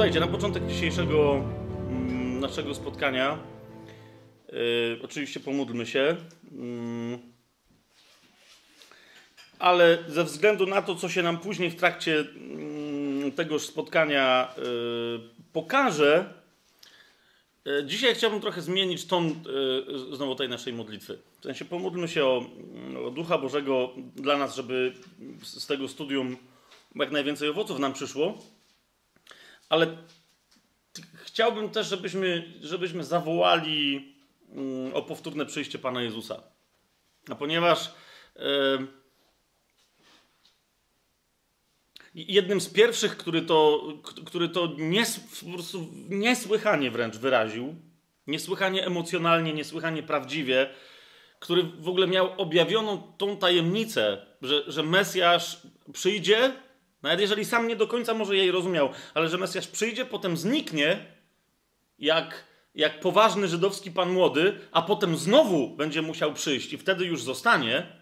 Słuchajcie, na początek dzisiejszego mm, naszego spotkania yy, oczywiście pomódlmy się. Yy, ale ze względu na to, co się nam później w trakcie yy, tegoż spotkania yy, pokaże, yy, dzisiaj chciałbym trochę zmienić ton yy, znowu tej naszej modlitwy. W sensie pomódlmy się o, o Ducha Bożego dla nas, żeby z tego studium jak najwięcej owoców nam przyszło. Ale chciałbym też, żebyśmy, żebyśmy zawołali mm, o powtórne przyjście Pana Jezusa. A ponieważ jednym z pierwszych, który to, który to nies, niesłychanie wręcz wyraził, niesłychanie emocjonalnie, niesłychanie prawdziwie, który w ogóle miał objawioną tą tajemnicę, że, że Mesjasz przyjdzie nawet jeżeli sam nie do końca może jej rozumiał, ale że Mesjasz przyjdzie, potem zniknie, jak, jak poważny żydowski pan młody, a potem znowu będzie musiał przyjść i wtedy już zostanie,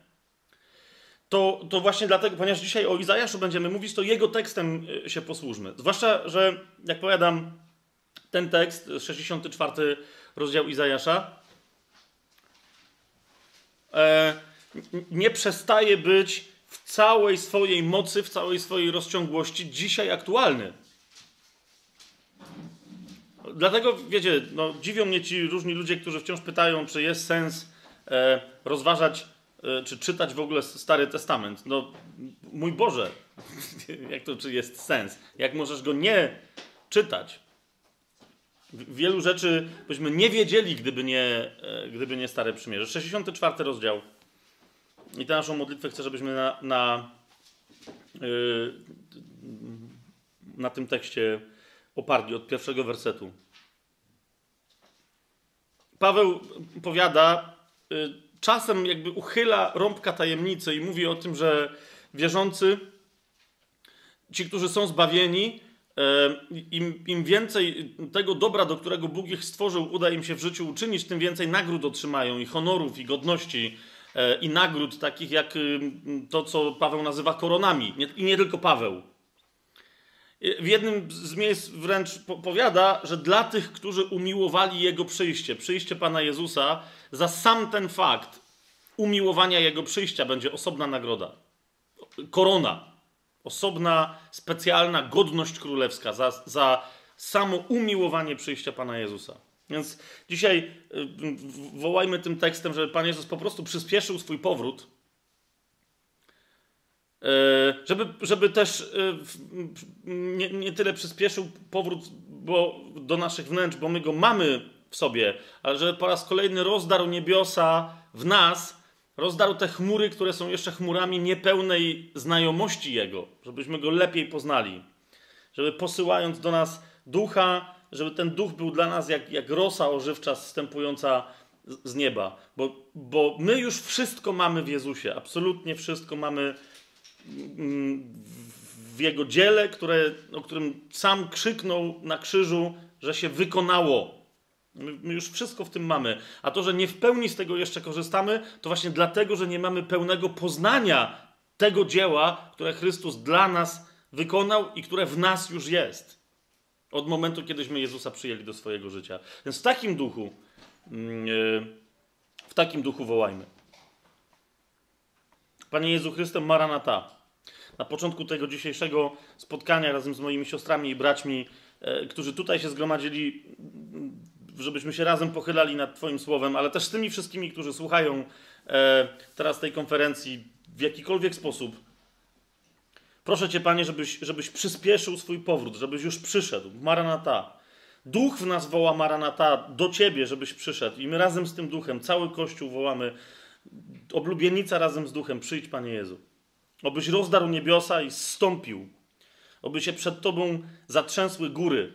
to, to właśnie dlatego, ponieważ dzisiaj o Izajaszu będziemy mówić, to jego tekstem e, się posłużmy. Zwłaszcza, że jak powiadam, ten tekst, 64 rozdział Izajasza, e, nie przestaje być w całej swojej mocy, w całej swojej rozciągłości dzisiaj aktualny. Dlatego, wiecie, no, dziwią mnie ci różni ludzie, którzy wciąż pytają, czy jest sens e, rozważać, e, czy czytać w ogóle Stary Testament. No, mój Boże, jak to, czy jest sens? Jak możesz go nie czytać? Wielu rzeczy byśmy nie wiedzieli, gdyby nie, e, gdyby nie Stare Przymierze. 64 rozdział. I tę naszą modlitwę chcę, żebyśmy na, na, yy, na tym tekście oparli od pierwszego wersetu. Paweł powiada, yy, czasem jakby uchyla rąbka tajemnicy i mówi o tym, że wierzący, ci, którzy są zbawieni, yy, im, im więcej tego dobra, do którego Bóg ich stworzył, uda im się w życiu uczynić, tym więcej nagród otrzymają i honorów, i godności i nagród, takich jak y, to, co Paweł nazywa koronami. I nie tylko Paweł. W jednym z miejsc wręcz powiada, że dla tych, którzy umiłowali Jego przyjście, przyjście Pana Jezusa, za sam ten fakt umiłowania Jego przyjścia będzie osobna nagroda. Korona. Osobna, specjalna godność królewska za, za samo umiłowanie przyjścia Pana Jezusa. Więc dzisiaj y, wołajmy tym tekstem, żeby Pan Jezus po prostu przyspieszył swój powrót, y, żeby, żeby też y, nie, nie tyle przyspieszył powrót bo, do naszych wnętrz, bo my go mamy w sobie, ale żeby po raz kolejny rozdarł niebiosa w nas, rozdarł te chmury, które są jeszcze chmurami niepełnej znajomości Jego, żebyśmy Go lepiej poznali. Żeby posyłając do nas ducha, żeby ten duch był dla nas jak, jak rosa ożywcza zstępująca z nieba. Bo, bo my już wszystko mamy w Jezusie. Absolutnie wszystko mamy mm, w Jego dziele, które, o którym sam krzyknął na krzyżu, że się wykonało. My już wszystko w tym mamy. A to, że nie w pełni z tego jeszcze korzystamy, to właśnie dlatego, że nie mamy pełnego poznania tego dzieła, które Chrystus dla nas wykonał i które w nas już jest. Od momentu, kiedyśmy Jezusa przyjęli do swojego życia. Więc w takim duchu, mm, e, w takim duchu wołajmy. Panie Jezu Chrystem, Maranata. Na początku tego dzisiejszego spotkania razem z moimi siostrami i braćmi, e, którzy tutaj się zgromadzili, żebyśmy się razem pochylali nad Twoim słowem, ale też z tymi wszystkimi, którzy słuchają e, teraz tej konferencji w jakikolwiek sposób, Proszę Cię, Panie, żebyś, żebyś przyspieszył swój powrót, żebyś już przyszedł. Maranata. Duch w nas woła Maranata do Ciebie, żebyś przyszedł. I my razem z tym duchem, cały Kościół wołamy, oblubienica razem z duchem, przyjdź, Panie Jezu. Obyś rozdarł niebiosa i zstąpił. Oby się przed Tobą zatrzęsły góry.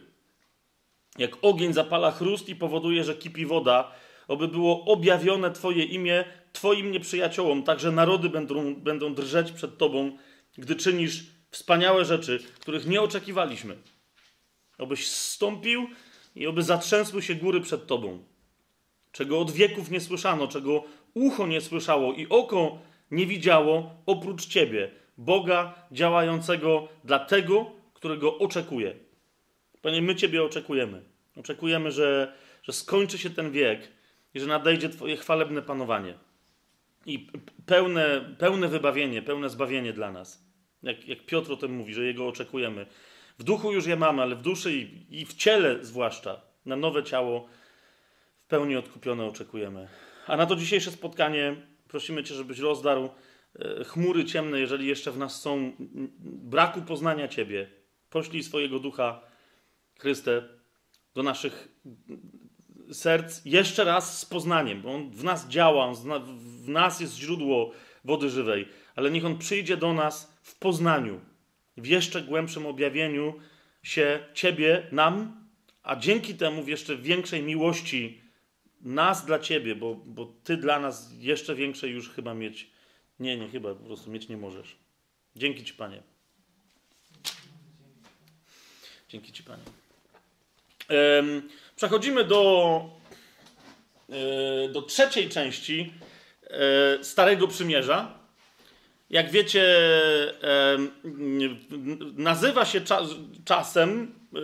Jak ogień zapala chrust i powoduje, że kipi woda, oby było objawione Twoje imię Twoim nieprzyjaciołom, także narody będą, będą drżeć przed Tobą, gdy czynisz wspaniałe rzeczy, których nie oczekiwaliśmy. Obyś zstąpił i oby zatrzęsły się góry przed Tobą. Czego od wieków nie słyszano, czego ucho nie słyszało i oko nie widziało oprócz Ciebie, Boga działającego dla tego, którego oczekuje. Panie, my Ciebie oczekujemy. Oczekujemy, że, że skończy się ten wiek i że nadejdzie Twoje chwalebne panowanie. I pełne, pełne wybawienie, pełne zbawienie dla nas. Jak, jak Piotr o tym mówi, że Jego oczekujemy. W duchu już je mamy, ale w duszy i, i w ciele zwłaszcza, na nowe ciało w pełni odkupione oczekujemy. A na to dzisiejsze spotkanie prosimy Cię, żebyś rozdarł e, chmury ciemne, jeżeli jeszcze w nas są braku poznania Ciebie. Poślij swojego ducha, Chryste, do naszych serc jeszcze raz z poznaniem, bo On w nas działa, on w nas jest źródło wody żywej, ale niech On przyjdzie do nas w poznaniu, w jeszcze głębszym objawieniu się Ciebie, nam, a dzięki temu w jeszcze większej miłości nas dla Ciebie, bo, bo Ty dla nas jeszcze większej już chyba mieć, nie, nie chyba, po prostu mieć nie możesz. Dzięki Ci, Panie. Dzięki Ci, Panie. Przechodzimy do, e, do trzeciej części e, Starego Przymierza. Jak wiecie, nazywa się czasem e,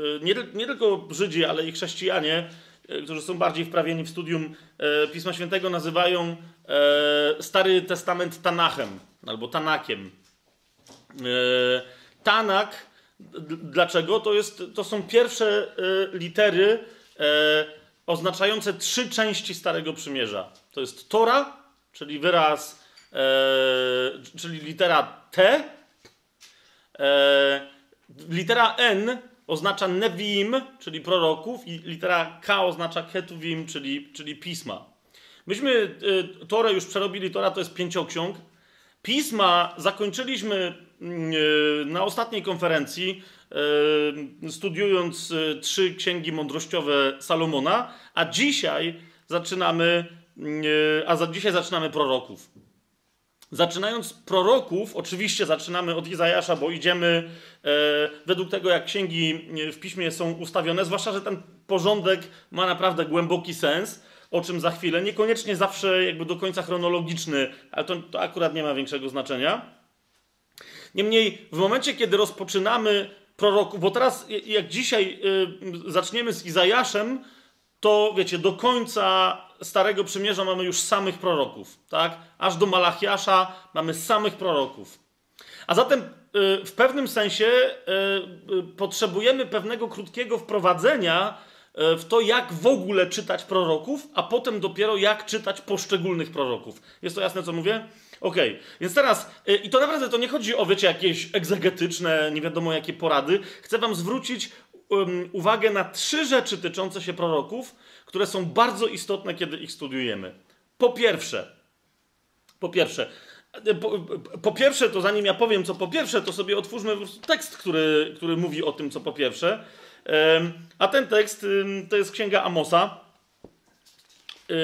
nie, tylko Żydzi, ale i chrześcijanie, którzy są bardziej wprawieni w studium Pisma Świętego, nazywają Stary Testament Tanachem albo Tanakiem. Tanak Dlaczego? To, jest, to są pierwsze e, litery e, oznaczające trzy części Starego Przymierza. To jest Tora, czyli wyraz, e, czyli litera T. litera N oznacza Nevim, czyli proroków, i litera K oznacza Ketuvim, czyli, czyli pisma. Myśmy Torę już przerobili, Tora to jest pięcioksiąg. Pisma zakończyliśmy mm, e, na ostatniej konferencji, e, studiując e, trzy księgi mądrościowe Salomona, a dzisiaj zaczynamy, mm, a za dzisiaj zaczynamy proroków. Zaczynając proroków, oczywiście zaczynamy od Izajasza, bo idziemy według tego, jak księgi w piśmie są ustawione, zwłaszcza, że ten porządek ma naprawdę głęboki sens o czym za chwilę. Niekoniecznie zawsze jakby do końca chronologiczny, ale to, to akurat nie ma większego znaczenia. Niemniej w momencie, kiedy rozpoczynamy proroków, bo teraz jak dzisiaj y, zaczniemy z Izajaszem, to wiecie, do końca Starego Przymierza mamy już samych proroków, tak? Aż do Malachiasza mamy samych proroków. A zatem y, w pewnym sensie y, y potrzebujemy pewnego krótkiego wprowadzenia w to, jak w ogóle czytać proroków, a potem dopiero jak czytać poszczególnych proroków. Jest to jasne, co mówię? Okej, okay. więc teraz, i to naprawdę to nie chodzi o, wiecie, jakieś egzegetyczne, nie wiadomo jakie porady. Chcę wam zwrócić uwagę na trzy rzeczy tyczące się proroków, które są bardzo istotne, kiedy ich studiujemy. Po pierwsze, po pierwsze, e, po, po, pierwsze, to zanim ja powiem, co po pierwsze, to sobie otwórzmy tekst, który, który mówi o tym, co po pierwsze. A ten tekst to jest księga Amosa. Yy,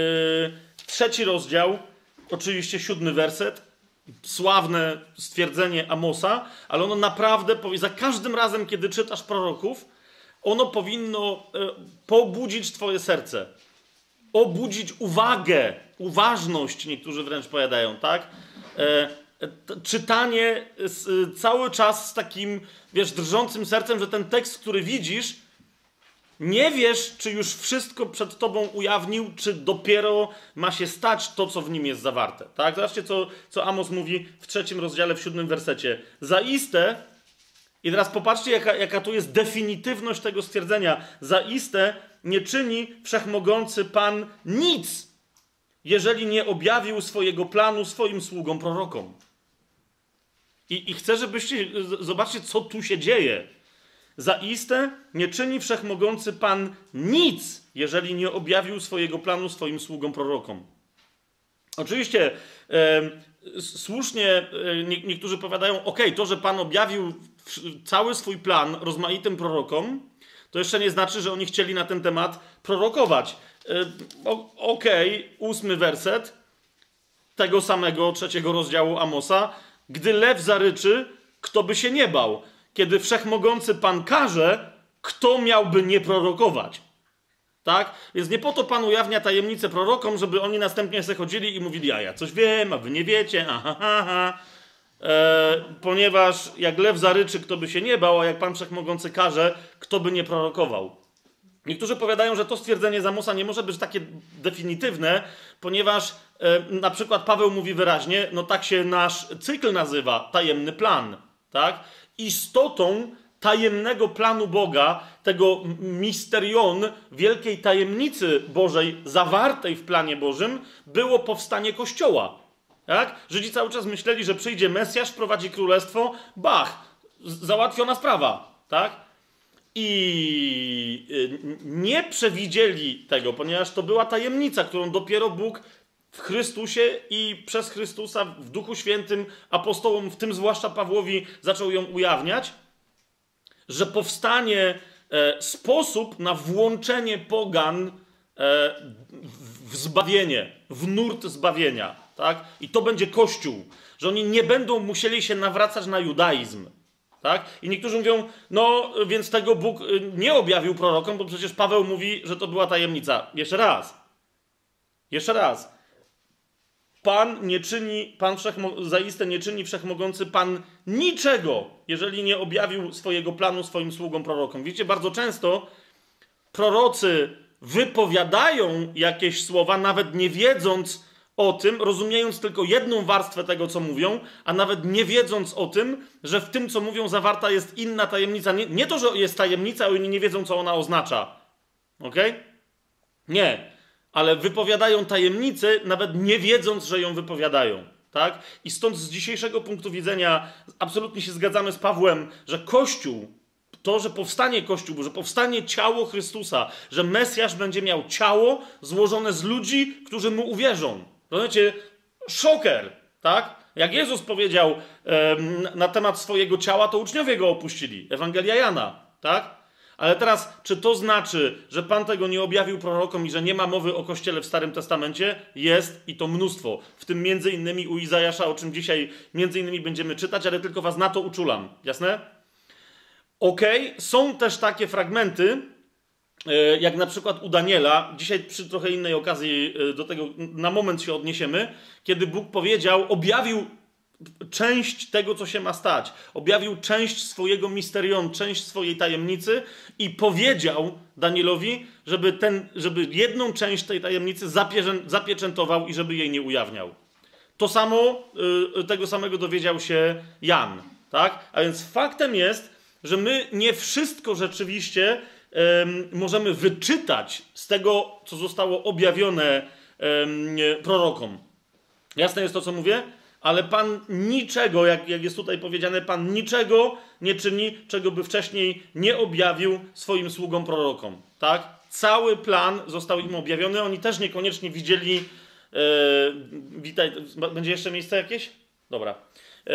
trzeci rozdział, oczywiście siódmy werset. Sławne stwierdzenie Amosa, ale ono naprawdę, za każdym razem, kiedy czytasz proroków, ono powinno e, pobudzić Twoje serce. Obudzić uwagę, uważność, niektórzy wręcz powiadają, tak? E, czytanie z, cały czas z takim, wiesz, drżącym sercem, że ten tekst, który widzisz, nie wiesz, czy już wszystko przed tobą ujawnił, czy dopiero ma się stać to, co w nim jest zawarte. Tak? Zobaczcie, co, co Amos mówi w trzecim rozdziale, w siódmym wersecie. Zaiste, i teraz popatrzcie, jaka, jaka tu jest definitywność tego stwierdzenia. Zaiste nie czyni wszechmogący Pan nic, jeżeli nie objawił swojego planu swoim sługom prorokom. I, I chcę, żebyście zobaczcie, co tu się dzieje. Zaiste nie czyni wszechmogący Pan nic, jeżeli nie objawił swojego planu swoim sługom prorokom. Oczywiście e, słusznie e, nie, niektórzy powiadają, ok, to, że Pan objawił cały swój plan rozmaitym prorokom, to jeszcze nie znaczy, że oni chcieli na ten temat prorokować. E, ok, ósmy werset tego samego trzeciego rozdziału Amosa. Gdy lew zaryczy, kto by się nie bał? Kiedy wszechmogący Pan każe, kto miałby nie prorokować? Tak? Więc nie po to Pan ujawnia tajemnicę prorokom, żeby oni następnie se chodzili i mówili, a ja coś wiem, a wy nie wiecie, aha, aha. E, ponieważ jak lew zaryczy, kto by się nie bał, a jak Pan Wszechmogący każe, kto by nie prorokował. Niektórzy powiadają, że to stwierdzenie Zamosa nie może być takie definitywne, ponieważ e, na przykład Paweł mówi wyraźnie, no tak się nasz cykl nazywa, tajemny plan, tak? Istotą tajemnego planu Boga, tego misterion, wielkiej tajemnicy Bożej zawartej w planie Bożym, było powstanie Kościoła. Tak? Żydzi cały czas myśleli, że przyjdzie Mesjasz, prowadzi królestwo, bach, załatwiona sprawa. Tak? I y, nie przewidzieli tego, ponieważ to była tajemnica, którą dopiero Bóg w Chrystusie i przez Chrystusa w Duchu Świętym apostołom, w tym zwłaszcza Pawłowi, zaczął ją ujawniać, że powstanie e, sposób na włączenie pogan e, w zbawienie, w nurt zbawienia. Tak? I to będzie Kościół, że oni nie będą musieli się nawracać na judaizm. Tak? I niektórzy mówią, no więc tego Bóg y, nie objawił prorokom, bo przecież Paweł mówi, że to była tajemnica. Jeszcze raz. Jeszcze raz. Pan nie czyni, Pan wszechmo, zaiste nie czyni wszechmogący Pan niczego, jeżeli nie objawił swojego planu swoim sługom prorokom. Widzicie, bardzo często prorocy wypowiadają jakieś słowa, nawet nie wiedząc, o tym, rozumiejąc tylko jedną warstwę tego, co mówią, a nawet nie wiedząc o tym, że w tym, co mówią, zawarta jest inna tajemnica. Nie, nie to, że jest tajemnica, oni nie wiedzą, co ona oznacza. Ok? Nie. Ale wypowiadają tajemnicę, nawet nie wiedząc, że ją wypowiadają. Tak? I stąd z dzisiejszego punktu widzenia absolutnie się zgadzamy z Pawłem, że Kościół, to, że powstanie Kościół, że powstanie ciało Chrystusa, że Mesjasz będzie miał ciało złożone z ludzi, którzy mu uwierzą. Rozumiecie? Szoker, tak? Jak Jezus powiedział na temat swojego ciała, to uczniowie go opuścili. Ewangelia Jana, tak? Ale teraz, czy to znaczy, że Pan tego nie objawił prorokom i że nie ma mowy o Kościele w Starym Testamencie? Jest i to mnóstwo. W tym między innymi u Izajasza, o czym dzisiaj między innymi będziemy czytać, ale tylko was na to uczulam. Jasne? Okej, okay. są też takie fragmenty, jak na przykład u Daniela, dzisiaj przy trochę innej okazji e, do tego na moment się odniesiemy, kiedy Bóg powiedział, objawił część tego, co się ma stać. Objawił część swojego misterion, część swojej tajemnicy i powiedział Danielowi, żeby, ten, żeby jedną część tej tajemnicy zapieczętował i żeby jej nie ujawniał. To samo, e, tego samego dowiedział się Jan. Tak? A więc faktem jest, że my nie wszystko rzeczywiście możemy wyczytać z tego, co zostało objawione prorokom. Jasne jest to, co mówię? Ale Pan niczego, jak, jak jest tutaj powiedziane, Pan niczego nie czyni, czego by wcześniej nie objawił swoim sługom prorokom. Tak? Cały plan został im objawiony. Oni też niekoniecznie widzieli. E, witaj, będzie jeszcze miejsce jakieś? Dobra. E,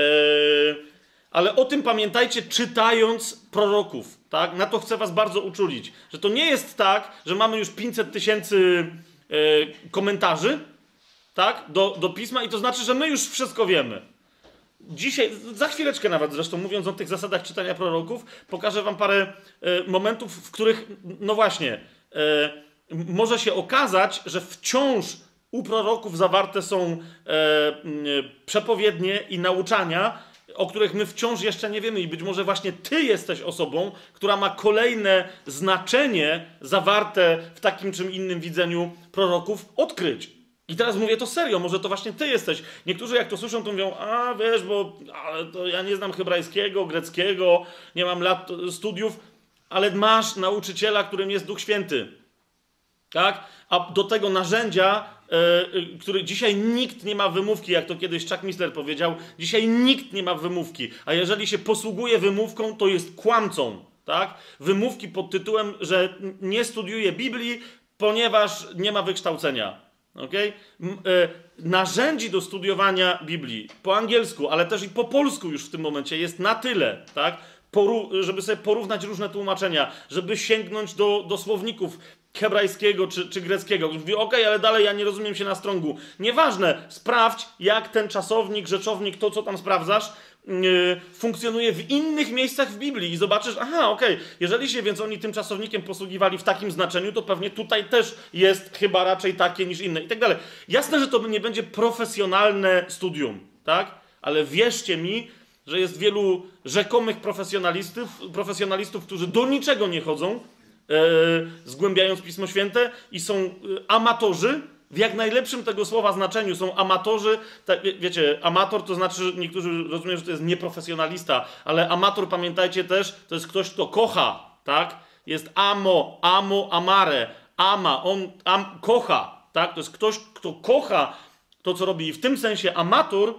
ale o tym pamiętajcie, czytając proroków. Tak? Na to chcę Was bardzo uczulić. Że to nie jest tak, że mamy już 500 tysięcy e, komentarzy tak? do, do pisma i to znaczy, że my już wszystko wiemy. Dzisiaj, za chwileczkę nawet zresztą, mówiąc o tych zasadach czytania proroków, pokażę Wam parę e, momentów, w których, no właśnie, e, może się okazać, że wciąż u proroków zawarte są przepowiednie i nauczania, o których my wciąż jeszcze nie wiemy, i być może właśnie Ty jesteś osobą, która ma kolejne znaczenie zawarte w takim czym innym widzeniu proroków odkryć. I teraz mówię to serio, może to właśnie Ty jesteś. Niektórzy jak to słyszą, to mówią, a wiesz, bo ale to ja nie znam hebrajskiego, greckiego, nie mam lat studiów, ale masz nauczyciela, którym jest Duch Święty. Tak? A do tego narzędzia który dzisiaj nikt nie ma wymówki, jak to kiedyś Chuck Missler powiedział, dzisiaj nikt nie ma wymówki, a jeżeli się posługuje wymówką, to jest kłamcą, tak? Wymówki pod tytułem, że nie studiuje Biblii, ponieważ nie ma wykształcenia. Okay? E, narzędzi do studiowania Biblii po angielsku, ale też i po polsku już w tym momencie jest na tyle, tak? Żeby sobie porównać różne tłumaczenia, żeby sięgnąć do, do słowników hebrajskiego czy, czy greckiego. Mówi, okej, okay, ale dalej ja nie rozumiem się na strągu. Nieważne, sprawdź, jak ten czasownik, rzeczownik, to co tam sprawdzasz, yy, funkcjonuje w innych miejscach w Biblii i zobaczysz, aha, okej, okay, jeżeli się więc oni tym czasownikiem posługiwali w takim znaczeniu, to pewnie tutaj też jest chyba raczej takie niż inne i tak dalej. Jasne, że to nie będzie profesjonalne studium, tak? Ale wierzcie mi, że jest wielu rzekomych profesjonalistów, profesjonalistów którzy do niczego nie chodzą, e, zgłębiając Pismo Święte i są e, amatorzy, w jak najlepszym tego słowa znaczeniu są amatorzy. Wie, wiecie, amator to znaczy, niektórzy rozumieją, że to jest nieprofesjonalista, ale amator, pamiętajcie też, to jest ktoś, kto kocha, tak? Jest amo, amo, amare, ama, on am, kocha, tak? To jest ktoś, kto kocha to, co robi. I w tym sensie amator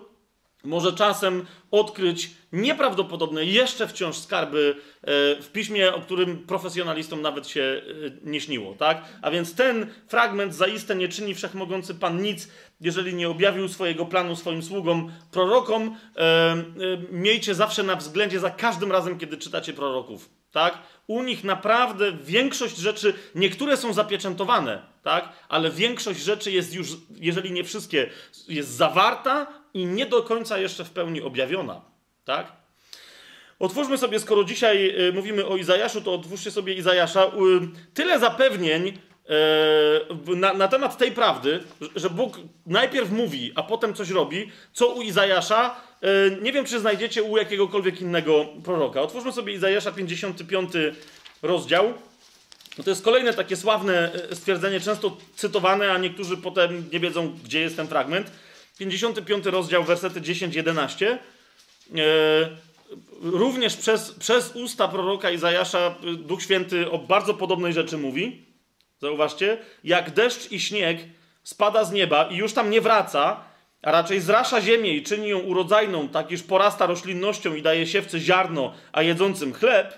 może czasem odkryć nieprawdopodobne jeszcze wciąż skarby e, w piśmie, o którym profesjonalistom nawet się e, nie śniło, tak? A więc ten fragment zaiste nie czyni wszechmogący Pan nic, jeżeli nie objawił swojego planu swoim sługom, prorokom. E, miejcie zawsze na względzie za każdym razem, kiedy czytacie proroków, tak? U nich naprawdę większość rzeczy, niektóre są zapieczętowane, tak? Ale większość rzeczy jest już, jeżeli nie wszystkie, jest zawarta, i nie do końca jeszcze w pełni objawiona. Tak? Otwórzmy sobie, skoro dzisiaj y, mówimy o Izajaszu, to otwórzcie sobie Izajasza. Tyle zapewnień y, na, na, temat tej prawdy, że Bóg najpierw mówi, a potem coś robi, co u Izajasza. Y, nie wiem, czy znajdziecie u jakiegokolwiek innego proroka. Otwórzmy sobie Izajasza 55 rozdział. To jest kolejne takie sławne stwierdzenie, często cytowane, a niektórzy potem nie wiedzą, gdzie jest ten fragment. 55 rozdział, wersety 10-11. E, również przez, przez usta proroka Izajasza Duch Święty o bardzo podobnej rzeczy mówi. Zauważcie, jak deszcz i śnieg spada z nieba i już tam nie wraca, a raczej zrasza ziemię i czyni ją urodzajną, tak iż porasta roślinnością i daje siewcy ziarno, a jedzącym chleb,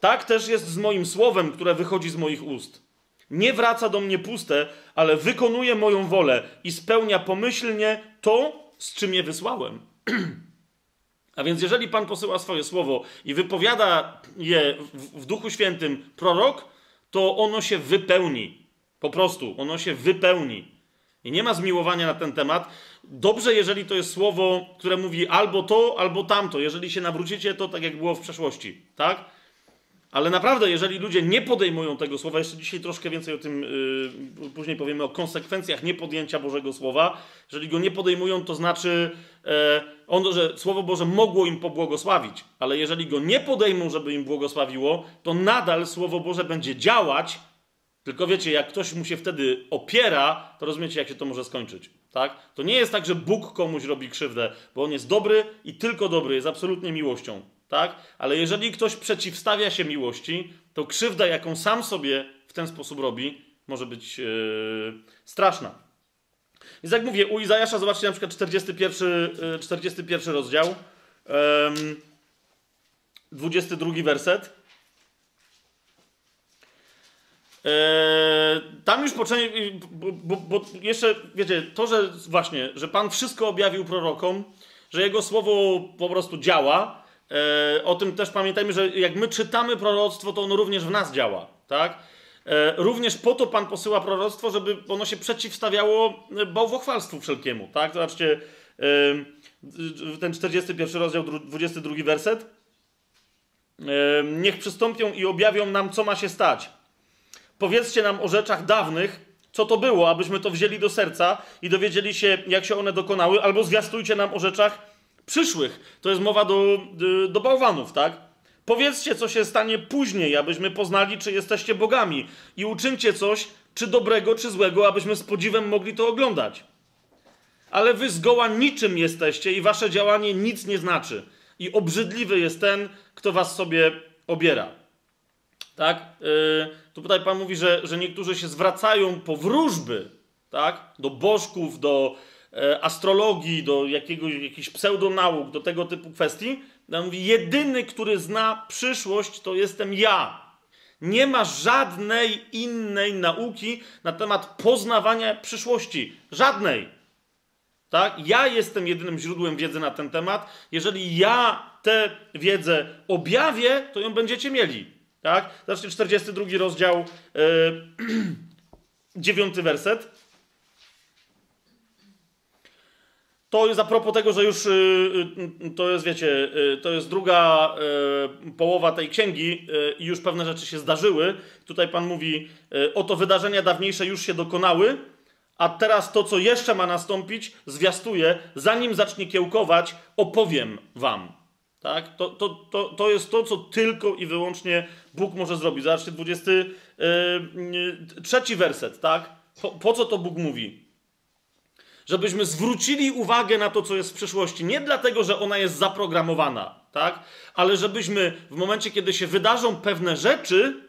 tak też jest z moim słowem, które wychodzi z moich ust. Nie wraca do mnie puste, ale wykonuje moją wolę i spełnia pomyślnie to, z czym je wysłałem. A więc, jeżeli Pan posyła swoje słowo i wypowiada je w, w Duchu Świętym prorok, to ono się wypełni. Po prostu, ono się wypełni. I nie ma zmiłowania na ten temat. Dobrze, jeżeli to jest słowo, które mówi albo to, albo tamto. Jeżeli się nawrócicie, to tak jak było w przeszłości. Tak? Ale naprawdę, jeżeli ludzie nie podejmują tego słowa, jeszcze dzisiaj troszkę więcej o tym, yy, później powiemy o konsekwencjach niepodjęcia Bożego Słowa. Jeżeli go nie podejmują, to znaczy, on, że Słowo Boże mogło im pobłogosławić, ale jeżeli go nie podejmą, żeby im błogosławiło, to nadal Słowo Boże będzie działać. Tylko wiecie, jak ktoś mu się wtedy opiera, to rozumiecie, jak się to może skończyć. Tak? To nie jest tak, że Bóg komuś robi krzywdę, bo on jest dobry i tylko dobry, jest absolutnie miłością tak? Ale jeżeli ktoś przeciwstawia się miłości, to krzywda, jaką sam sobie w ten sposób robi, może być yy, straszna. Więc jak mówię, u Izajasza zobaczcie na przykład 41, 41 e, rozdział, yy, 22 werset. Yy, tam już poczęli, bo, bo, bo, jeszcze, wiecie, to, że właśnie, że Pan wszystko objawił prorokom, że Jego słowo po prostu działa, E, o tym też pamiętajmy, że jak my czytamy proroctwo, to ono również w nas działa, tak? E, również po to Pan posyła proroctwo, żeby ono się przeciwstawiało bałwochwalstwu wszelkiemu, tak? Zobaczcie, e, ten 41 rozdział, 22 werset. Niech przystąpią i objawią nam, co ma się stać. Powiedzcie nam o rzeczach dawnych, co to było, abyśmy to wzięli do serca i dowiedzieli się, jak się one dokonały, albo zwiastujcie nam o rzeczach przyszłych. To jest mowa do, do bałwanów, tak? Powiedzcie, co się stanie później, abyśmy poznali, czy jesteście bogami. I uczyńcie coś, czy dobrego, czy złego, abyśmy z podziwem mogli to oglądać. Ale wy zgoła niczym jesteście i wasze działanie nic nie znaczy. I obrzydliwy jest ten, kto was sobie obiera. Tak? Yy, tu tutaj Pan mówi, że, że niektórzy się zwracają po wróżby, tak? Do bożków, do, astrologii, do jakiegoś, jakichś pseudonauk, do tego typu kwestii, on mówi, jedyny, który zna przyszłość, to jestem ja. Nie ma żadnej innej nauki na temat poznawania przyszłości. Żadnej. Tak? Ja jestem jedynym źródłem wiedzy na ten temat. Jeżeli ja tę wiedzę objawię, to ją będziecie mieli. Tak? Zobaczcie, 42 rozdział, yy, 9 werset. To jest a propos tego, że już y, y, to jest, wiecie, y, to jest druga połowa tej księgi i już pewne rzeczy się zdarzyły. Tutaj Pan mówi, oto wydarzenia dawniejsze już się dokonały, a teraz to, co jeszcze ma nastąpić, zwiastuje, zanim zacznie kiełkować, opowiem wam. Tak? To, to, to, to jest to, co tylko i wyłącznie Bóg może zrobić. Zobaczcie, 23 yy, werset, tak? Po, po co to Bóg mówi? Żebyśmy zwrócili uwagę na to, co jest w przyszłości. Nie dlatego, że ona jest zaprogramowana, tak? Ale żebyśmy w momencie, kiedy się wydarzą pewne rzeczy,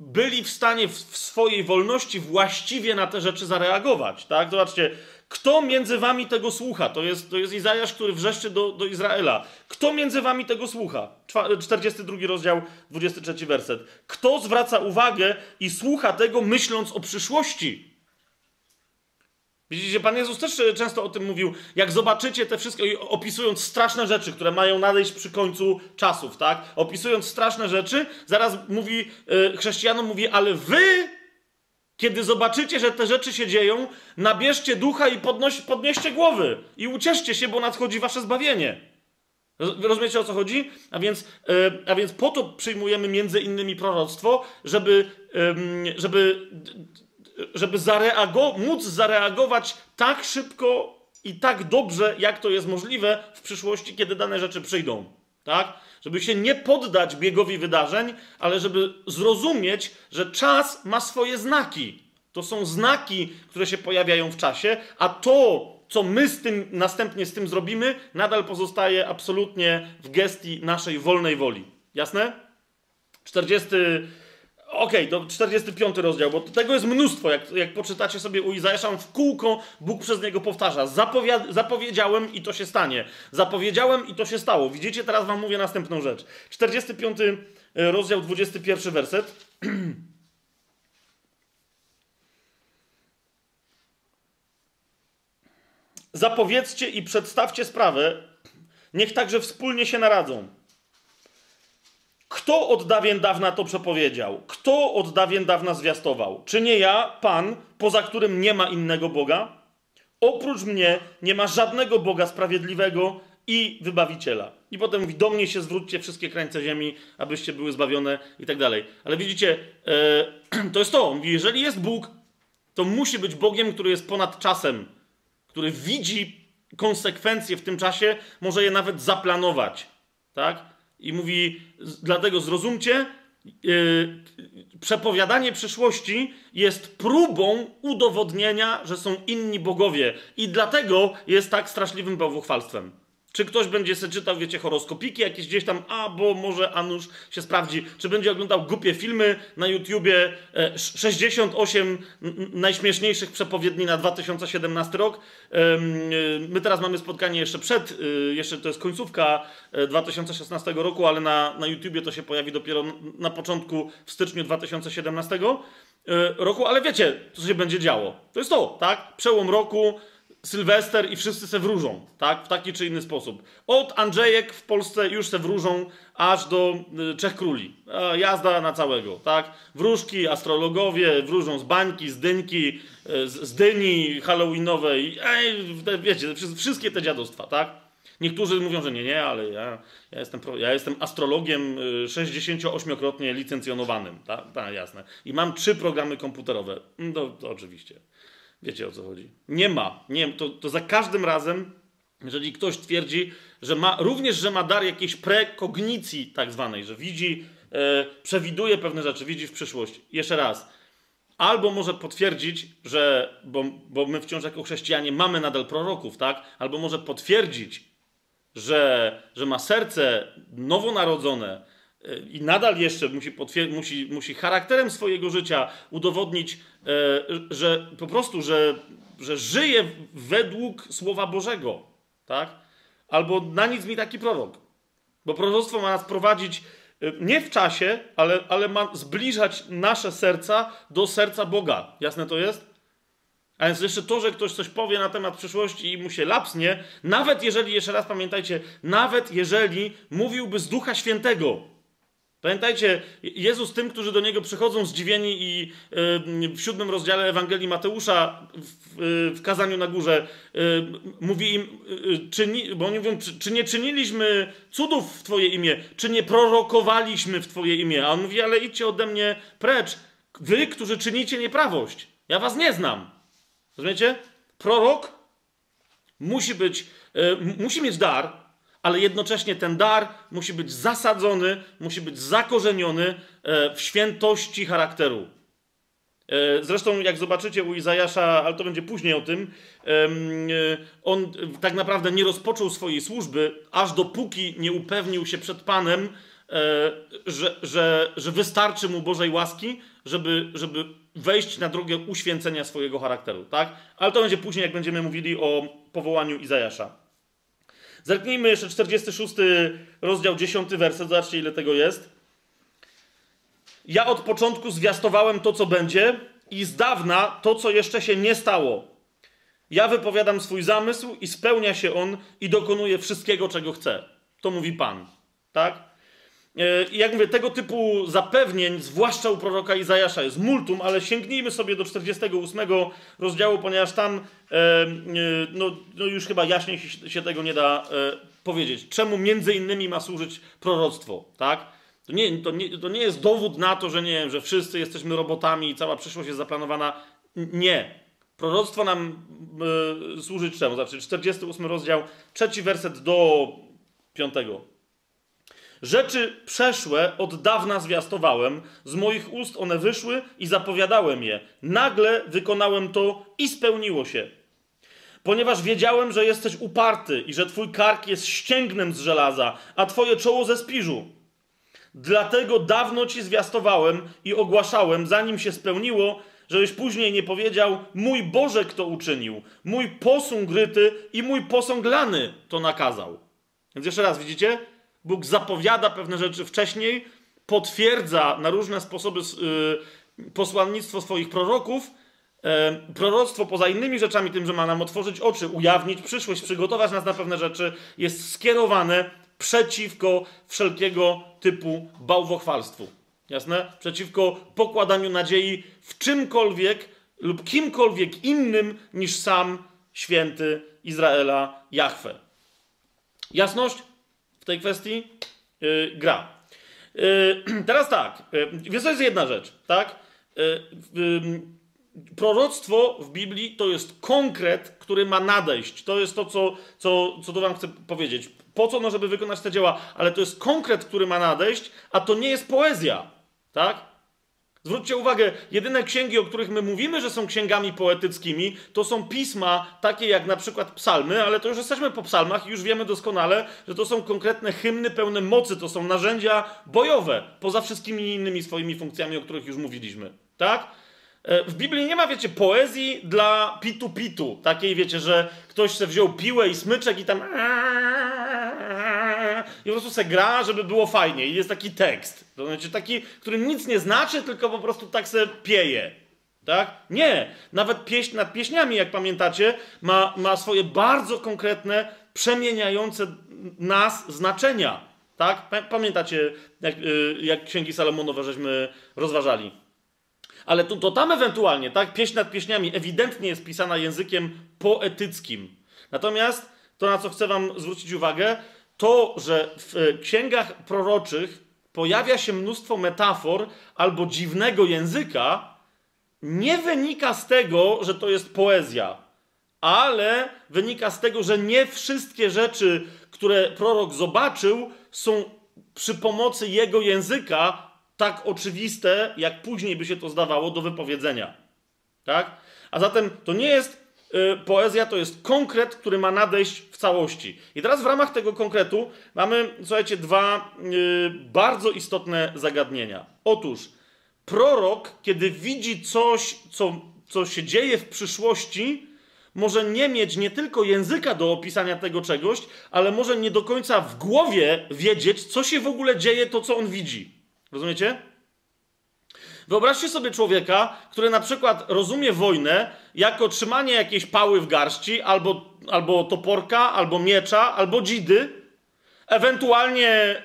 byli w stanie w, w swojej wolności właściwie na te rzeczy zareagować, tak? Zobaczcie, kto między wami tego słucha? To jest, to jest Izajasz, który wrzeszczy do, do Izraela. Kto między wami tego słucha? 42 rozdział, 23 werset. Kto zwraca uwagę i słucha tego, myśląc o przyszłości? Widzicie, Pan Jezus też często o tym mówił. Jak zobaczycie te wszystkie, opisując straszne rzeczy, które mają nadejść przy końcu czasów, tak? Opisując straszne rzeczy, zaraz mówi, yy, chrześcijanom mówi, ale wy, kiedy zobaczycie, że te rzeczy się dzieją, nabierzcie ducha i podnoś, podnieście głowy i ucieszcie się, bo nadchodzi wasze zbawienie. Rozumiecie o co chodzi? A więc, yy, a więc po to przyjmujemy między innymi proroctwo, żeby, żeby żeby zareago móc zareagować tak szybko i tak dobrze, jak to jest możliwe w przyszłości, kiedy dane rzeczy przyjdą. Tak? Żeby się nie poddać biegowi wydarzeń, ale żeby zrozumieć, że czas ma swoje znaki. To są znaki, które się pojawiają w czasie, a to, co my z tym następnie z tym zrobimy, nadal pozostaje absolutnie w gestii naszej wolnej woli. Jasne? 40 Okej, okay, to 45 rozdział, bo tego jest mnóstwo. Jak, jak poczytacie sobie u Izajasza, w kółko Bóg przez niego powtarza. zapowiedziałem i to się stanie. Zapowiedziałem i to się stało. Widzicie, teraz wam mówię następną rzecz. 45 e, rozdział, 21 werset. Zapowiedzcie i przedstawcie sprawę, niech także wspólnie się naradzą. Kto od dawien dawna to przepowiedział? Kto od dawien dawna zwiastował? Czy nie ja, Pan, poza którym nie ma innego Boga? Oprócz mnie nie ma żadnego Boga sprawiedliwego i wybawiciela. I potem mówi, do mnie się zwróćcie wszystkie krańce ziemi, abyście były zbawione i tak dalej. Ale widzicie, e, to jest to. Mówi, jeżeli jest Bóg, to musi być Bogiem, który jest ponad czasem, który widzi konsekwencje w tym czasie, może je nawet zaplanować. Tak? I mówi, dlatego zrozumcie, yy, przepowiadanie przyszłości jest próbą udowodnienia, że są inni bogowie. I dlatego jest tak straszliwym bałwochwalstwem. Czy ktoś będzie sobie czytał, wiecie, horoskopiki jakieś gdzieś tam, a bo może Anusz się sprawdzi. Czy będzie oglądał głupie filmy na YouTubie, 68 e, najśmieszniejszych przepowiedni na 2017 rok. E, my teraz mamy spotkanie jeszcze przed, e, jeszcze to jest końcówka 2016 roku, ale na, na YouTubie to się pojawi dopiero na początku, w styczniu 2017 roku. Ale wiecie, co się będzie działo. To jest to, tak? Przełom roku, Sylwester i wszyscy se wróżą, tak? W taki czy inny sposób. Od Andrzejek w Polsce już se wróżą, aż do y, Trzech Króli. E, jazda na całego, tak? Wróżki, astrologowie wróżą z bańki, z dynki, y, z, dyni halloweenowej. Ej, wiecie, wszystkie te dziadostwa, tak? Niektórzy mówią, że nie, nie, ale ja, ja, jestem, ja jestem astrologiem 68-krotnie y, licencjonowanym, tak? Tak, jasne. I mam trzy programy komputerowe. No, to oczywiście. Wiecie o co chodzi. Nie ma. Nie, to, to za każdym razem, jeżeli ktoś twierdzi, że ma, również, że ma dar jakiejś prekognicji tak zwanej, że widzi, e, przewiduje pewne rzeczy, widzi w przyszłość. Jeszcze raz. Albo może potwierdzić, że, bo, bo my wciąż jako chrześcijanie mamy nadal proroków, tak? Albo może potwierdzić, że, że ma serce nowonarodzone, i nadal jeszcze musi, musi, musi charakterem swojego życia udowodnić, e, że po prostu, że, że żyje według Słowa Bożego, tak? Albo na nic mi taki prorok. Bo proroctwo ma nas prowadzić e, nie w czasie, ale, ale ma zbliżać nasze serca do serca Boga. Jasne to jest? A więc jeszcze to, że ktoś coś powie na temat przyszłości i mu się lapsnie, nawet jeżeli, jeszcze raz pamiętajcie, nawet jeżeli mówiłby z Ducha Świętego, Pamiętajcie, Jezus tym, którzy do Niego przychodzą zdziwieni i w siódmym rozdziale Ewangelii Mateusza w, w kazaniu na górze mówi im, y, czyni, bo oni mówią, czy, czy, nie czyniliśmy cudów w Twoje imię, czy nie prorokowaliśmy w Twoje imię? A on mówi, ale idźcie ode mnie precz, wy, którzy czynicie nieprawość. Ja was nie znam. Rozumiecie? Prorok musi być, musi mieć dar, ale jednocześnie ten dar musi być zasadzony, musi być zakorzeniony e, w świętości charakteru. E, zresztą, jak zobaczycie u Izajasza, ale to będzie później o tym, on tak naprawdę nie rozpoczął swojej służby, aż dopóki nie upewnił się przed Panem, że, że, że wystarczy mu Bożej łaski, żeby, żeby wejść na drogę uświęcenia swojego charakteru, tak? Ale to będzie później, jak będziemy mówili o powołaniu Izajasza. Zerknijmy jeszcze 46 rozdział, 10 werset, zobaczcie ile tego jest. Ja od początku zwiastowałem to, co będzie i z dawna to, co jeszcze się nie stało. Ja wypowiadam swój zamysł i spełnia się on i dokonuje wszystkiego, czego chce. To mówi Pan, tak? E, I jak mówię, tego typu zapewnień, zwłaszcza u proroka Izajasza, jest multum, ale sięgnijmy sobie do 48 rozdziału, ponieważ tam e, e, no, no już chyba jaśniej się tego nie da powiedzieć. Czemu między innymi ma służyć proroctwo, tak? To nie, to, nie, to nie jest dowód na to, że nie wiem, że wszyscy jesteśmy robotami i cała przyszłość jest zaplanowana. Nie. Proroctwo nam y, służyć czemu? Znaczy 48 rozdział, trzeci werset do piątego. Rzeczy przeszłe od dawna zwiastowałem, z moich ust one wyszły i zapowiadałem je. Nagle wykonałem to i spełniło się. Ponieważ wiedziałem, że jesteś uparty i że twój kark jest ścięgnem z żelaza, a twoje czoło ze spiżu. Dlatego dawno ci zwiastowałem i ogłaszałem, zanim się spełniło, żebyś później nie powiedział: Mój Boże, kto uczynił, mój posąg ryty i mój posąg lany to nakazał. Więc jeszcze raz, widzicie? Bóg zapowiada pewne rzeczy wcześniej, potwierdza na różne sposoby yy, posłannictwo swoich proroków, yy, proroctwo poza innymi rzeczami, tym, że ma nam otworzyć oczy, ujawnić przyszłość, przygotować nas na pewne rzeczy, jest skierowane przeciwko wszelkiego typu bałwochwalstwu. Jasne? Przeciwko pokładaniu nadziei w czymkolwiek lub kimkolwiek innym niż sam święty Izraela Jahwe. Jasność? W tej kwestii yy, gra. Yy, teraz tak, yy, więc to jest jedna rzecz, tak? Yy, proroctwo w Biblii to jest konkret, który ma nadejść. To jest to, co, co, co tu wam chcę powiedzieć. Po co? No, żeby wykonać te dzieła, ale to jest konkret, który ma nadejść, a to nie jest poezja, tak? Zwróćcie uwagę, jedyne księgi, o których my mówimy, że są księgami poetyckimi, to są pisma takie jak na przykład psalmy, ale to już jesteśmy po psalmach i już wiemy doskonale, że to są konkretne hymny pełne mocy, to są narzędzia bojowe, poza wszystkimi innymi swoimi funkcjami, o których już mówiliśmy. Tak? E, w Biblii nie ma, wiecie, poezji dla pitu-pitu. Takiej, wiecie, że ktoś se wziął piłę i smyczek i tam i po prostu se gra, żeby było fajnie. I jest taki tekst. To znaczy taki, który nic nie znaczy, tylko po prostu tak se pieje. Tak? Nie. Nawet pieśń nad pieśniami, jak pamiętacie, ma, ma swoje bardzo konkretne, przemieniające nas znaczenia. Tak? Pamiętacie, jak, y, jak księgi Salomonowe żeśmy rozważali. Ale to, to tam ewentualnie, tak? Pieśń nad pieśniami ewidentnie jest pisana językiem poetyckim. Natomiast to, na co chcę Wam zwrócić uwagę, to, że w e, księgach proroczych pojawia się mnóstwo metafor albo dziwnego języka, nie wynika z tego, że to jest poezja, ale wynika z tego, że nie wszystkie rzeczy, które prorok zobaczył, są przy pomocy jego języka tak oczywiste, jak później by się to zdawało do wypowiedzenia. Tak? A zatem to nie jest poezja to jest konkret, który ma nadejść w całości. I teraz w ramach tego konkretu mamy, słuchajcie, dwa y, bardzo istotne zagadnienia. Otóż prorok, kiedy widzi coś, co, co się dzieje w przyszłości, może nie mieć nie tylko języka do opisania tego czegoś, ale może nie do końca w głowie wiedzieć, co się w ogóle dzieje, to co on widzi. Rozumiecie? Wyobraźcie sobie człowieka, który na przykład rozumie wojnę jako trzymanie jakiejś pały w garści, albo, albo toporka, albo miecza, albo dzidy. Ewentualnie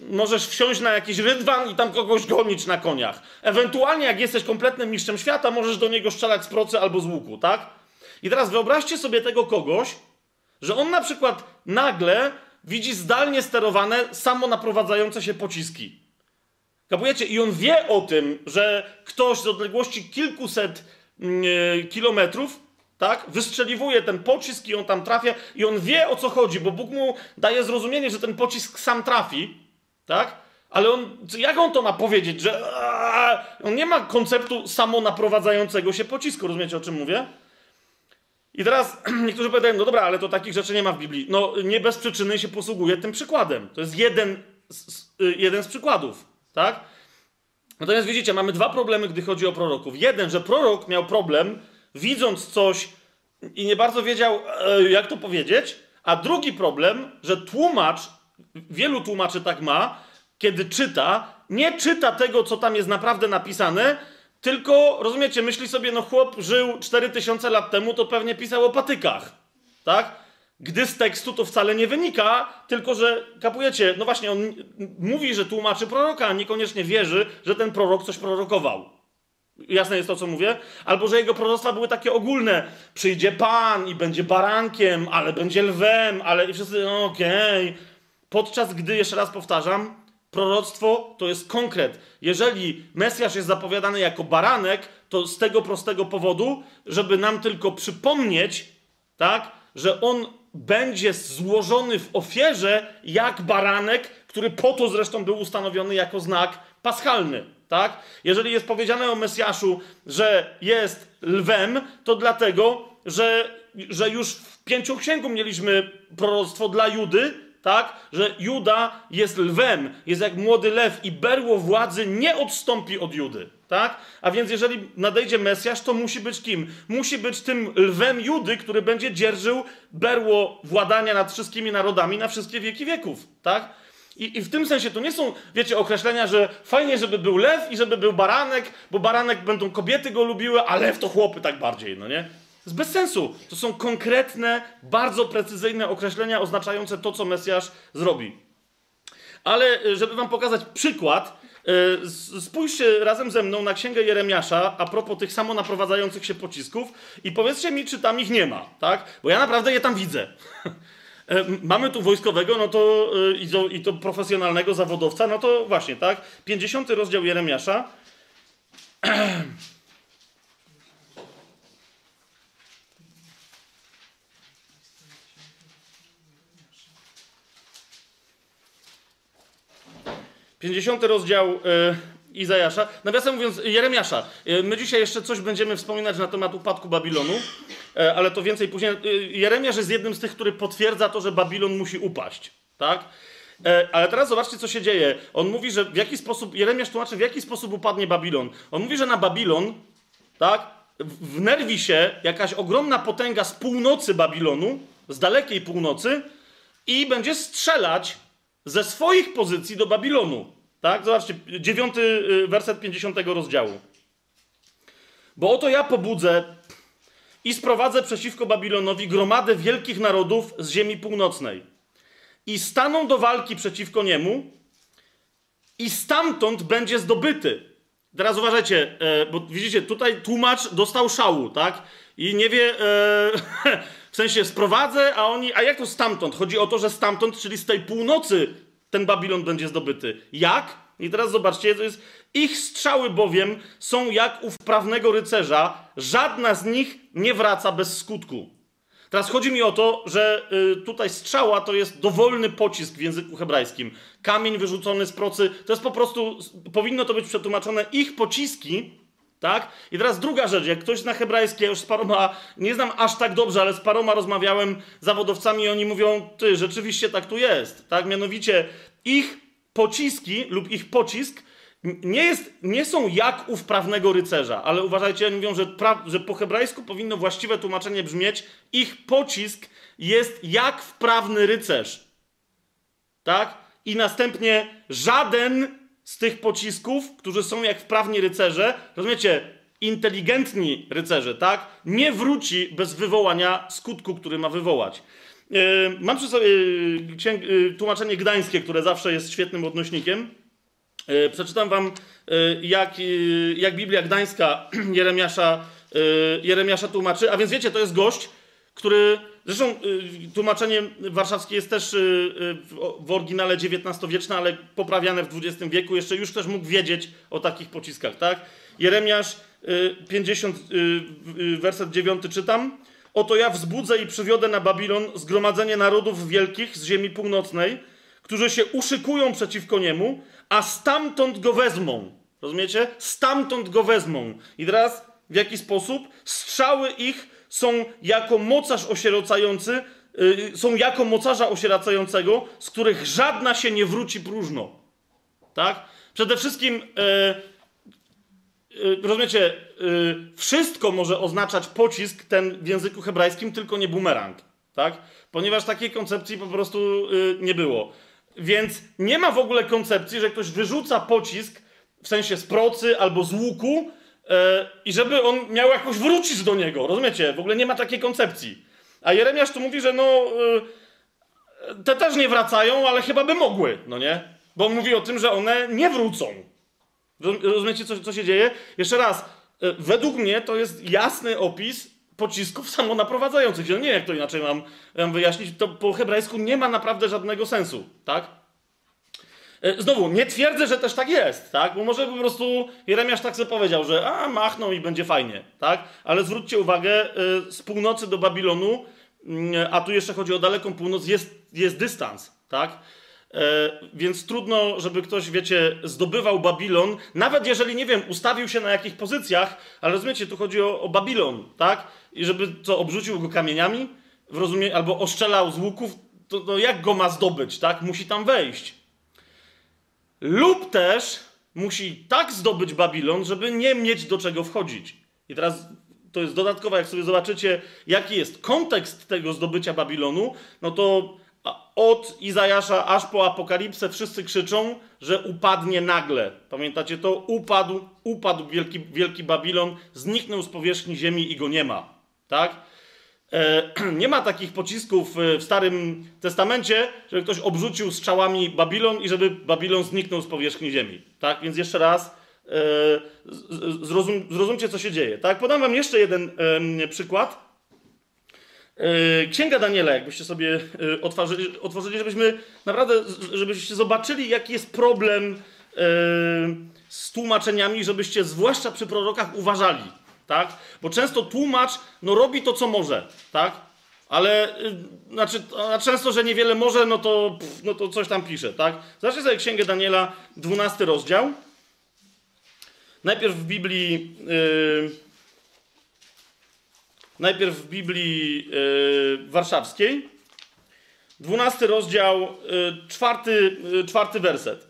yy, możesz wsiąść na jakiś rydwan i tam kogoś gonić na koniach. Ewentualnie, jak jesteś kompletnym mistrzem świata, możesz do niego strzelać z procy albo z łuku, tak? I teraz wyobraźcie sobie tego kogoś, że on na przykład nagle widzi zdalnie sterowane, samo naprowadzające się pociski. Kapujecie? I on wie o tym, że ktoś z odległości kilkuset yy, kilometrów, tak? Wystrzeliwuje ten pocisk i on tam trafia i on wie o co chodzi, bo Bóg mu daje zrozumienie, że ten pocisk sam trafi, tak? Ale on, jak on to ma powiedzieć, że on nie ma konceptu samonaprowadzającego się pocisku, rozumiecie o czym mówię? I teraz niektórzy powiadają, no dobra, ale to takich rzeczy nie ma w Biblii. No nie bez przyczyny się posługuje tym przykładem. To jest jeden z, y, jeden z przykładów, tak? Natomiast widzicie, mamy dwa problemy, gdy chodzi o proroków. Jeden, że prorok miał problem, widząc coś i nie bardzo wiedział, e, jak to powiedzieć, a drugi problem, że tłumacz, wielu tłumaczy tak ma, kiedy czyta, nie czyta tego, co tam jest naprawdę napisane, tylko, rozumiecie, myśli sobie, no chłop żył 4000 lat temu, to pewnie pisał o patykach, tak? Gdy z tekstu to wcale nie wynika, tylko że, kapujecie, no właśnie, on mówi, że tłumaczy proroka, a niekoniecznie wierzy, że ten prorok coś prorokował. Jasne jest to, co mówię? Albo, że jego proroctwa były takie ogólne. Przyjdzie Pan i będzie barankiem, ale będzie lwem, ale i wszyscy, no okej. Okay. Podczas gdy, jeszcze raz powtarzam, proroctwo to jest konkret. Jeżeli Mesjasz jest zapowiadany jako baranek, to z tego prostego powodu, żeby nam tylko przypomnieć, tak, że on będzie złożony w ofierze jak baranek, który po to zresztą był ustanowiony jako znak paschalny. Tak? Jeżeli jest powiedziane o Mesjaszu, że jest lwem, to dlatego, że, że już w pięcioksięgu mieliśmy proroctwo dla Judy, tak? Że Juda jest lwem, jest jak młody lew i berło władzy nie odstąpi od Judy, tak? A więc jeżeli nadejdzie Mesjasz, to musi być kim? Musi być tym lwem Judy, który będzie dzierżył berło władania nad wszystkimi narodami na wszystkie wieki wieków, tak? I, I, w tym sensie to nie są, wiecie, określenia, że fajnie, żeby był lew i żeby był baranek, bo baranek będą kobiety go lubiły, a lew to chłopy tak bardziej, no nie? To jest bez sensu. To są konkretne, bardzo precyzyjne określenia oznaczające to, co Mesjasz zrobi. Ale e, żeby wam pokazać przykład, spójrzcie razem ze mną na księgę Jeremiasza a propos tych samonaprowadzających się pocisków i powiedzcie mi, czy tam ich nie ma, tak? Bo ja naprawdę je tam widzę. E, mamy tu wojskowego, no to i, to i to profesjonalnego zawodowca, no to właśnie, tak? 50 rozdział Jeremiasza. 50 rozdział y, Izajasza. Nawiasem mówiąc, Jeremiasza. Y, my dzisiaj jeszcze coś będziemy wspominać na temat upadku Babilonu, y, ale to więcej później. Jeremiasz jest jednym z tych, który potwierdza to, że Babilon musi upaść. Tak? Ale teraz zobaczcie, co się dzieje. On mówi, że w jaki sposób, Jeremiasz tłumaczy, w jaki sposób upadnie Babilon. On mówi, że na Babilon, tak, wnerwi się jakaś ogromna potęga z północy Babilonu, z dalekiej północy i będzie strzelać ze swoich pozycji do Babilonu. Tak? Zobaczcie, dziewiąty y, werset 50 rozdziału. Bo oto ja pobudzę i sprowadzę przeciwko Babilonowi gromadę wielkich narodów z ziemi północnej. I staną do walki przeciwko niemu, i stamtąd będzie zdobyty. Teraz uważajcie, e, bo widzicie, tutaj tłumacz dostał szału, tak? I nie wie, e, w sensie sprowadzę, a oni, a jak to stamtąd? Chodzi o to, że stamtąd, czyli z tej północy, ten Babilon będzie zdobyty. Jak? I teraz zobaczcie, to jest ich strzały bowiem są jak u wprawnego rycerza, żadna z nich nie wraca bez skutku. Teraz chodzi mi o to, że y, tutaj strzała to jest dowolny pocisk w języku hebrajskim. Kamień wyrzucony z procy, to jest po prostu, powinno to być przetłumaczone, ich pociski, tak? I teraz druga rzecz, jak ktoś zna hebrajski, ja już z paroma, nie znam aż tak dobrze, ale z paroma rozmawiałem zawodowcami i oni mówią, ty, rzeczywiście tak tu jest, tak? Mianowicie ich pociski lub ich pocisk nie, jest, nie są jak u wprawnego rycerza, ale uważajcie, oni mówią, że, pra, że po hebrajsku powinno właściwe tłumaczenie brzmieć ich pocisk jest jak wprawny rycerz. Tak? I następnie żaden z tych pocisków, którzy są jak wprawni rycerze, rozumiecie, inteligentni rycerze, tak? Nie wróci bez wywołania skutku, który ma wywołać. Yy, mam przy sobie yy, tłumaczenie gdańskie, które zawsze jest świetnym odnośnikiem. Yy, przeczytam wam, jak, jak Biblia Gdańska Jeremiasza, Jeremiasza tłumaczy. A więc wiecie, to jest gość, który. Zresztą tłumaczenie warszawskie jest też w oryginale XIX-wieczne, ale poprawiane w XX wieku. Jeszcze już też mógł wiedzieć o takich pociskach, tak? Jeremiasz 50, werset 9 czytam. Oto ja wzbudzę i przywiodę na Babilon zgromadzenie narodów wielkich z ziemi północnej, którzy się uszykują przeciwko niemu, a stamtąd go wezmą. Rozumiecie? Stamtąd go wezmą. I teraz w jaki sposób? Strzały ich są jako mocarz osierocający, yy, są jako mocarza osieracającego, z których żadna się nie wróci próżno. Tak? Przede wszystkim, yy, yy, rozumiecie, y, wszystko może oznaczać pocisk ten w języku hebrajskim, tylko nie bumerang. Tak? Ponieważ takiej koncepcji po prostu y, nie było. Więc nie ma w ogóle koncepcji, że ktoś wyrzuca pocisk w sensie z procy albo z łuku e, i żeby on miał jakoś wrócić do niego. Rozumiecie? W ogóle nie ma takiej koncepcji. A Jeremiasz tu mówi, że no e, te też nie wracają, ale chyba by mogły, no nie? Bo on mówi o tym, że one nie wrócą. Rozumiecie, co, co się dzieje? Jeszcze raz, e, według mnie to jest jasny opis pocisków samonaprowadzających. No nie wiem, jak to inaczej mam wyjaśnić. To po hebrajsku nie ma naprawdę żadnego sensu, tak? E, znowu, nie twierdzę, że też tak jest, tak? Bo może po prostu Jeremiasz tak sobie powiedział, że a, machną i będzie fajnie, tak? Ale zwróćcie uwagę, e, z północy do Babilonu, mm, a tu jeszcze chodzi o daleką północ, jest, jest dystans, tak? E, więc trudno, żeby ktoś, wiecie, zdobywał Babilon, nawet jeżeli, nie wiem, ustawił się na jakich pozycjach, ale rozumiecie, tu chodzi o, o Babilon, tak? I żeby co, obrzucił go kamieniami, w rozumie, albo oszczelał z łuków, to, to jak go ma zdobyć, tak? Musi tam wejść. Lub też musi tak zdobyć Babilon, żeby nie mieć do czego wchodzić. I teraz to jest dodatkowe, jak sobie zobaczycie, jaki jest kontekst tego zdobycia Babilonu, no to od Izajasza aż po Apokalipsę wszyscy krzyczą, że upadnie nagle. Pamiętacie to? Upadł, upadł wielki, wielki Babilon, zniknął z powierzchni ziemi i go nie ma. Tak? E, nie ma takich pocisków e, w Starym Testamencie, żeby ktoś obrzucił strzałami Babilon i żeby Babilon zniknął z powierzchni ziemi. Tak? Więc jeszcze raz e, zrozum, zrozumcie, co się dzieje. Tak? Podam wam jeszcze jeden przykład. Księga Daniela, jakbyście sobie otworzyli, otworzyli, żebyśmy naprawdę, żebyście zobaczyli, jaki jest problem z tłumaczeniami, żebyście zwłaszcza przy prorokach uważali tak? Bo często tłumacz, no robi to, co może, tak? Ale, yy, znaczy, a często, że niewiele może, no to, pff, no to coś tam pisze, tak? Zacznij sobie Księgę Daniela, 12 rozdział. Najpierw w Biblii, yy, najpierw w Biblii yy, warszawskiej, 12 rozdział, yy, czwarty, yy, czwarty werset.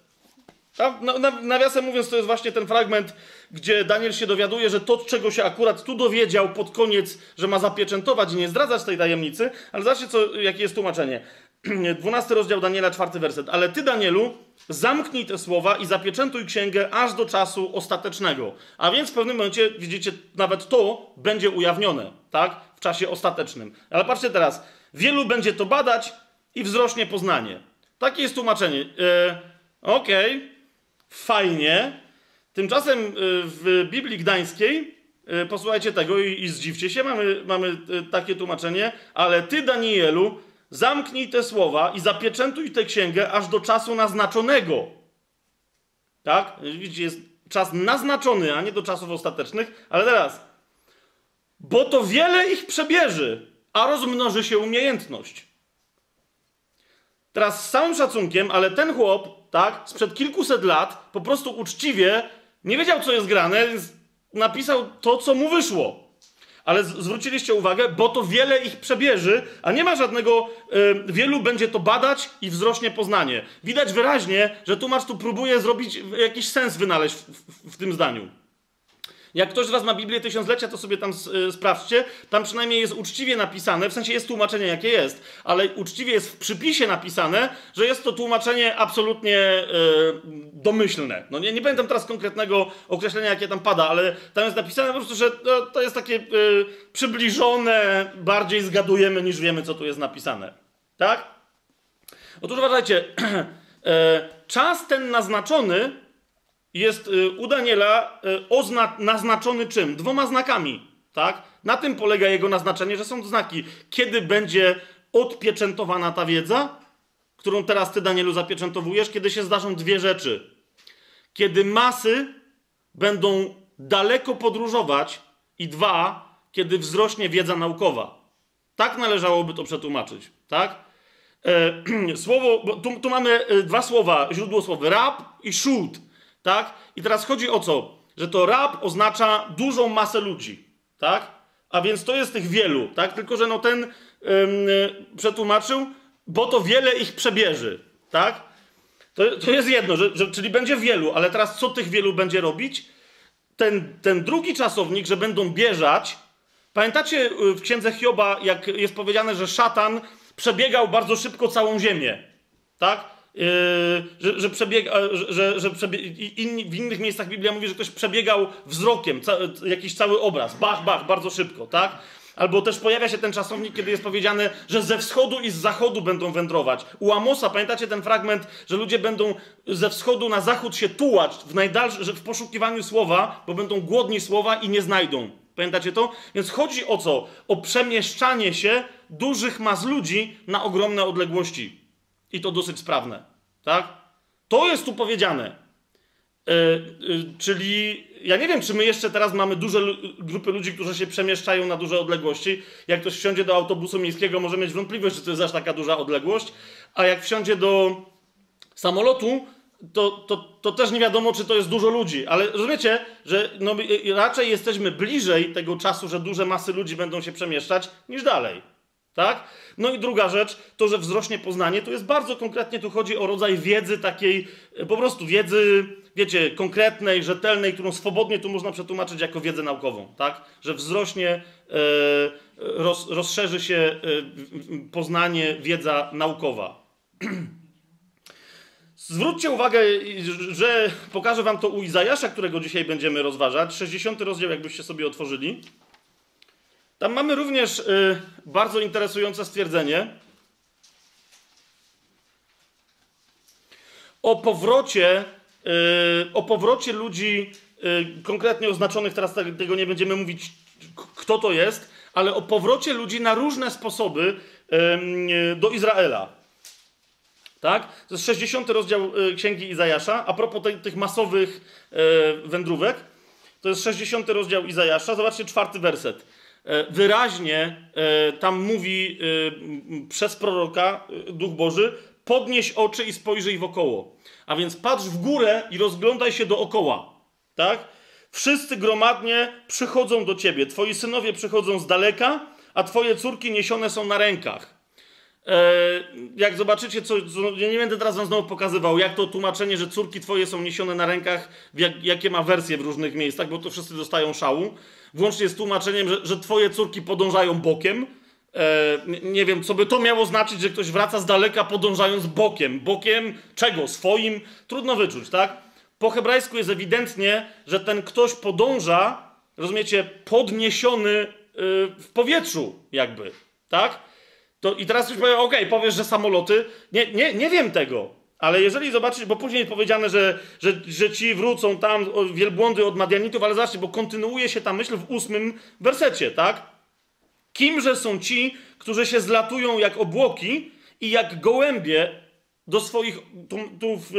Nawiasem mówiąc, to jest właśnie ten fragment, gdzie Daniel się dowiaduje, że to, czego się akurat tu dowiedział pod koniec, że ma zapieczętować i nie zdradzać tej tajemnicy, ale zobaczcie, co, jakie jest tłumaczenie. 12 rozdział Daniela, czwarty werset. Ale ty, Danielu, zamknij te słowa i zapieczętuj księgę aż do czasu ostatecznego. A więc w pewnym momencie, widzicie, nawet to będzie ujawnione, tak? W czasie ostatecznym. Ale patrzcie teraz. Wielu będzie to badać i wzrośnie poznanie. Takie jest tłumaczenie. Yy, Okej, okay. fajnie, Tymczasem y, w Biblii Gdańskiej, y, posłuchajcie tego i, i zdziwcie się, mamy, mamy y, takie tłumaczenie, ale ty, Danielu, zamknij te słowa i zapieczętuj tę księgę aż do czasu naznaczonego. Tak? Widzicie, jest czas naznaczony, a nie do czasów ostatecznych, ale teraz. Bo to wiele ich przebieży, a rozmnoży się umiejętność. Teraz z całym szacunkiem, ale ten chłop, tak, sprzed kilkuset lat, po prostu uczciwie nie wiedział, co jest grane, więc napisał to, co mu wyszło. Ale zwróciliście uwagę, bo to wiele ich przebieży, a nie ma żadnego, y, wielu będzie to badać i wzrośnie poznanie. Widać wyraźnie, że tłumacz tu próbuje zrobić jakiś sens wynaleźć w, w, w tym zdaniu. Jak ktoś z Was ma Biblię Tysiąclecia, to sobie tam y, sprawdźcie. Tam przynajmniej jest uczciwie napisane, w sensie jest tłumaczenie, jakie jest, ale uczciwie jest w przypisie napisane, że jest to tłumaczenie absolutnie y, domyślne. No nie, nie pamiętam teraz konkretnego określenia, jakie tam pada, ale tam jest napisane po prostu, że no, to jest takie y, przybliżone, bardziej zgadujemy niż wiemy, co tu jest napisane. Tak? Otóż uważajcie, e, czas ten naznaczony jest y, u Daniela y, naznaczony czym? Dwoma znakami, tak? Na tym polega jego naznaczenie, że są znaki. Kiedy będzie odpieczętowana ta wiedza, którą teraz ty, Danielu, zapieczętowujesz, kiedy się zdarzą dwie rzeczy. Kiedy masy będą daleko podróżować i dwa, kiedy wzrośnie wiedza naukowa. Tak należałoby to przetłumaczyć, tak? E, słowo, tu, tu mamy e, dwa słowa, źródło słowa rab i shoot, tak? I teraz chodzi o co? Że to rab oznacza dużą masę ludzi, tak? A więc to jest tych wielu, tak? Tylko, że no ten ym, przetłumaczył, bo to wiele ich przebieży, tak? To, to jest jedno, że, że, czyli będzie wielu, ale teraz co tych wielu będzie robić? Ten, ten drugi czasownik, że będą bieżać. Pamiętacie y, w księdze Hioba, jak jest powiedziane, że szatan przebiegał bardzo szybko całą ziemię, tak? Yy, że, że, przebiega, że, że przebie... inni, w innych miejscach Biblia mówi, że ktoś przebiegał wzrokiem ca... jakiś cały obraz, bach, bach, bardzo szybko, tak? Albo też pojawia się ten czasownik, kiedy jest powiedziane, że ze wschodu i z zachodu będą wędrować. U Amosa, pamiętacie ten fragment, że ludzie będą ze wschodu na zachód się tułać w, najdalszy, w poszukiwaniu słowa, bo będą głodni słowa i nie znajdą. Pamiętacie to? Więc chodzi o co? O przemieszczanie się dużych mas ludzi na ogromne odległości. I to dosyć sprawne. Tak? To jest tu powiedziane. Yy, yy, czyli ja nie wiem, czy my jeszcze teraz mamy duże grupy ludzi, którzy się przemieszczają na duże odległości. Jak ktoś wsiądzie do autobusu miejskiego, może mieć wątpliwość, czy to jest aż taka duża odległość. A jak wsiądzie do samolotu, to, to, to też nie wiadomo, czy to jest dużo ludzi. Ale rozumiecie, że no, raczej jesteśmy bliżej tego czasu, że duże masy ludzi będą się przemieszczać, niż dalej. Tak? No i druga rzecz, to, że wzrośnie poznanie, to jest bardzo konkretnie, tu chodzi o rodzaj wiedzy takiej, po prostu wiedzy, wiecie, konkretnej, rzetelnej, którą swobodnie tu można przetłumaczyć jako wiedzę naukową, tak? Że wzrośnie, e, roz, rozszerzy się e, poznanie, wiedza naukowa. Zwróćcie uwagę, że pokażę wam to u Izajasza, którego dzisiaj będziemy rozważać. 60 rozdział, jakbyście sobie otworzyli. Tam mamy również y, bardzo interesujące stwierdzenie o powrocie, y, o powrocie ludzi, y, konkretnie oznaczonych, teraz tego nie będziemy mówić, kto to jest, ale o powrocie ludzi na różne sposoby do Izraela. Tak? To jest 60 rozdział Księgi Izajasza. A propos tych masowych wędrówek, to jest 60 rozdział Izajasza. Zobaczcie czwarty werset. E, wyraźnie e, tam mówi e, przez proroka Duch Boży: podnieś oczy i spojrzyj wokoło. A więc patrz w górę i rozglądaj się dookoła. Tak? Wszyscy gromadnie przychodzą do ciebie. Twoi synowie przychodzą z daleka, a twoje córki niesione są na rękach. Jak zobaczycie, co, ja nie będę teraz wam znowu pokazywał, jak to tłumaczenie, że córki twoje są niesione na rękach, jak, jakie ma wersje w różnych miejscach, bo to wszyscy dostają szału włącznie z tłumaczeniem, że, że twoje córki podążają bokiem. E, nie wiem, co by to miało znaczyć, że ktoś wraca z daleka podążając bokiem. Bokiem czego? Swoim? Trudno wyczuć, tak? Po hebrajsku jest ewidentnie, że ten ktoś podąża, rozumiecie, podniesiony y, w powietrzu, jakby, tak? To, I teraz już powiem, okej, okay, powiesz, że samoloty. Nie, nie, nie wiem tego. Ale jeżeli zobaczyć, bo później jest powiedziane, że, że, że ci wrócą tam wielbłądy od Madianitów, ale zobaczcie, bo kontynuuje się ta myśl w ósmym wersecie, tak? Kimże są ci, którzy się zlatują jak obłoki i jak gołębie do swoich, tu, tu w,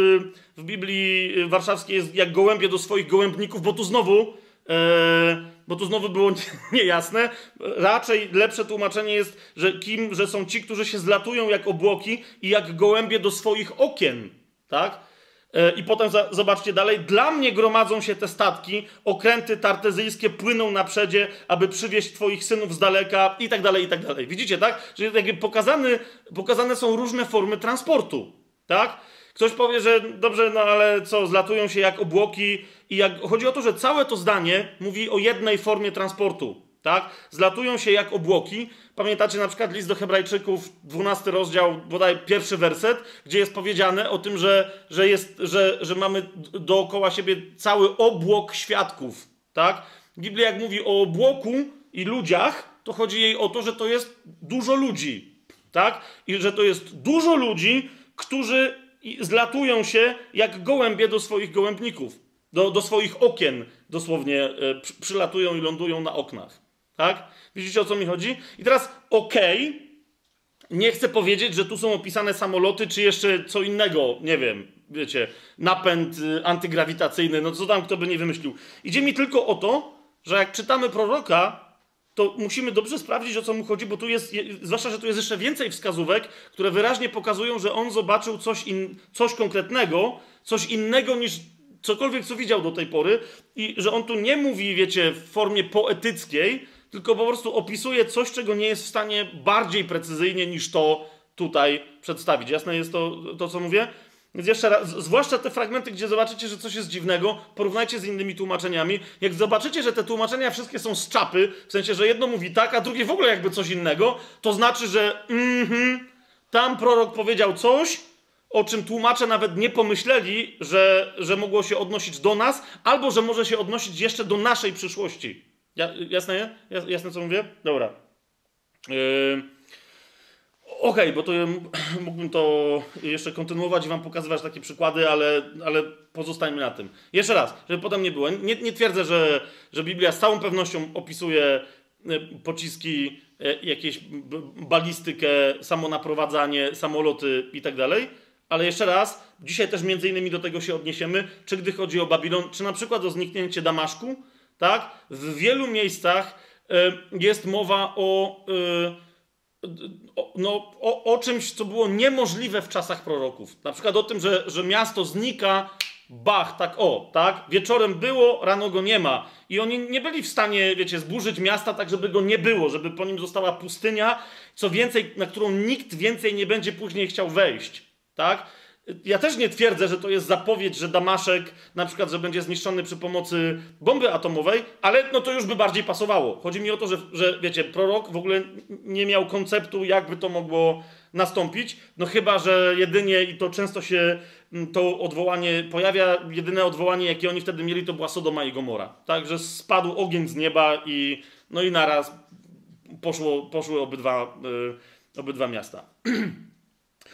w, Biblii warszawskiej jest jak gołębie do swoich gołębników, bo tu znowu, e, bo tu znowu było niejasne. Raczej lepsze tłumaczenie jest, że kim, że są ci, którzy się zlatują jak obłoki i jak gołębie do swoich okien, tak? E, I potem za, zobaczcie dalej. Dla mnie gromadzą się te statki, okręty tartezyjskie płyną na przedzie, aby przywieźć twoich synów z daleka i tak dalej, i tak dalej. Widzicie, tak? Że jakby pokazane są różne formy transportu, tak? Ktoś powie, że dobrze, no ale co, zlatują się jak obłoki i jak... Chodzi o to, że całe to zdanie mówi o jednej formie transportu, tak? Zlatują się jak obłoki. Pamiętacie na przykład list do hebrajczyków, 12 rozdział, bodaj pierwszy werset, gdzie jest powiedziane o tym, że, że, jest, że, że mamy dookoła siebie cały obłok świadków, tak? Biblia jak mówi o obłoku i ludziach, to chodzi jej o to, że to jest dużo ludzi, tak? I że to jest dużo ludzi, którzy i zlatują się jak gołębie do swoich gołębników, do, do swoich okien dosłownie e, przylatują i lądują na oknach. Tak? Widzicie o co mi chodzi? I teraz okay, nie chcę powiedzieć, że tu są opisane samoloty, czy jeszcze co innego, nie wiem, wiecie, napęd y, antygrawitacyjny, no co tam kto by nie wymyślił. Idzie mi tylko o to, że jak czytamy proroka, to musimy dobrze sprawdzić, o co mu chodzi, bo tu jest, zwłaszcza, że tu jest jeszcze więcej wskazówek, które wyraźnie pokazują, że on zobaczył coś, in, coś konkretnego, coś innego niż cokolwiek, co widział do tej pory i że on tu nie mówi, wiecie, w formie poetyckiej, tylko po prostu opisuje coś, czego nie jest w stanie bardziej precyzyjnie niż to tutaj przedstawić. Jasne jest to, to co mówię? Więc jeszcze raz, zwłaszcza te fragmenty, gdzie zobaczycie, że coś jest dziwnego, porównajcie z innymi tłumaczeniami. Jak zobaczycie, że te tłumaczenia wszystkie są z czapy, w sensie, że jedno mówi tak, a drugie w ogóle jakby coś innego, to znaczy, że mhm, tam prorok powiedział coś, o czym tłumacze nawet nie pomyśleli, że, że mogło się odnosić do nas, albo że może się odnosić jeszcze do naszej przyszłości. Ja, jasne, jasne, co mówię? Dobra. Yy... Okej, okay, bo to mógłbym to jeszcze kontynuować i wam pokazywać takie przykłady, ale, ale pozostańmy na tym. Jeszcze raz, żeby potem nie było. Nie, nie twierdzę, że, że Biblia z całą pewnością opisuje e, pociski, e, jakieś balistykę, samonaprowadzanie, samoloty i tak dalej. Ale jeszcze raz, dzisiaj też między innymi do tego się odniesiemy, czy gdy chodzi o Babilon, czy na przykład o zniknięcie Damaszku, tak? W wielu miejscach e, jest mowa o no, o, o, czymś, co było niemożliwe w czasach proroków. Na przykład o tym, że, że miasto znika, bach, tak o, tak? Wieczorem było, rano go nie ma. I oni nie byli w stanie, wiecie, zburzyć miasta tak, żeby go nie było, żeby po nim została pustynia, co więcej, na którą nikt więcej nie będzie później chciał wejść, tak? Ja też nie twierdzę, że to jest zapowiedź, że Damaszek na przykład, że będzie zniszczony przy pomocy bomby atomowej, ale no to już by bardziej pasowało. Chodzi mi o to, że, że wiecie, prorok w ogóle nie miał konceptu, jakby to mogło nastąpić, no chyba, że jedynie, i to często się mm, to odwołanie pojawia, jedyne odwołanie, jakie oni wtedy mieli, to była Sodoma i Gomora. Tak, że spadł ogień z nieba i no i naraz poszło, poszły obydwa, yy, obydwa miasta.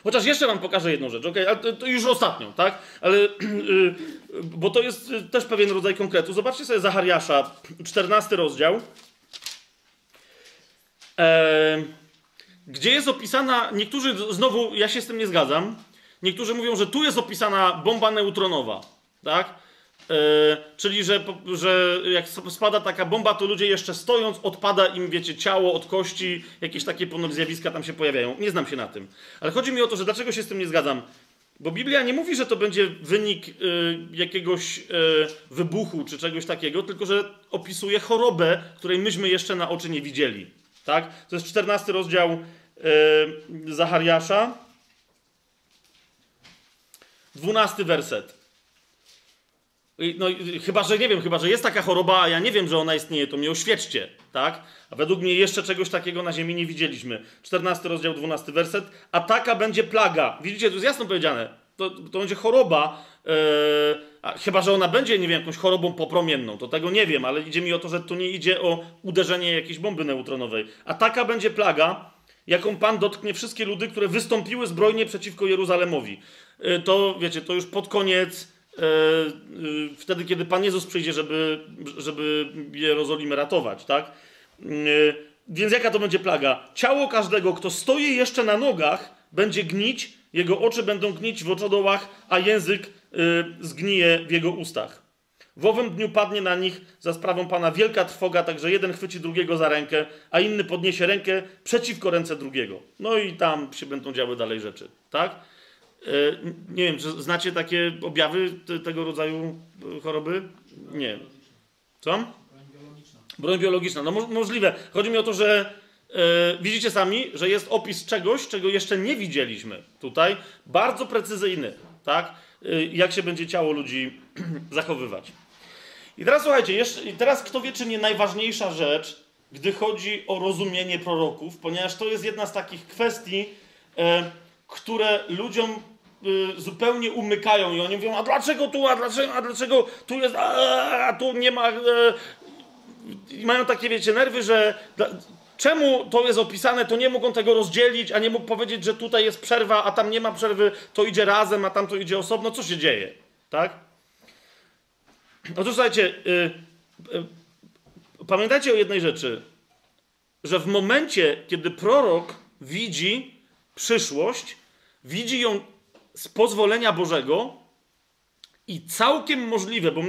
Chociaż jeszcze wam pokażę jedną rzecz, ok? Ale to, to już ostatnią, tak? Ale, yy, bo to jest y, też pewien rodzaj konkretu. Zobaczcie sobie Zachariasza, 14 rozdział. E, gdzie jest opisana, niektórzy znowu, ja się z tym nie zgadzam, niektórzy mówią, że tu jest opisana bomba neutronowa, tak? E, czyli, że, że jak spada taka bomba, to ludzie jeszcze stojąc, odpada im, wiecie, ciało od kości, jakieś takie ponoć zjawiska tam się pojawiają. Nie znam się na tym. Ale chodzi mi o to, że dlaczego się z tym nie zgadzam? Bo Biblia nie mówi, że to będzie wynik y, jakiegoś y, wybuchu czy czegoś takiego, tylko że opisuje chorobę, której myśmy jeszcze na oczy nie widzieli. Tak? To jest 14 rozdział Zachariasza. 12 werset. No, chyba, że nie wiem, chyba, że jest taka choroba, a ja nie wiem, że ona istnieje, to mnie oświadczcie, tak? A według mnie jeszcze czegoś takiego na ziemi nie widzieliśmy. 14 rozdział, 12 werset. A taka będzie plaga. Widzicie, tu jest jasno powiedziane. To, to będzie choroba, yy, chyba, że ona będzie, nie wiem, jakąś chorobą popromienną. To tego nie wiem, ale idzie mi o to, że tu nie idzie o uderzenie jakiejś bomby neutronowej. A taka będzie plaga, jaką Pan dotknie wszystkie ludy, które wystąpiły zbrojnie przeciwko Jeruzalemowi. Yy, to, wiecie, to już pod koniec E, e, wtedy, kiedy Pan Jezus przyjdzie, żeby, żeby Jerozolimę ratować, tak? E, więc jaka to będzie plaga? Ciało każdego, kto stoi jeszcze na nogach, będzie gnić, jego oczy będą gnić w oczodołach, a język zgnije w jego ustach. W owym dniu padnie na nich za sprawą Pana wielka trwoga, tak że jeden chwyci drugiego za rękę, a inny podniesie rękę przeciwko ręce drugiego. No i tam się będą działy dalej rzeczy, tak? E, nie wiem, czy znacie takie objawy tego rodzaju e, choroby? Nie. Co? Broń biologiczna. No mo możliwe. Chodzi mi o to, że e, widzicie sami, że jest opis czegoś, czego jeszcze nie widzieliśmy tutaj. Bardzo precyzyjny, tak? jak się będzie ciało ludzi zachowywać. I teraz słuchajcie, jeszcze, teraz kto wie, czy nie najważniejsza rzecz, gdy chodzi o rozumienie proroków, ponieważ to jest jedna z takich kwestii, które ludziom zupełnie umykają i oni mówią, a dlaczego tu, a dlaczego, a dlaczego tu jest, a, a tu nie ma... E, I mają takie, wiecie, nerwy, że czemu to jest opisane, to nie mogą tego rozdzielić, a nie mógł powiedzieć, że tutaj jest przerwa, a tam nie ma przerwy, to idzie razem, a tam to idzie osobno. Co się dzieje? Tak? Otóż słuchajcie, yy, yy, pamiętajcie o jednej rzeczy, że w momencie, kiedy prorok widzi przyszłość, widzi ją z pozwolenia Bożego, I całkiem możliwe, bo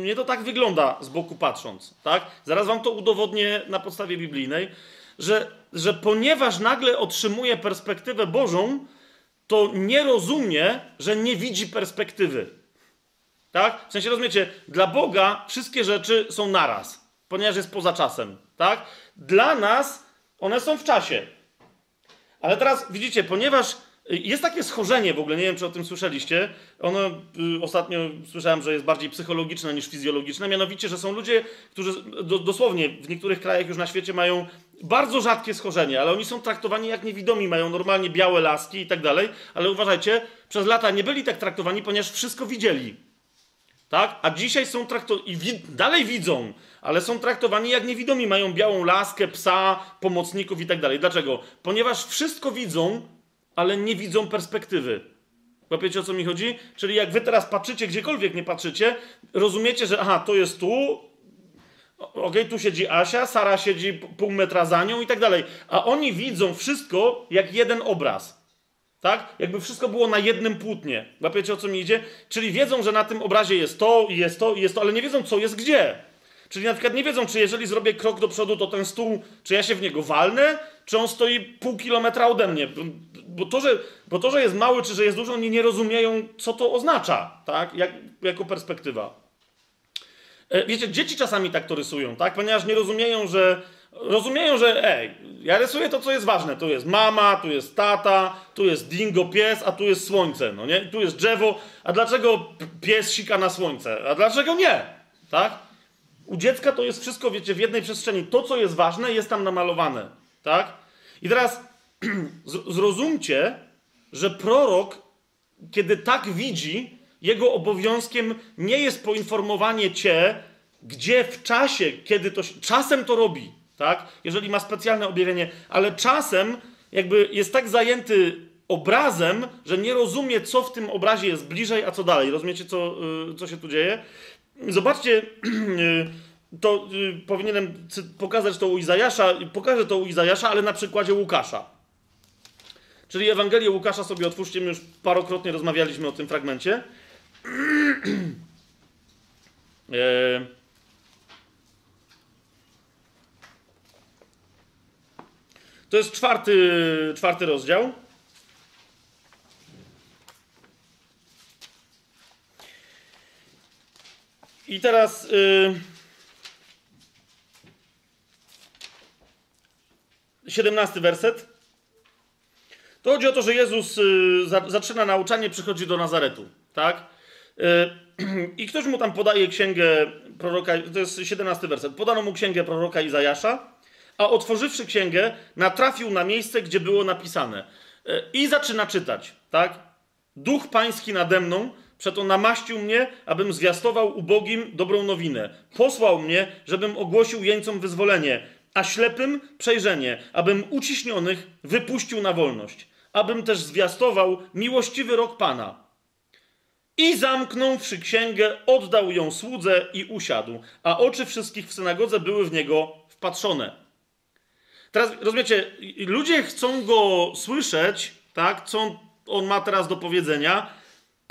mnie to tak wygląda z boku patrząc, tak? Zaraz wam to udowodnię na podstawie biblijnej, że, że ponieważ nagle otrzymuje perspektywę Bożą, to nie rozumie, że nie widzi perspektywy. Tak? W sensie rozumiecie, dla Boga wszystkie rzeczy są naraz, ponieważ jest poza czasem. Tak? Dla nas one są w czasie. Ale teraz widzicie, ponieważ jest takie schorzenie w ogóle, nie wiem czy o tym słyszeliście. Ono y, ostatnio słyszałem, że jest bardziej psychologiczne niż fizjologiczne. Mianowicie, że są ludzie, którzy do, dosłownie w niektórych krajach już na świecie mają bardzo rzadkie schorzenie, ale oni są traktowani jak niewidomi, mają normalnie białe laski i tak dalej. Ale uważajcie, przez lata nie byli tak traktowani, ponieważ wszystko widzieli. Tak? A dzisiaj są traktowani, i wi dalej widzą, ale są traktowani jak niewidomi, mają białą laskę, psa, pomocników i tak dalej. Dlaczego? Ponieważ wszystko widzą, ale nie widzą perspektywy. Łapiecie o co mi chodzi? Czyli jak wy teraz patrzycie, gdziekolwiek nie patrzycie, rozumiecie, że aha, to jest tu, okej, okay, tu siedzi Asia, Sara siedzi pół metra za nią i tak dalej. A oni widzą wszystko jak jeden obraz. Tak? Jakby wszystko było na jednym płótnie. Łapiecie o co mi idzie? Czyli wiedzą, że na tym obrazie jest to, i jest to, i jest to, ale nie wiedzą, co jest gdzie. Czyli na przykład nie wiedzą, czy jeżeli zrobię krok do przodu, to ten stół, czy ja się w niego walnę, czy on stoi pół kilometra ode mnie. Bo to, że, bo to, że jest mały, czy że jest duży, oni nie rozumieją, co to oznacza, tak? Jak, jako perspektywa. E, wiecie, dzieci czasami tak to rysują, tak? Ponieważ nie rozumieją, że rozumieją, że ej, ja rysuję to, co jest ważne. Tu jest mama, tu jest tata, tu jest dingo pies, a tu jest słońce, no nie? Tu jest drzewo, a dlaczego pies sika na słońce? A dlaczego nie? Tak? U dziecka to jest wszystko, wiecie, w jednej przestrzeni. To, co jest ważne, jest tam namalowane. Tak? I teraz zrozumcie, że prorok, kiedy tak widzi, jego obowiązkiem nie jest poinformowanie cię, gdzie w czasie, kiedy to. Czasem to robi, tak? Jeżeli ma specjalne objawienie, ale czasem jakby jest tak zajęty obrazem, że nie rozumie, co w tym obrazie jest bliżej, a co dalej. Rozumiecie, co, y, co się tu dzieje? Zobaczcie, to y, powinienem pokazać to u Izajasza, pokażę to u Izajasza, ale na przykładzie Łukasza. Czyli Ewangelię Łukasza sobie otwórzcie, my już parokrotnie rozmawialiśmy o tym fragmencie. e... To jest czwarty, czwarty rozdział. I teraz. Yy... 17 werset. To chodzi o to, że Jezus za, zaczyna nauczanie, przychodzi do Nazaretu, tak? Yy, I ktoś mu tam podaje księgę proroka, to jest 17 werset. Podano mu księgę proroka Izajasza, a otworzywszy księgę, natrafił na miejsce, gdzie było napisane. Yy, I zaczyna czytać, tak? Duch pański nade mną, Przeto namaścił mnie, abym zwiastował ubogim dobrą nowinę. Posłał mnie, żebym ogłosił jeńcom wyzwolenie, a ślepym przejrzenie, abym uciśnionych wypuścił na wolność, abym też zwiastował miłościwy rok Pana. I zamknąwszy księgę, oddał ją słudze i usiadł, a oczy wszystkich w synagodze były w niego wpatrzone. Teraz rozumiecie, ludzie chcą go słyszeć, tak, co on ma teraz do powiedzenia,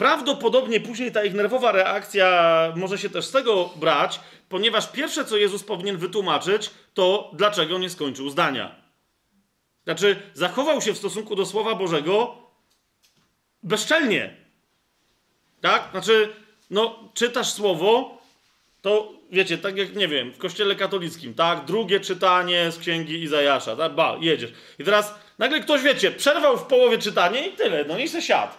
Prawdopodobnie później ta ich nerwowa reakcja może się też z tego brać, ponieważ pierwsze, co Jezus powinien wytłumaczyć, to dlaczego nie skończył zdania. Znaczy, zachował się w stosunku do Słowa Bożego bezczelnie. Tak? Znaczy, no, czytasz Słowo, to wiecie, tak jak, nie wiem, w kościele katolickim, tak? Drugie czytanie z księgi Izajasza, tak? Ba, jedziesz. I teraz nagle ktoś, wiecie, przerwał w połowie czytanie i tyle, no i se siadł.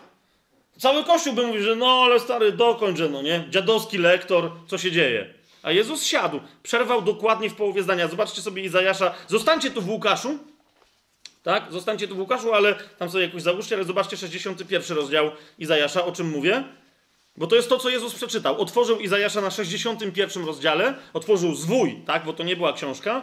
Cały Kościół by mówił, że no ale stary, dokończę, no nie? Dziadowski lektor, co się dzieje? A Jezus siadł, przerwał dokładnie w połowie zdania. Zobaczcie sobie Izajasza. Zostańcie tu w Łukaszu, tak? Zostańcie tu w Łukaszu, ale tam sobie jakoś załóżcie, ale zobaczcie 61 rozdział Izajasza, o czym mówię. Bo to jest to, co Jezus przeczytał. Otworzył Izajasza na 61 rozdziale, otworzył zwój, tak? Bo to nie była książka.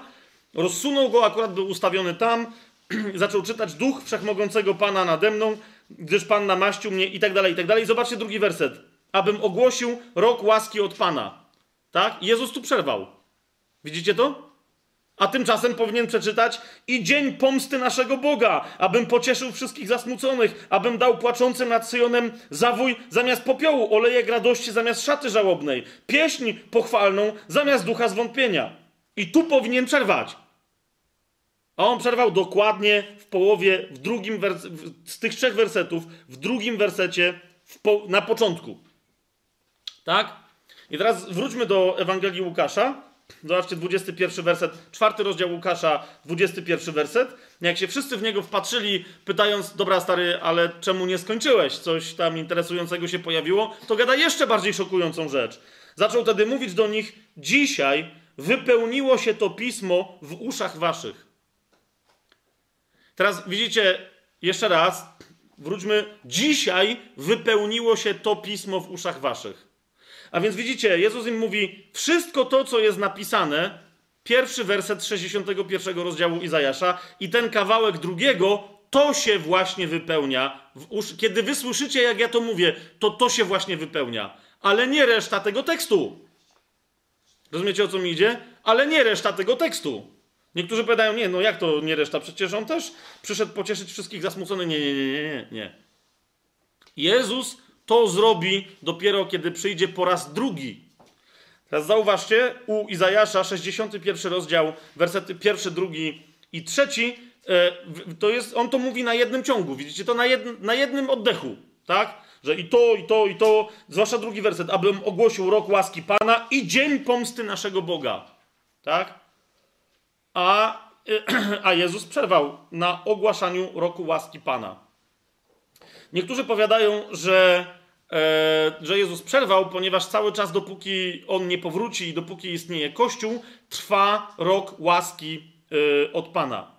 Rozsunął go, akurat był ustawiony tam, zaczął czytać Duch Wszechmogącego Pana nade mną, gdyż Pan namaścił mnie i tak dalej, i tak dalej. Zobaczcie drugi werset. Abym ogłosił rok łaski od Pana. Tak? Jezus tu przerwał. Widzicie to? A tymczasem powinien przeczytać i dzień pomsty naszego Boga, abym pocieszył wszystkich zasmuconych, abym dał płaczącym nad Syjonem zawój zamiast popiołu, olejek radości zamiast szaty żałobnej, pieśń pochwalną zamiast ducha zwątpienia. I tu powinien przerwać. A on przerwał dokładnie w połowie, w drugim z tych trzech wersetów, w drugim wersecie po, na początku. Tak? I teraz wróćmy do Ewangelii Łukasza. Zobaczcie, 21 werset, czwarty rozdział Łukasza, 21 werset. Jak się wszyscy w niego wpatrzyli, pytając, dobra stary, ale czemu nie skończyłeś? Coś tam interesującego się pojawiło, to gada jeszcze bardziej szokującą rzecz. Zaczął wtedy mówić do nich, dzisiaj wypełniło się to pismo w uszach waszych. Teraz widzicie, jeszcze raz, wróćmy, dzisiaj wypełniło się to pismo w uszach waszych. A więc widzicie, Jezus im mówi, wszystko to, co jest napisane, pierwszy werset 61 rozdziału Izajasza i ten kawałek drugiego, to się właśnie wypełnia. Kiedy wy słyszycie, jak ja to mówię, to to się właśnie wypełnia. Ale nie reszta tego tekstu. Rozumiecie, o co mi idzie? Ale nie reszta tego tekstu. Niektórzy powiadają, nie, no jak to nie reszta? Przecież on też przyszedł pocieszyć wszystkich zasmuconych. Nie, nie, nie, nie, nie. Jezus to zrobi dopiero kiedy przyjdzie po raz drugi. Teraz zauważcie, u Izajasza 61 rozdział, wersety pierwszy, drugi i trzeci, e, to jest, on to mówi na jednym ciągu, widzicie to na, jed, na jednym oddechu, tak? Że i to, i to, i to, zwłaszcza drugi werset, abym ogłosił rok łaski Pana i dzień pomsty naszego Boga, tak? A, a Jezus przerwał na ogłaszaniu roku łaski Pana. Niektórzy powiadają, że E, że Jezus przerwał, ponieważ cały czas, dopóki on nie powróci i dopóki istnieje Kościół, trwa rok łaski e, od Pana.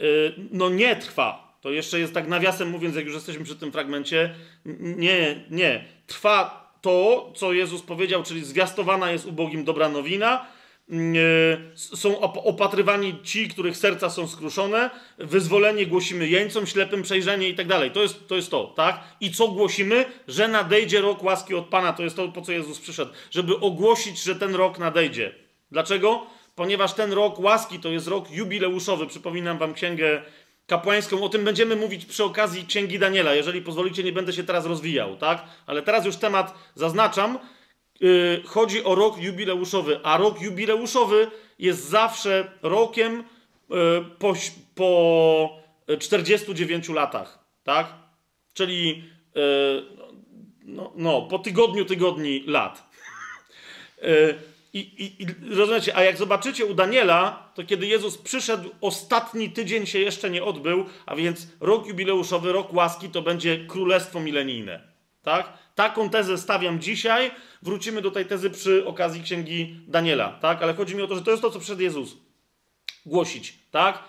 E, no nie trwa. To jeszcze jest tak nawiasem mówiąc, jak już jesteśmy przy tym fragmencie. Nie, nie. Trwa to, co Jezus powiedział, czyli zwiastowana jest ubogim dobra nowina, są opatrywani ci, których serca są skruszone, wyzwolenie głosimy jeńcom, ślepym przejrzenie i tak dalej. To jest, to jest to, tak? I co głosimy? Że nadejdzie rok łaski od Pana. To jest to, po co Jezus przyszedł. Żeby ogłosić, że ten rok nadejdzie. Dlaczego? Ponieważ ten rok łaski to jest rok jubileuszowy. Przypominam wam księgę kapłańską. O tym będziemy mówić przy okazji księgi Daniela. Jeżeli pozwolicie, nie będę się teraz rozwijał, tak? Ale teraz już temat zaznaczam chodzi o rok jubileuszowy, a rok jubileuszowy jest zawsze rokiem y, po, po 49 latach, tak? Czyli y, no, no, po tygodniu tygodni lat. I, i, I rozumiecie, a jak zobaczycie u Daniela, to kiedy Jezus przyszedł, ostatni tydzień się jeszcze nie odbył, a więc rok jubileuszowy, rok łaski to będzie królestwo milenijne. Tak? Taką tezę stawiam dzisiaj. Wrócimy do tej tezy przy okazji księgi Daniela, tak? Ale chodzi mi o to, że to jest to, co przyszedł Jezus. Głosić, tak?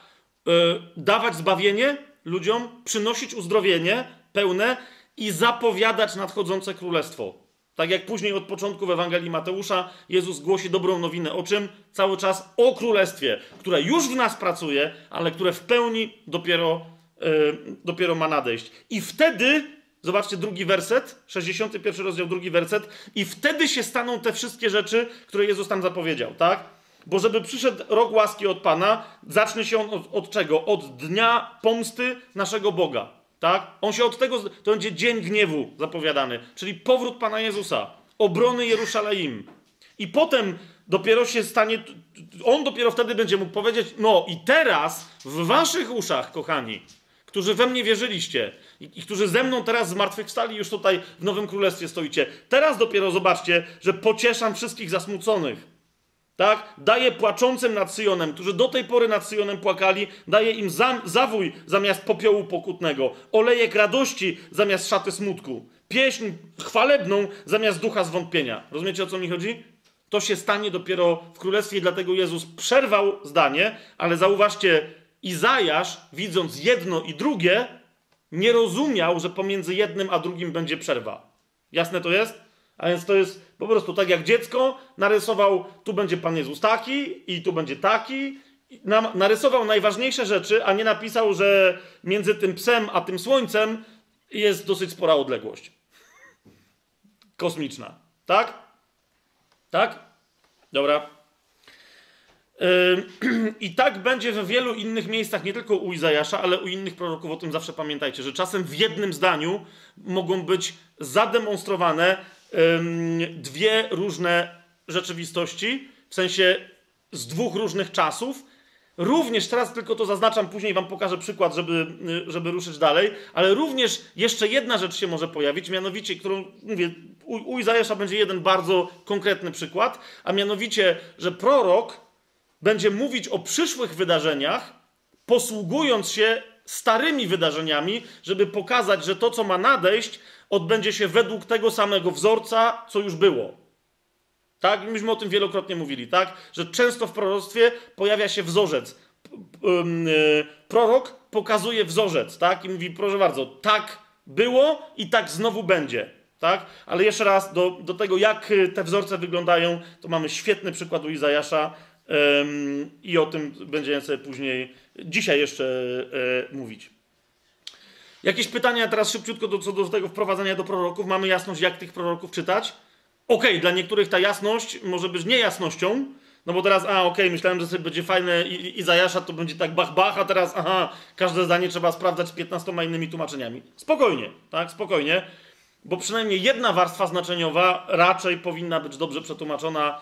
Yy, dawać zbawienie ludziom, przynosić uzdrowienie pełne i zapowiadać nadchodzące królestwo. Tak jak później od początku w Ewangelii Mateusza Jezus głosi dobrą nowinę o czym? Cały czas o królestwie, które już w nas pracuje, ale które w pełni dopiero, yy, dopiero ma nadejść. I wtedy Zobaczcie drugi werset, 61 rozdział, drugi werset. I wtedy się staną te wszystkie rzeczy, które Jezus tam zapowiedział, tak? Bo żeby przyszedł rok łaski od Pana, zacznie się on od, od czego? Od dnia pomsty naszego Boga, tak? On się od tego, to będzie dzień gniewu zapowiadany, czyli powrót Pana Jezusa, obrony Jerusalem. I potem dopiero się stanie, on dopiero wtedy będzie mógł powiedzieć, no i teraz w waszych uszach, kochani, którzy we mnie wierzyliście i, i, którzy ze mną teraz zmartwychwstali, już tutaj w Nowym Królestwie stoicie. Teraz dopiero zobaczcie, że pocieszam wszystkich zasmuconych. Tak? Daję płaczącym nad Syjonem, którzy do tej pory nad Syjonem płakali, daję im za, zawój zamiast popiołu pokutnego, olejek radości zamiast szaty smutku, pieśń chwalebną zamiast ducha zwątpienia. Rozumiecie o co mi chodzi? To się stanie dopiero w królestwie, dlatego Jezus przerwał zdanie, ale zauważcie, Izajasz, widząc jedno i drugie, nie rozumiał, że pomiędzy jednym a drugim będzie przerwa. Jasne to jest? A więc to jest po prostu tak jak dziecko narysował, tu będzie Pan Jezus taki i tu będzie taki. Narysował najważniejsze rzeczy, a nie napisał, że między tym psem a tym słońcem jest dosyć spora odległość. Kosmiczna. Tak? Tak? Dobra. I tak będzie we wielu innych miejscach, nie tylko u Izajasza, ale u innych proroków. O tym zawsze pamiętajcie, że czasem w jednym zdaniu mogą być zademonstrowane dwie różne rzeczywistości, w sensie z dwóch różnych czasów. Również teraz tylko to zaznaczam, później wam pokażę przykład, żeby, żeby ruszyć dalej, ale również jeszcze jedna rzecz się może pojawić, mianowicie, którą mówię, u, u Izajasza będzie jeden bardzo konkretny przykład, a mianowicie, że prorok będzie mówić o przyszłych wydarzeniach, posługując się starymi wydarzeniami, żeby pokazać, że to, co ma nadejść, odbędzie się według tego samego wzorca, co już było. Tak? Myśmy o tym wielokrotnie mówili, tak? Że często w proroctwie pojawia się wzorzec. Y, prorok pokazuje wzorzec, tak? I mówi, proszę bardzo, tak było i tak znowu będzie. Tak? Ale jeszcze raz, do, do tego, jak te wzorce wyglądają, to mamy świetny przykład u Izajasza i o tym będziemy sobie później, dzisiaj jeszcze yy, mówić. Jakieś pytania teraz szybciutko do, co do tego wprowadzenia do proroków? Mamy jasność, jak tych proroków czytać? Okej, okay, dla niektórych ta jasność może być niejasnością, no bo teraz, a okej, okay, myślałem, że sobie będzie fajne i, i zajasza, to będzie tak bach, bach, a teraz, aha, każde zdanie trzeba sprawdzać z 15 innymi tłumaczeniami. Spokojnie, tak, spokojnie, bo przynajmniej jedna warstwa znaczeniowa raczej powinna być dobrze przetłumaczona, e,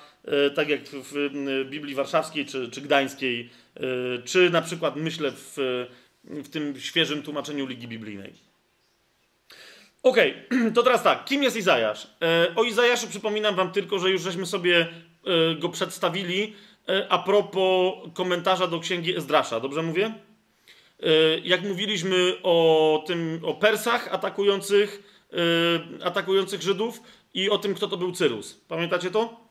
tak jak w, Biblii Warszawskiej czy, czy Gdańskiej, e, czy na przykład, myślę, w, w tym świeżym tłumaczeniu Ligi Biblijnej. Okej, okay, to teraz tak. Kim jest Izajasz? E, o Izajaszu przypominam wam tylko, że już żeśmy sobie e, go przedstawili e, a propos komentarza do księgi Ezdrasza. Dobrze mówię? Jak mówiliśmy o tym, o Persach atakujących, atakujących Żydów i o tym, kto to był Cyrus. Pamiętacie to?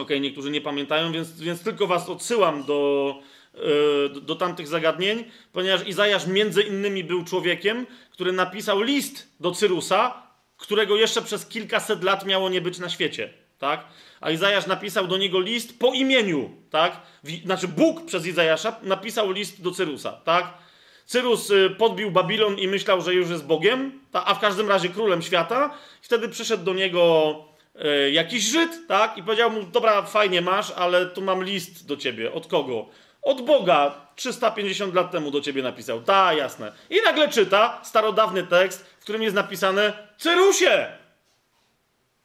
Okay, niektórzy nie pamiętają, więc, więc tylko was odsyłam do, do, do tamtych zagadnień, ponieważ Izajasz między innymi był człowiekiem, który napisał list do Cyrusa, którego jeszcze przez kilkaset lat miało nie być na świecie. Tak? A Izajasz napisał do niego list po imieniu. Tak? Znaczy Bóg przez Izajasza napisał list do Cyrusa. Tak? Cyrus y, podbił Babilon i myślał, że już jest Bogiem, a w każdym razie królem świata. Wtedy przyszedł do niego y, jakiś Żyd, tak? I powiedział mu, dobra, fajnie masz, ale tu mam list do ciebie. Od kogo? Od Boga 350 lat temu do ciebie napisał. Ta, jasne. I nagle czyta starodawny tekst, w którym jest napisane Cyrusie!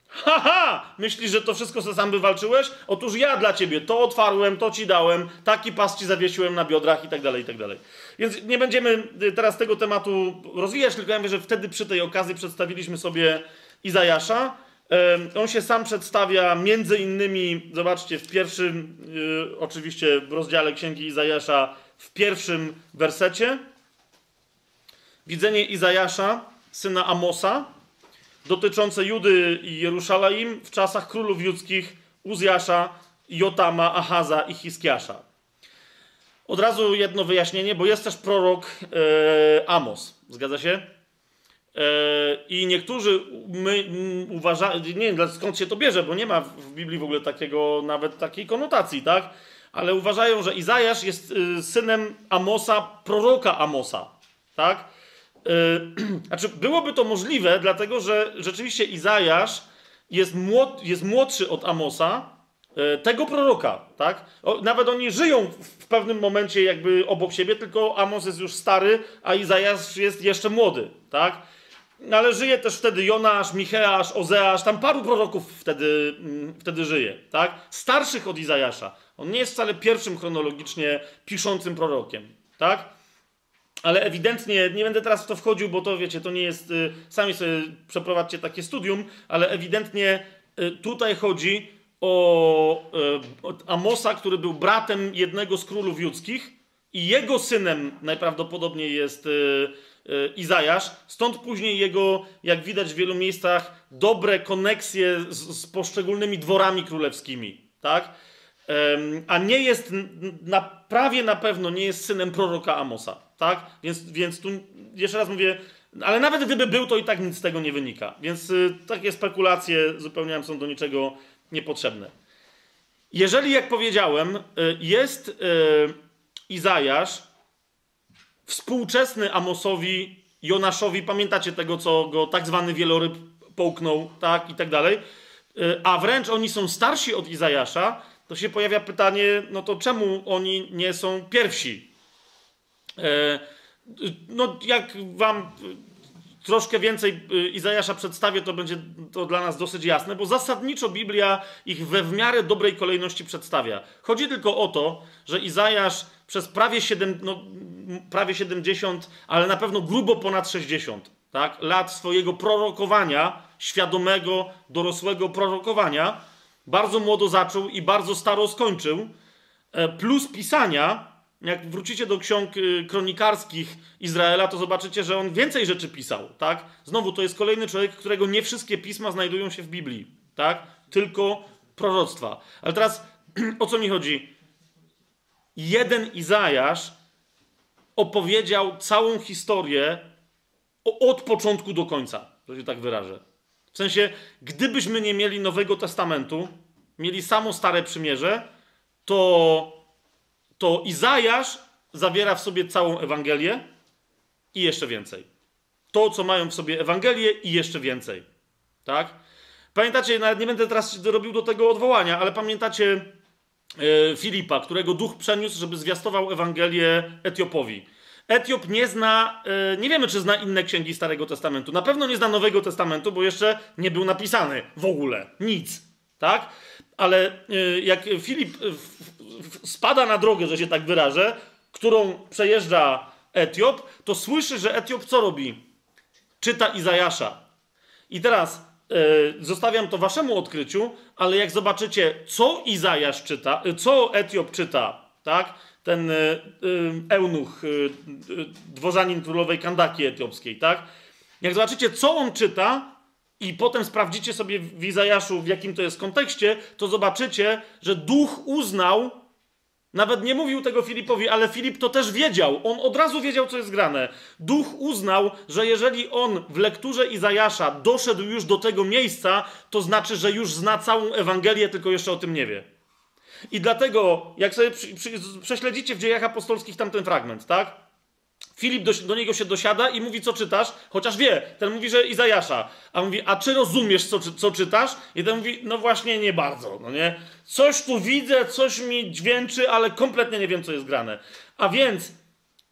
Haha! Myślisz, że to wszystko co sam wywalczyłeś? Otóż ja dla ciebie to otwarłem, to ci dałem, taki pas ci zawiesiłem na biodrach i tak dalej, i tak dalej. Więc nie będziemy y, teraz tego tematu rozwijać, tylko ja mówię, że wtedy przy tej okazji przedstawiliśmy sobie Izajasza, on się sam przedstawia między innymi, zobaczcie, w pierwszym, yy, oczywiście w rozdziale Księgi Izajasza, w pierwszym wersecie. Widzenie Izajasza, syna Amosa, dotyczące Judy i Jerusalem w czasach królów judzkich Uzjasza, Jotama, Ahaza i Hiskiasza. Od razu jedno wyjaśnienie, bo jest też prorok yy, Amos. Zgadza się? E, I niektórzy my uważają, nie wiem skąd się to bierze, bo nie ma w Biblii w ogóle takiego, nawet takiej konotacji, tak? Ale uważają, że Izajasz jest y, synem Amosa, proroka Amosa, tak? E, znaczy, byłoby to możliwe, dlatego że rzeczywiście Izajasz jest, młod, jest młodszy od Amosa, e, tego proroka, tak? Nawet oni żyją w pewnym momencie jakby obok siebie, tylko Amos jest już stary, a Izajasz jest jeszcze młody, tak? Ale żyje też wtedy Jonasz, Micheasz, Ozeasz, tam paru proroków wtedy, mm, wtedy żyje, tak? Starszych od Izajasza. On nie jest wcale pierwszym chronologicznie piszącym prorokiem, tak? Ale ewidentnie, nie będę teraz w to wchodził, bo to wiecie, to nie jest, y, sami sobie przeprowadźcie takie studium, ale ewidentnie y, tutaj chodzi o, y, o Amosa, który był bratem jednego z królów judzkich i jego synem najprawdopodobniej jest Izajasz. Stąd później jego, jak widać w wielu miejscach, dobre koneksje z, z poszczególnymi dworami królewskimi. Tak? A nie jest, na, prawie na pewno nie jest synem proroka Amosa. Tak? Więc, więc tu jeszcze raz mówię, ale nawet gdyby był, to i tak nic z tego nie wynika. Więc y, takie spekulacje zupełnie są do niczego niepotrzebne. Jeżeli, jak powiedziałem, y, jest y, Izajasz, współczesny Amosowi, Jonaszowi, pamiętacie tego, co go tak zwany wieloryb połknął, tak, i tak dalej, y, a wręcz oni są starsi od Izajasza, to się pojawia pytanie, no to czemu oni nie są pierwsi? E, no, jak wam troszkę więcej y, Izajasza przedstawię, to będzie to dla nas dosyć jasne, bo zasadniczo Biblia ich we w miarę dobrej kolejności przedstawia. Chodzi tylko o to, że Izajasz przez prawie, 7, no, prawie 70, ale na pewno grubo ponad 60 tak, lat swojego prorokowania, świadomego, dorosłego prorokowania, bardzo młodo zaczął i bardzo staro skończył, e, plus pisania, jak wrócicie do ksiąg y, kronikarskich Izraela, to zobaczycie, że on więcej rzeczy pisał, tak? Znowu, to jest kolejny człowiek, którego nie wszystkie pisma znajdują się w Biblii, tak? Tylko proroctwa. Ale teraz, o co mi chodzi? Jeden Izajasz opowiedział całą historię od początku do końca, że się tak wyrażę. W sensie, gdybyśmy nie mieli Nowego Testamentu, mieli samo Stare Przymierze, to to Izajasz zawiera w sobie całą Ewangelię i jeszcze więcej. To, co mają w sobie Ewangelię i jeszcze więcej. Tak? Pamiętacie, nawet nie będę teraz robił do tego odwołania, ale pamiętacie Filipa, którego duch przeniósł, żeby zwiastował Ewangelię Etiopowi. Etiop nie zna, e, nie wiemy czy zna inne księgi Starego Testamentu. Na pewno nie zna Nowego Testamentu, bo jeszcze nie był napisany w ogóle. Nic. Tak? Ale e, jak Filip spada na drogę, że się tak wyrażę, którą przejeżdża Etiop, to słyszy, że Etiop co robi? Czyta Izajasza. I teraz zostawiam to waszemu odkryciu, ale jak zobaczycie, co Izajasz czyta, yy, co Etiop czyta, tak? Ten yy, eunuch, dworzanin królowej Kandaki etiopskiej, tak? Jak zobaczycie, co on czyta, i potem sprawdzicie sobie w Izajaszu, w jakim to jest kontekście, to zobaczycie, że duch uznał, nawet nie mówił tego Filipowi, ale Filip to też wiedział. On od razu wiedział, co jest grane. Duch uznał, że jeżeli on w lekturze Izajasza doszedł już do tego miejsca, to znaczy, że już zna całą Ewangelię, tylko jeszcze o tym nie wie. I dlatego, jak sobie prześledzicie w dziejach apostolskich tamten fragment, tak? Filip do, do, niego się dosiada i mówi, co czytasz, chociaż wie. Ten mówi, że Izajasza. A mówi, a czy rozumiesz, co, co czytasz? I ten mówi, no właśnie nie bardzo, no nie? Coś tu widzę, coś mi dźwięczy, ale kompletnie nie wiem, co jest grane. A więc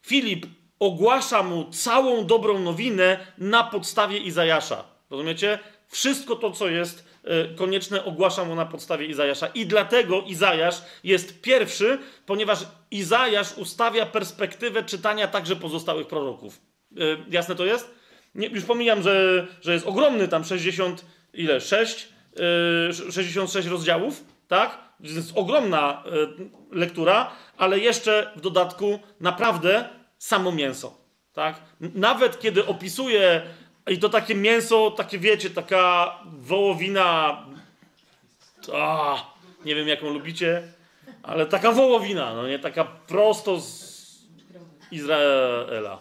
Filip ogłasza mu całą dobrą nowinę na podstawie Izajasza. Rozumiecie? Wszystko to, co jest konieczne ogłasza mu na podstawie Izajasza. I dlatego Izajasz jest pierwszy, ponieważ Izajasz ustawia perspektywę czytania także pozostałych proroków. E, jasne to jest? Nie, już pomijam, że, że jest ogromny tam 60, ile? 6? 66 rozdziałów, tak? Jest ogromna e, lektura, ale jeszcze w dodatku naprawdę samo mięso. Tak? Nawet kiedy opisuje i to takie mięso, takie wiecie, taka wołowina. A, nie wiem, jaką lubicie, ale taka wołowina, no nie? Taka prosto z Izraela.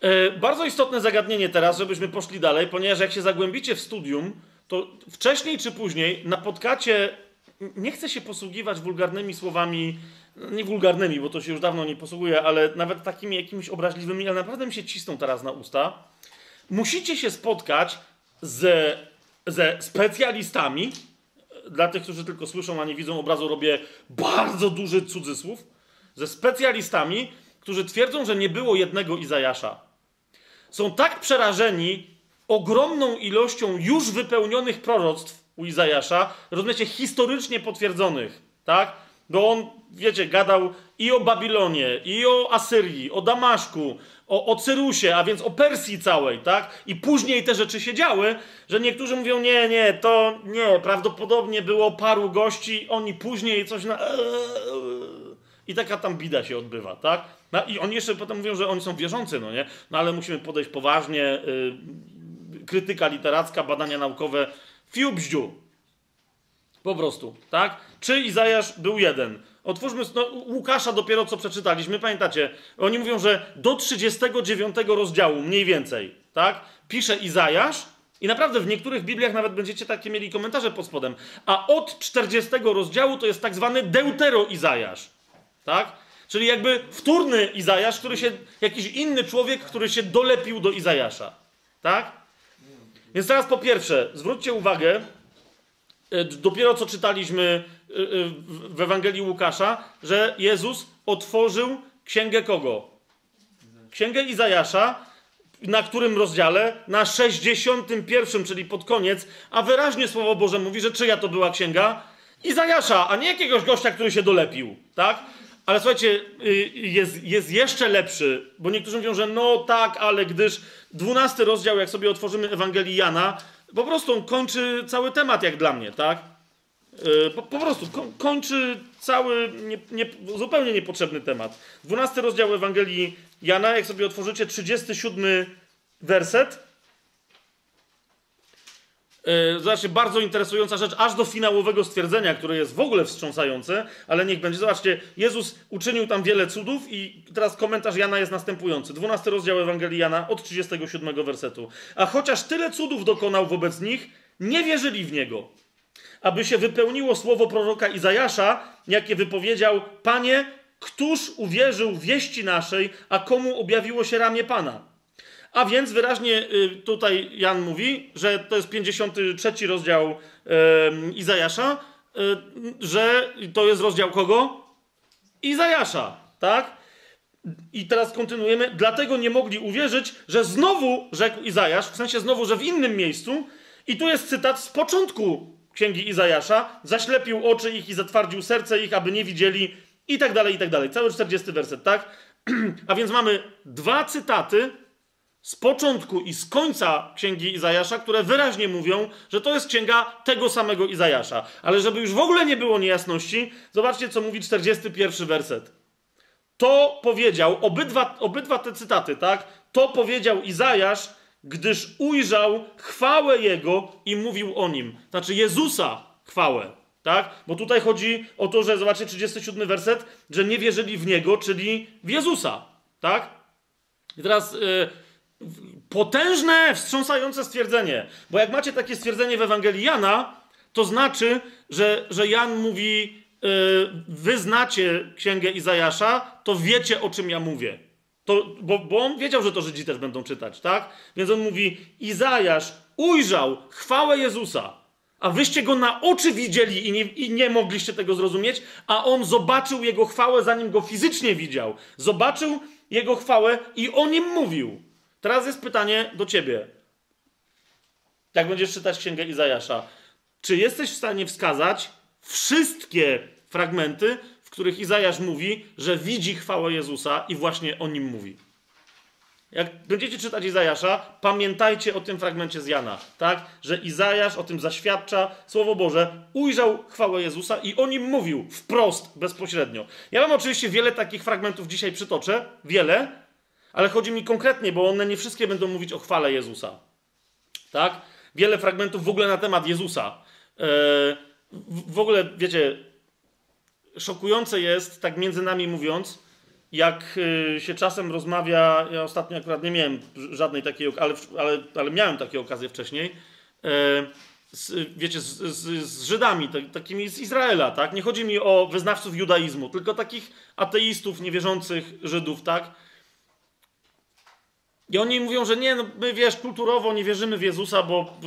E, bardzo istotne zagadnienie teraz, żebyśmy poszli dalej, ponieważ jak się zagłębicie w studium, to wcześniej czy później napotkacie. Nie chcę się posługiwać wulgarnymi słowami nie wulgarnymi, bo to się już dawno nie posługuje, ale nawet takimi jakimiś obraźliwymi, ale naprawdę mi się cisną teraz na usta. Musicie się spotkać ze, ze specjalistami. Dla tych, którzy tylko słyszą, a nie widzą obrazu, robię bardzo duży cudzysłów. Ze specjalistami, którzy twierdzą, że nie było jednego Izajasza. Są tak przerażeni ogromną ilością już wypełnionych proroctw u Izajasza, rozumiecie, historycznie potwierdzonych, tak? Bo on, wiecie, gadał i o Babilonie, i o Asyrii, o Damaszku, o, o Cyrusie, a więc o Persji całej, tak? I później te rzeczy się działy, że niektórzy mówią, nie, nie, to nie, prawdopodobnie było paru gości, oni później coś na... I taka tam bida się odbywa, tak? No i oni jeszcze potem mówią, że oni są wierzący, no nie? No ale musimy podejść poważnie, yy, krytyka literacka, badania naukowe, fiu bździu. Po prostu, tak? Czy Izajasz był jeden? Otwórzmy no, Łukasza dopiero co przeczytaliśmy, pamiętacie? Oni mówią, że do 39 rozdziału, mniej więcej, tak? Pisze Izajasz i naprawdę w niektórych Bibliach nawet będziecie takie mieli komentarze pod spodem. A od 40 rozdziału to jest tak zwany Deutero-Izajasz, tak? Czyli jakby wtórny Izajasz, który się, jakiś inny człowiek, który się dolepił do Izajasza, tak? Więc teraz po pierwsze, zwróćcie uwagę, e, dopiero co czytaliśmy w Ewangelii Łukasza, że Jezus otworzył księgę kogo? Księgę Izajasza, na którym rozdziale? Na 61, czyli pod koniec, a wyraźnie Słowo Boże mówi, że czyja to była księga? Izajasza, a nie jakiegoś gościa, który się dolepił, tak? Ale słuchajcie, y, jest, jest jeszcze lepszy, bo niektórzy mówią, że no tak, ale gdyż 12 rozdział, jak sobie otworzymy Ewangelii Jana, po prostu on kończy cały temat, jak dla mnie, tak? Y, po, po prostu kończy cały nie, nie, zupełnie niepotrzebny temat. 12 rozdział Ewangelii Jana, jak sobie otworzycie 37 werset, E, zobaczcie, bardzo interesująca rzecz, aż do finałowego stwierdzenia, które jest w ogóle wstrząsające, ale niech będzie. Zobaczcie, Jezus uczynił tam wiele cudów i teraz komentarz Jana jest następujący. 12 rozdział Ewangelii Jana od 37 wersetu. A chociaż tyle cudów dokonał wobec nich, nie wierzyli w Niego. Aby się wypełniło słowo proroka Izajasza, jakie wypowiedział, Panie, któż uwierzył wieści naszej, a komu objawiło się ramię Pana? A więc wyraźnie y, tutaj Jan mówi, że to jest 53 rozdział Izajasza, y, że to jest rozdział kogo? Izajasza, tak? I teraz kontynuujemy. Dlatego nie mogli uwierzyć, że znowu rzekł Izajasz, w sensie znowu, że w innym miejscu, i tu jest cytat z początku księgi Izajasza, zaślepił oczy ich i zatwardził serce ich, aby nie widzieli, i tak dalej, i tak dalej. Cały 40 werset, tak? A więc mamy dwa cytaty z początku i z końca księgi Izajasza, które wyraźnie mówią, że to jest księga tego samego Izajasza. Ale żeby już w ogóle nie było niejasności, zobaczcie, co mówi 41 werset. To powiedział, obydwa, obydwa te cytaty, tak? To powiedział Izajasz, gdyż ujrzał chwałę Jego i mówił o Nim. Znaczy Jezusa chwałę, tak? Bo tutaj chodzi o to, że, zobaczcie 37 werset, że nie wierzyli w Niego, czyli w Jezusa, tak? I teraz... Yy, potężne, wstrząsające stwierdzenie. Bo jak macie takie stwierdzenie w Ewangelii Jana, to znaczy, że, że Jan mówi, yy, wy znacie księgę Izajasza, to wiecie o czym ja mówię. To, bo, bo on wiedział, że to Żydzi też będą czytać, tak? Więc on mówi, Izajasz ujrzał chwałę Jezusa, a wyście go na oczy widzieli i nie, i nie mogliście tego zrozumieć, a on zobaczył jego chwałę, zanim go fizycznie widział. Zobaczył jego chwałę i o nim mówił. Teraz jest pytanie do ciebie. Jak będziesz czytać księgę Izajasza, czy jesteś w stanie wskazać wszystkie fragmenty, których Izajasz mówi, że widzi chwałę Jezusa i właśnie o nim mówi? Jak będziecie czytać Izajasza, pamiętajcie o tym fragmencie z Jana, tak? Że Izajasz o tym zaświadcza, Słowo Boże, ujrzał chwałę Jezusa i o nim mówił wprost, bezpośrednio. Ja wam oczywiście wiele takich fragmentów dzisiaj przytoczę, wiele, ale chodzi mi konkretnie, bo one nie wszystkie będą mówić o chwale Jezusa. Tak? Wiele fragmentów w ogóle na temat Jezusa. E, w ogóle, wiecie, szokujące jest, tak między nami mówiąc, jak e, się czasem rozmawia, ja ostatnio akurat nie miałem żadnej takiej, ale, ale, ale miałem takie okazje wcześniej, e, z, wiecie, z, z, z, Żydami, takimi z Izraela, tak? Nie chodzi mi o wyznawców judaizmu, tylko takich ateistów, niewierzących Żydów, tak? I oni mówią, że nie, no my wiesz, kulturowo nie wierzymy w Jezusa, bo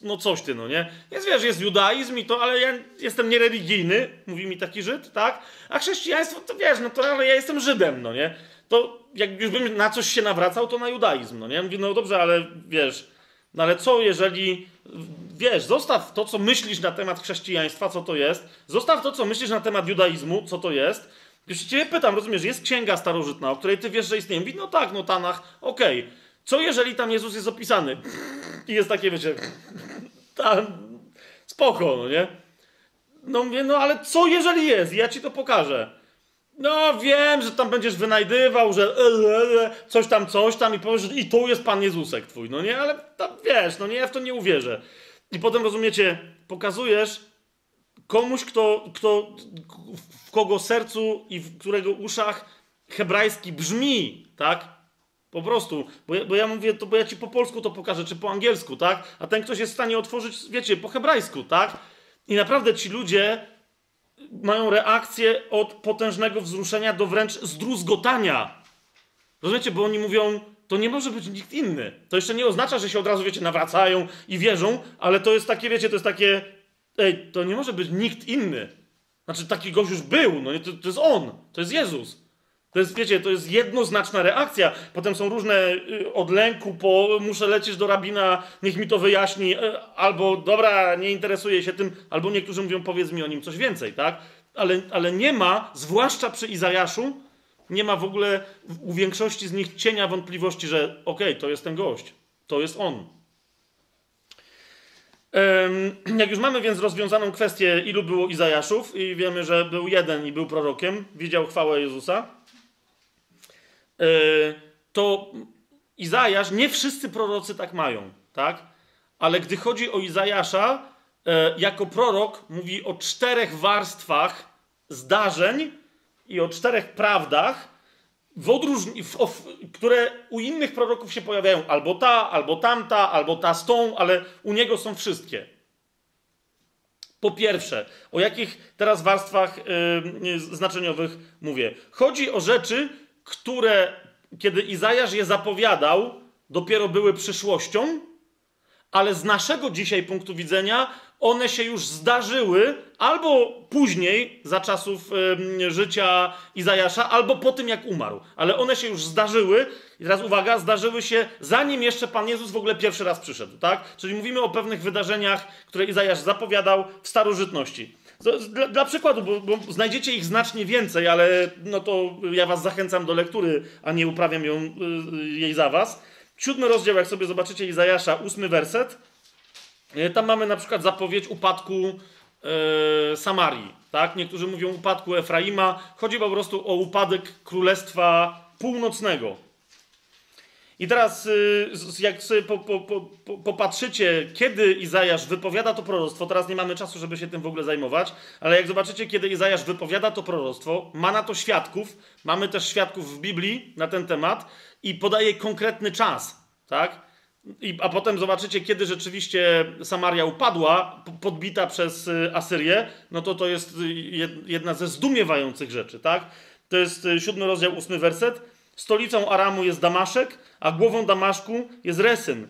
no coś ty, no nie? Jest, wiesz, jest judaizm i to, ale ja jestem niereligijny, mówi mi taki Żyd, tak? A chrześcijaństwo, to wiesz, no to, ale ja jestem Żydem, no nie? To jak już bym na coś się nawracał, to na judaizm, no nie? Mówi, no dobrze, ale wiesz, no ale co jeżeli, wiesz, zostaw to, co myślisz na temat chrześcijaństwa, co to jest, zostaw to, co myślisz na temat judaizmu, co to jest, już cię pytam, rozumiesz, jest księga starożytna, o której ty wiesz, że istnieje. Mówi, no tak, no Tanach, okej. Okay. Co jeżeli tam Jezus jest opisany? I jest takie, wiecie, tam, spoko, no nie? No mówię, no ale co jeżeli jest? Ja ci to pokażę. No wiem, że tam będziesz wynajdywał, że coś tam, coś tam i powiesz, i tu jest Pan Jezusek twój, no nie? Ale tam, wiesz, no nie, ja w to nie uwierzę. I potem, rozumiecie, pokazujesz komuś, kto, kto kogo sercu i w którego uszach hebrajski brzmi, tak? Po prostu, bo ja, bo ja mówię, to bo ja ci po polsku to pokażę, czy po angielsku, tak? A ten ktoś jest w stanie otworzyć, wiecie, po hebrajsku, tak? I naprawdę ci ludzie mają reakcję od potężnego wzruszenia do wręcz zdruzgotania. Rozumiecie, bo oni mówią, to nie może być nikt inny. To jeszcze nie oznacza, że się od razu, wiecie, nawracają i wierzą, ale to jest takie, wiecie, to jest takie, ej, to nie może być nikt inny. Znaczy, taki gość już był, no nie, to, to jest on, to jest Jezus. To jest, wiecie, to jest jednoznaczna reakcja. Potem są różne y, od lęku, po muszę lecieć do rabina, niech mi to wyjaśni, y, albo dobra, nie interesuje się tym, albo niektórzy mówią, powiedz mi o nim coś więcej, tak? Ale, ale nie ma, zwłaszcza przy Izajaszu, nie ma w ogóle u większości z nich cienia wątpliwości, że okej, okay, to jest ten gość, to jest on. Jak już mamy więc rozwiązaną kwestię, ilu było Izajaszów, i wiemy, że był jeden i był prorokiem, widział chwałę Jezusa, to Izajasz, nie wszyscy prorocy tak mają, tak? Ale gdy chodzi o Izajasza, e, jako prorok mówi o czterech warstwach zdarzeń i o czterech prawdach, w w, w, które u innych proroków się pojawiają albo ta, albo tamta, albo ta z tą, ale u niego są wszystkie. Po pierwsze, o jakich teraz warstwach yy, znaczeniowych mówię? Chodzi o rzeczy, które, kiedy Izajasz je zapowiadał, dopiero były przyszłością, ale z naszego dzisiaj punktu widzenia one się już zdarzyły albo później, za czasów y, życia Izajasza, albo po tym, jak umarł. Ale one się już zdarzyły, i teraz uwaga, zdarzyły się zanim jeszcze Pan Jezus w ogóle pierwszy raz przyszedł, tak? Czyli mówimy o pewnych wydarzeniach, które Izajasz zapowiadał w starożytności. Dla, dla przykładu, bo, bo, znajdziecie ich znacznie więcej, ale no to ja was zachęcam do lektury, a nie uprawiam ją, y, jej za was. Siódmy rozdział, jak sobie zobaczycie Izajasza, ósmy werset, E, tam mamy na przykład zapowiedź upadku e, Samarii. Tak? Niektórzy mówią upadku Efraima. Chodzi po prostu o upadek Królestwa Północnego. I teraz, y, jak sobie po, po, po, popatrzycie, kiedy Izajasz wypowiada to proroctwo, teraz nie mamy czasu, żeby się tym w ogóle zajmować, ale jak zobaczycie, kiedy Izajasz wypowiada to proroctwo, ma na to świadków, mamy też świadków w Biblii na ten temat i podaje konkretny czas, tak? I, a potem zobaczycie, kiedy rzeczywiście Samaria upadła, podbita przez y, Asyrię, no to to jest y, jedna ze zdumiewających rzeczy, tak? To jest siódmy rozdział, ósmy werset. Stolicą Aramu jest Damaszek, a głową Damaszku jest Resyn.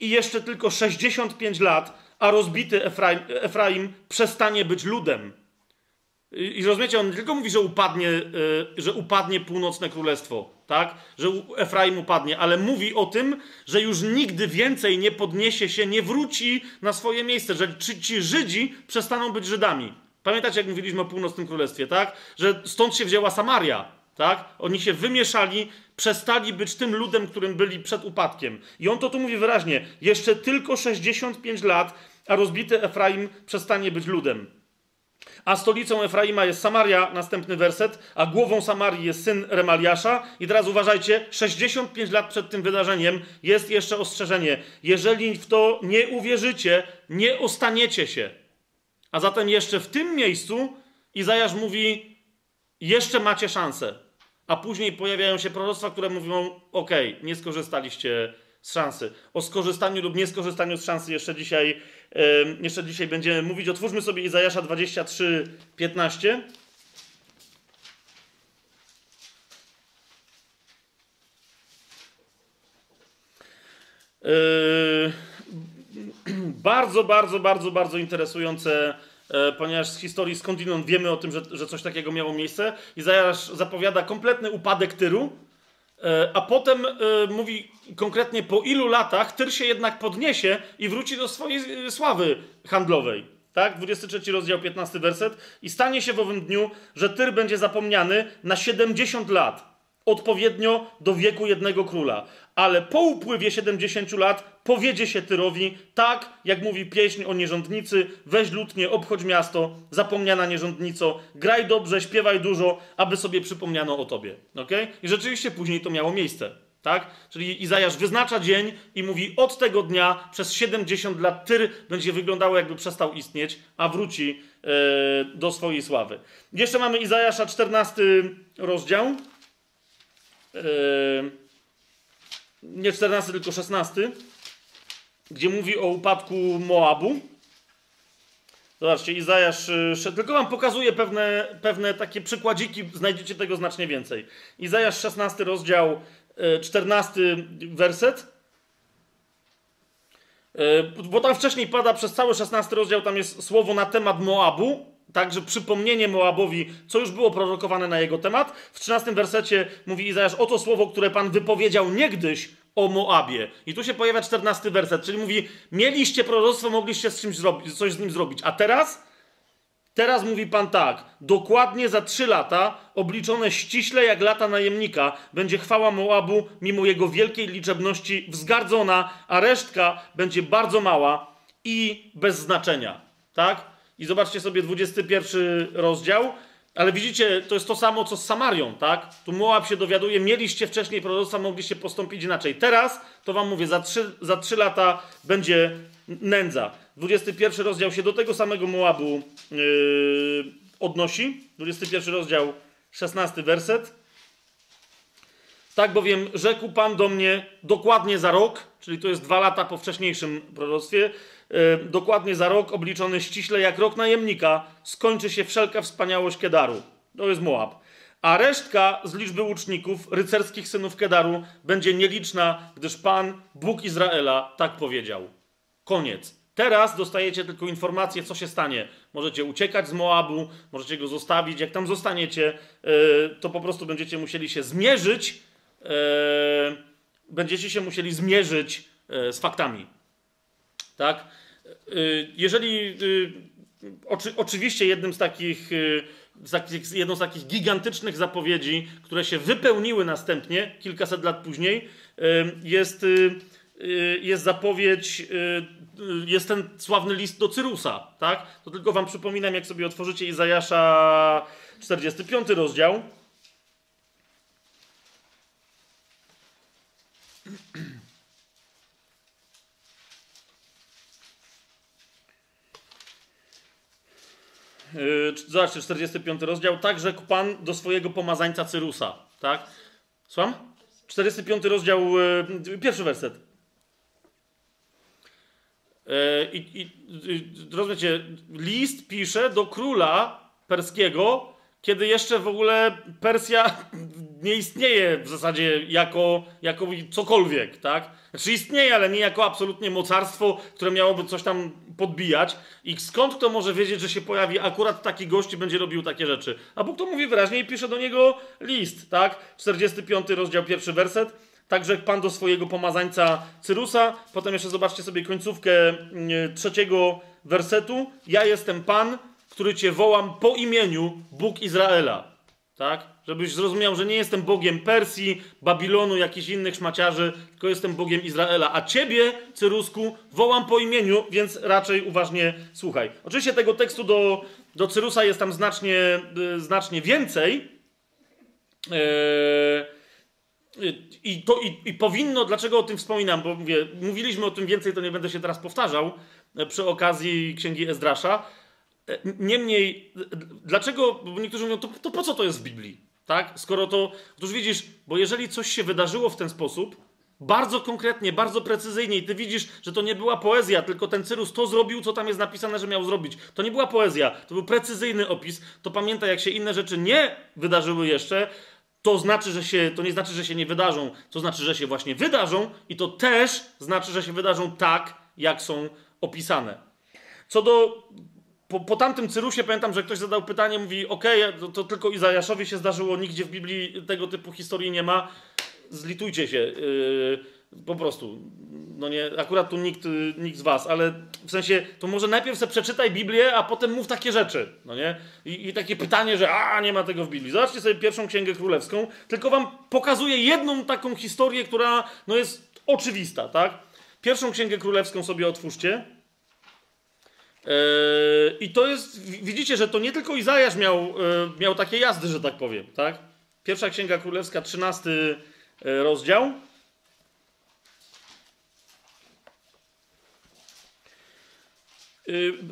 I jeszcze tylko 65 lat, a rozbity Efraim, Efraim przestanie być ludem. I rozumiecie, on nie tylko mówi, że upadnie, że upadnie północne królestwo, tak? Że Efraim upadnie, ale mówi o tym, że już nigdy więcej nie podniesie się, nie wróci na swoje miejsce, że ci Żydzi przestaną być Żydami. Pamiętacie, jak mówiliśmy o północnym królestwie, tak? Że stąd się wzięła Samaria, tak? Oni się wymieszali, przestali być tym ludem, którym byli przed upadkiem. I on to tu mówi wyraźnie: jeszcze tylko 65 lat, a rozbity Efraim przestanie być ludem a stolicą Efraima jest Samaria, następny werset, a głową Samarii jest syn Remaliasza. I teraz uważajcie, 65 lat przed tym wydarzeniem jest jeszcze ostrzeżenie. Jeżeli w to nie uwierzycie, nie ostaniecie się. A zatem jeszcze w tym miejscu Izajasz mówi, jeszcze macie szansę. A później pojawiają się proroctwa, które mówią, ok, nie skorzystaliście z szansy. O skorzystaniu lub nieskorzystaniu z szansy jeszcze dzisiaj jeszcze dzisiaj będziemy mówić. Otwórzmy sobie Izajasza 23, 15. Bardzo, bardzo, bardzo, bardzo interesujące, ponieważ z historii skądinąd wiemy o tym, że, że coś takiego miało miejsce. Izajasz zapowiada kompletny upadek Tyru, e, a potem e, mówi konkretnie po ilu latach Tyr się jednak podniesie i wróci do swojej sławy handlowej. Tak? 23 rozdział, 15 werset. I stanie się w owym dniu, że Tyr będzie zapomniany na 70 lat, odpowiednio do wieku jednego króla. Ale po upływie 70 lat powiedzie się Tyrowi, tak jak mówi pieśń o nierządnicy, weź lutnie, obchodź miasto, zapomniana nierządnico, graj dobrze, śpiewaj dużo, aby sobie przypomniano o tobie. Okay? I rzeczywiście później to miało miejsce. Tak? Czyli Izajasz wyznacza dzień i mówi: Od tego dnia przez 70 lat Tyr będzie wyglądało, jakby przestał istnieć, a wróci e, do swojej sławy. Jeszcze mamy Izajasza 14 rozdział. E, nie 14, tylko 16, gdzie mówi o upadku Moabu. Zobaczcie, Izajasz, e, tylko wam pokazuję pewne, pewne takie przykładziki, znajdziecie tego znacznie więcej. Izajasz 16 rozdział, 14 werset. Bo tam wcześniej pada przez cały 16 rozdział, tam jest słowo na temat Moabu, także przypomnienie Moabowi, co już było prorokowane na jego temat. W 13 wersecie mówi Izajasz, oto słowo, które Pan wypowiedział niegdyś o Moabie. I tu się pojawia 14 werset, czyli mówi, mieliście proroctwo, mogliście z czymś zrobić, coś z nim zrobić, a teraz Teraz mówi Pan tak: dokładnie za trzy lata, obliczone ściśle jak lata najemnika, będzie chwała Moabu, mimo jego wielkiej liczebności, wzgardzona, a resztka będzie bardzo mała i bez znaczenia. Tak? I zobaczcie sobie 21 rozdział. Ale widzicie, to jest to samo, co z Samarią, tak? Tu Moab się dowiaduje, mieliście wcześniej proroctwa, mogliście postąpić inaczej. Teraz, to wam mówię, za trzy, za trzy lata będzie nędza. 21 rozdział się do tego samego Moabu yy, odnosi. 21 rozdział, 16 werset. Tak bowiem rzekł Pan do mnie dokładnie za rok, czyli to jest dwa lata po wcześniejszym proroctwie, dokładnie za rok, obliczony ściśle jak rok najemnika, skończy się wszelka wspaniałość Kedaru. To jest Moab. A resztka z liczby łuczników, rycerskich synów Kedaru, będzie nieliczna, gdyż Pan, Bóg Izraela, tak powiedział. Koniec. Teraz dostajecie tylko informację, co się stanie. Możecie uciekać z Moabu, możecie go zostawić. Jak tam zostaniecie, e, to po prostu będziecie musieli się zmierzyć. E, będziecie się musieli zmierzyć e, z faktami. Tak? Jeżeli. Oczy, oczywiście jednym z takich, takich, jedną z takich gigantycznych zapowiedzi, które się wypełniły następnie, kilkaset lat później, jest, jest zapowiedź jest ten sławny list do Cyrusa, tak? To tylko wam przypominam, jak sobie otworzycie Izajasza 45 rozdział. Zobaczcie, 45 rozdział. Tak rzekł Pan do swojego pomazańca Cyrusa. Tak? Słucham? 45 rozdział, yy, pierwszy werset. E, I, i, rozumiecie, list pisze do króla perskiego, kiedy jeszcze w ogóle Persja nie istnieje w zasadzie jako, jako cokolwiek, tak? Znaczy istnieje, ale nie jako absolutnie mocarstwo, które miałoby coś tam podbijać. I skąd kto może wiedzieć, że się pojawi akurat taki gość i będzie robił takie rzeczy? A Bóg to mówi wyraźnie i pisze do niego list, tak? 45 rozdział, pierwszy werset. Także Pan do swojego pomazańca Cyrusa. Potem jeszcze zobaczcie sobie końcówkę mm, trzeciego wersetu. Ja jestem Pan, który cię wołam po imieniu Bóg Izraela. Tak? Żebyś zrozumiał, że nie jestem Bogiem Persji, Babilonu, jakichś innych szmaciarzy, tylko jestem Bogiem Izraela. A ciebie, Cyrusku, wołam po imieniu, więc raczej uważnie słuchaj. Oczywiście tego tekstu do, do Cyrusa jest tam znacznie, yy, znacznie więcej. Yy, i, to, i, I powinno, dlaczego o tym wspominam, bo mówię, mówiliśmy o tym więcej, to nie będę się teraz powtarzał e, przy okazji księgi Ezdrasza. Niemniej, dlaczego, niektórzy mówią, to, to po co to jest w Biblii? Tak? Skoro to, otóż widzisz, bo jeżeli coś się wydarzyło w ten sposób, bardzo konkretnie, bardzo precyzyjnie i ty widzisz, że to nie była poezja, tylko ten Cyrus to zrobił, co tam jest napisane, że miał zrobić. To nie była poezja, to był precyzyjny opis. To pamiętaj, jak się inne rzeczy nie wydarzyły jeszcze, to znaczy, że się, to nie znaczy, że się nie wydarzą, to znaczy, że się właśnie wydarzą i to też znaczy, że się wydarzą tak, jak są opisane. Co do po, po tamtym Cyrusie pamiętam, że ktoś zadał pytanie, mówi, okej, okay, to, to, tylko Izajaszowi się zdarzyło, nigdzie w Biblii tego typu historii nie ma, zlitujcie się. Yy, po prostu. No nie, akurat tu nikt, nikt z was, ale w sensie, to może najpierw sobie przeczytaj Biblię, a potem mów takie rzeczy, no nie? I, I, takie pytanie, że a, nie ma tego w Biblii. Zobaczcie sobie pierwszą Księgę Królewską, tylko wam pokazuję jedną taką historię, która, no jest oczywista, tak? Pierwszą Księgę Królewską sobie otwórzcie. Yy, I to jest, widzicie, że to nie tylko Izajasz miał, yy, miał takie jazdy, że tak powiem, tak? Pierwsza Księga Królewska, 13 yy, rozdział.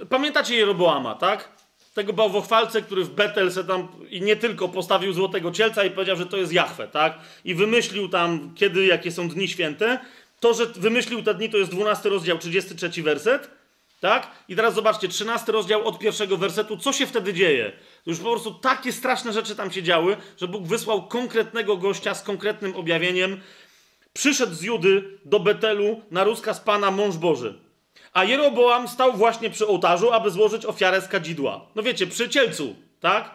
Pamiętacie Jeroboama, tak? Tego bałwochwalcę, który w Betel se tam i nie tylko postawił złotego cielca i powiedział, że to jest Jachwę, tak? I wymyślił tam, kiedy, jakie są dni święte. To, że wymyślił te dni, to jest 12 rozdział, 33 werset, Tak? I teraz zobaczcie, 13 rozdział od pierwszego wersetu, co się wtedy dzieje? Już po prostu takie straszne rzeczy tam się działy, że Bóg wysłał konkretnego gościa z konkretnym objawieniem. Przyszedł z Judy do Betelu na rozkaz Pana mąż Boży. A Jeroboam stał właśnie przy ołtarzu, aby złożyć ofiarę z kadzidła. No wiecie, przy cielcu, tak?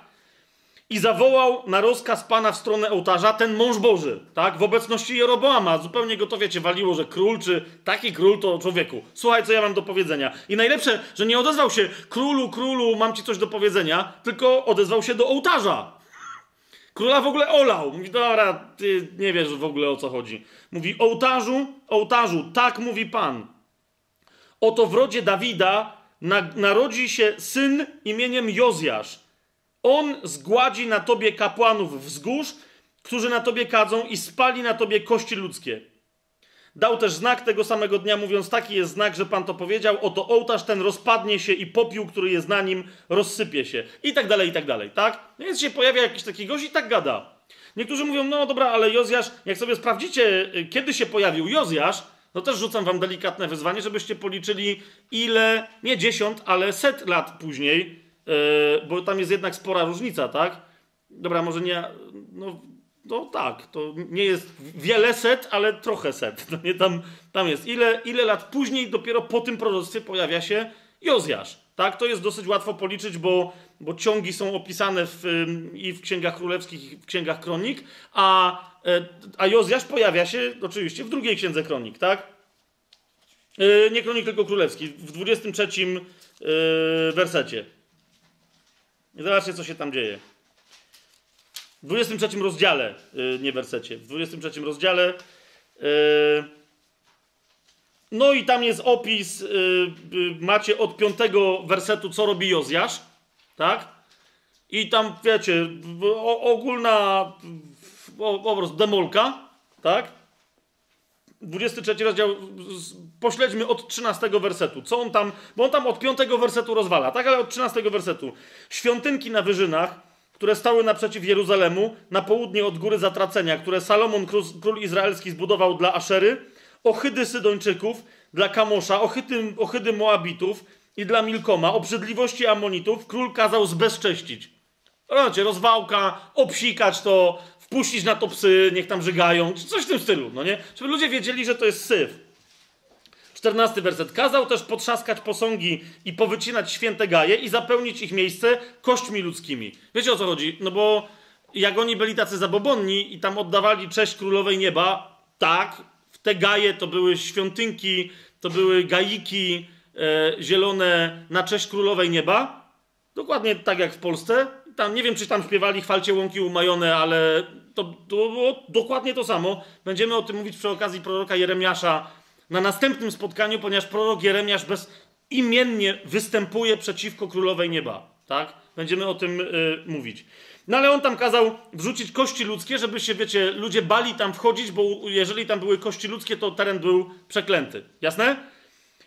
I zawołał na rozkaz Pana w stronę ołtarza ten mąż Boży, tak? W obecności Jeroboama. Zupełnie go to, wiecie, waliło, że król, czy taki król to człowieku. Słuchaj, co ja mam do powiedzenia. I najlepsze, że nie odezwał się królu, królu, mam ci coś do powiedzenia, tylko odezwał się do ołtarza. Króla w ogóle olał. Mówi, dobra, ty nie wiesz w ogóle o co chodzi. Mówi, ołtarzu, ołtarzu, tak mówi Pan. Oto w rodzie Dawida na, narodzi się syn imieniem Jozjasz on zgładzi na tobie kapłanów wzgórz, którzy na tobie kadzą i spali na tobie kości ludzkie. Dał też znak tego samego dnia, mówiąc: Taki jest znak, że Pan to powiedział. Oto ołtarz ten rozpadnie się i popiół, który jest na nim, rozsypie się. I tak dalej, i tak dalej, tak? No więc się pojawia jakiś taki gość i tak gada. Niektórzy mówią: No dobra, ale Jozjasz, jak sobie sprawdzicie, y, kiedy się pojawił Jozjasz, no też rzucam wam delikatne wyzwanie, żebyście policzyli, ile, nie dziesiąt, ale set lat później bo tam jest jednak spora różnica, tak? Dobra, może nie, no, no tak, to nie jest wiele set, ale trochę set. No nie, tam, tam jest. Ile, ile lat później dopiero po tym proroctwie pojawia się Jozjasz, tak? To jest dosyć łatwo policzyć, bo, bo ciągi są opisane w, i w księgach królewskich, i w księgach kronik, a, e, a Jozjasz pojawia się oczywiście w drugiej księdze kronik, tak? E, nie kronik, tylko królewski, w 23 wersecie. I zobaczcie, co się tam dzieje. W 23 rozdziale, yy, nie wersecie, w 23 rozdziale. Yy, no i tam jest opis, yy, macie od piątego wersetu, co robi Jozjasz, tak? I tam, wiecie, ogólna po prostu demolka, tak? 23 rozdział, pośledźmy od 13 wersetu. Co on tam, bo on tam od 5 wersetu rozwala, tak, ale od 13 wersetu. Świątynki na wyżynach, które stały naprzeciw Jeruzalemu, na południe od góry zatracenia, które Salomon, król, izraelski, zbudował dla Aszery, ohydy Sydończyków, dla Kamosza, ohydy, ohydy Moabitów i dla Milkoma, obrzydliwości Amonitów, król kazał zbezcześcić. Rozumiecie, rozwałka, obsikać to, wpuścić na to psy, niech tam żygają, czy coś w tym stylu, no nie? Żeby ludzie wiedzieli, że to jest syf. Czternasty werset. Kazał też potrzaskać posągi i powycinać święte gaje i zapełnić ich miejsce kośćmi ludzkimi. Wiecie o co chodzi? No bo jak oni byli tacy zabobonni i tam oddawali cześć królowej nieba, tak, te gaje to były świątynki, to były gaiki e, zielone na cześć królowej nieba. Dokładnie tak jak w Polsce. Tam, nie wiem, czy tam śpiewali chwalcie łąki umajone, ale to, to było dokładnie to samo. Będziemy o tym mówić przy okazji proroka Jeremiasza na następnym spotkaniu, ponieważ prorok Jeremiasz bezimiennie występuje przeciwko królowej nieba. Tak? Będziemy o tym y, mówić. No ale on tam kazał wrzucić kości ludzkie, żeby się, wiecie, ludzie bali tam wchodzić, bo jeżeli tam były kości ludzkie, to teren był przeklęty. Jasne?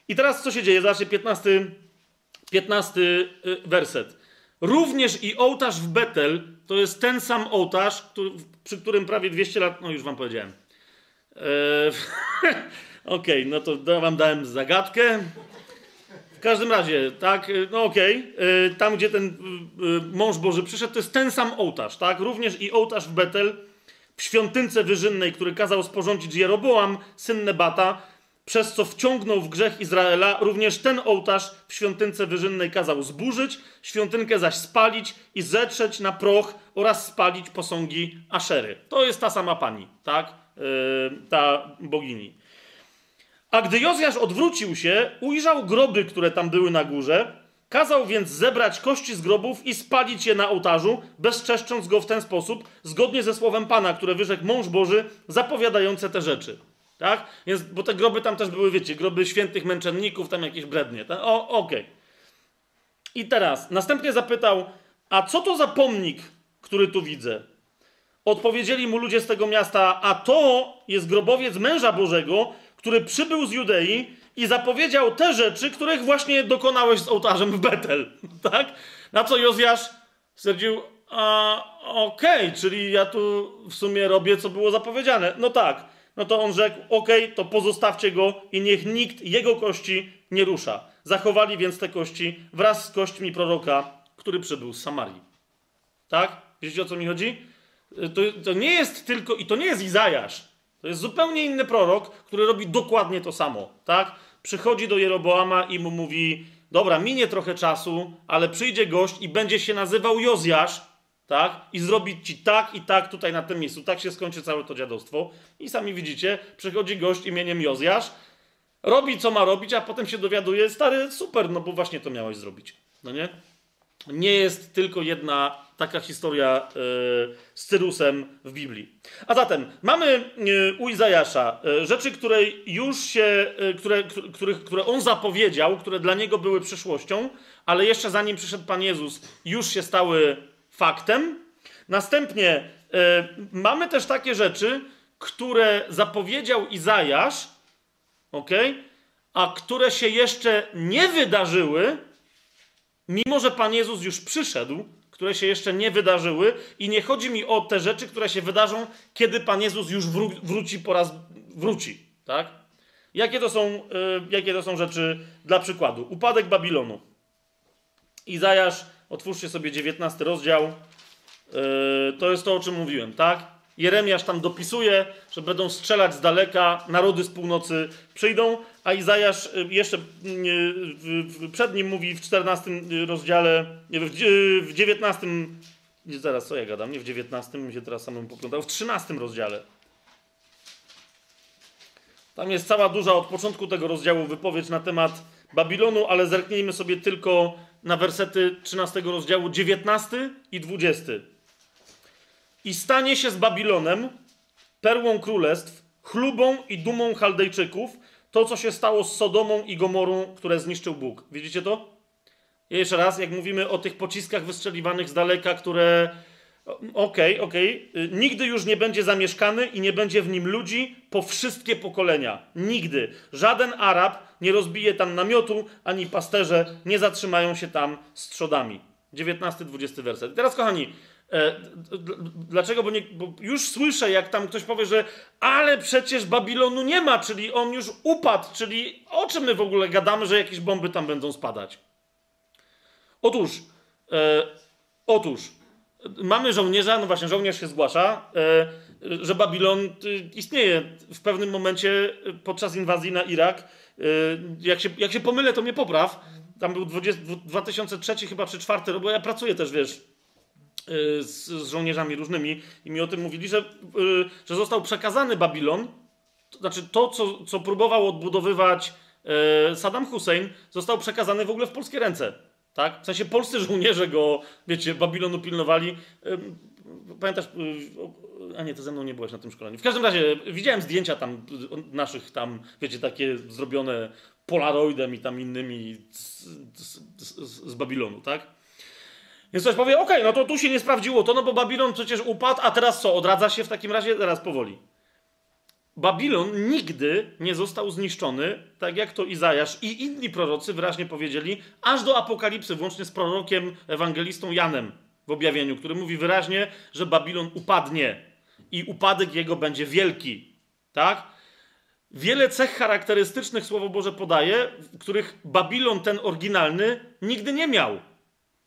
I teraz co się dzieje? Zobaczcie, 15, 15 y, werset. Również i ołtarz w Betel to jest ten sam ołtarz, przy którym prawie 200 lat. No już wam powiedziałem. Eee, okej, okay, no to wam dałem zagadkę. W każdym razie, tak, no okej, okay. Eee, tam gdzie ten e, mąż Boży przyszedł, to jest ten sam ołtarz, tak? Również i ołtarz w Betel, w świątynce wyżynnej, który kazał sporządzić Jeroboam, syn Nebata, przez co wciągnął w grzech Izraela, również ten ołtarz w świątynce wyżynnej kazał zburzyć, świątynkę zaś spalić i zetrzeć na proch oraz spalić posągi Aszery. To jest ta sama pani, tak? Yy, ta bogini. A gdy Jozjasz odwrócił się, ujrzał groby, które tam były na górze, kazał więc zebrać kości z grobów i spalić je na ołtarzu, bezczeszcząc go w ten sposób, zgodnie ze słowem Pana, które wyrzekł mąż Boży, zapowiadające te rzeczy. Tak? Więc, bo te groby tam też były, wiecie, groby świętych męczenników, tam jakieś brednie. Tak? O, okej. Okay. I teraz, następnie zapytał, a co to za pomnik, który tu widzę? Odpowiedzieli mu ludzie z tego miasta, a to jest grobowiec męża Bożego, który przybył z Judei i zapowiedział te rzeczy, których właśnie dokonałeś z ołtarzem w Betel. Tak? Na co Jozjasz stwierdził, a okej, okay, czyli ja tu w sumie robię, co było zapowiedziane. No tak. No to on rzekł, okay, to pozostawcie go i niech nikt jego kości nie rusza. Zachowali więc te kości wraz z kośćmi proroka, który przybył z Samarii. Tak? Wiecie o co mi chodzi? To, to nie jest tylko, i to nie jest Izajasz. To jest zupełnie inny prorok, który robi dokładnie to samo. Tak? Przychodzi do Jeroboama i mu mówi: Dobra, minie trochę czasu, ale przyjdzie gość i będzie się nazywał Jozjasz, tak? I zrobić ci tak i tak tutaj na tym miejscu. Tak się skończy całe to dziadostwo. I sami widzicie, przychodzi gość imieniem Jozjasz, robi co ma robić, a potem się dowiaduje, stary, super, no bo właśnie to miałeś zrobić. No nie? Nie jest tylko jedna taka historia yy, z Cyrusem w Biblii. A zatem mamy yy, u Izajasza yy, rzeczy, które już się, które, których, które on zapowiedział, które dla niego były przyszłością, ale jeszcze zanim przyszedł Pan Jezus, już się stały faktem. Następnie mamy też takie rzeczy, które zapowiedział Izajasz, ok, a które się jeszcze nie wydarzyły, mimo że Pan Jezus już przyszedł, które się jeszcze nie wydarzyły, i nie chodzi mi o te rzeczy, które się wydarzą, kiedy Pan Jezus już wró wróci po raz wróci. Tak? Jakie to, są, yy, jakie to są rzeczy dla przykładu? Upadek Babilonu. Izajasz, otwórzcie sobie 19 rozdział. Yy, to jest to, o czym mówiłem, tak? Jeremiasz tam dopisuje, że będą strzelać z daleka, narody z północy przyjdą, a Izajasz y, jeszcze y, przed nim mówi w 14 rozdziale, w 19, nie zaraz co ja gadam, nie w 19, mi się teraz samym poplątał, w 13 rozdziale. Tam jest cała duża od początku tego rozdziału wypowiedź na temat Babilonu, ale zerknijmy sobie tylko na wersety 13 rozdziału 19 i 20. I stanie się z Babilonem perłą królestw, chlubą i dumą Chaldejczyków, to, co się stało z Sodomą i Gomorą, które zniszczył Bóg. Widzicie to? I jeszcze raz, jak mówimy o tych pociskach wystrzeliwanych z daleka, które. Okej, okay, okej. Okay. Nigdy już nie będzie zamieszkany i nie będzie w nim ludzi po wszystkie pokolenia. Nigdy. Żaden Arab nie rozbije tam namiotu, ani pasterze nie zatrzymają się tam z trzodami. 19-20 werset. teraz, kochani, E, dlaczego? Bo, nie, bo, już słyszę, jak tam ktoś powie, że ale przecież Babilonu nie ma, czyli on już upadł, czyli o czym my w ogóle gadamy, że jakieś bomby tam będą spadać? Otóż, e, otóż, mamy żołnierza, no właśnie, żołnierz się zgłasza, e, że Babilon e, istnieje w pewnym momencie podczas inwazji na Irak. E, jak, się, jak się pomylę, to mnie popraw. Tam był 20, 2003 chyba czy 4 bo ja pracuję też, wiesz, z, z, żołnierzami różnymi i mi o tym mówili, że, że został przekazany Babilon. To znaczy to, co, co próbował odbudowywać Saddam Hussein, został przekazany w ogóle w polskie ręce. Tak? W sensie polscy żołnierze go, wiecie, Babilonu pilnowali. Pamiętasz, y, a nie, to ze mną nie byłeś na tym szkoleniu. W każdym razie widziałem zdjęcia tam naszych tam, wiecie, takie zrobione polaroidem i tam innymi z, z, z, z Babilonu, tak? Więc ktoś powie, okej, okay, no to tu się nie sprawdziło to, no bo Babilon przecież upadł, a teraz co, odradza się w takim razie? Teraz powoli. Babilon nigdy nie został zniszczony, tak jak to Izajasz i inni prorocy wyraźnie powiedzieli, aż do Apokalipsy, włącznie z prorokiem, ewangelistą Janem w objawieniu, który mówi wyraźnie, że Babilon upadnie i upadek jego będzie wielki. Tak? Wiele cech charakterystycznych Słowo Boże podaje, których Babilon ten oryginalny nigdy nie miał.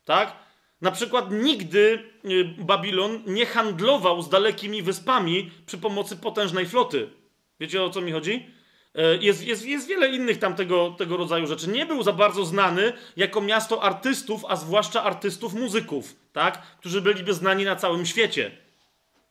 Tak? Na przykład nigdy y, Babilon nie handlował z dalekimi wyspami przy pomocy potężnej floty. Wiecie o co mi chodzi? E, jest, jest, jest wiele innych tam tego, tego rodzaju rzeczy. Nie był za bardzo znany jako miasto artystów, a zwłaszcza artystów muzyków, tak? którzy byliby znani na całym świecie.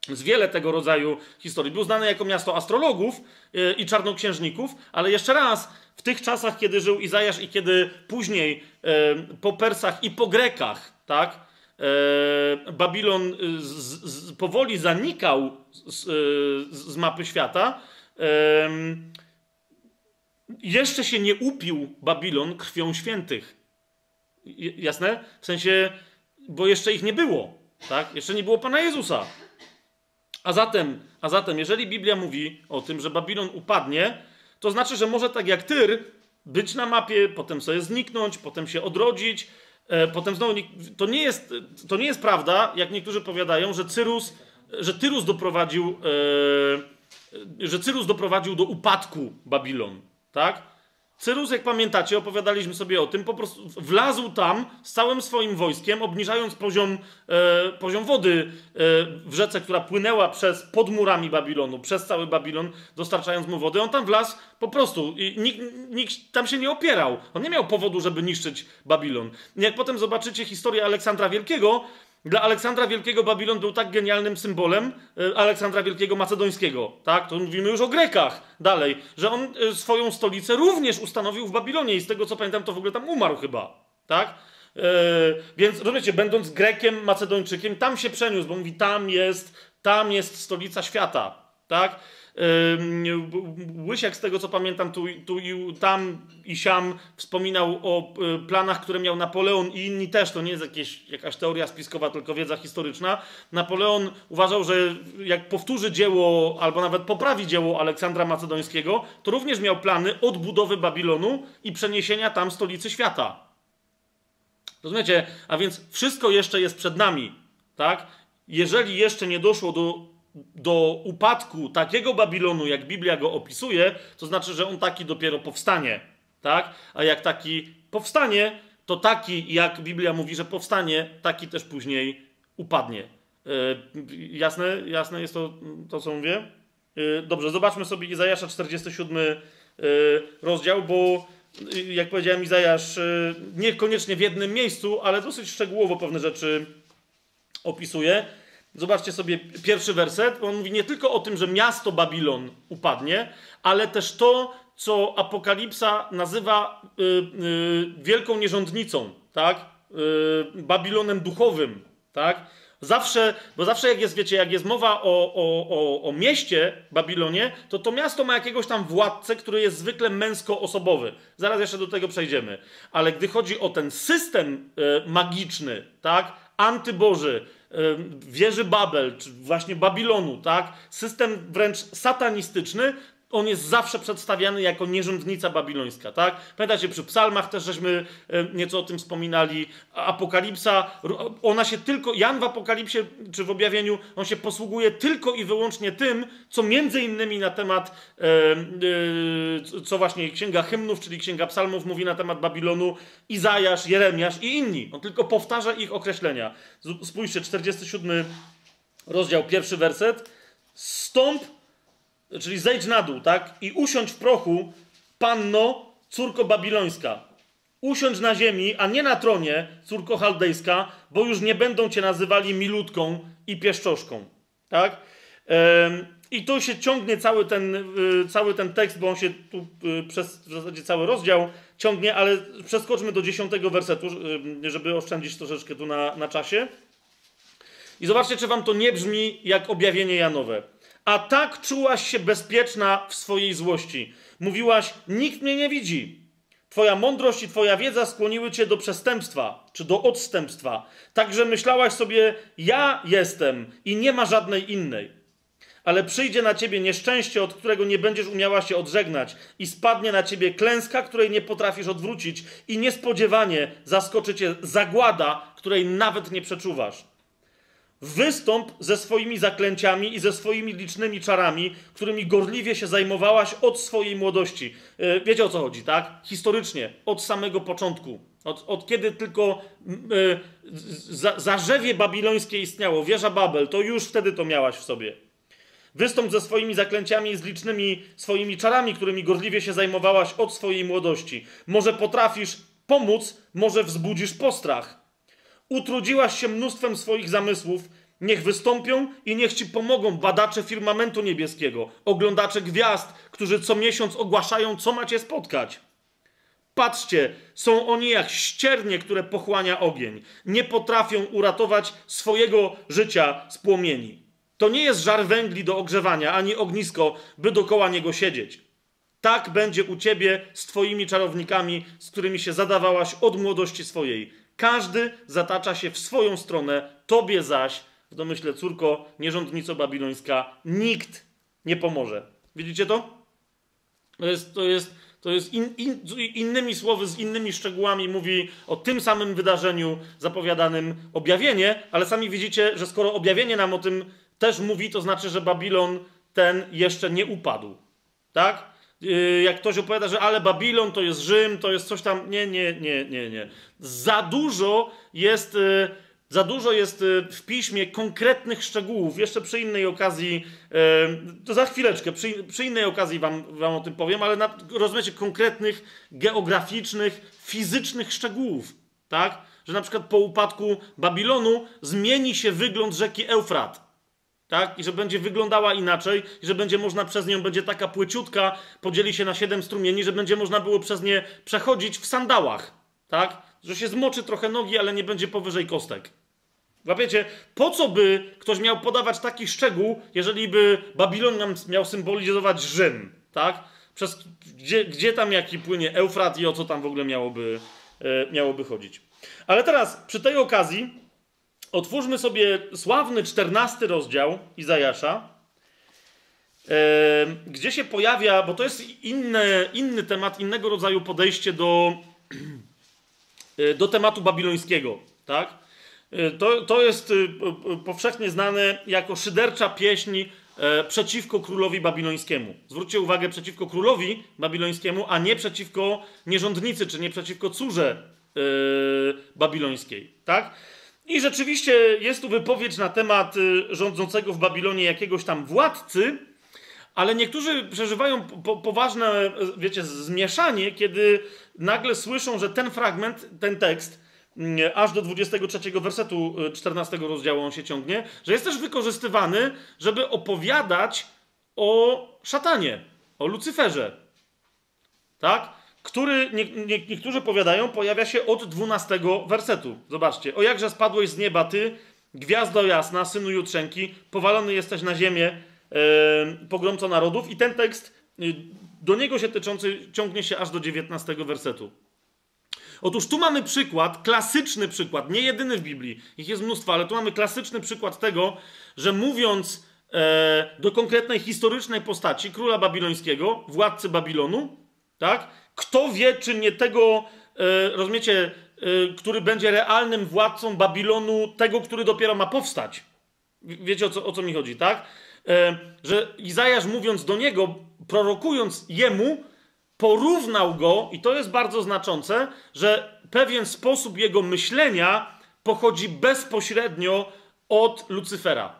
Z wiele tego rodzaju historii. Był znany jako miasto astrologów e, i czarnoksiężników, ale jeszcze raz, w tych czasach, kiedy żył Izajasz i kiedy później e, po Persach i po Grekach tak? E, Babilon y, z, z, powoli zanikał z, y, z, mapy świata. Jeszcze się nie upił Babilon krwią świętych. Jasne? W sensie, bo jeszcze ich nie było. Tak? Jeszcze nie było Pana Jezusa. A zatem, a zatem, jeżeli Biblia mówi o tym, że Babilon upadnie, to znaczy, że może tak jak Tyr być na mapie, potem sobie zniknąć, potem się odrodzić, potem znowu, to nie, jest, to nie jest prawda, jak niektórzy powiadają, że Cyrus, że Tyrus doprowadził, e, że Cyrus doprowadził do upadku Babilon, tak? Cyrus, jak pamiętacie, opowiadaliśmy sobie o tym, po prostu wlazł tam z całym swoim wojskiem, obniżając poziom, e, poziom wody e, w rzece, która płynęła przez, pod murami Babilonu, przez cały Babilon, dostarczając mu wody. On tam wlazł po prostu i nikt, nikt tam się nie opierał. On nie miał powodu, żeby niszczyć Babilon. Jak potem zobaczycie historię Aleksandra Wielkiego, dla Aleksandra Wielkiego Babilon był tak genialnym symbolem e, Aleksandra Wielkiego Macedońskiego, tak? To mówimy już o Grekach dalej, że on e, swoją stolicę również ustanowił w Babilonie i z tego co pamiętam, to w ogóle tam umarł chyba, tak? Yy, więc rozumiecie, będąc Grekiem, Macedończykiem, tam się przeniósł, bo mówi, tam jest, tam jest stolica świata, tak? Łysiak, z tego co pamiętam, tu, tu i tam i siam wspominał o y, planach, które miał Napoleon i inni też. To nie jest jakieś, jakaś teoria spiskowa, tylko wiedza historyczna. Napoleon uważał, że jak powtórzy dzieło, albo nawet poprawi dzieło Aleksandra Macedońskiego, to również miał plany odbudowy Babilonu i przeniesienia tam stolicy świata. Rozumiecie? A więc wszystko jeszcze jest przed nami, tak? Jeżeli jeszcze nie doszło do do upadku takiego Babilonu, jak Biblia go opisuje, to znaczy, że on taki dopiero powstanie. Tak? A jak taki powstanie, to taki, jak Biblia mówi, że powstanie, taki też później upadnie. Yy, jasne, jasne jest to, to co mówię? Yy, dobrze, zobaczmy sobie Izajasza 47 yy, rozdział, bo jak powiedziałem, Izajasz niekoniecznie w jednym miejscu, ale dosyć szczegółowo pewne rzeczy opisuje. Zobaczcie sobie pierwszy werset. On mówi nie tylko o tym, że miasto Babilon upadnie, ale też to, co Apokalipsa nazywa y, y, wielką nierządnicą, tak? Y, Babilonem duchowym, tak? Zawsze, bo zawsze jak jest, wiecie, jak jest mowa o, o, o, o mieście Babilonie, to to miasto ma jakiegoś tam władcę, który jest zwykle męskoosobowy. Zaraz jeszcze do tego przejdziemy. Ale gdy chodzi o ten system magiczny, tak? Antyboży, wieży Babel, czy właśnie Babilonu, tak? System wręcz satanistyczny, on jest zawsze przedstawiany jako nierządnica babilońska, tak? Pamiętacie, przy psalmach też żeśmy nieco o tym wspominali. Apokalipsa, ona się tylko, Jan w Apokalipsie czy w objawieniu, on się posługuje tylko i wyłącznie tym, co między innymi na temat, e, co właśnie Księga Hymnów, czyli Księga Psalmów mówi na temat Babilonu, Izajasz, Jeremiasz i inni. On tylko powtarza ich określenia. Spójrzcie, 47 rozdział, pierwszy werset. Stąp czyli zejdź na dół, tak? I usiądź w prochu, panno, córko babilońska. Usiądź na ziemi, a nie na tronie, córko chaldejska, bo już nie będą cię nazywali milutką i pieszczoszką. Tak? I tu się ciągnie cały ten, y, cały ten tekst, bo on się tu y, przez w zasadzie cały rozdział ciągnie, ale przeskoczmy do dziesiątego wersetu, y, żeby oszczędzić troszeczkę tu na, na czasie. I zobaczcie, czy wam to nie brzmi jak objawienie Janowe a tak czułaś się bezpieczna w swojej złości. Mówiłaś: Nikt mnie nie widzi. Twoja mądrość i Twoja wiedza skłoniły Cię do przestępstwa czy do odstępstwa. Także myślałaś sobie: Ja jestem i nie ma żadnej innej. Ale przyjdzie na Ciebie nieszczęście, od którego nie będziesz umiała się odżegnać, i spadnie na Ciebie klęska, której nie potrafisz odwrócić, i niespodziewanie zaskoczy Cię zagłada, której nawet nie przeczuwasz. Wystąp ze swoimi zaklęciami i ze swoimi licznymi czarami, którymi gorliwie się zajmowałaś od swojej młodości. E, wiecie o co chodzi, tak? Historycznie, od samego początku. Od, od kiedy tylko y, za, zarzewie babilońskie istniało, wieża Babel, to już wtedy to miałaś w sobie. Wystąp ze swoimi zaklęciami i z licznymi swoimi czarami, którymi gorliwie się zajmowałaś od swojej młodości. Może potrafisz pomóc, może wzbudzisz postrach. Utrudziłaś się mnóstwem swoich zamysłów, niech wystąpią i niech ci pomogą badacze firmamentu niebieskiego, oglądacze gwiazd, którzy co miesiąc ogłaszają, co macie spotkać. Patrzcie, są oni jak ściernie, które pochłania ogień. Nie potrafią uratować swojego życia z płomieni. To nie jest żar węgli do ogrzewania, ani ognisko, by dokoła niego siedzieć. Tak będzie u ciebie z twoimi czarownikami, z którymi się zadawałaś od młodości swojej. Każdy zatacza się w swoją stronę, tobie zaś, w domyśle córko, nierządnico babilońska, nikt nie pomoże. Widzicie to? To jest, to jest, to jest in, in, innymi słowy, z innymi szczegółami mówi o tym samym wydarzeniu zapowiadanym objawienie, ale sami widzicie, że skoro objawienie nam o tym też mówi, to znaczy, że Babilon ten jeszcze nie upadł. Tak? Yy, jak ktoś opowiada, że ale Babilon to jest Rzym, to jest coś tam. Nie, nie, nie, nie, nie. Za dużo jest. Yy, za dużo jest yy, w piśmie konkretnych szczegółów. Jeszcze przy innej okazji, to za chwileczkę, przy, przy innej okazji wam, wam o tym powiem, ale na, rozumiecie, konkretnych, geograficznych, fizycznych szczegółów. Tak? Że na przykład po upadku Babilonu zmieni się wygląd rzeki Eufrat tak? I że będzie wyglądała inaczej, i że będzie można przez nią, będzie taka płyciutka, podzieli się na siedem strumieni, że będzie można było przez nie przechodzić w sandałach, tak? Że się zmoczy trochę nogi, ale nie będzie powyżej kostek. Łapiecie, po co by ktoś miał podawać taki szczegół, jeżeli by Babilon miał symbolizować Rzym, tak? Przez, gdzie, gdzie tam jaki płynie Eufrat i o co tam w ogóle miałoby, e, miałoby chodzić. Ale teraz, przy tej okazji, Otwórzmy sobie sławny czternasty rozdział Izajasza, gdzie się pojawia, bo to jest inny, inny temat, innego rodzaju podejście do, e, do tematu babilońskiego. Tak? E, to, to jest e, powszechnie znane jako szydercza pieśń przeciwko królowi babilońskiemu. Zwróćcie uwagę, przeciwko królowi babilońskiemu, a nie przeciwko nierządnicy, czy nie przeciwko córze babilońskiej. Tak? I rzeczywiście jest tu wypowiedź na temat y, rządzącego w Babilonie jakiegoś tam władcy, ale niektórzy przeżywają po, poważne, wiecie, zmieszanie, kiedy nagle słyszą, że ten fragment, ten tekst, mm, aż do 23 wersetu 14 y, rozdziału on się ciągnie, że jest też wykorzystywany, żeby opowiadać o szatanie, o Lucyferze. Tak? Który nie, nie, niektórzy powiadają, pojawia się od 12 wersetu. Zobaczcie. O jakże spadłeś z nieba ty, gwiazdo jasna, synu jutrzenki, powalony jesteś na ziemię, e, pogromco narodów. I ten tekst, y, do niego się tyczący, ciągnie się aż do 19 wersetu. Otóż tu mamy przykład, klasyczny przykład, nie jedyny w Biblii, ich jest mnóstwo, ale tu mamy klasyczny przykład tego, że mówiąc e, do konkretnej historycznej postaci króla babilońskiego, władcy Babilonu, tak, kto wie, czy nie tego, e, rozumiecie, e, który będzie realnym władcą Babilonu, tego, który dopiero ma powstać. Wiecie o co, o co mi chodzi, tak? E, że Izajasz mówiąc do niego, prorokując jemu, porównał go, i to jest bardzo znaczące, że pewien sposób jego myślenia pochodzi bezpośrednio od Lucyfera.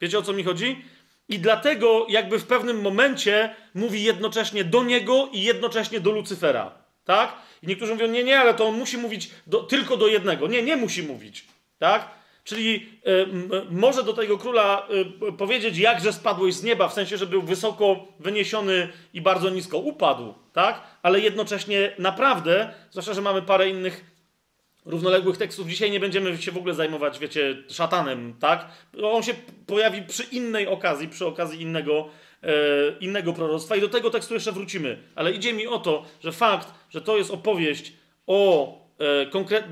Wiecie o co mi chodzi? I dlatego jakby w pewnym momencie mówi jednocześnie do niego i jednocześnie do Lucyfera. Tak? I niektórzy mówią, nie, nie, ale to on musi mówić do, tylko do jednego. Nie, nie musi mówić. Tak? Czyli y, może do tego króla y, powiedzieć, jakże spadłeś z nieba, w sensie, że był wysoko wyniesiony i bardzo nisko upadł, tak? Ale jednocześnie naprawdę, zwłaszcza, że mamy parę innych równoległych tekstów. Dzisiaj nie będziemy się w ogóle zajmować, wiecie, szatanem, tak? On się pojawi przy innej okazji, przy okazji innego, e, innego proroctwa i do tego tekstu jeszcze wrócimy. Ale idzie mi o to, że fakt, że to jest opowieść o e, konkret,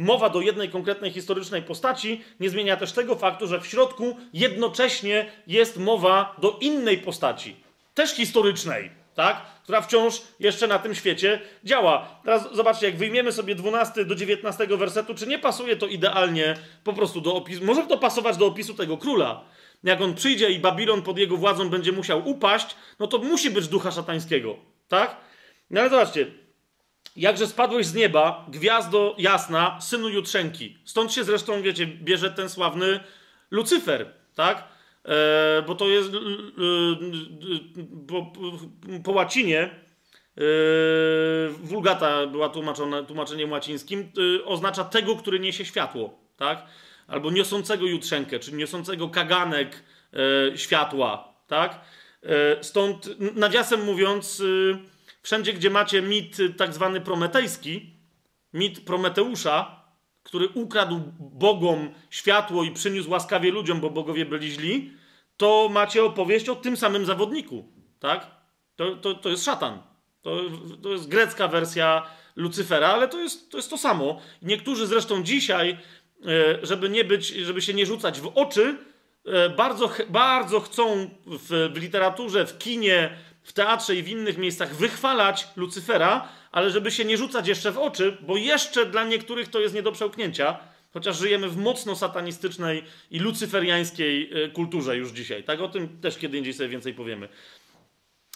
mowa do jednej konkretnej historycznej postaci, nie zmienia też tego faktu, że w środku jednocześnie jest mowa do innej postaci, też historycznej tak? która wciąż jeszcze na tym świecie działa. Teraz zobaczcie, jak wyjmiemy sobie 12 do 19 wersetu, czy nie pasuje to idealnie po prostu do opisu, może to pasować do opisu tego króla. Jak on przyjdzie i Babilon pod jego władzą będzie musiał upaść, no to musi być ducha szatańskiego, tak? No ale zobaczcie, jakże spadłeś z nieba, gwiazdo jasna, synu jutrzenki. Stąd się zresztą, wiecie, bierze ten sławny Lucyfer, tak? E, bo to jest po, po łacinie e, wulgata była tłumaczona, tłumaczeniem łacińskim, e, oznacza tego, który niesie światło, tak? Albo niosącego jutrzenkę, czy niosącego kaganek światła, tak? Stąd, nawiasem mówiąc, wszędzie, gdzie macie mit tak zwany prometejski, mit Prometeusza, który ukradł bogom światło i przyniósł łaskawie ludziom, bo bogowie byli źli, to macie opowieść o tym samym zawodniku, tak? To, to, to jest szatan. To, to jest grecka wersja Lucyfera, ale to jest, to jest to samo. Niektórzy zresztą dzisiaj, e, żeby nie być, żeby się nie rzucać w oczy, e, bardzo, bardzo chcą w, w literaturze, w kinie, w teatrze i w innych miejscach wychwalać Lucyfera, ale żeby się nie rzucać jeszcze w oczy, bo jeszcze dla niektórych to jest nie do przełknięcia, chociaż żyjemy w mocno satanistycznej i lucyferiańskiej e, kulturze już dzisiaj. Tak o tym też kiedy indziej sobie więcej powiemy.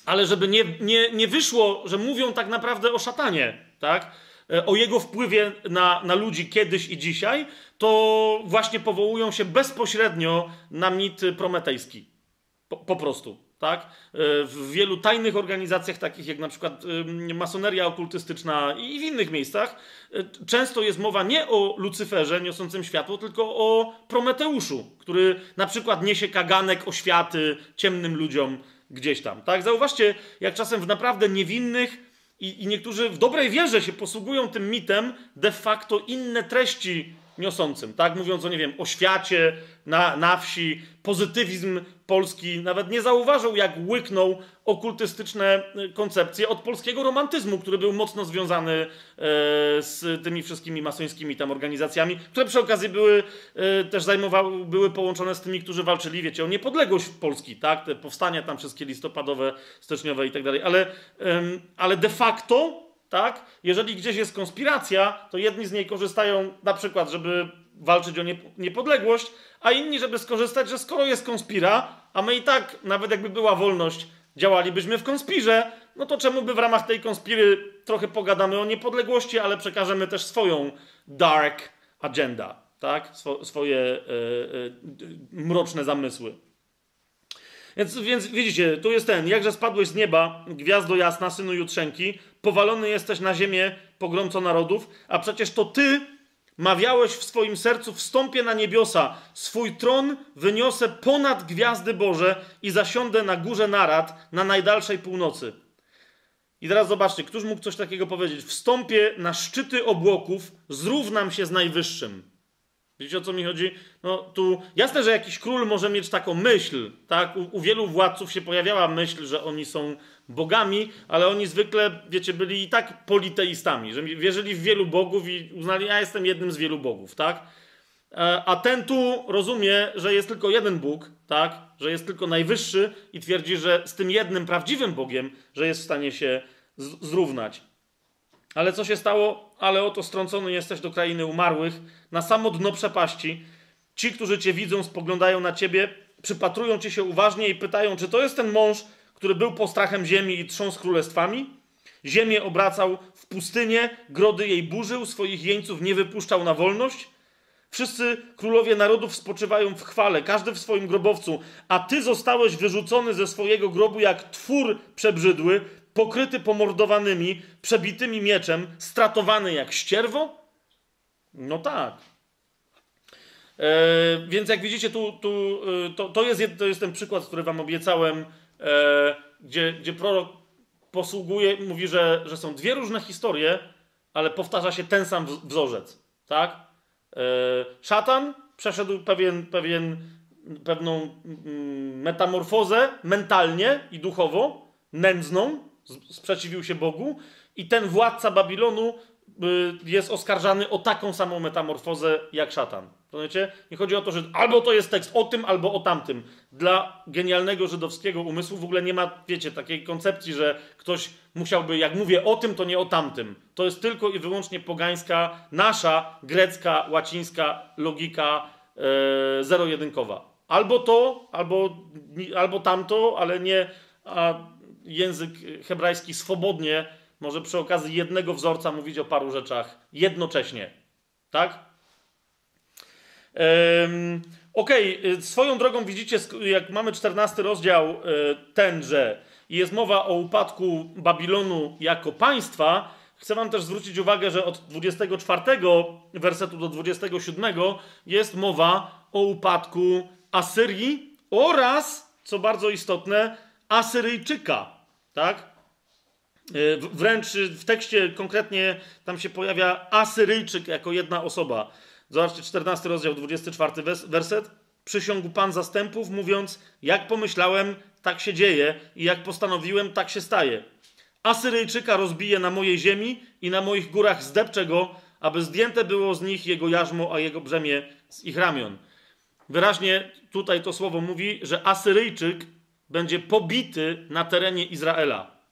ale żeby nie, nie, nie wyszło, że mówią tak naprawdę o szatanie, tak? E, o jego wpływie na, na ludzi kiedyś i dzisiaj, to właśnie powołują się bezpośrednio na mit prometejski. Po, po prostu. Tak? E, w wielu tajnych organizacjach, takich jak na przykład masoneria okultystyczna i w innych miejscach, e, często jest mowa nie o Lucyferze niosącym światło, tylko o Prometeuszu, który na przykład niesie kaganek oświaty ciemnym ludziom gdzieś tam. Tak? Zauważcie, jak czasem w naprawdę niewinnych i, i niektórzy w dobrej wierze się posługują tym mitem de facto inne treści niosącym, tak? Mówiąc o, nie wiem, o świecie, na, na wsi, pozytywizm polski nawet nie zauważył, jak łyknął okultystyczne y, koncepcje od polskiego romantyzmu, który był mocno związany e, z tymi wszystkimi masońskimi tam organizacjami, które przy okazji były e, też zajmowały, były połączone z tymi, którzy walczyli, wiecie, o niepodległość Polski, tak? Te powstania tam wszystkie listopadowe, styczniowe i tak dalej, ale, ale de facto tak? Jeżeli gdzieś jest konspiracja, to jedni z niej korzystają na przykład, żeby walczyć o niepodległość, a inni, żeby skorzystać, że skoro jest konspira, a my i tak, nawet jakby była wolność, działalibyśmy w konspirze, no to czemu by w ramach tej konspiry trochę pogadamy o niepodległości, ale przekażemy też swoją dark agenda, tak? Swo swoje yy, yy, mroczne zamysły. Więc, więc widzicie, tu jest ten, jakże spadłeś z nieba, gwiazdo jasna, synu Jutrzenki, powalony jesteś na ziemię, pogromco narodów, a przecież to ty mawiałeś w swoim sercu, wstąpię na niebiosa, swój tron wyniosę ponad gwiazdy Boże i zasiądę na górze narad na najdalszej północy. I teraz zobaczcie, któż mógł coś takiego powiedzieć? Wstąpię na szczyty obłoków, zrównam się z najwyższym. Wiecie o co mi chodzi? No tu jasne, że jakiś król może mieć taką myśl, tak? U, u, wielu władców się pojawiała myśl, że oni są bogami, ale oni zwykle, wiecie, byli i tak politeistami, że wierzyli w wielu bogów i uznali, ja jestem jednym z wielu bogów, tak? E, a ten tu rozumie, że jest tylko jeden Bóg, tak? Że jest tylko najwyższy i twierdzi, że z tym jednym prawdziwym Bogiem, że jest w stanie się zrównać. Ale co się stało? Ale oto strącony jesteś do krainy umarłych, na samo dno przepaści. Ci, którzy cię widzą, spoglądają na ciebie, przypatrują ci się uważnie i pytają, czy to jest ten mąż, który był postrachem ziemi i trząsł królestwami? Ziemię obracał w pustynię, grody jej burzył, swoich jeńców nie wypuszczał na wolność? Wszyscy królowie narodów spoczywają w chwale, każdy w swoim grobowcu, a ty zostałeś wyrzucony ze swojego grobu jak twór przebrzydły, pokryty pomordowanymi, przebitymi mieczem, stratowany jak ścierwo? No tak. E, więc jak widzicie, tu, tu, e, to, to, jest, to jest ten przykład, który wam obiecałem, e, gdzie, gdzie prorok posługuje, mówi, że, że są dwie różne historie, ale powtarza się ten sam wzorzec. Tak? Szatan przeszedł pewien, pewien, pewną mm, metamorfozę mentalnie i duchowo, nędzną, sprzeciwił się Bogu i ten władca Babilonu y, jest oskarżany o taką samą metamorfozę jak szatan. Rozumiecie? Nie chodzi o to, że albo to jest tekst o tym, albo o tamtym. Dla genialnego żydowskiego umysłu w ogóle nie ma, wiecie, takiej koncepcji, że ktoś musiałby, jak mówię o tym, to nie o tamtym. To jest tylko i wyłącznie pogańska, nasza, grecka, łacińska logika e, zero-jedynkowa. Albo to, albo, albo tamto, ale nie a język hebrajski swobodnie może przy okazji jednego wzorca mówić o paru rzeczach jednocześnie. Tak? Um, Okej, okay. swoją drogą widzicie, jak mamy 14 rozdział e, tenże i jest mowa o upadku Babilonu jako państwa, chcę wam też zwrócić uwagę, że od 24 wersetu do 27 jest mowa o upadku Asyrii oraz, co bardzo istotne, Asyryjczyka. Tak? E, wręcz w tekście konkretnie tam się pojawia Asyryjczyk jako jedna osoba. Zobaczcie, 14 rozdział, 24 werset. Przysiągł Pan zastępów, mówiąc: Jak pomyślałem, tak się dzieje, i jak postanowiłem, tak się staje. Asyryjczyka rozbije na mojej ziemi i na moich górach zdepczę go, aby zdjęte było z nich jego jarzmo, a jego brzemię z ich ramion. Wyraźnie tutaj to słowo mówi, że Asyryjczyk będzie pobity na terenie Izraela.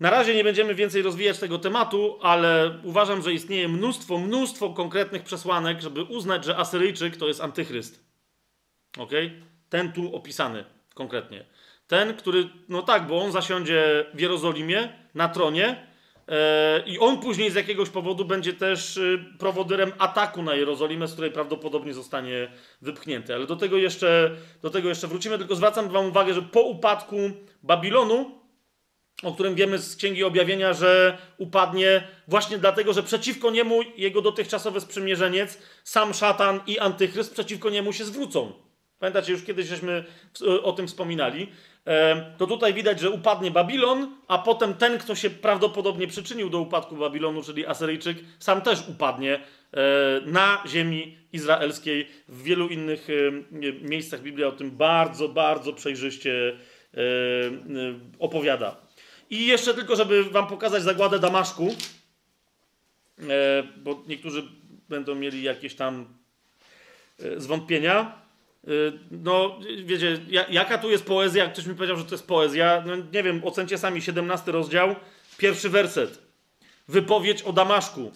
Na razie nie będziemy więcej rozwijać tego tematu, ale uważam, że istnieje mnóstwo, mnóstwo konkretnych przesłanek, żeby uznać, że Asyryjczyk to jest antychryst. Ok? Ten tu opisany konkretnie. Ten, który, no tak, bo on zasiądzie w Jerozolimie na tronie i on później z jakiegoś powodu będzie też y, prowodyrem ataku na Jerozolimę, z której prawdopodobnie zostanie wypchnięty. Ale do tego jeszcze, do tego jeszcze wrócimy, tylko zwracam wam uwagę, że po upadku Babilonu, o którym wiemy z Księgi Objawienia, że upadnie właśnie dlatego, że przeciwko niemu jego dotychczasowy sprzymierzeniec, sam szatan i antychryst przeciwko niemu się zwrócą. Pamiętacie, już kiedyś żeśmy o tym wspominali. E, to tutaj widać, że upadnie Babilon, a potem ten, kto się prawdopodobnie przyczynił do upadku Babilonu, czyli Asyryjczyk, sam też upadnie e, na ziemi izraelskiej. W wielu innych e, miejscach Biblia o tym bardzo, bardzo przejrzyście opowiada. I jeszcze tylko, żeby wam pokazać zagładę Damaszku, bo niektórzy będą mieli jakieś tam zwątpienia. Y, no, wiecie, jaka tu jest poezja? Jak ktoś mi powiedział, że to jest poezja, no nie wiem, ocencie sami 17 rozdział, pierwszy werset. Wypowiedź o Damaszku.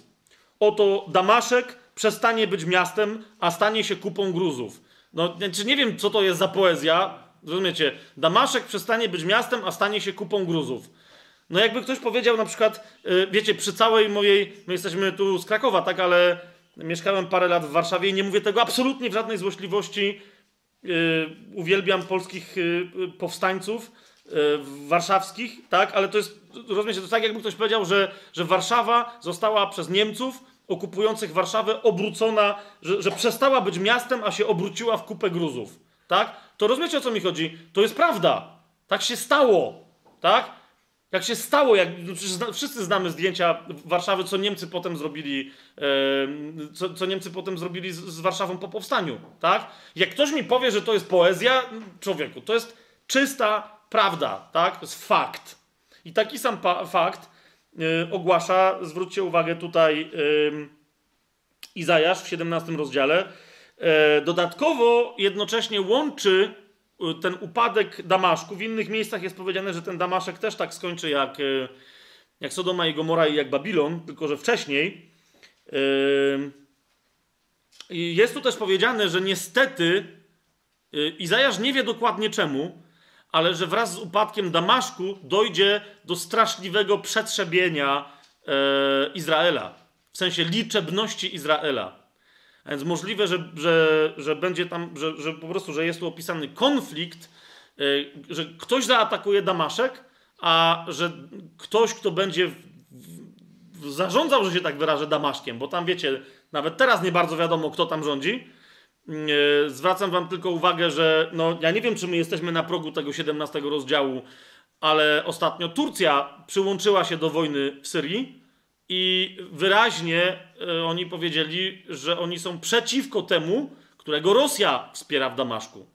Oto Damaszek przestanie być miastem, a stanie się kupą gruzów. No, czy nie wiem, co to jest za poezja, rozumiecie? Damaszek przestanie być miastem, a stanie się kupą gruzów. No jakby ktoś powiedział na przykład, y, wiecie, przy całej mojej, my jesteśmy tu z Krakowa, tak, ale mieszkałem parę lat w Warszawie i nie mówię tego absolutnie w żadnej złośliwości, uwielbiam polskich y, powstańców y, warszawskich, tak, ale to jest, rozumiecie, to tak jakby ktoś powiedział, że, że Warszawa została przez Niemców okupujących Warszawę obrócona, że, że przestała być miastem, a się obróciła w kupę gruzów, tak? To rozumiecie, o co mi chodzi? To jest prawda. Tak się stało, tak? Jak się stało, jak, no wszyscy znamy zdjęcia Warszawy, co Niemcy potem zrobili, co, co, Niemcy potem zrobili z, z, Warszawą po powstaniu, tak? Jak ktoś mi powie, że to jest poezja, człowieku, to jest czysta prawda, tak? To jest fakt. I taki sam fakt y, ogłasza, zwróćcie uwagę tutaj, Izajasz w 17 rozdziale. Y, dodatkowo jednocześnie łączy ten upadek Damaszku. W innych miejscach jest powiedziane, że ten Damaszek też tak skończy jak, y, jak Sodoma i Gomora i jak Babilon, tylko że wcześniej. Y, jest tu też powiedziane, że niestety Izajasz nie wie dokładnie czemu, ale że wraz z upadkiem Damaszku dojdzie do straszliwego przetrzebienia Izraela. W sensie liczebności Izraela. A więc możliwe, że, że, że będzie tam, że, że po prostu, że jest tu opisany konflikt, yy, że ktoś zaatakuje Damaszek, a że ktoś, kto będzie zarządzał, że się tak wyrażę, Damaszkiem, bo tam wiecie, nawet teraz nie bardzo wiadomo, kto tam rządzi. Yy, zwracam wam tylko uwagę, że no, ja nie wiem, czy my jesteśmy na progu tego 17 rozdziału, ale ostatnio Turcja przyłączyła się do wojny w Syrii i wyraźnie e, oni powiedzieli, że oni są przeciwko temu, którego Rosja wspiera w Damaszku.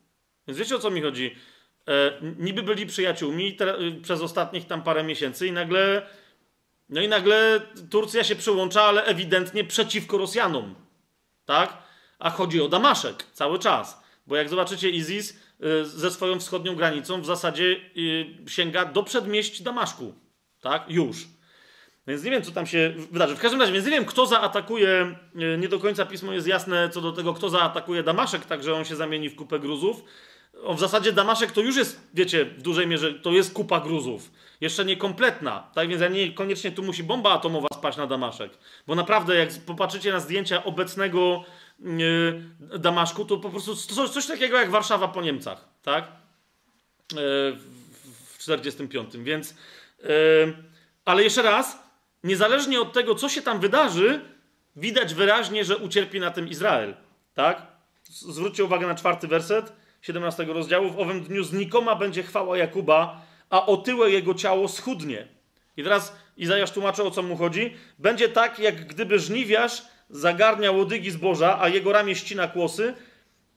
Więc wiecie o co mi chodzi? E, niby byli przyjaciółmi te, e, przez ostatnich tam parę miesięcy i nagle. No i nagle Turcja się przyłącza, ale ewidentnie przeciwko Rosjanom. Tak? A chodzi o Damaszek cały czas. Bo jak zobaczycie, ISIS ze swoją wschodnią granicą w zasadzie sięga do przedmieść Damaszku. Tak? Już. Więc nie wiem, co tam się wydarzy. W każdym razie, więc nie wiem, kto zaatakuje. E, nie do końca pismo jest jasne co do tego, kto zaatakuje Damaszek, tak że on się zamieni w kupę gruzów. O, w zasadzie Damaszek to już jest, wiecie, w dużej mierze to jest kupa gruzów. Jeszcze niekompletna. Tak więc nie koniecznie tu musi bomba atomowa spaść na Damaszek. Bo naprawdę, jak popatrzycie na zdjęcia obecnego yy, Damaszku, to po prostu coś, coś, takiego jak Warszawa po Niemcach. Tak? Yy, w 45. Więc. Yy, ale jeszcze raz, niezależnie od tego, co się tam wydarzy, widać wyraźnie, że ucierpi na tym Izrael. Tak? Zwróćcie uwagę na czwarty werset 17 rozdziału. W owym dniu znikoma będzie chwała Jakuba, a otyłe jego ciało schudnie. I teraz Izajasz tłumaczy, o co mu chodzi. Będzie tak, jak gdyby żniwiarz zagarnia łodygi zboża, a jego ramię ścina kłosy,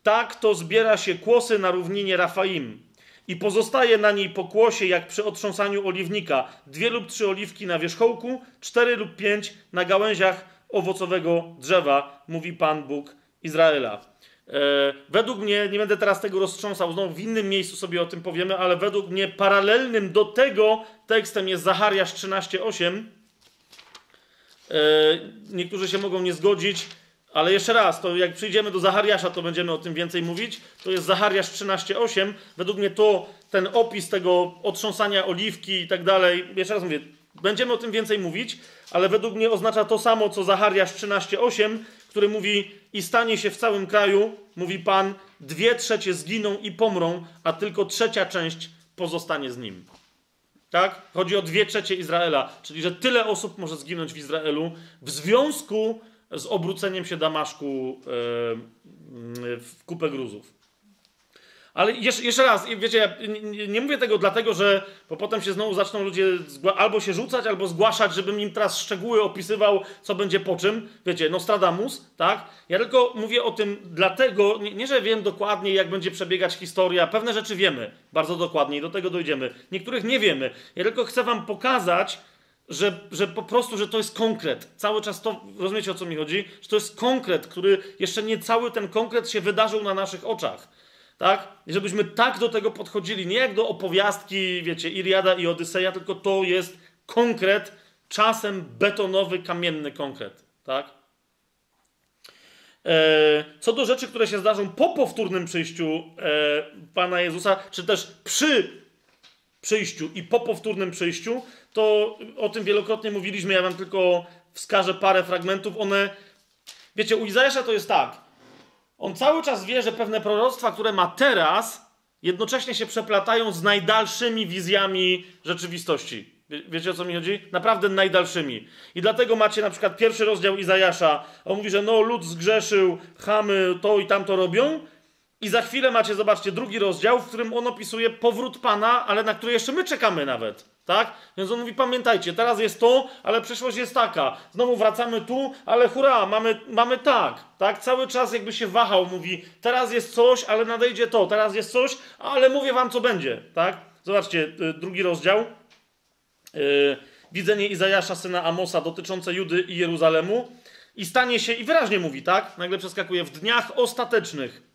tak to zbiera się kłosy na równinie Rafaim i pozostaje na niej pokłosie jak przy otrząsaniu oliwnika. Dwie lub trzy oliwki na wierzchołku, cztery lub pięć na gałęziach owocowego drzewa, mówi Pan Bóg Izraela. E, według mnie, nie będę teraz tego roztrząsał, znowu w innym miejscu sobie o tym powiemy, ale według mnie paralelnym do tego tekstem jest Zachariasz 13:8. E, niektórzy się mogą nie zgodzić, Ale jeszcze raz, to jak przyjdziemy do Zachariasza, to będziemy o tym więcej mówić. To jest Zachariasz 13:8. Według mnie to ten opis tego otrząsania oliwki i tak dalej. Jeszcze raz mówię, będziemy o tym więcej mówić, ale według mnie oznacza to samo, co Zachariasz 13:8, który mówi: I stanie się w całym kraju, mówi Pan, dwie trzecie zginą i pomrą, a tylko trzecia część pozostanie z nim. Tak? Chodzi o dwie trzecie Izraela, czyli że tyle osób może zginąć w Izraelu w związku z obróceniem się Damaszku e, w kupę gruzów. Ale jeszcze, raz, wiecie, ja nie, nie, mówię tego dlatego, że bo potem się znowu zaczną ludzie albo się rzucać, albo zgłaszać, żebym im teraz szczegóły opisywał, co będzie po czym. Wiecie, Nostradamus, tak? Ja tylko mówię o tym dlatego, nie, nie, że wiem dokładnie, jak będzie przebiegać historia. Pewne rzeczy wiemy bardzo dokładnie i do tego dojdziemy. Niektórych nie wiemy. Ja tylko chcę wam pokazać, że, że po prostu, że to jest konkret. Cały czas to, rozumiecie o co mi chodzi? Że to jest konkret, który jeszcze nie cały ten konkret się wydarzył na naszych oczach. Tak? I żebyśmy tak do tego podchodzili, nie jak do opowiastki, wiecie, Iliada i Odyseja, tylko to jest konkret, czasem betonowy, kamienny konkret. Tak? E, co do rzeczy, które się zdarzą po powtórnym przyjściu e, Pana Jezusa, czy też przy przyjściu i po powtórnym przyjściu, to o tym wielokrotnie mówiliśmy. Ja wam tylko wskażę parę fragmentów. One, wiecie, u Izajasza to jest tak. On cały czas wie, że pewne proroctwa, które ma teraz, jednocześnie się przeplatają z najdalszymi wizjami rzeczywistości. Wiecie o co mi chodzi? Naprawdę najdalszymi. I dlatego macie na przykład pierwszy rozdział Izajasza. On mówi, że no lud zgrzeszył, chamy to i tamto robią. I za chwilę macie, zobaczcie, drugi rozdział, w którym on opisuje powrót Pana, ale na który jeszcze my czekamy nawet. Tak? Więc on mówi, pamiętajcie, teraz jest to, ale przyszłość jest taka. Znowu wracamy tu, ale hurra, mamy, mamy tak. Tak? Cały czas jakby się wahał, mówi, teraz jest coś, ale nadejdzie to, teraz jest coś, ale mówię wam, co będzie. Tak? Zobaczcie, y, drugi rozdział. Yy, widzenie Izajasza, syna Amosa, dotyczące Judy i Jeruzalemu. I stanie się, i wyraźnie mówi, tak? Nagle przeskakuje, w dniach ostatecznych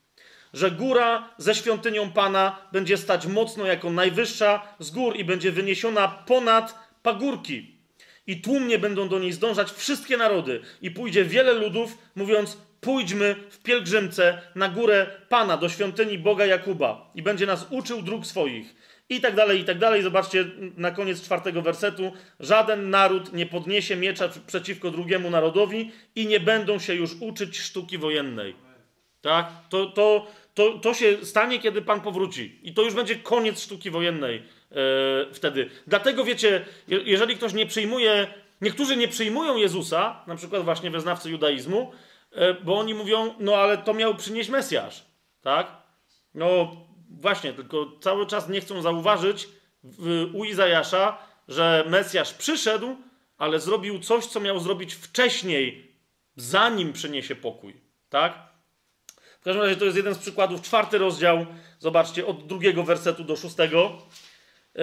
że góra ze świątynią Pana będzie stać mocno jako najwyższa z gór i będzie wyniesiona ponad pagórki. I tłumnie będą do niej zdążać wszystkie narody. I pójdzie wiele ludów, mówiąc: Pójdźmy w pielgrzymce na górę Pana, do świątyni Boga Jakuba, i będzie nas uczył dróg swoich. I tak dalej, i tak dalej. Zobaczcie na koniec czwartego wersetu. Żaden naród nie podniesie miecza przeciwko drugiemu narodowi i nie będą się już uczyć sztuki wojennej. Tak? To, to, to, to się stanie, kiedy Pan powróci. I to już będzie koniec sztuki wojennej e, wtedy. Dlatego wiecie, jeżeli ktoś nie przyjmuje, niektórzy nie przyjmują Jezusa, na przykład właśnie wyznawcy judaizmu, e, bo oni mówią, no ale to miał przynieść Mesjasz. Tak? No właśnie, tylko cały czas nie chcą zauważyć w, u Izajasza, że Mesjasz przyszedł, ale zrobił coś, co miał zrobić wcześniej, zanim przyniesie pokój. Tak? Każdym razie to jest jeden z przykładów. Czwarty rozdział, zobaczcie, od drugiego wersetu do szóstego. Yy,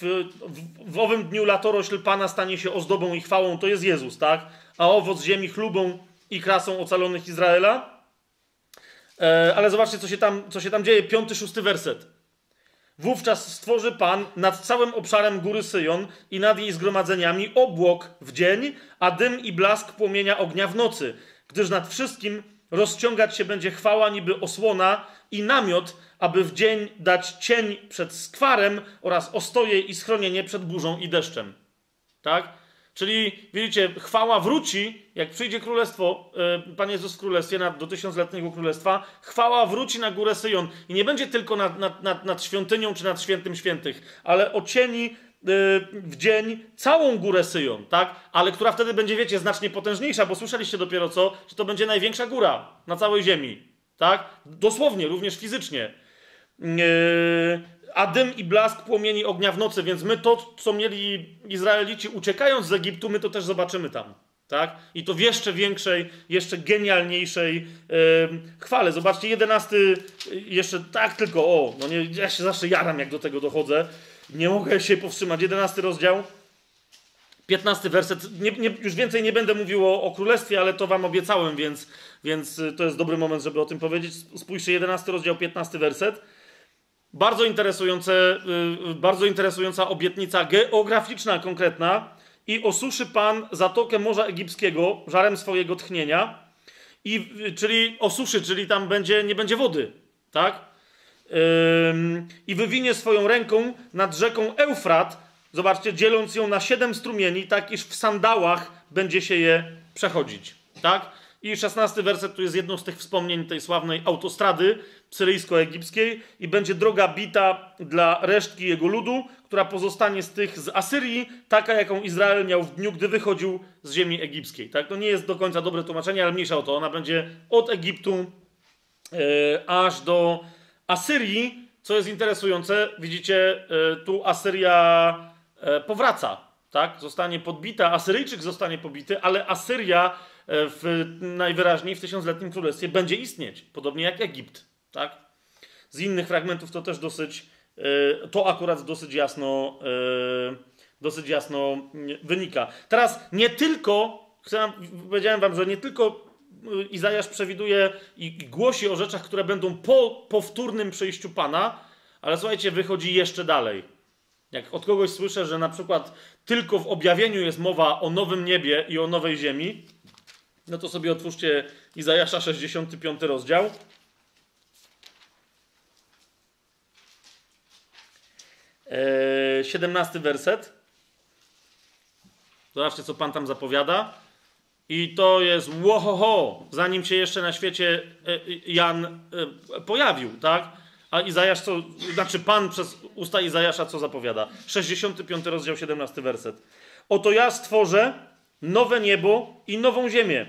w, w, w owym dniu latorośl Pana stanie się ozdobą i chwałą, to jest Jezus, tak? A owoc ziemi chlubą i krasą ocalonych Izraela. Yy, ale zobaczcie, co się, tam, co się tam dzieje. Piąty, szósty werset. Wówczas stworzy Pan nad całym obszarem góry Syjon i nad jej zgromadzeniami obłok w dzień, a dym i blask płomienia ognia w nocy, gdyż nad wszystkim rozciągać się będzie chwała niby osłona i namiot, aby w dzień dać cień przed skwarem oraz ostoje i schronienie przed burzą i deszczem. Tak? Czyli widzicie, chwała wróci, jak przyjdzie królestwo, yy, Pan Jezus w królestwie, nad, do tysiącletniego królestwa, chwała wróci na górę Syjon. I nie będzie tylko nad, nad, nad, nad świątynią czy nad świętym świętych, ale ocieni Y, w dzień całą górę Syjon, tak? Ale która wtedy będzie, wiecie, znacznie potężniejsza, bo słyszeliście dopiero co, że to będzie największa góra na całej ziemi, tak? Dosłownie, również fizycznie. Yy, a dym i blask płomieni ognia w nocy, więc my to, co mieli Izraelici uciekając z Egiptu, my to też zobaczymy tam. Tak? I to w jeszcze większej, jeszcze genialniejszej yy, chwale. Zobaczcie, jedenasty, jeszcze tak tylko, o, no nie, ja się zawsze jaram, jak do tego dochodzę. Nie mogę się powstrzymać. 11 rozdział, 15 werset. Nie, nie, już więcej nie będę mówił o, o, królestwie, ale to wam obiecałem, więc, więc y, to jest dobry moment, żeby o tym powiedzieć. Spójrzcie, 11 rozdział, 15 werset. Bardzo, interesujące, yy, bardzo interesująca obietnica geograficzna, konkretna. I osuszy Pan zatokę Morza Egipskiego żarem swojego tchnienia I, czyli osuszy, czyli tam będzie, nie będzie wody, tak? I wywinie swoją ręką nad rzeką Eufrat, zobaczcie, dzieląc ją na siedem strumieni, tak iż w sandałach będzie się je przechodzić, tak? I szesnasty werset tu jest jedną z tych wspomnień tej sławnej autostrady syryjsko-egipskiej i będzie droga bita dla resztki jego ludu, która pozostanie z tych z Asyrii, taka jaką Izrael miał w dniu, gdy wychodził z ziemi egipskiej. Tak? To nie jest do końca dobre tłumaczenie, ale mniejsza o to. Ona będzie od Egiptu yy, aż do Asyrii, co jest interesujące. Widzicie, yy, tu Asyria yy, powraca. Tak? Zostanie podbita, Asyryjczyk zostanie pobity, ale Asyria w, najwyraźniej w tysiącletnim królestwie będzie istnieć, podobnie jak Egipt. Tak? Z innych fragmentów to też dosyć, e, to akurat dosyć jasno, e, dosyć jasno wynika. Teraz nie tylko, powiedziałem wam, że nie tylko e, Izajasz przewiduje i głosi o rzeczach, które będą po powtórnym przyjściu Pana, ale słuchajcie, wychodzi jeszcze dalej. Jak od kogoś słyszę, że na przykład tylko w objawieniu jest mowa o nowym niebie i o nowej ziemi, no to sobie otwórzcie Izajasza 65 rozdział. 17 eee, werset. Zobaczcie, co Pan tam zapowiada. I to jest łohoho, zanim się jeszcze na świecie e, Jan e, pojawił, tak? A Izajasz co, znaczy Pan przez usta Izajasza co zapowiada? 65 rozdział, 17 werset. Oto ja stworzę nowe niebo i nową ziemię.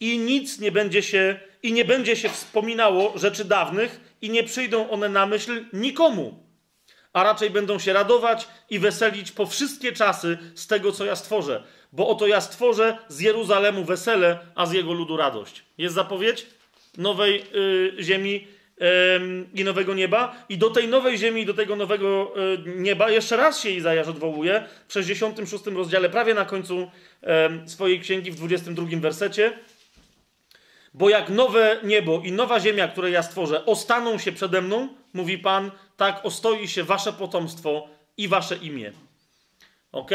I nic nie będzie się, i nie będzie się wspominało rzeczy dawnych, i nie przyjdą one na myśl nikomu a raczej będą się radować i weselić po wszystkie czasy z tego, co ja stworzę. Bo oto ja stworzę z Jeruzalemu wesele, a z jego ludu radość. Jest zapowiedź nowej y, ziemi y, i nowego nieba. I do tej nowej ziemi i do tego nowego y, nieba jeszcze raz się Izajasz odwołuje w 66 rozdziale, prawie na końcu swojej księgi, w 22 wersecie. Bo jak nowe niebo i nowa ziemia, które ja stworzę, ostaną się przede mną, mówi Pan, tak ostoi się wasze potomstwo i wasze imię. Ok?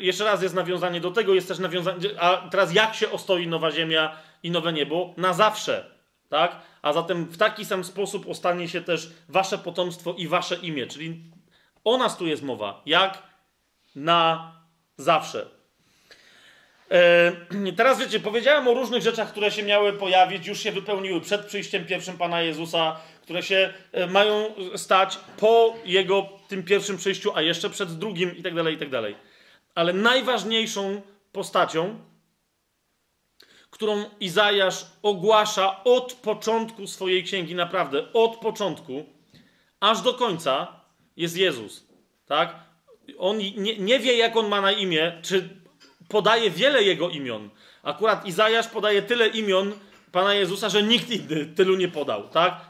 Jeszcze raz jest nawiązanie do tego, jest też nawiązanie. A teraz jak się ostoi nowa ziemia i nowe niebo? Na zawsze. Tak? A zatem w taki sam sposób ostanie się też wasze potomstwo i wasze imię. Czyli o nas tu jest mowa. Jak na zawsze. E, teraz wiecie, powiedziałem o różnych rzeczach, które się miały pojawić, już się wypełniły przed przyjściem pierwszym Pana Jezusa, które się e, mają stać po Jego tym pierwszym przyjściu, a jeszcze przed drugim i tak dalej, i tak dalej. Ale najważniejszą postacią, którą Izajasz ogłasza od początku swojej księgi, naprawdę od początku, aż do końca, jest Jezus. Tak? On nie, nie wie, jak on ma na imię, czy podaje wiele jego imion. Akurat Izajasz podaje tyle imion Pana Jezusa, że nikt inny tylu nie podał, tak?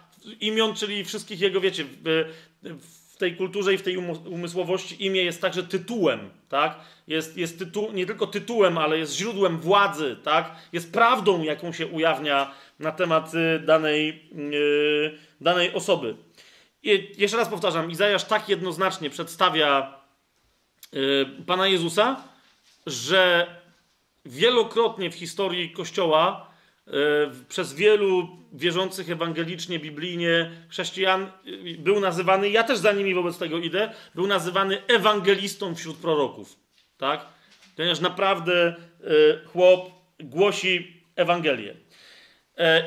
Imion, czyli wszystkich jego, wiecie, w, w tej kulturze i w tej umysłowości imię jest także tytułem, tak? Jest, jest tytu, nie tylko tytułem, ale jest źródłem władzy, tak? Jest prawdą, jaką się ujawnia na temat y, danej, yy, danej osoby. I jeszcze raz powtarzam, Izajasz tak jednoznacznie przedstawia yy, Pana Jezusa, że wielokrotnie w historii Kościoła przez wielu wierzących ewangelicznie, biblijnie chrześcijan e, był nazywany, ja też za nimi wobec tego idę, był nazywany ewangelistą wśród proroków. Tak? Ponieważ naprawdę e, chłop głosi Ewangelię.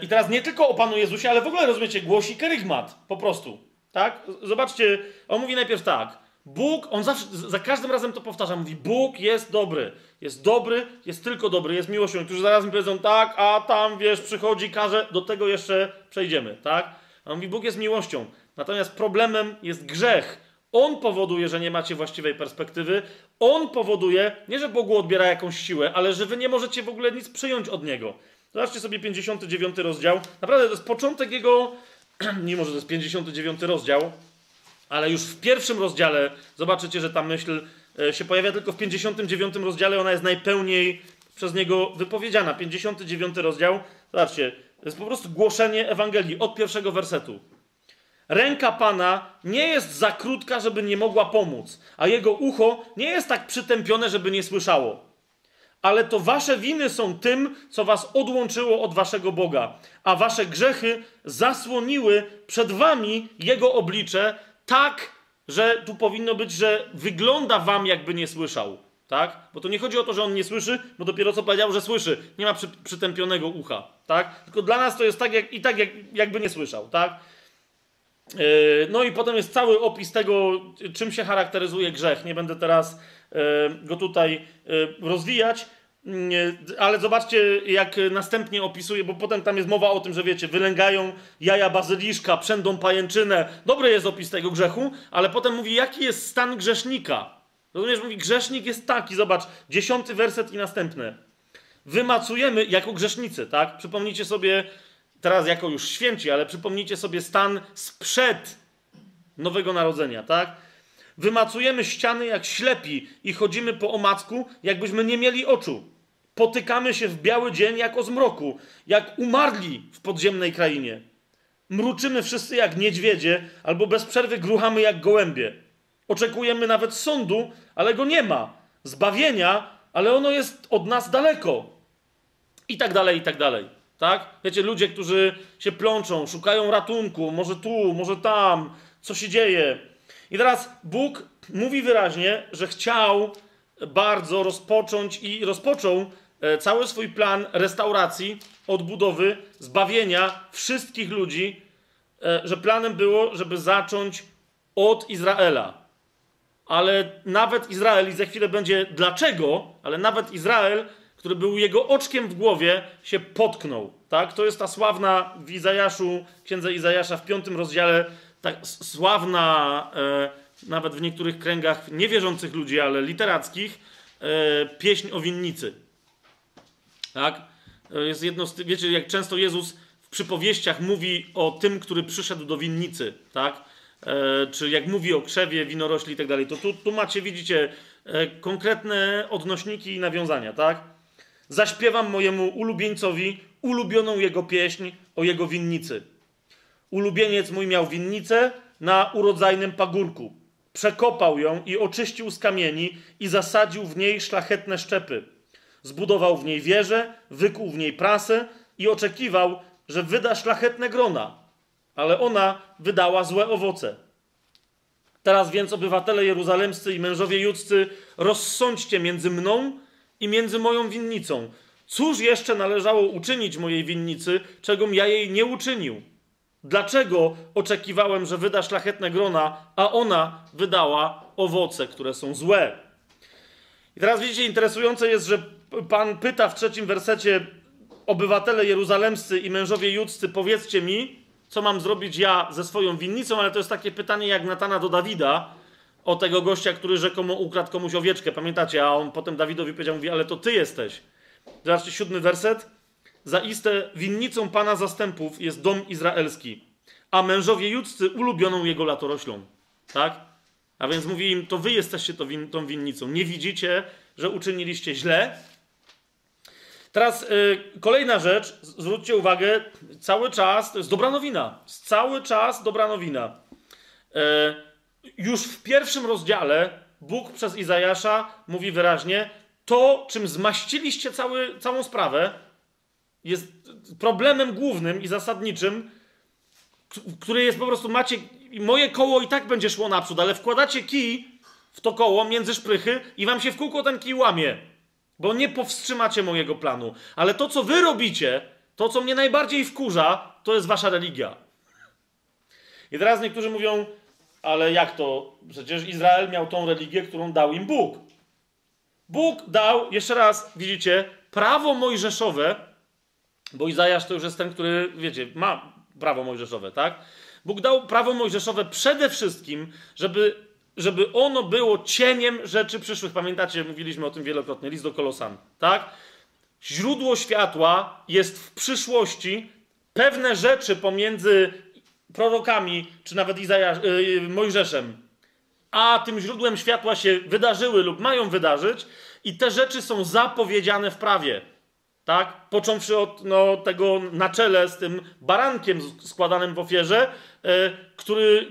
I teraz nie tylko o Panu Jezusie, ale w ogóle rozumiecie, głosi kerygmat, po prostu. Tak? Zobaczcie, on mówi najpierw tak. Bóg, on zawsze, za każdym razem to powtarza, mówi, Bóg jest dobry, jest dobry, jest tylko dobry, jest miłością. Którzy zaraz mi powiedzą, tak, a tam, wiesz, przychodzi, każe, do tego jeszcze przejdziemy, tak? A on mówi, Bóg jest miłością. Natomiast problemem jest grzech. On powoduje, że nie macie właściwej perspektywy. On powoduje, nie że Bogu odbiera jakąś siłę, ale że wy nie możecie w ogóle nic przyjąć od Niego. Zobaczcie sobie 59 rozdział. Naprawdę to jest początek Jego, mimo że to jest 59 rozdział, ale już w pierwszim rozdziale zobaczycie, że ta myśl e, się pojawia tylko w 59 rozdziale, ona jest najpełniej przez niego wypowiedziana. 59 rozdział, zobaczcie, to jest po prostu głoszenie Ewangelii od pierwszego wersetu. Ręka Pana nie jest za krótka, żeby nie mogła pomóc, a jego ucho nie jest tak przytępione, żeby nie słyszało. ale to wasze winy są tym, co was odłączyło od waszego Boga, a wasze grzechy zasłoniły przed wami jego oblicze tak, że tu powinno być, że wygląda wam, jakby nie słyszał. Tak? Bo to nie chodzi o to, że on nie słyszy, bo dopiero co powiedział, że słyszy. Nie ma przy, przytępionego ucha. Tak? Tylko dla nas to jest tak, jak, i tak, jak, jakby nie słyszał. Tak? Yy, no i potem jest cały opis tego, czym się charakteryzuje grzech. Nie będę teraz yy, go tutaj yy, rozwijać, ale zobaczcie, jak następnie opisuje, bo potem tam jest mowa o tym, że wiecie, wylęgają jaja bazyliszka, przędą pajęczynę. Dobry jest opis tego grzechu, ale potem mówi, jaki jest stan grzesznika. Rozumiesz, mówi, grzesznik jest taki, zobacz, dziesiąty werset i następny. Wymacujemy jako grzesznicy, tak? Przypomnijcie sobie, teraz jako już święci, ale przypomnijcie sobie stan sprzed Nowego Narodzenia, tak? Wymacujemy ściany jak ślepi i chodzimy po omacku, jakbyśmy nie mieli oczu. Potykamy się w biały dzień jak o zmroku, jak umarli w podziemnej krainie. Mruczymy wszyscy jak niedźwiedzie, albo bez przerwy gruchamy jak gołębie. Oczekujemy nawet sądu, ale go nie ma. Zbawienia, ale ono jest od nas daleko. I tak dalej, i tak dalej. Tak? Wiecie, ludzie, którzy się plączą, szukają ratunku, może tu, może tam, co się dzieje. I teraz Bóg mówi wyraźnie, że chciał bardzo rozpocząć i rozpoczął e, cały swój plan restauracji, odbudowy, zbawienia wszystkich ludzi, e, że planem było, żeby zacząć od Izraela. Ale nawet Izrael, i za chwilę będzie dlaczego, ale nawet Izrael, który był jego oczkiem w głowie, się potknął. Tak? To jest ta sławna w Izajaszu, księdze Izajasza w piątym rozdziale, tak sławna, e, nawet w niektórych kręgach niewierzących ludzi, ale literackich, e, pieśń o winnicy. Tak? Jest jedno z, wiecie, jak często Jezus w przypowieściach mówi o tym, który przyszedł do winnicy, tak? E, czy jak mówi o krzewie, winorośli i tak dalej, to tu, tu macie, widzicie, e, konkretne odnośniki i nawiązania, tak? Zaśpiewam mojemu ulubieńcowi ulubioną jego pieśń o jego winnicy. Ulubieniec mój miał winnicę na urodzajnym pagórku. Przekopał ją i oczyścił z kamieni i zasadził w niej szlachetne szczepy. Zbudował w niej wieżę, wykuł w niej prasę i oczekiwał, że wyda szlachetne grona, ale ona wydała złe owoce. Teraz więc, obywatele jeruzalemscy i mężowie judzcy, rozsądźcie między mną i między moją winnicą. Cóż jeszcze należało uczynić mojej winnicy, czegom ja jej nie uczynił? Dlaczego oczekiwałem, że wyda szlachetne grona, a ona wydała owoce, które są złe? I teraz widzicie, interesujące jest, że Pan pyta w trzecim wersecie obywatele jeruzalemscy i mężowie judzcy, powiedzcie mi, co mam zrobić ja ze swoją winnicą, ale to jest takie pytanie jak Natana do Dawida o tego gościa, który rzekomo ukradł komuś owieczkę. Pamiętacie? A on potem Dawidowi powiedział, mówi, ale to ty jesteś. Zobaczcie, siódmy werset. Zaiste winnicą Pana zastępów jest dom izraelski, a mężowie judzcy ulubioną jego latoroślą. Tak? A więc mówi im, to wy jesteście to win, tą winnicą. Nie widzicie, że uczyniliście źle? Teraz yy, kolejna rzecz, zwróćcie uwagę, cały czas, to jest dobra nowina, cały czas dobra nowina. Yy, już w pierwszym rozdziale Bóg przez Izajasza mówi wyraźnie, to, czym zmaściliście cały, całą sprawę, jest problemem głównym i zasadniczym, który jest po prostu, macie, moje koło i tak będzie szło naprzód, ale wkładacie kij w to koło między szprychy i wam się w kółko ten kij łamie, bo nie powstrzymacie mojego planu. Ale to, co wy robicie, to, co mnie najbardziej wkurza, to jest wasza religia. I teraz niektórzy mówią, ale jak to? Przecież Izrael miał tą religię, którą dał im Bóg. Bóg dał, jeszcze raz, widzicie, prawo mojżeszowe, bo Izajasz to już jest ten, który, wiecie, ma prawo mojżeszowe, tak? Bóg dał prawo mojżeszowe przede wszystkim, żeby, żeby ono było cieniem rzeczy przyszłych. Pamiętacie, mówiliśmy o tym wielokrotnie, list do Kolosan, tak? Źródło światła jest w przyszłości. Pewne rzeczy pomiędzy prorokami, czy nawet Izajasz, yy, Mojżeszem, a tym źródłem światła się wydarzyły lub mają wydarzyć, i te rzeczy są zapowiedziane w prawie. Tak? Począwszy od no, tego na czele z tym barankiem składanym w ofierze, e, który,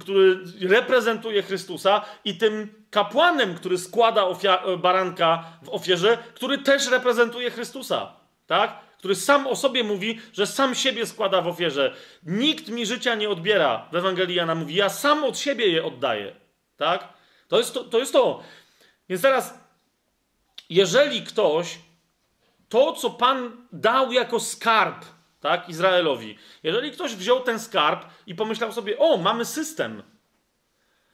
który reprezentuje Chrystusa i tym kapłanem, który składa ofia- baranka w ofierze, który też reprezentuje Chrystusa, tak? Który sam o sobie mówi, że sam siebie składa w ofierze. Nikt mi życia nie odbiera, w Ewangelii Jana mówi, ja sam od siebie je oddaję, tak? To jest to. to, jest to. Więc teraz, jeżeli ktoś to, co Pan dał jako skarb, tak, Izraelowi, jeżeli ktoś wziął ten skarb i pomyślał sobie, o, mamy system.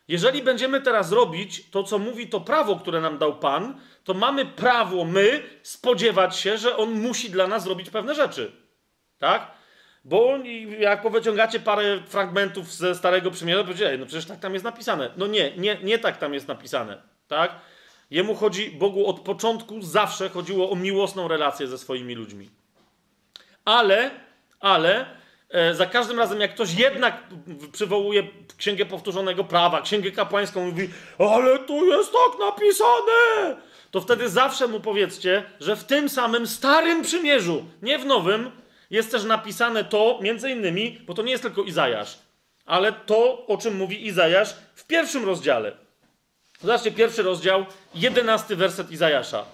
Jeżeli będziemy teraz robić to, co mówi to prawo, które nam dał Pan, to mamy prawo, my, spodziewać się, że On musi dla nas zrobić pewne rzeczy. Tak? Bo jak powyciągacie parę fragmentów ze Starego Przymierza, powiecie, no przecież tak tam jest napisane. No nie, nie, nie tak tam jest napisane. Tak? Jemu chodzi, Bogu od początku zawsze chodziło o miłosną relację ze swoimi ludźmi. Ale, ale e, za każdym razem, jak ktoś jednak przywołuje Księgę Powtórzonego Prawa, Księgę Kapłańską, mówi, ale tu jest tak napisane, to wtedy zawsze mu powiedzcie, że w tym samym Starym Przymierzu, nie w Nowym, jest też napisane to, między innymi, bo to nie jest tylko Izajasz, ale to, o czym mówi Izajasz w pierwszym rozdziale. Zobaczcie, pierwszy rozdział, jedenasty werset Izajasza.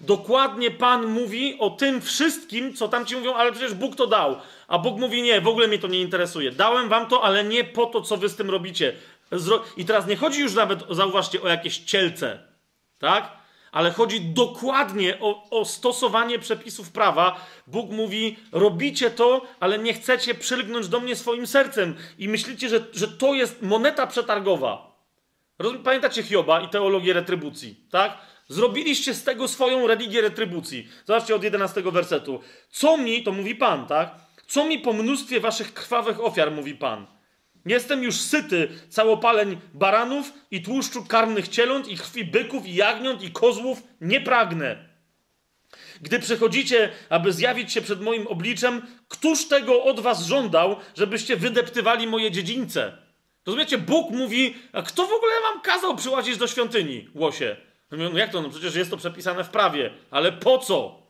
Dokładnie Pan mówi o tym wszystkim, co tam ci mówią, ale przecież Bóg to dał. A Bóg mówi, nie, w ogóle mnie to nie interesuje. Dałem wam to, ale nie po to, co wy z tym robicie. Zro... I teraz nie chodzi już nawet, zauważcie, o jakieś cielce, tak? Ale chodzi dokładnie o, o stosowanie przepisów prawa. Bóg mówi, robicie to, ale nie chcecie przylgnąć do mnie swoim sercem. I myślicie, że, że to jest moneta przetargowa. Pamiętacie Hioba i teologię retrybucji, tak? Zrobiliście z tego swoją religię retrybucji. Zobaczcie od 11 wersetu. Co mi, to mówi Pan, tak? Co mi po mnóstwie waszych krwawych ofiar, mówi Pan. Jestem już syty całopaleń baranów i tłuszczu karmnych cieląt i krwi byków i jagniąt i kozłów nie pragnę. Gdy przychodzicie, aby zjawić się przed moim obliczem, któż tego od was żądał, żebyście wydeptywali moje dziedzińce? Rozumiecie, Bóg mówi, a kto w ogóle wam kazał przyłazić do świątyni, łosie? No jak to? No przecież jest to przepisane w prawie, ale po co?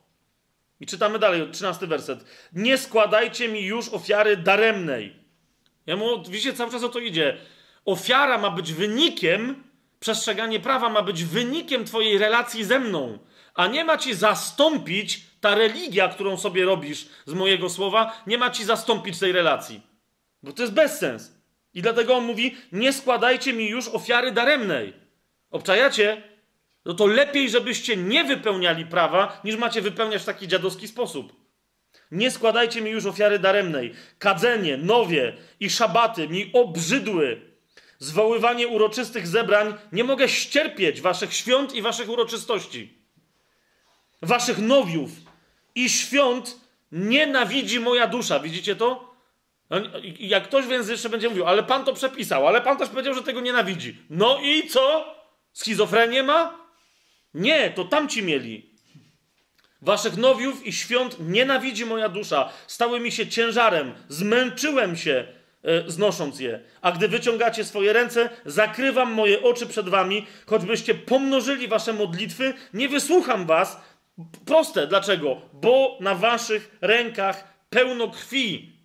I czytamy dalej, 13 werset. Nie składajcie mi już ofiary daremnej. Ja mu, widzicie, cały czas o to idzie. Ofiara ma być wynikiem, przestrzeganie prawa ma być wynikiem twojej relacji ze mną, a nie ma ci zastąpić ta religia, którą sobie robisz z mojego słowa, nie ma ci zastąpić tej relacji. Bo to jest bezsens. I dlatego on mówi: Nie składajcie mi już ofiary daremnej. Obczajacie? No to lepiej, żebyście nie wypełniali prawa, niż macie wypełniać w taki dziadowski sposób. Nie składajcie mi już ofiary daremnej. Kadzenie, nowie i szabaty mi obrzydły. Zwoływanie uroczystych zebrań. Nie mogę ścierpieć waszych świąt i waszych uroczystości. Waszych nowiów i świąt nienawidzi moja dusza. Widzicie to? No, jak ktoś więc jeszcze będzie mówił, ale pan to przepisał, ale pan też powiedział, że tego nienawidzi. No i co? Schizofrenię ma? Nie, to tamci mieli. Waszych nowiów i świąt nienawidzi moja dusza. Stały mi się ciężarem, zmęczyłem się e, znosząc je. A gdy wyciągacie swoje ręce, zakrywam moje oczy przed wami, choćbyście pomnożyli wasze modlitwy, nie wysłucham was. Proste, dlaczego? Bo na waszych rękach pełno krwi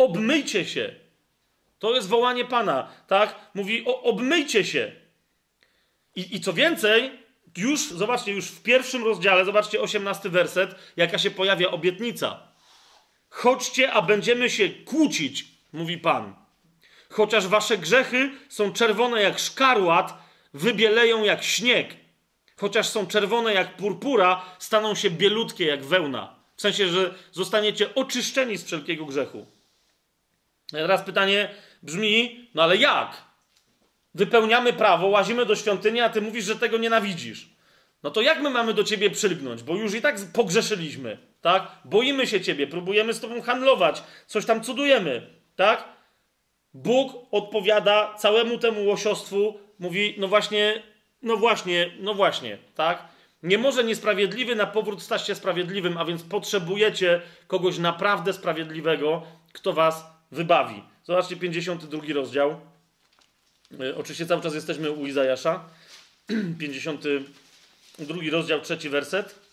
Obmyjcie się. To jest wołanie Pana, tak? Mówi, o, obmyjcie się. I, I co więcej, już, zobaczcie, już w pierwszym rozdziale, zobaczcie, osiemnasty werset, jaka się pojawia obietnica. Chodźcie, a będziemy się kłócić, mówi Pan. Chociaż wasze grzechy są czerwone jak szkarłat, wybieleją jak śnieg. Chociaż są czerwone jak purpura, staną się bielutkie jak wełna. W sensie, że zostaniecie oczyszczeni z wszelkiego grzechu. Teraz pytanie brzmi, no ale jak? Wypełniamy prawo, łazimy do świątyni, a ty mówisz, że tego nienawidzisz. No to jak my mamy do ciebie przylgnąć? Bo już i tak pogrzeszyliśmy, tak? Boimy się ciebie, próbujemy z tobą handlować, coś tam cudujemy, tak? Bóg odpowiada całemu temu łosiostwu, mówi, no właśnie, no właśnie, no właśnie, tak? Nie może niesprawiedliwy na powrót stać się sprawiedliwym, a więc potrzebujecie kogoś naprawdę sprawiedliwego, kto was wybawi. Zobaczcie 52 rozdział. E, oczywiście cały czas jesteśmy u Izajasza. 52 rozdział, trzeci werset.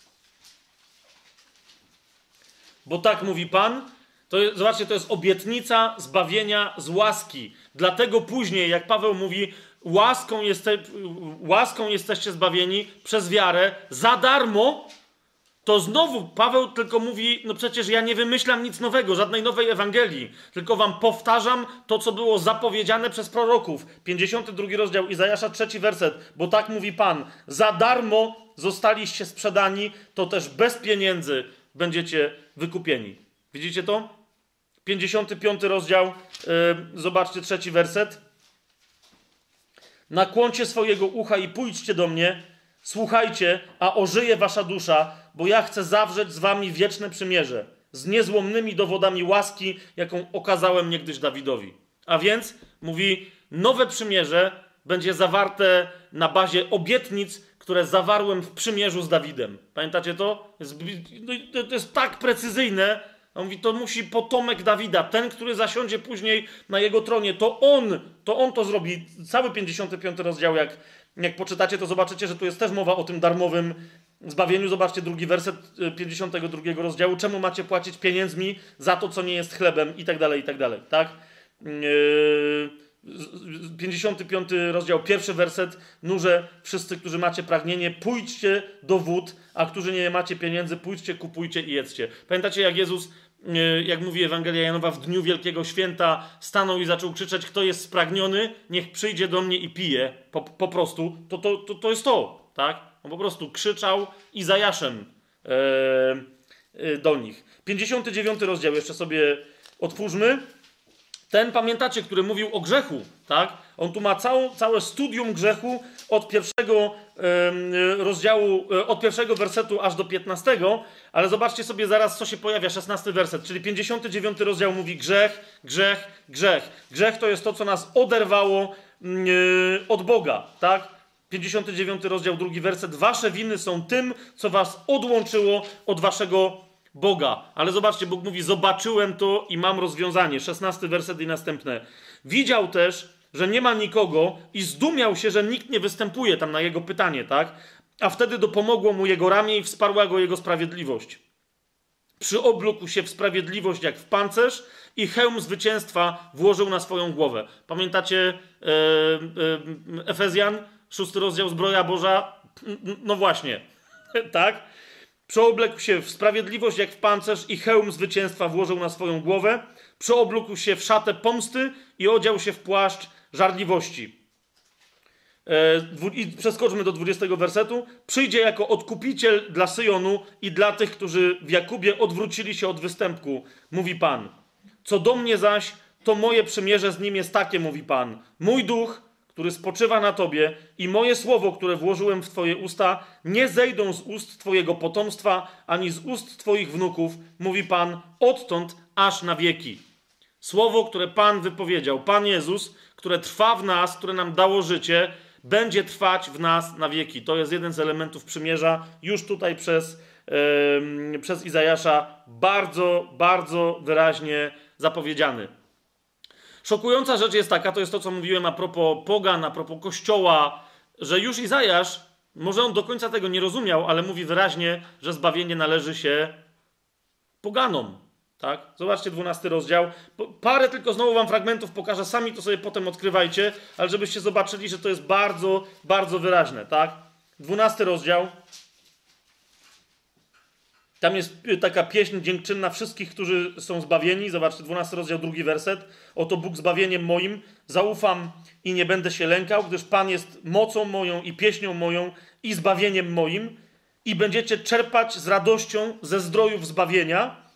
bo tak mówi Pan. To zobaczcie, to jest obietnica zbawienia z łaski. Dlatego później, jak Paweł mówi, łaską, jeste, łaską jesteście zbawieni przez wiarę za darmo, to znowu Paweł tylko mówi, no przecież ja nie wymyślam nic nowego, żadnej nowej Ewangelii, tylko wam powtarzam to, co było zapowiedziane przez proroków. 52 rozdział Izajasza, trzeci werset, bo tak mówi Pan, za darmo zostaliście sprzedani, to też bez pieniędzy będziecie wykupieni. Widzicie to? 55 rozdział, yy, zobaczcie trzeci werset. Nakłoncie swojego ucha i pójdźcie do mnie, słuchajcie, a ożyje wasza dusza, bo ja chcę zawrzeć z wami wieczne przymierze, z niezłomnymi dowodami łaski, jaką okazałem niegdyś Dawidowi. A więc, mówi, nowe przymierze będzie zawarte na bazie obietnic, które zawarłem w przymierzu z Dawidem. Pamiętacie to? No to jest tak precyzyjne. On mówi, to musi potomek Dawida, ten, który zasiądzie później na jego tronie. To on, to on to zrobi. Cały 55 rozdział, jak, jak poczytacie, to zobaczycie, że tu jest też mowa o tym darmowym zbawieniu. Zobaczcie drugi werset 52 y, rozdziału. Czemu macie płacić pieniędzmi za to, co nie jest chlebem i tak dalej, i tak dalej, tak? Yy 55 rozdział, pierwszy werset, nurze wszyscy, którzy macie pragnienie, pójdźcie do wód, a którzy nie macie pieniędzy, pójdźcie, kupujcie i jedzcie. Pamiętacie, jak Jezus, e, jak mówi Ewangelia Janowa, w dniu Wielkiego Święta stanął i zaczął krzyczeć, kto jest spragniony, niech przyjdzie do mnie i pije, po, po prostu, to, to, to, to jest to, tak? On po prostu krzyczał i zajaszem e, e, do nich. 59 rozdział, jeszcze sobie otwórzmy. Ten, pamiętacie, który mówił o grzechu, tak? On tu ma całą, całe studium grzechu od pierwszego rozdziału, e, od pierwszego wersetu aż do piętnastego, ale zobaczcie sobie zaraz, co się pojawia, szesnasty werset, czyli 59 rozdział mówi grzech, grzech, grzech. Grzech to jest to, co nas oderwało yy, od Boga, tak? 59 rozdział, drugi werset. Wasze winy są tym, co was odłączyło od waszego Boga. Ale zobaczcie, Bóg mówi: Zobaczyłem to i mam rozwiązanie. 16 werset i następne. Widział też, że nie ma nikogo i zdumiał się, że nikt nie występuje tam na jego pytanie, tak? A wtedy dopomogło mu jego ramię i wsparła go jego sprawiedliwość. Przyoblókł się w sprawiedliwość jak w pancerz i hełm zwycięstwa włożył na swoją głowę. Pamiętacie e, e, Efezjan, szósty rozdział Zbroja Boża? No właśnie, tak? Przeoblekł się w sprawiedliwość jak w pancerz i hełm zwycięstwa włożył na swoją głowę. Przeoblókł się w szatę pomsty i odział się w płaszcz żarliwości. E, I przeskoczmy do 20 wersetu. Przyjdzie jako odkupiciel dla Syjonu i dla tych, którzy w Jakubie odwrócili się od występku, mówi Pan. Co do mnie zaś, to moje przymierze z nim jest takie, mówi Pan. Mój duch który spoczywa na tobie, i moje słowo, które włożyłem w twoje usta, nie zejdą z ust twojego potomstwa, ani z ust twoich wnuków, mówi Pan, odtąd aż na wieki. Słowo, które Pan wypowiedział, Pan Jezus, które trwa w nas, które nam dało życie, będzie trwać w nas na wieki. To jest jeden z elementów przymierza, już tutaj przez, yy, przez Izajasza bardzo, bardzo wyraźnie zapowiedziany. Szokująca rzecz jest taka, to jest to, co mówiłem a propos pogan, a propos kościoła, że już Izajasz, może on do końca tego nie rozumiał, ale mówi wyraźnie, że zbawienie należy się poganom. Tak? Zobaczcie 12 rozdział. Parę tylko znowu wam fragmentów pokażę, sami to sobie potem odkrywajcie, ale żebyście zobaczyli, że to jest bardzo, bardzo wyraźne. Tak? 12 rozdział. Tam jest y, taka pieśń dziękczynna wszystkich, którzy są zbawieni. Zobaczcie, 12 rozdział, drugi werset. Oto Bóg zbawieniem moim. Zaufam i nie będę się lękał, gdyż Pan jest mocą moją i pieśnią moją i zbawieniem moim. I będziecie czerpać z radością ze zdrojów zbawienia.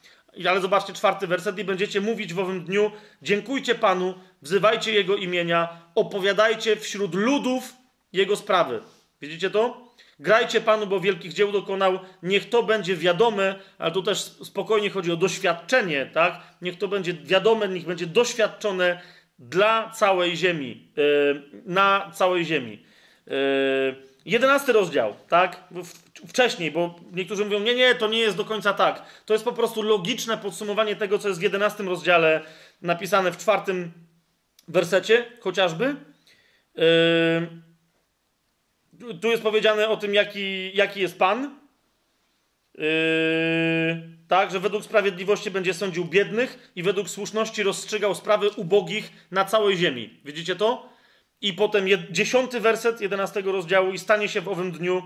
Ale zobaczcie, czwarty werset. I będziecie mówić w owym dniu, dziękujcie Panu, wzywajcie Jego imienia, opowiadajcie wśród ludów Jego sprawy. Widzicie to? Grajcie Panu, bo wielkich dzieł dokonał. Niech to będzie wiadome, ale tu też spokojnie chodzi o doświadczenie, tak? Niech to będzie wiadome, niech będzie doświadczone dla całej ziemi, yy, na całej ziemi. Yy, jedenasty rozdział, tak? Wcześniej, bo niektórzy mówią, nie, nie, to nie jest do końca tak. To jest po prostu logiczne podsumowanie tego, co jest w jedenastym rozdziale napisane w czwartym wersecie, chociażby. Yy, tu jest powiedziane o tym, jaki, jaki jest Pan. Yy, tak, że według sprawiedliwości będzie sądził biednych i według słuszności rozstrzygał sprawy ubogich na całej ziemi. Widzicie to? I potem dziesiąty werset jedenastego rozdziału i stanie się w owym dniu,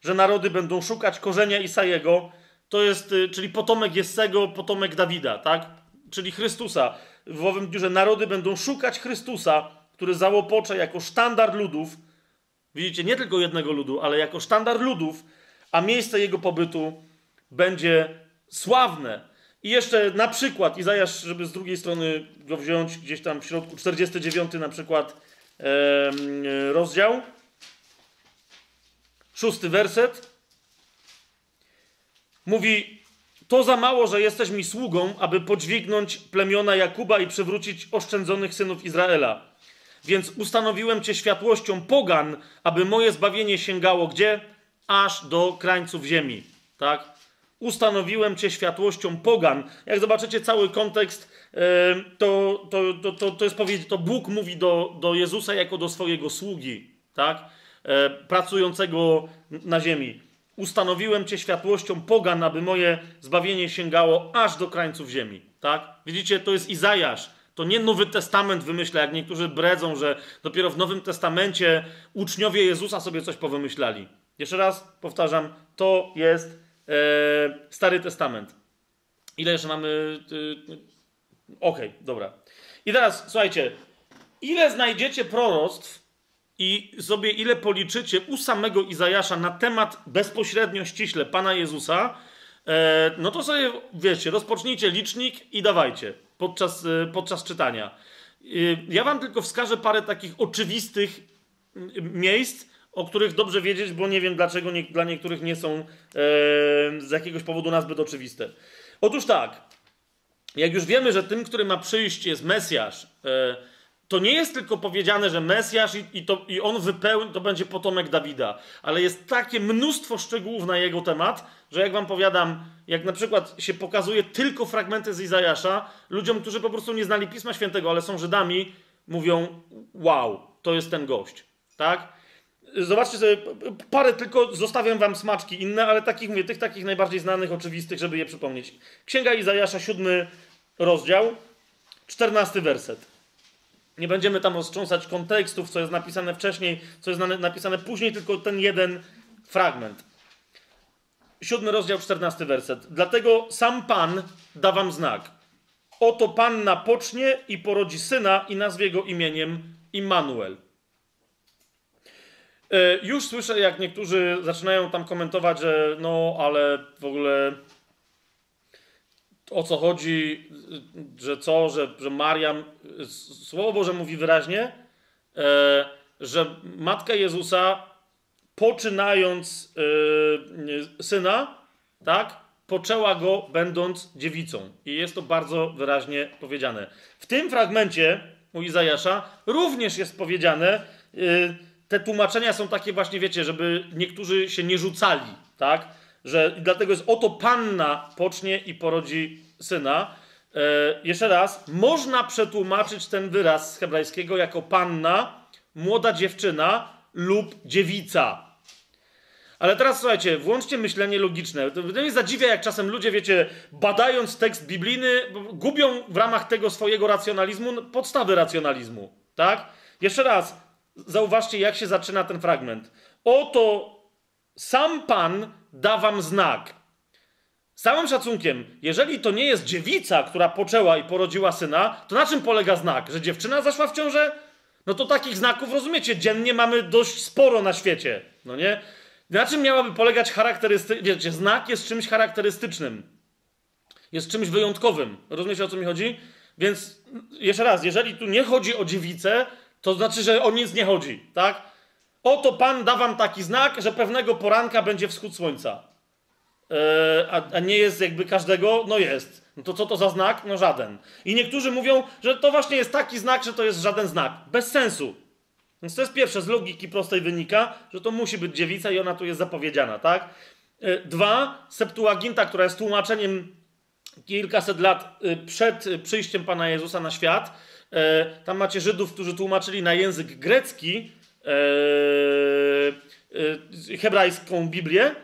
że narody będą szukać korzenia Isajego, to jest, y, czyli potomek Jessego, potomek Dawida, tak? Czyli Chrystusa. W owym dniu, że narody będą szukać Chrystusa, który załopocze jako sztandar ludów, widzicie, nie tylko jednego ludu, ale jako sztandar ludów, a miejsce jego pobytu będzie sławne. I jeszcze na przykład, Izajasz, żeby z drugiej strony go wziąć, gdzieś tam w środku, 49 na przykład rozdział, szósty werset, mówi, to za mało, że jesteś mi sługą, aby podźwignąć plemiona Jakuba i przywrócić oszczędzonych synów Izraela. Więc ustanowiłem cię światłością pogan, aby moje zbawienie sięgało gdzie? Aż do krańców ziemi. Tak? Ustanowiłem cię światłością pogan. Jak zobaczycie cały kontekst, to, to, to, to, to jest powiedzieć, to Bóg mówi do, do Jezusa jako do swojego sługi, tak? E, pracującego na ziemi. Ustanowiłem cię światłością pogan, aby moje zbawienie sięgało aż do krańców ziemi. Tak? Widzicie, to jest Izajasz. To nie Nowy Testament wymyśla, jak niektórzy bredzą, że dopiero w Nowym Testamencie uczniowie Jezusa sobie coś powymyślali. Jeszcze raz powtarzam, to jest e, Stary Testament. Ile jeszcze mamy? E, Okej, okay, dobra. I teraz słuchajcie, ile znajdziecie proroctw i sobie ile policzycie u samego Izajasza na temat bezpośrednio, ściśle Pana Jezusa, e, no to sobie, wiecie, rozpocznijcie licznik i dawajcie podczas, e, podczas czytania. E, ja wam tylko wskażę parę takich oczywistych miejsc, o których dobrze wiedzieć, bo nie wiem dlaczego nie, dla niektórych nie są z jakiegoś powodu nazbyt oczywiste. Otóż tak, jak już wiemy, że tym, który ma przyjść jest Mesjasz, to nie jest tylko powiedziane, że Mesjasz i, i, to, i on wypełni, to będzie potomek Dawida, ale jest takie mnóstwo szczegółów na jego temat, że jak wam powiadam, jak na przykład się pokazuje tylko fragmenty z Izajasza, ludziom, którzy po prostu nie znali Pisma Świętego, ale są Żydami, mówią, wow, to jest ten gość, tak? Zobaczcie sobie, parę tylko, zostawiam wam smaczki inne, ale takich, mówię, tych takich najbardziej znanych, oczywistych, żeby je przypomnieć. Księga Izajasza, siódmy rozdział, czternasty werset. Nie będziemy tam roztrząsać kontekstów, co jest napisane wcześniej, co jest napisane później, tylko ten jeden fragment. Siódmy rozdział, czternasty werset. Dlatego sam Pan da wam znak. Oto Panna pocznie i porodzi syna i nazwie go imieniem Immanuel. E, już słyszę, jak niektórzy zaczynają tam komentować, że no, ale w ogóle o co chodzi, że co, że, że Mariam, Słowo Boże mówi wyraźnie, e, że Matka Jezusa poczynając e, syna, tak, poczęła go będąc dziewicą. I jest to bardzo wyraźnie powiedziane. W tym fragmencie u Izajasza również jest powiedziane, e, te tłumaczenia są takie właśnie, wiecie, żeby niektórzy się nie rzucali, tak, że dlatego jest oto panna pocznie i porodzi syna. E, jeszcze raz, można przetłumaczyć ten wyraz z hebrajskiego jako panna, młoda dziewczyna lub dziewica. Ale teraz słuchajcie, włączcie myślenie logiczne. To mnie zadziwia, jak czasem ludzie, wiecie, badając tekst biblijny, gubią w ramach tego swojego racjonalizmu podstawy racjonalizmu. Tak? Jeszcze raz, zauważcie, jak się zaczyna ten fragment. Oto sam Pan da wam znak. Z całym szacunkiem, jeżeli to nie jest dziewica, która poczęła i porodziła syna, to na czym polega znak? Że dziewczyna zaszła w ciążę? No to takich znaków, rozumiecie, dziennie mamy dość sporo na świecie, no nie? Na czym miałaby polegać charakterystyka? Wiecie, znak jest czymś charakterystycznym. Jest czymś wyjątkowym. Rozumiecie, o co mi chodzi? Więc jeszcze raz, jeżeli tu nie chodzi o dziewicę, to znaczy, że o nic nie chodzi, tak? Oto Pan da wam taki znak, że pewnego poranka będzie wschód słońca. E, a, a nie jest jakby każdego? No jest. No to co to za znak? No żaden. I niektórzy mówią, że to właśnie jest taki znak, że to jest żaden znak. Bez sensu. Więc to jest pierwsze, z logiki prostej wynika, że to musi być dziewica i ona tu jest zapowiedziana, tak? E, dwa, Septuaginta, która jest tłumaczeniem kilkaset lat e, przed przyjściem Pana Jezusa na świat. Tam macie Żydów, którzy tłumaczyli na język grecki hebrajską Biblię,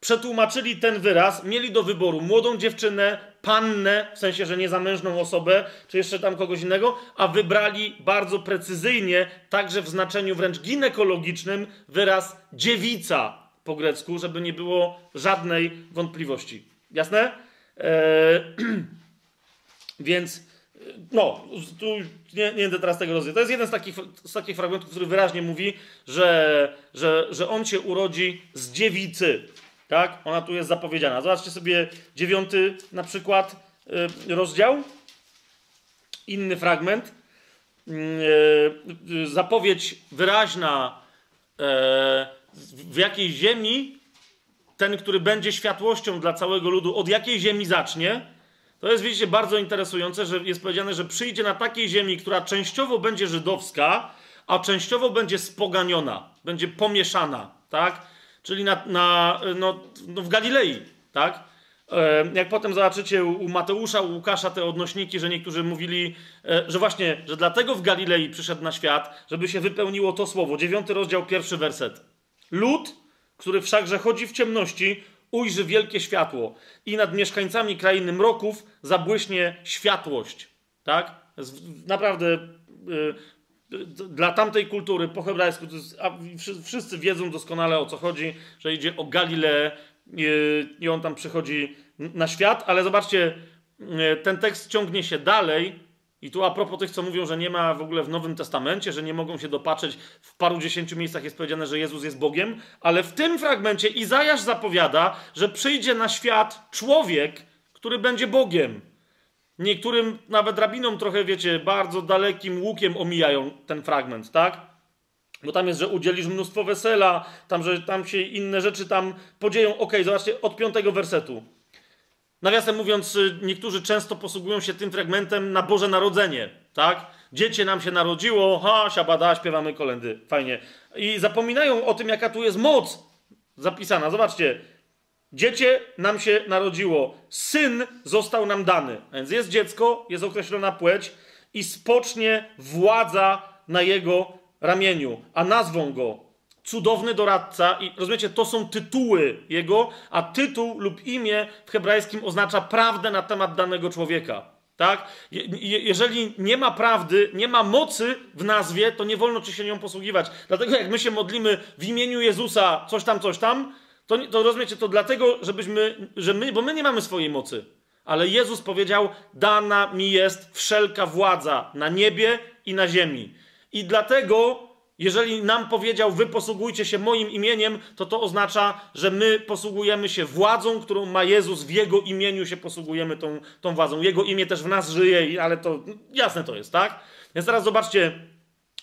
przetłumaczyli ten wyraz, mieli do wyboru młodą dziewczynę, pannę, w sensie, że niezamężną osobę, czy jeszcze tam kogoś innego, a wybrali bardzo precyzyjnie, także w znaczeniu wręcz ginekologicznym, wyraz dziewica po grecku, żeby nie było żadnej wątpliwości. Jasne? Eee, więc no, tu nie, nie będę teraz tego rozwijać. To jest jeden z takich, z takich fragmentów, który wyraźnie mówi, że, że, że on się urodzi z dziewicy. Tak? Ona tu jest zapowiedziana. Zobaczcie sobie dziewiąty na przykład yy, rozdział. Inny fragment. Yy, zapowiedź wyraźna, yy, w jakiej ziemi ten, który będzie światłością dla całego ludu, od jakiej ziemi zacznie to jest, widzicie, bardzo interesujące, że jest powiedziane, że przyjdzie na takiej ziemi, która częściowo będzie żydowska, a częściowo będzie spoganiona, będzie pomieszana, tak? Czyli na, na no, no w Galilei, tak? E, jak potem zobaczycie u Mateusza, u Łukasza te odnośniki, że niektórzy mówili, e, że właśnie, że dlatego w Galilei przyszedł na świat, żeby się wypełniło to słowo. Dziewiąty rozdział, pierwszy werset. Lud, który wszakże chodzi w ciemności, ujrzy wielkie światło i nad mieszkańcami krainy mroków zabłyśnie światłość. Tak? Naprawdę yy, dla tamtej kultury po hebrajsku, a wszyscy wiedzą doskonale o co chodzi, że idzie o Galileę yy, i on tam przychodzi na świat, ale zobaczcie, yy, ten tekst ciągnie się dalej i tu a propos tych, co mówią, że nie ma w ogóle w Nowym Testamencie, że nie mogą się dopatrzeć, w paru dziesięciu miejscach jest powiedziane, że Jezus jest Bogiem, ale w tym fragmencie Izajasz zapowiada, że przyjdzie na świat człowiek, który będzie Bogiem. Niektórym nawet rabinom trochę, wiecie, bardzo dalekim łukiem omijają ten fragment, tak? Bo tam jest, że udzielisz mnóstwo wesela, tam, że tam się inne rzeczy tam podzieją. Okej, okay, zobaczcie, od piątego wersetu. Nawiasem mówiąc, y, niektórzy często posługują się tym fragmentem na Boże Narodzenie, tak? Dziecię nam się narodziło, ha, siabada, śpiewamy kolendy, fajnie. I zapominają o tym, jaka tu jest moc zapisana. Zobaczcie, dziecię nam się narodziło, syn został nam dany. A więc jest dziecko, jest określona płeć i spocznie władza na jego ramieniu, a nazwą go cudowny doradca i rozumiecie, to są tytuły jego, a tytuł lub imię w hebrajskim oznacza prawdę na temat danego człowieka. Tak? Je, jeżeli nie ma prawdy, nie ma mocy w nazwie, to nie wolno ci się nią posługiwać. Dlatego jak my się modlimy w imieniu Jezusa, coś tam, coś tam, to, to rozumiecie, to dlatego, żebyśmy, że my, bo my nie mamy swojej mocy. Ale Jezus powiedział: Dana mi jest wszelka władza na niebie i na ziemi. I dlatego jeżeli nam powiedział, wy posługujcie się moim imieniem, to to oznacza, że my posługujemy się władzą, którą ma Jezus, w Jego imieniu się posługujemy tą, tą władzą. Jego imię też w nas żyje, ale to jasne to jest, tak? Więc teraz zobaczcie,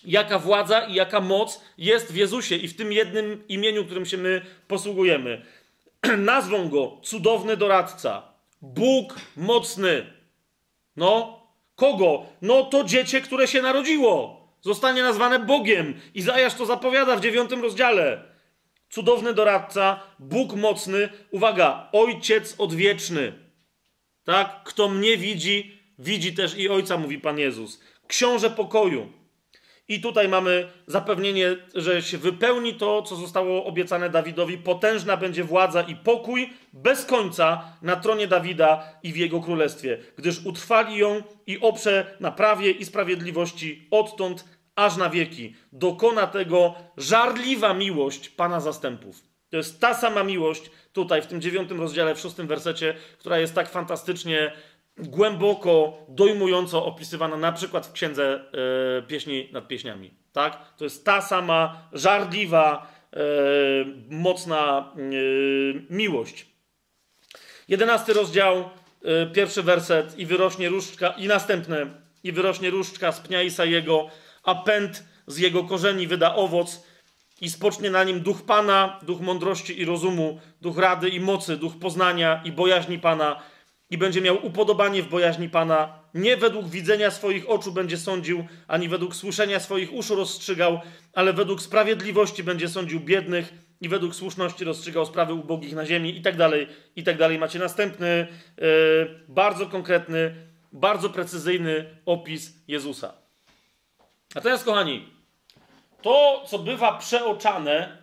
jaka władza i jaka moc jest w Jezusie i w tym jednym imieniu, którym się my posługujemy. Nazwą go cudowny doradca, Bóg mocny. No, kogo? No to dziecię, które się narodziło zostanie nazwane Bogiem. Izajasz to zapowiada w dziewiątym rozdziale. Cudowny doradca, Bóg mocny, uwaga, Ojciec odwieczny. Tak? Kto mnie widzi, widzi też i Ojca, mówi Pan Jezus. Książę pokoju. I tutaj mamy zapewnienie, że się wypełni to, co zostało obiecane Dawidowi. Potężna będzie władza i pokój bez końca na tronie Dawida i w jego królestwie, gdyż utrwali ją i oprze na prawie i sprawiedliwości odtąd aż na wieki. Dokona tego żarliwa miłość Pana zastępów. To jest ta sama miłość tutaj w tym dziewiątym rozdziale, w szóstym wersecie, która jest tak fantastycznie głęboko, dojmująco opisywana na przykład w księdze e, Pieśni nad Pieśniami. Tak? To jest ta sama żarliwa, e, mocna e, miłość. Jedenasty rozdział, pierwszy werset i wyrośnie różdżka, i następne, i wyrośnie różdżka z pnia Isajego, a pęd z jego korzeni wyda owoc i spocznie na nim duch Pana, duch mądrości i rozumu, duch rady i mocy, duch poznania i bojaźni Pana, i będzie miał upodobanie w bojaźni Pana. Nie według widzenia swoich oczu będzie sądził, ani według słyszenia swoich uszu rozstrzygał, ale według sprawiedliwości będzie sądził biednych i według słuszności rozstrzygał sprawy ubogich na ziemi i tak dalej, i tak dalej. Macie następny, yy, bardzo konkretny, bardzo precyzyjny opis Jezusa. Natomiast, kochani, to, co bywa przeoczane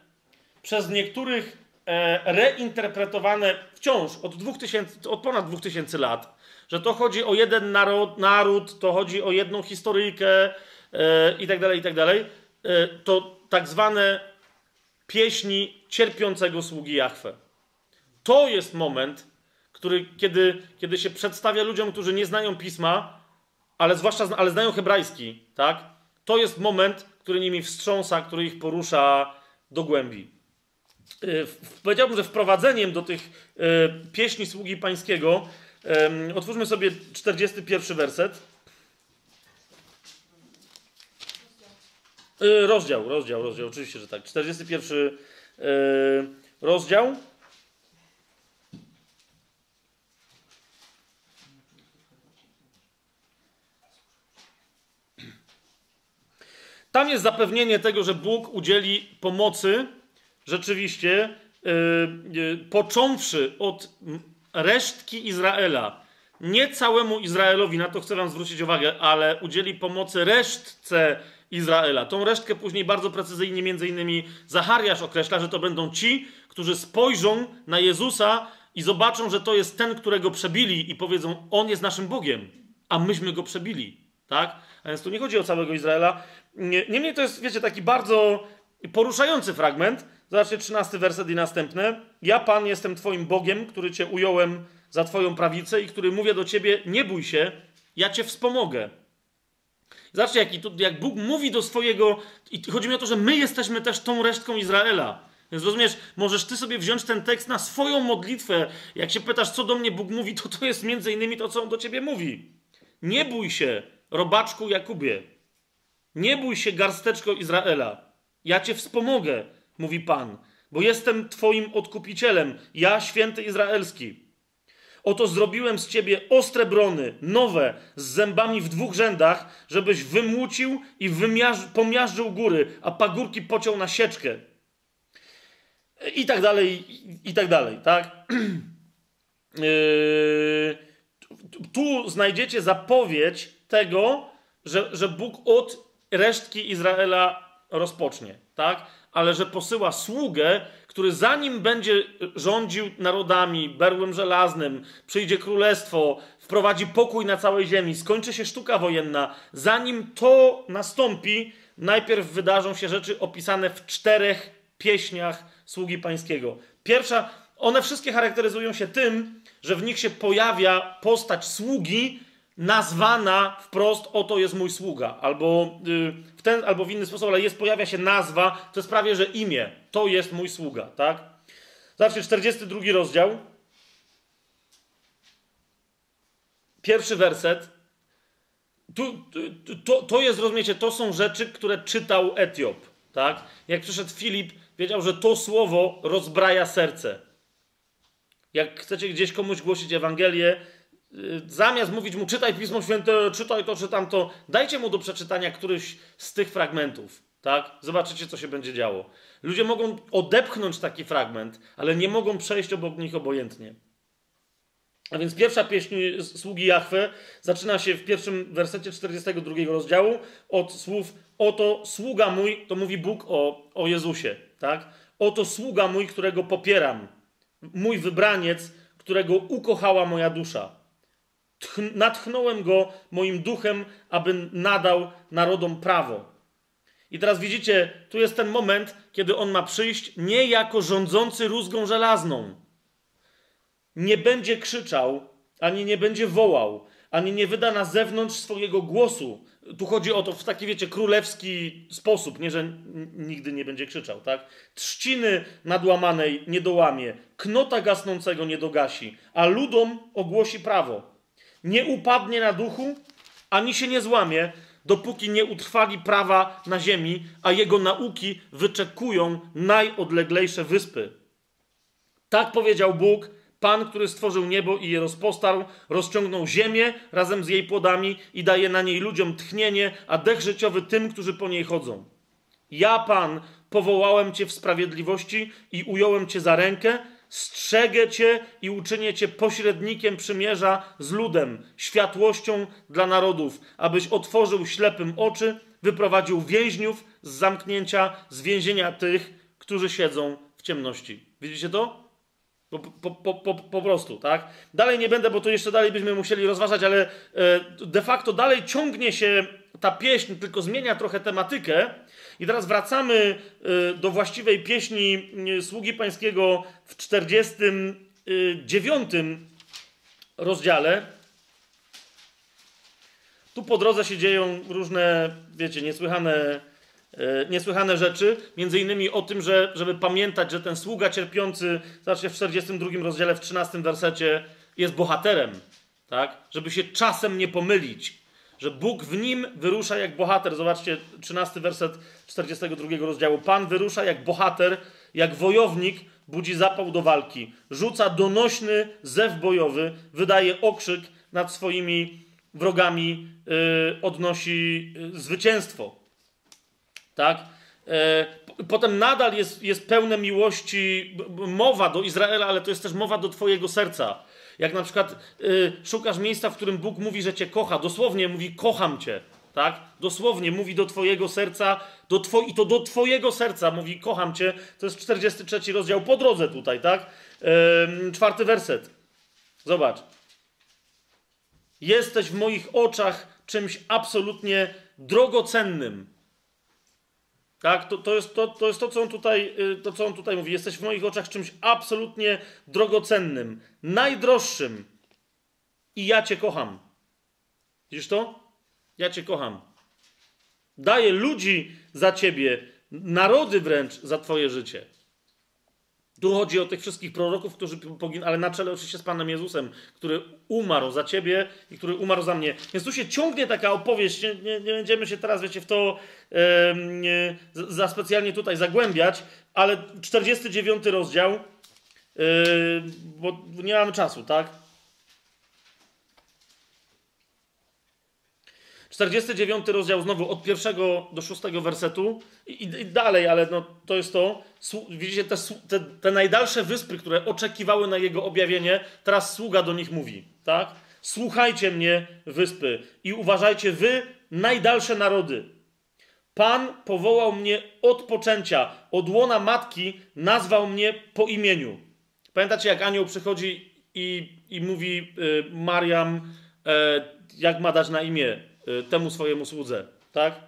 przez niektórych e, reinterpretowane wciąż od, 2000, od ponad 2000 lat, że to chodzi o jeden naród, naród to chodzi o jedną historyjkę e, i tak tak e, to tak zwane pieśni cierpiącego sługi Jahwe. To jest moment, który, kiedy, kiedy się przedstawia ludziom, którzy nie znają pisma, ale zwłaszcza ale znają hebrajski, tak? To jest moment, który nimi wstrząsa, który ich porusza do głębi. Powiedziałbym, że wprowadzeniem do tych yy, pieśni sługi pańskiego, otwórzmy sobie 41 werset. Y, rozdział, rozdział, rozdział, oczywiście, że tak. 41 y, rozdział. Tam jest zapewnienie tego, że Bóg udzieli pomocy rzeczywiście, yy, yy, począwszy od resztki Izraela, nie całemu Izraelowi, na to chcę Wam zwrócić uwagę, ale udzieli pomocy resztce Izraela. Tą resztkę później bardzo precyzyjnie, między innymi Zachariasz określa, że to będą ci, którzy spojrzą na Jezusa i zobaczą, że to jest ten, którego przebili i powiedzą, on jest naszym Bogiem, a myśmy go przebili. Tak? A więc tu nie chodzi o całego Izraela. Niemniej to jest, wiecie, taki bardzo poruszający fragment. Zobaczcie, 13 werset i następne. Ja, Pan, jestem Twoim Bogiem, który Cię ująłem za Twoją prawicę i który mówię do Ciebie, nie bój się, ja Cię wspomogę. Zobaczcie, jak, jak Bóg mówi do swojego... I chodzi mi o to, że my jesteśmy też tą resztką Izraela. Więc rozumiesz, możesz ty sobie wziąć ten tekst na swoją modlitwę. Jak się pytasz, co do mnie Bóg mówi, to to jest między innymi to, co On do ciebie mówi. Nie bój się, robaczku Jakubie. Nie bój się, garsteczko Izraela. Ja cię wspomogę, mówi Pan, bo jestem twoim odkupicielem, ja święty Izraelski. Oto zrobiłem z ciebie ostre brony, nowe, z zębami w dwóch rzędach, żebyś wymłucił i wymiarz- pomiażdżył góry, a pagórki pociął na sieczkę. I tak dalej, i tak dalej, tak? Yy, tu znajdziecie zapowiedź tego, że, że Bóg od resztki Izraela rozpocznie, tak? Ale że posyła sługę, który zanim będzie rządził narodami berłem żelaznym, przyjdzie królestwo, wprowadzi pokój na całej ziemi, skończy się sztuka wojenna, zanim to nastąpi, najpierw wydarzą się rzeczy opisane w czterech pieśniach sługi pańskiego. Pierwsza, one wszystkie charakteryzują się tym, że w nich się pojawia postać sługi, nazwana wprost, oto jest mój sługa, albo y, w ten, albo w inny sposób, ale jest, pojawia się nazwa, to jest prawie, że imię, to jest mój sługa, tak? Zobaczcie, 42 rozdział, pierwszy werset, tu, to, to jest, rozumiecie, to są rzeczy, które czytał Etiop, tak? Jak przyszedł Filip, wiedział, że to słowo rozbraja serce. Jak chcecie gdzieś komuś głosić Ewangelię, zamiast mówić mu czytaj Pismo Święte, czytaj to, czytam to, dajcie mu do przeczytania któryś z tych fragmentów, tak? Zobaczycie, co się będzie działo. Ludzie mogą odepchnąć taki fragment, ale nie mogą przejść obok nich obojętnie. A więc pierwsza pieśń sługi Jahwe zaczyna się w pierwszym wersecie 42 rozdziału od słów Oto sługa mój, to mówi Bóg o, o Jezusie, tak? Oto sługa mój, którego popieram. Mój wybraniec, którego ukochała moja dusza natchnąłem go moim duchem, aby nadał narodom prawo. I teraz widzicie, tu jest ten moment, kiedy on ma przyjść nie jako rządzący rózgą żelazną. Nie będzie krzyczał, ani nie będzie wołał, ani nie wyda na zewnątrz swojego głosu. Tu chodzi o to w taki, wiecie, królewski sposób, nie, że nigdy nie będzie krzyczał, tak? Trzciny nadłamanej nie dołamie, knota gasnącego nie dogasi, a ludom ogłosi prawo nie upadnie na duchu, ani się nie złamie, dopóki nie utrwali prawa na ziemi, a jego nauki wyczekują najodleglejsze wyspy. Tak powiedział Bóg, Pan, który stworzył niebo i je rozpostarł, rozciągnął ziemię razem z jej płodami i daje na niej ludziom tchnienie, a dech życiowy tym, którzy po niej chodzą. Ja, Pan, powołałem Cię w sprawiedliwości i ująłem Cię za rękę, strzegę cię i uczynię cię pośrednikiem przymierza z ludem, światłością dla narodów, abyś otworzył ślepym oczy, wyprowadził więźniów z zamknięcia, z więzienia tych, którzy siedzą w ciemności. Widzicie to? Po, po, po, po, prostu, tak? Dalej nie będę, bo to jeszcze dalej byśmy musieli rozważać, ale e, de facto dalej ciągnie się ta pieśń, tylko zmienia trochę tematykę. I teraz wracamy e, do właściwej pieśni e, Sługi Pańskiego w 49 rozdziale. Tu po drodze się dzieją różne, wiecie, niesłychane niesłychane rzeczy, między innymi o tym, że, żeby pamiętać, że ten sługa cierpiący, zobaczcie w 42 rozdziale, w 13 wersecie, jest bohaterem, tak? Żeby się czasem nie pomylić, że Bóg w nim wyrusza jak bohater. Zobaczcie, 13 werset 42 rozdziału. Pan wyrusza jak bohater, jak wojownik, budzi zapał do walki, rzuca donośny zew bojowy, wydaje okrzyk nad swoimi wrogami, yy, odnosi yy, zwycięstwo. Tak? E, potem nadal jest, jest pełne miłości, mowa do Izraela, ale to jest też mowa do Twojego serca. Jak na przykład y, szukasz miejsca, w którym Bóg mówi, że Cię kocha, dosłownie mówi, kocham Cię. Tak? Dosłownie mówi do Twojego serca, do two, i to do Twojego serca mówi, kocham Cię. To jest 43 rozdział po drodze tutaj, tak? Czwarty werset. Zobacz. Jesteś w moich oczach czymś absolutnie drogocennym. Tak? To, to, jest to, to jest to, co on tutaj, y, to, co on tutaj mówi. Jesteś w moich oczach czymś absolutnie drogocennym, najdroższym. I ja Cię kocham. Widzisz to? Ja Cię kocham. Daję ludzi za Ciebie, narody wręcz za Twoje życie. Tu chodzi o tych wszystkich proroków, którzy poginęli, ale na czele oczywiście z Panem Jezusem, który umarł za ciebie i który umarł za mnie. Więc tu się ciągnie taka opowieść. Nie, nie, nie będziemy się teraz, wiecie, w to e, za specjalnie tutaj zagłębiać, ale 49 rozdział, e, bo nie mamy czasu, tak? 49 rozdział znowu od pierwszego do szóstego wersetu i, i, dalej, ale no, to jest to. Widzicie te, te, te, najdalsze wyspy, które oczekiwały na jego objawienie, teraz sługa do nich mówi, tak? Słuchajcie mnie, wyspy, i uważajcie wy, najdalsze narody. Pan powołał mnie od poczęcia, od łona matki nazwał mnie po imieniu. Pamiętacie, jak anioł przychodzi i, i mówi y, Mariam, y, jak ma dać na imię temu swojemu słudze, tak?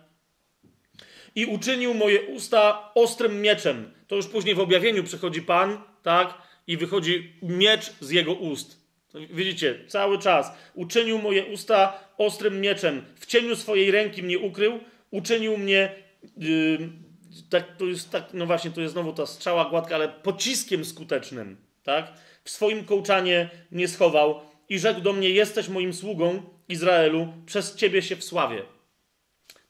I uczynił moje usta ostrym mieczem. To już później w objawieniu przychodzi Pan, tak? I wychodzi miecz z jego ust. Widzicie, cały czas. Uczynił moje usta ostrym mieczem. W cieniu swojej ręki mnie ukrył. Uczynił mnie. Yy, tak, to jest tak, no właśnie, to jest znowu ta strzała gładka, ale pociskiem skutecznym, tak? W swoim kołczanie mnie schował i rzekł do mnie: Jesteś moim sługą, Izraelu, przez ciebie się wsławię.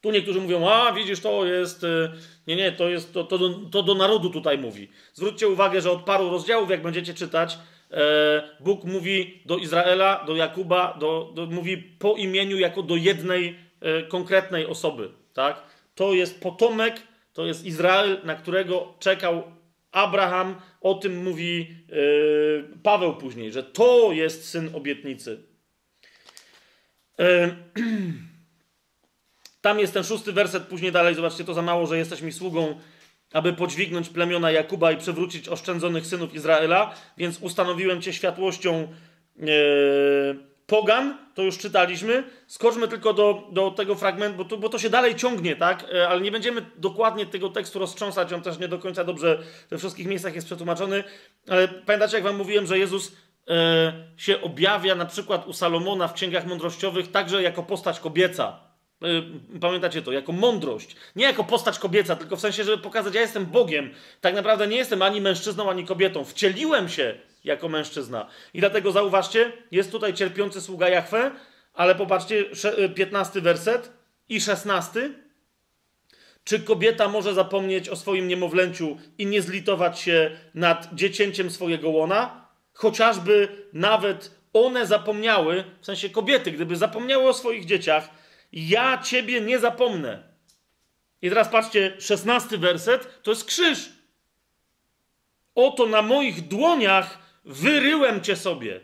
Tu niektórzy mówią, a widzisz, to jest. Y, nie, nie, to jest. To, to, to do narodu tutaj mówi. Zwróćcie uwagę, że od paru rozdziałów, jak będziecie czytać, e, Bóg mówi do Izraela, do Jakuba, do, do, mówi po imieniu jako do jednej e, konkretnej osoby. Tak? To jest potomek, to jest Izrael, na którego czekał Abraham. O tym mówi e, Paweł później, że to jest syn obietnicy. Tam jest ten szósty werset, później dalej, zobaczcie, to za mało, że jesteś mi sługą, aby podźwignąć plemiona Jakuba i przewrócić oszczędzonych synów Izraela, więc ustanowiłem cię światłością e, pogan, to już czytaliśmy. Skoczmy tylko do, do tego fragmentu, bo to, bo to się dalej ciągnie, tak? E, ale nie będziemy dokładnie tego tekstu roztrząsać, on też nie do końca dobrze we wszystkich miejscach jest przetłumaczony. Ale pamiętacie, jak wam mówiłem, że Jezus się objawia na przykład u Salomona w księgach mądrościowych także jako postać kobieca. E, pamiętacie to? Jako mądrość. Nie jako postać kobieca, tylko w sensie, żeby pokazać, ja jestem Bogiem. Tak naprawdę nie jestem ani mężczyzną, ani kobietą. Wcieliłem się jako mężczyzna. I dlatego zauważcie, jest tutaj cierpiący sługa Jahwe, ale popatrzcie, 15 e, werset i 16. Czy kobieta może zapomnieć o swoim niemowlęciu i nie zlitować się nad dziecięciem swojego łona? Chociażby nawet one zapomniały, w sensie kobiety, gdyby zapomniały o swoich dzieciach, ja ciebie nie zapomnę. I teraz patrzcie, szesnasty werset to jest krzyż. Oto na moich dłoniach wyryłem cię sobie.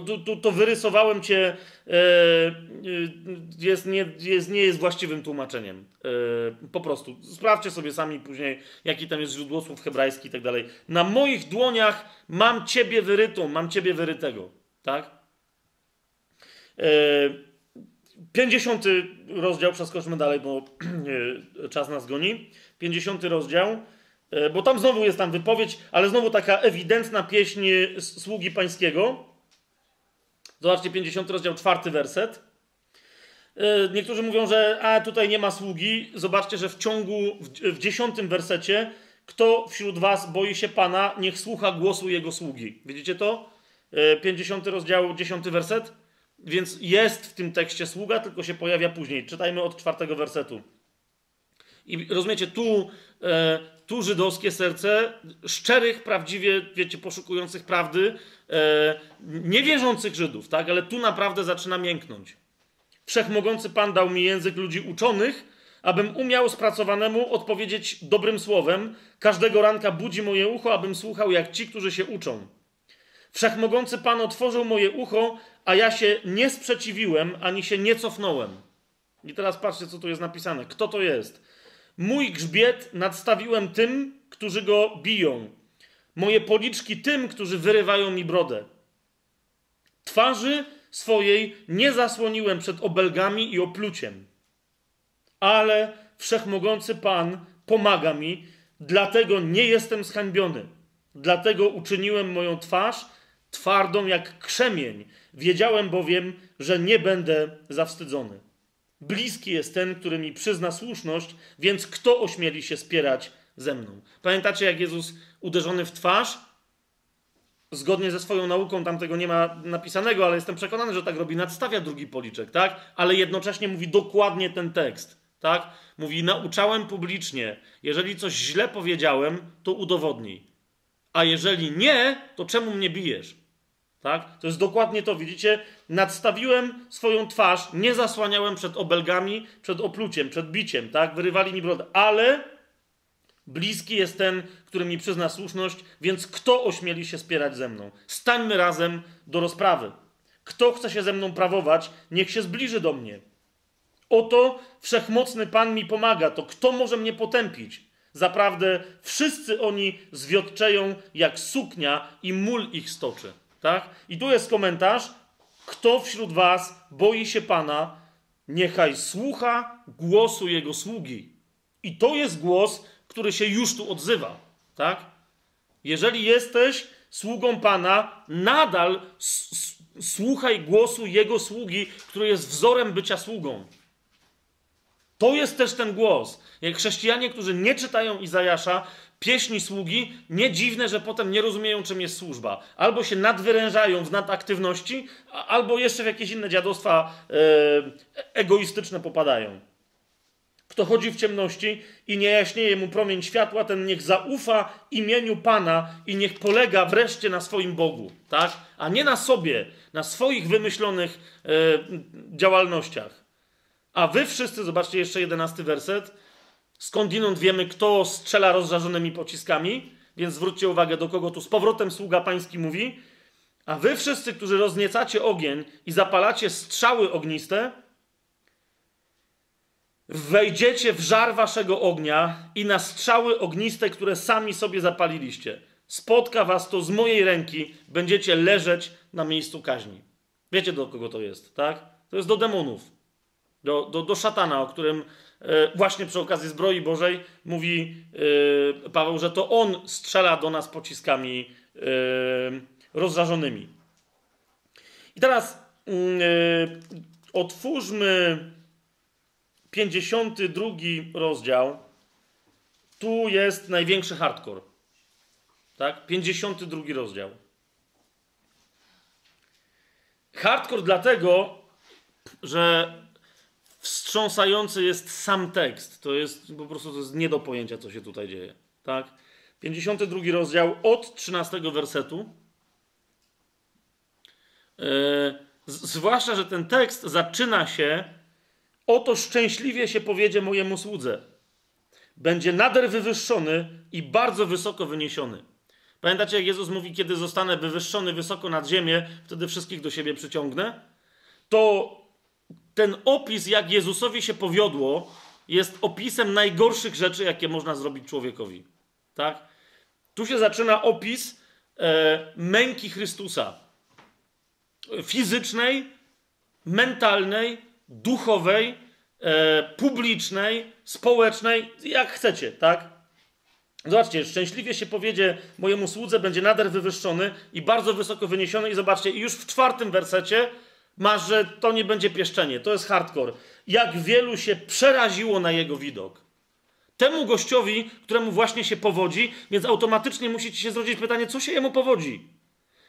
To, to, to, wyrysowałem cię, e, e, jest, nie, jest, nie jest właściwym tłumaczeniem. E, po prostu. Sprawdźcie sobie sami później, jaki tam jest źródło słów hebrajski i tak dalej. Na moich dłoniach mam ciebie wyrytą, mam ciebie wyrytego. Tak? 50 rozdział, przeskoczmy dalej, bo czas nas goni. 50 rozdział, bo tam znowu jest tam wypowiedź, ale znowu taka ewidentna pieśń sługi pańskiego. Zobaczcie, 50 rozdział, czwarty werset. E, niektórzy mówią, że a tutaj nie ma sługi. Zobaczcie, że w ciągu, w dziesiątym wersecie, kto wśród was boi się Pana, niech słucha głosu Jego sługi. Widzicie to? 50 e, rozdział, 10 werset. Więc jest w tym tekście sługa, tylko się pojawia później. Czytajmy od czwartego wersetu. I rozumiecie, tu, e, tu żydowskie serce szczerych, prawdziwie, wiecie, poszukujących prawdy, e, niewierzących Żydów, tak? Ale tu naprawdę zaczyna mięknąć. Wszechmogący Pan dał mi język ludzi uczonych, abym umiał spracowanemu odpowiedzieć dobrym słowem. Każdego ranka budzi moje ucho, abym słuchał jak ci, którzy się uczą. Wszechmogący Pan otworzył moje ucho, a ja się nie sprzeciwiłem, ani się nie cofnąłem. I teraz patrzcie, co tu jest napisane. Kto to jest? Mój grzbiet nadstawiłem tym, którzy go biją. Moje policzki tym, którzy wyrywają mi brodę. Twarzy swojej nie zasłoniłem przed obelgami i opluciem. Ale wszechmogący Pan pomaga mi, dlatego nie jestem zhańbiony. Dlatego uczyniłem moją twarz twardą jak krzemień. Wiedziałem bowiem, że nie będę zawstydzony. Bliski jest ten, który mi przyzna słuszność, więc kto ośmieli się spierać ze mną? Pamiętacie, jak Jezus uderzony w twarz, zgodnie ze swoją nauką, tam tego nie ma napisanego, ale jestem przekonany, że tak robi, nadstawia drugi policzek, tak? Ale jednocześnie mówi dokładnie ten tekst, tak? Mówi, nauczałem publicznie, jeżeli coś źle powiedziałem, to udowodnij. A jeżeli nie, to czemu mnie bijesz? Tak? To jest dokładnie to, widzicie? Nadstawiłem swoją twarz, nie zasłaniałem przed obelgami, przed opluciem, przed biciem, tak? Wyrywali mi brodę, ale bliski jest ten, który mi przyzna słuszność, więc kto ośmieli się spierać ze mną? Stańmy razem do rozprawy. Kto chce się ze mną prawować, niech się zbliży do mnie. Oto wszechmocny Pan mi pomaga, to kto może mnie potępić? Zaprawdę wszyscy oni zwiotczeją jak suknia i mól ich stoczy. Tak? I tu jest komentarz. Kto wśród was boi się Pana, niechaj słucha głosu Jego sługi. I to jest głos, który się już tu odzywa. Tak? Jeżeli jesteś sługą Pana, nadal słuchaj głosu Jego sługi, który jest wzorem bycia sługą. To jest też ten głos. Jak chrześcijanie, którzy nie czytają Izajasza, pieśni sługi, nie dziwne, że potem nie rozumieją, czym jest służba. Albo się nadwyrężają w nadaktywności, albo jeszcze w jakieś inne dziadostwa e, egoistyczne popadają. Kto chodzi w ciemności i nie jaśnieje mu promień światła, ten niech zaufa imieniu Pana i niech polega wreszcie na swoim Bogu, tak? A nie na sobie, na swoich wymyślonych e, działalnościach. A wy wszyscy, zobaczcie jeszcze jedenasty werset, Skądinąd wiemy, kto strzela rozżarzonymi pociskami, więc zwróćcie uwagę, do kogo tu z powrotem sługa pański mówi. A wy wszyscy, którzy rozniecacie ogień i zapalacie strzały ogniste, wejdziecie w żar waszego ognia i na strzały ogniste, które sami sobie zapaliliście. Spotka was to z mojej ręki, będziecie leżeć na miejscu kaźni. Wiecie, do kogo to jest, tak? To jest do demonów, do, do, do szatana, o którym E, właśnie przy okazji zbroi Bożej mówi e, Paweł, że to on strzela do nas pociskami e, rozżarzonymi. I teraz mm, otwórzmy 52 rozdział. Tu jest największy hardcore. Tak? 52 rozdział. Hardcore dlatego, że wstrząsający jest sam tekst. To jest po prostu to jest nie do pojęcia, co się tutaj dzieje. Tak? 52 rozdział od 13 wersetu. Yy, zwłaszcza, że ten tekst zaczyna się Oto szczęśliwie się powiedzie mojemu słudze. Będzie nader wywyższony i bardzo wysoko wyniesiony. Pamiętacie, jak Jezus mówi, kiedy zostanę wywyższony wysoko nad ziemię, wtedy wszystkich do siebie przyciągnę? To ten opis, jak Jezusowi się powiodło, jest opisem najgorszych rzeczy, jakie można zrobić człowiekowi. Tak? Tu się zaczyna opis e, męki Chrystusa. Fizycznej, mentalnej, duchowej, e, publicznej, społecznej, jak chcecie, tak? Zobaczcie, szczęśliwie się powiedzie mojemu słudze, będzie nader wywyższony i bardzo wysoko wyniesiony. I zobaczcie, i już w czwartym wersecie masz, że to nie będzie pieszczenie, to jest hardcore. Jak wielu się przeraziło na jego widok. Temu gościowi, któremu właśnie się powodzi, więc automatycznie musi ci się zrodzić pytanie, co się jemu powodzi?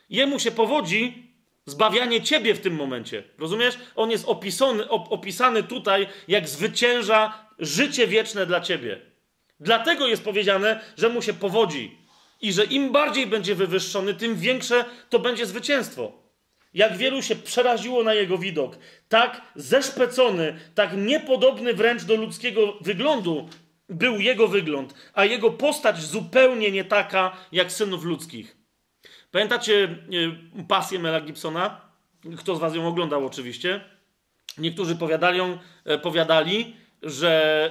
Jemu się powodzi zbawianie ciebie w tym momencie. Rozumiesz? On jest opisany, op, opisany tutaj, jak zwycięża życie wieczne dla ciebie. Dlatego jest powiedziane, że mu się powodzi i że im bardziej będzie wywyższony, tym większe to będzie zwycięstwo. Jak wielu się przeraziło na jego widok, tak zeszpecony, tak niepodobny wręcz do ludzkiego wyglądu był jego wygląd, a jego postać zupełnie nie taka jak synów ludzkich. Pamiętacie e, pasję Mela Gibsona? Kto z was ją oglądał oczywiście? Niektórzy powiadali, e, powiadali że,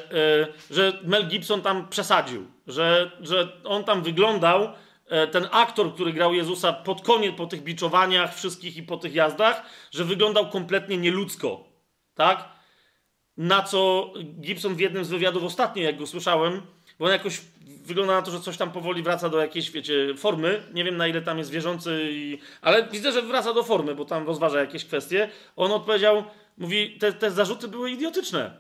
e, że Mel Gibson tam przesadził, że, że on tam wyglądał, ten aktor, który grał Jezusa pod koniec, po tych biczowaniach wszystkich i po tych jazdach, że wyglądał kompletnie nieludzko. Tak? Na co Gibson w jednym z wywiadów ostatnio, jak go słyszałem, bo on jakoś wygląda na to, że coś tam powoli wraca do jakiejś, wiecie, formy. Nie wiem, na ile tam jest wierzący, i... ale widzę, że wraca do formy, bo tam rozważa jakieś kwestie. On odpowiedział, mówi, te, te zarzuty były idiotyczne.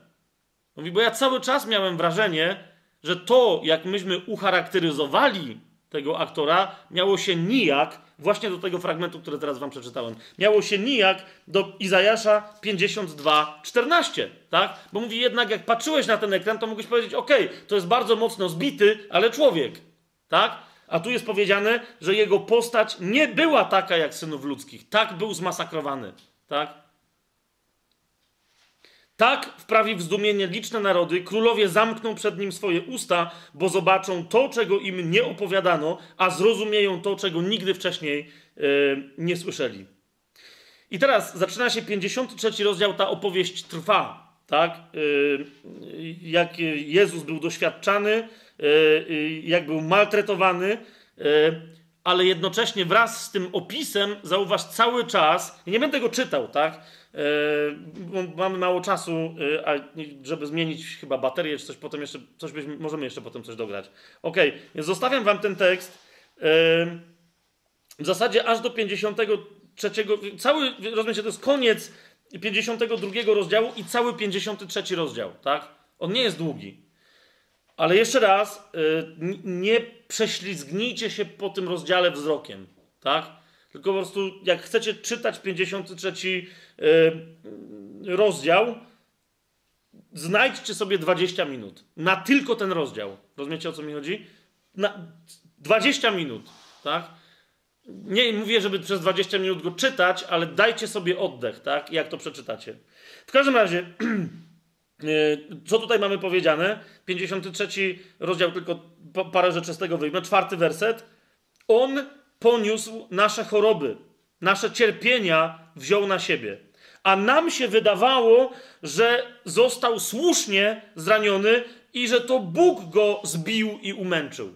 Mówi, bo ja cały czas miałem wrażenie, że to, jak myśmy ucharakteryzowali tego aktora, miało się nijak właśnie do tego fragmentu, który teraz wam przeczytałem. Miało się nijak do Izajasza 52, 14, tak? Bo mówi jednak, jak patrzyłeś na ten ekran, to mógłbyś powiedzieć, ok, to jest bardzo mocno zbity, ale człowiek, tak? A tu jest powiedziane, że jego postać nie była taka jak synów ludzkich. Tak był zmasakrowany, tak? Tak wprawi w zdumienie liczne narody, królowie zamkną przed nim swoje usta, bo zobaczą to, czego im nie opowiadano, a zrozumieją to, czego nigdy wcześniej yy, nie słyszeli. I teraz zaczyna się 53 rozdział, ta opowieść trwa. Tak? Yy, jak Jezus był doświadczany, yy, jak był maltretowany, ale jednocześnie wraz z tym opisem, zauważ cały czas, nie będę go czytał, tak? Yy, mamy mało czasu, yy, a żeby zmienić chyba baterię czy coś potem jeszcze, coś byśmy, możemy jeszcze potem coś dograć. Ok, więc zostawiam wam ten tekst. Yy, w zasadzie aż do 53, cały, rozumiecie, to jest koniec 52 rozdziału i cały 53 rozdział, tak? On nie jest długi. Ale jeszcze raz, nie prześlizgnijcie się po tym rozdziale wzrokiem, tak? Tylko po prostu, jak chcecie czytać 53 yy, rozdział, znajdźcie sobie 20 minut na tylko ten rozdział. Rozumiecie o co mi chodzi? Na 20 minut, tak? Nie mówię, żeby przez 20 minut go czytać, ale dajcie sobie oddech, tak? Jak to przeczytacie. W każdym razie, y, co tutaj mamy powiedziane? 53 rozdział, tylko parę rzeczy z tego wyjmę. Czwarty werset. On poniósł nasze choroby, nasze cierpienia wziął na siebie. A nam się wydawało, że został słusznie zraniony i że to Bóg go zbił i umęczył.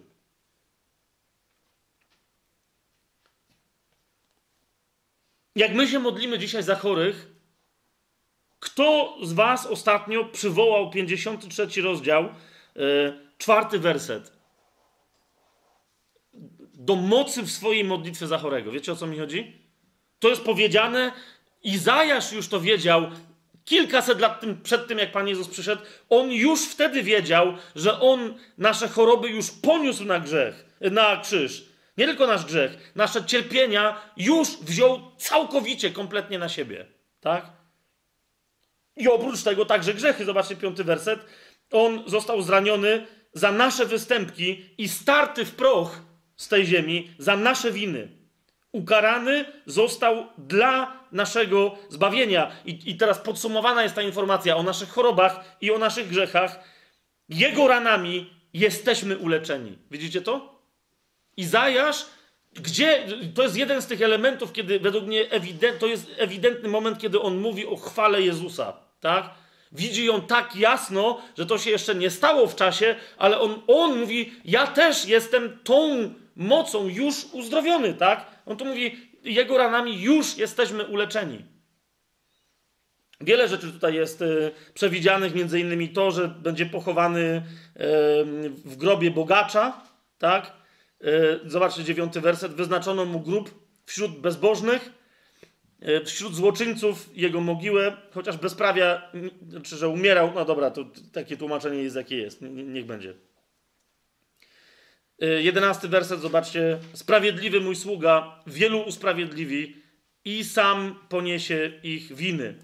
Jak my się modlimy dzisiaj za chorych, kto z Was ostatnio przywołał 53 rozdział, yy, czwarty werset? Do mocy w swojej modlitwie za chorego. Wiecie o co mi chodzi? To jest powiedziane, Izajasz już to wiedział kilkaset lat tym, przed tym, jak Pan Jezus przyszedł. On już wtedy wiedział, że On nasze choroby już poniósł na grzech, na krzyż. Nie tylko nasz grzech, nasze cierpienia już wziął całkowicie, kompletnie na siebie. Tak? I oprócz tego także grzechy. Zobaczcie piąty werset. On został zraniony za nasze występki i starty w proch z tej ziemi za nasze winy. Ukarany został dla naszego zbawienia. I, I teraz podsumowana jest ta informacja o naszych chorobach i o naszych grzechach. Jego ranami jesteśmy uleczeni. Widzicie to? Izajasz Gdzie, to jest jeden z tych elementów, kiedy według mnie to jest ewidentny moment, kiedy on mówi o chwale Jezusa, tak? Widzi ją tak jasno, że to się jeszcze nie stało w czasie, ale on, on mówi, ja też jestem tą mocą już uzdrowiony, tak? On tu mówi, jego ranami już jesteśmy uleczeni. Wiele rzeczy tutaj jest y, przewidzianych, między innymi to, że będzie pochowany y, w grobie bogacza, tak? Y, zobaczcie dziewiąty werset. Wyznaczono mu grób wśród bezbożnych, wśród złoczyńców jego mogiłę, chociaż bezprawia, czy że umierał, no dobra, to takie tłumaczenie jest jakie jest, niech będzie. Y, jedenasty werset, zobaczcie. Sprawiedliwy mój sługa, wielu usprawiedliwi i sam poniesie ich winy.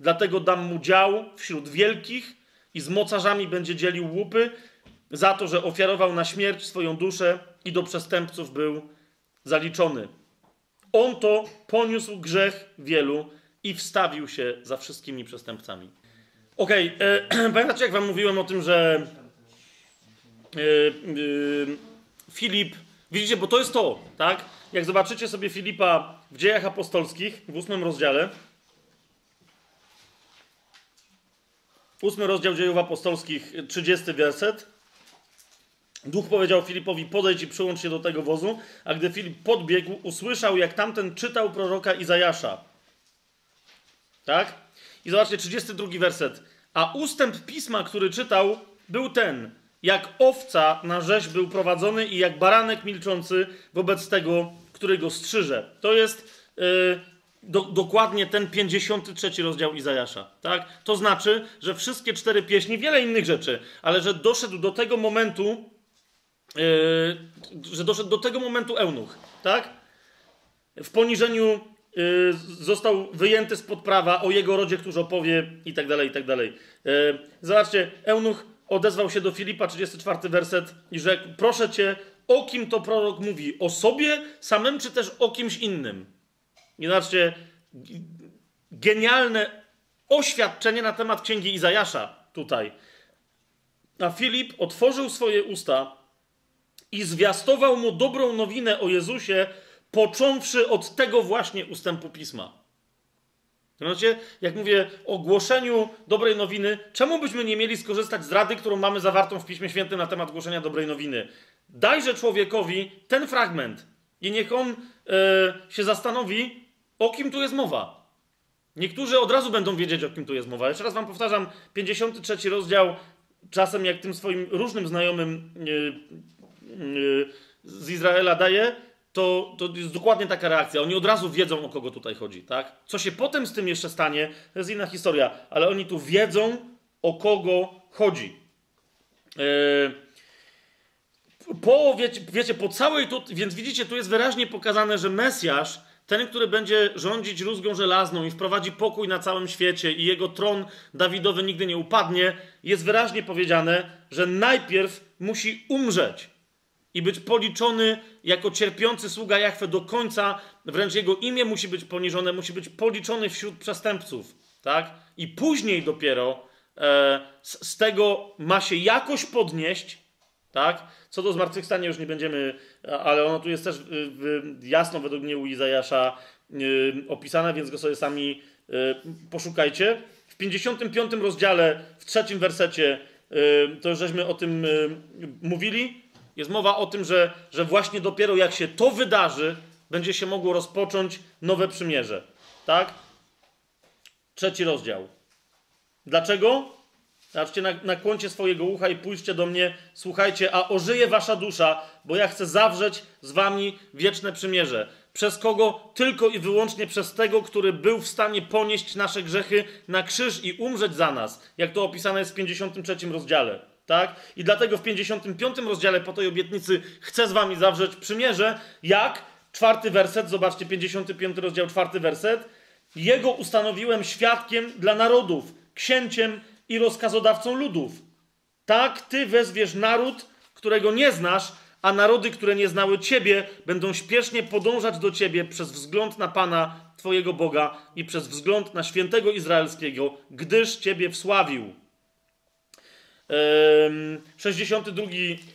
Dlatego dam mu dział wśród wielkich i z mocarzami będzie dzielił łupy za to, że ofiarował na śmierć swoją duszę i do przestępców był zaliczony. On to poniósł grzech wielu i wstawił się za wszystkimi przestępcami. Okej, okay, e, pamiętacie jak wam mówiłem o tym, że e, e, Filip, widzicie, bo to jest to, tak? Jak zobaczycie sobie Filipa w dziejach apostolskich, w ósmym rozdziale, ósmy rozdział dziejów apostolskich, 30 werset, Duch powiedział Filipowi, podejdź i przyłącz się do tego wozu, a gdy Filip podbiegł, usłyszał, jak tamten czytał proroka Izajasza. Tak? I zobaczcie, 32 werset. A ustęp pisma, który czytał, był ten – jak owca na rzeź był prowadzony i jak baranek milczący wobec tego, który go strzyże. To jest yy, do, dokładnie ten 53 rozdział Izajasza. Tak? To znaczy, że wszystkie cztery pieśni, wiele innych rzeczy, ale że doszedł do tego momentu, yy, że doszedł do tego momentu eunuch. Tak? W poniżeniu yy, został wyjęty spod prawa o jego rodzie, który opowie i tak dalej, i tak dalej. Yy, zobaczcie, eunuch odezwał się do Filipa, 34 werset, i rzekł: Proszę cię, o kim to prorok mówi? O sobie samym, czy też o kimś innym? I zobaczcie, genialne oświadczenie na temat księgi Izajasza tutaj. A Filip otworzył swoje usta i zwiastował mu dobrą nowinę o Jezusie, począwszy od tego właśnie ustępu pisma. Mianowicie, jak mówię o głoszeniu dobrej nowiny, czemu byśmy nie mieli skorzystać z rady, którą mamy zawartą w Piśmie Świętym na temat głoszenia dobrej nowiny? Dajże człowiekowi ten fragment i niech on e, się zastanowi, o kim tu jest mowa. Niektórzy od razu będą wiedzieć, o kim tu jest mowa. Jeszcze raz wam powtarzam, 53 rozdział, czasem jak tym swoim różnym znajomym e, e, z Izraela daje, to, to jest dokładnie taka reakcja. Oni od razu wiedzą, o kogo tutaj chodzi, tak? Co się potem z tym jeszcze stanie, to jest inna historia, ale oni tu wiedzą, o kogo chodzi. Yy... Po, wiecie, wiecie, po całej tu, więc widzicie, tu jest wyraźnie pokazane, że Mesjasz, ten, który będzie rządzić rózgą żelazną i wprowadzi pokój na całym świecie i jego tron Dawidowy nigdy nie upadnie, jest wyraźnie powiedziane, że najpierw musi umrzeć i być policzony jako cierpiący sługa Jachwę do końca, wręcz jego imię musi być poniżone, musi być policzony wśród przestępców, tak? I później dopiero e, z, z, tego ma się jakoś podnieść, tak? Co do zmartwychwstania już nie będziemy, ale ono tu jest też jasno według mnie u Izajasza y, opisane, więc go sobie sami y, poszukajcie. W 55 rozdziale, w trzecim wersecie, y, to już żeśmy o tym mówili, jest mowa o tym, że, że właśnie dopiero jak się to wydarzy, będzie się mogło rozpocząć nowe przymierze. Tak? Trzeci rozdział. Dlaczego? Zobaczcie, nakłoncie swojego ucha i pójście do mnie, słuchajcie, a ożyje wasza dusza, bo ja chcę zawrzeć z wami wieczne przymierze. Przez kogo? Tylko i wyłącznie przez tego, który był w stanie ponieść nasze grzechy na krzyż i umrzeć za nas, jak to opisane jest w 53 rozdziale tak? I dlatego w 55 rozdziale po tej obietnicy chcę z wami zawrzeć przymierze, jak czwarty werset, zobaczcie, 55 rozdział, czwarty werset. Jego ustanowiłem świadkiem dla narodów, księciem i rozkazodawcą ludów. Tak ty wezwiesz naród, którego nie znasz, a narody, które nie znały ciebie, będą śpiesznie podążać do ciebie przez wzgląd na Pana, twojego Boga i przez wzgląd na świętego Izraelskiego, gdyż ciebie wsławił. 62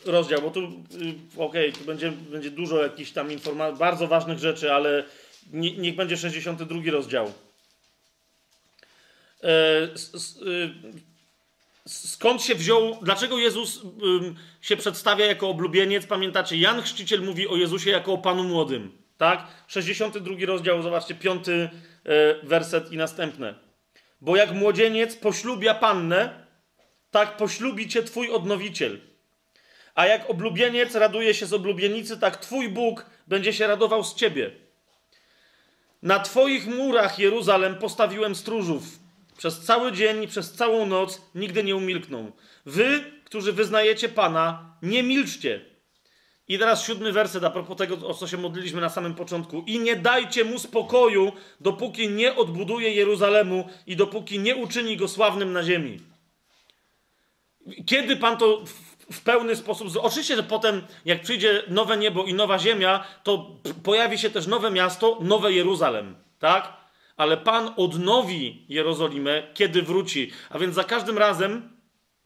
rozdział, bo tu, y, okej, okay, tu będzie, będzie dużo jakichś tam informacji, bardzo ważnych rzeczy, ale nie, niech będzie 62 rozdział. E, y, skąd się wziął, dlaczego Jezus się przedstawia jako oblubieniec? Pamiętacie, Jan Chrzciciel mówi o Jezusie jako o Panu Młodym. Tak? 62 rozdział, zobaczcie, piąty e, werset i następne. Bo jak młodzieniec poślubia pannę, tak poślubi cię twój odnowiciel. A jak oblubieniec raduje się z oblubienicy, tak twój Bóg będzie się radował z ciebie. Na twoich murach, Jeruzalem, postawiłem stróżów. Przez cały dzień, przez całą noc nigdy nie umilkną. Wy, którzy wyznajecie Pana, nie milczcie. I teraz siódmy werset a propos tego, o co się modliliśmy na samym początku. I nie dajcie mu spokoju, dopóki nie odbuduje Jeruzalemu i dopóki nie uczyni go sławnym na ziemi. Kiedy Pan to w, pełny sposób. Oczywiście, że potem, jak przyjdzie nowe niebo i nowa ziemia, to pojawi się też nowe miasto, nowe Jeruzalem. Tak? Ale Pan odnowi Jerozolimę, kiedy wróci. A więc za każdym razem,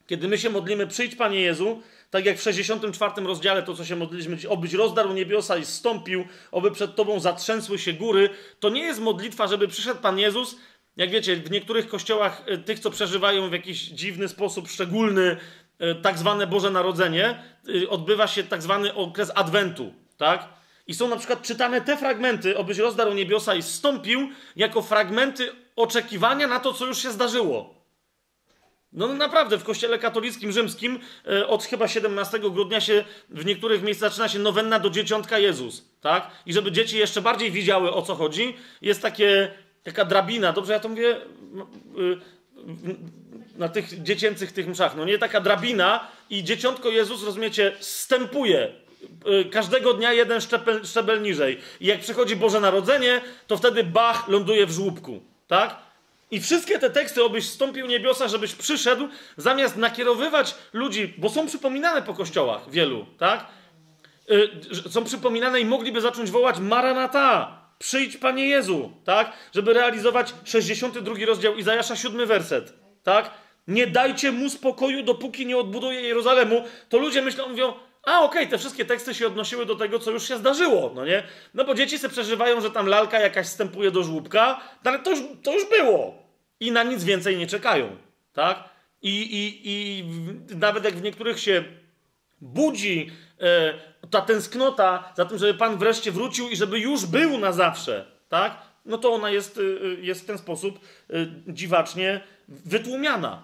kiedy my się modlimy, przyjdź Panie Jezu, tak jak w 64 rozdziale, to co się modliliśmy, obyś rozdarł niebiosa i stąpił, oby przed Tobą zatrzęsły się góry, to nie jest modlitwa, żeby przyszedł Pan Jezus. Jak wiecie, w niektórych kościołach, e, tych, co przeżywają w jakiś dziwny sposób, szczególny, e, tak zwane Boże Narodzenie, e, odbywa się tak zwany okres Adwentu, tak? I są na przykład czytane te fragmenty, obyś rozdarł niebiosa i stąpił, jako fragmenty oczekiwania na to, co już się zdarzyło. No, no naprawdę, w kościele katolickim rzymskim od chyba 17 grudnia się w niektórych miejscach zaczyna się nowenna do dzieciątka Jezus, tak? I żeby dzieci jeszcze bardziej widziały o co chodzi, jest takie, taka drabina, dobrze ja to mówię? Y, na tych dziecięcych tych mszach, no nie taka drabina i dzieciątko Jezus, rozumiecie, stępuje y, każdego dnia jeden szczebel, szczebel niżej. I jak przychodzi Boże Narodzenie, to wtedy Bach ląduje w żłóbku, tak? I wszystkie te teksty, obyś stąpił niebiosa, żebyś przyszedł, zamiast nakierowywać ludzi, bo są przypominane po kościołach wielu, tak? Yy, są przypominane i mogliby zacząć wołać Maranata, przyjdź Panie Jezu, tak? Żeby realizować 62 rozdział Izajasza, 7 werset, tak? Nie dajcie mu spokoju, dopóki nie odbuduje Jerozolemu. To ludzie myślą, mówią, a okej, okay, te wszystkie teksty się odnosiły do tego, co już się zdarzyło, no nie? No bo dzieci se przeżywają, że tam lalka jakaś wstępuje do żłóbka, no ale to już, to już było i na nic więcej nie czekają. Tak? I, i, i nawet jak w niektórych się budzi e, ta tęsknota za tym, żeby Pan wreszcie wrócił i żeby już był na zawsze, tak? no to ona jest, e, jest w ten sposób e, dziwacznie wytłumiana.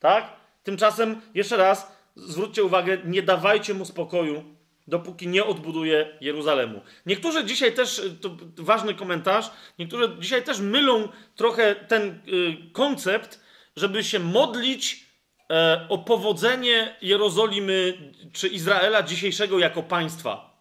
Tak? Tymczasem, jeszcze raz, zwróćcie uwagę, nie dawajcie mu spokoju, dopóki nie odbuduje Jeruzalemu. Niektórzy dzisiaj też, to ważny komentarz, niektórzy dzisiaj też mylą trochę ten y, koncept, żeby się modlić o powodzenie Jerozolimy czy Izraela dzisiejszego jako państwa.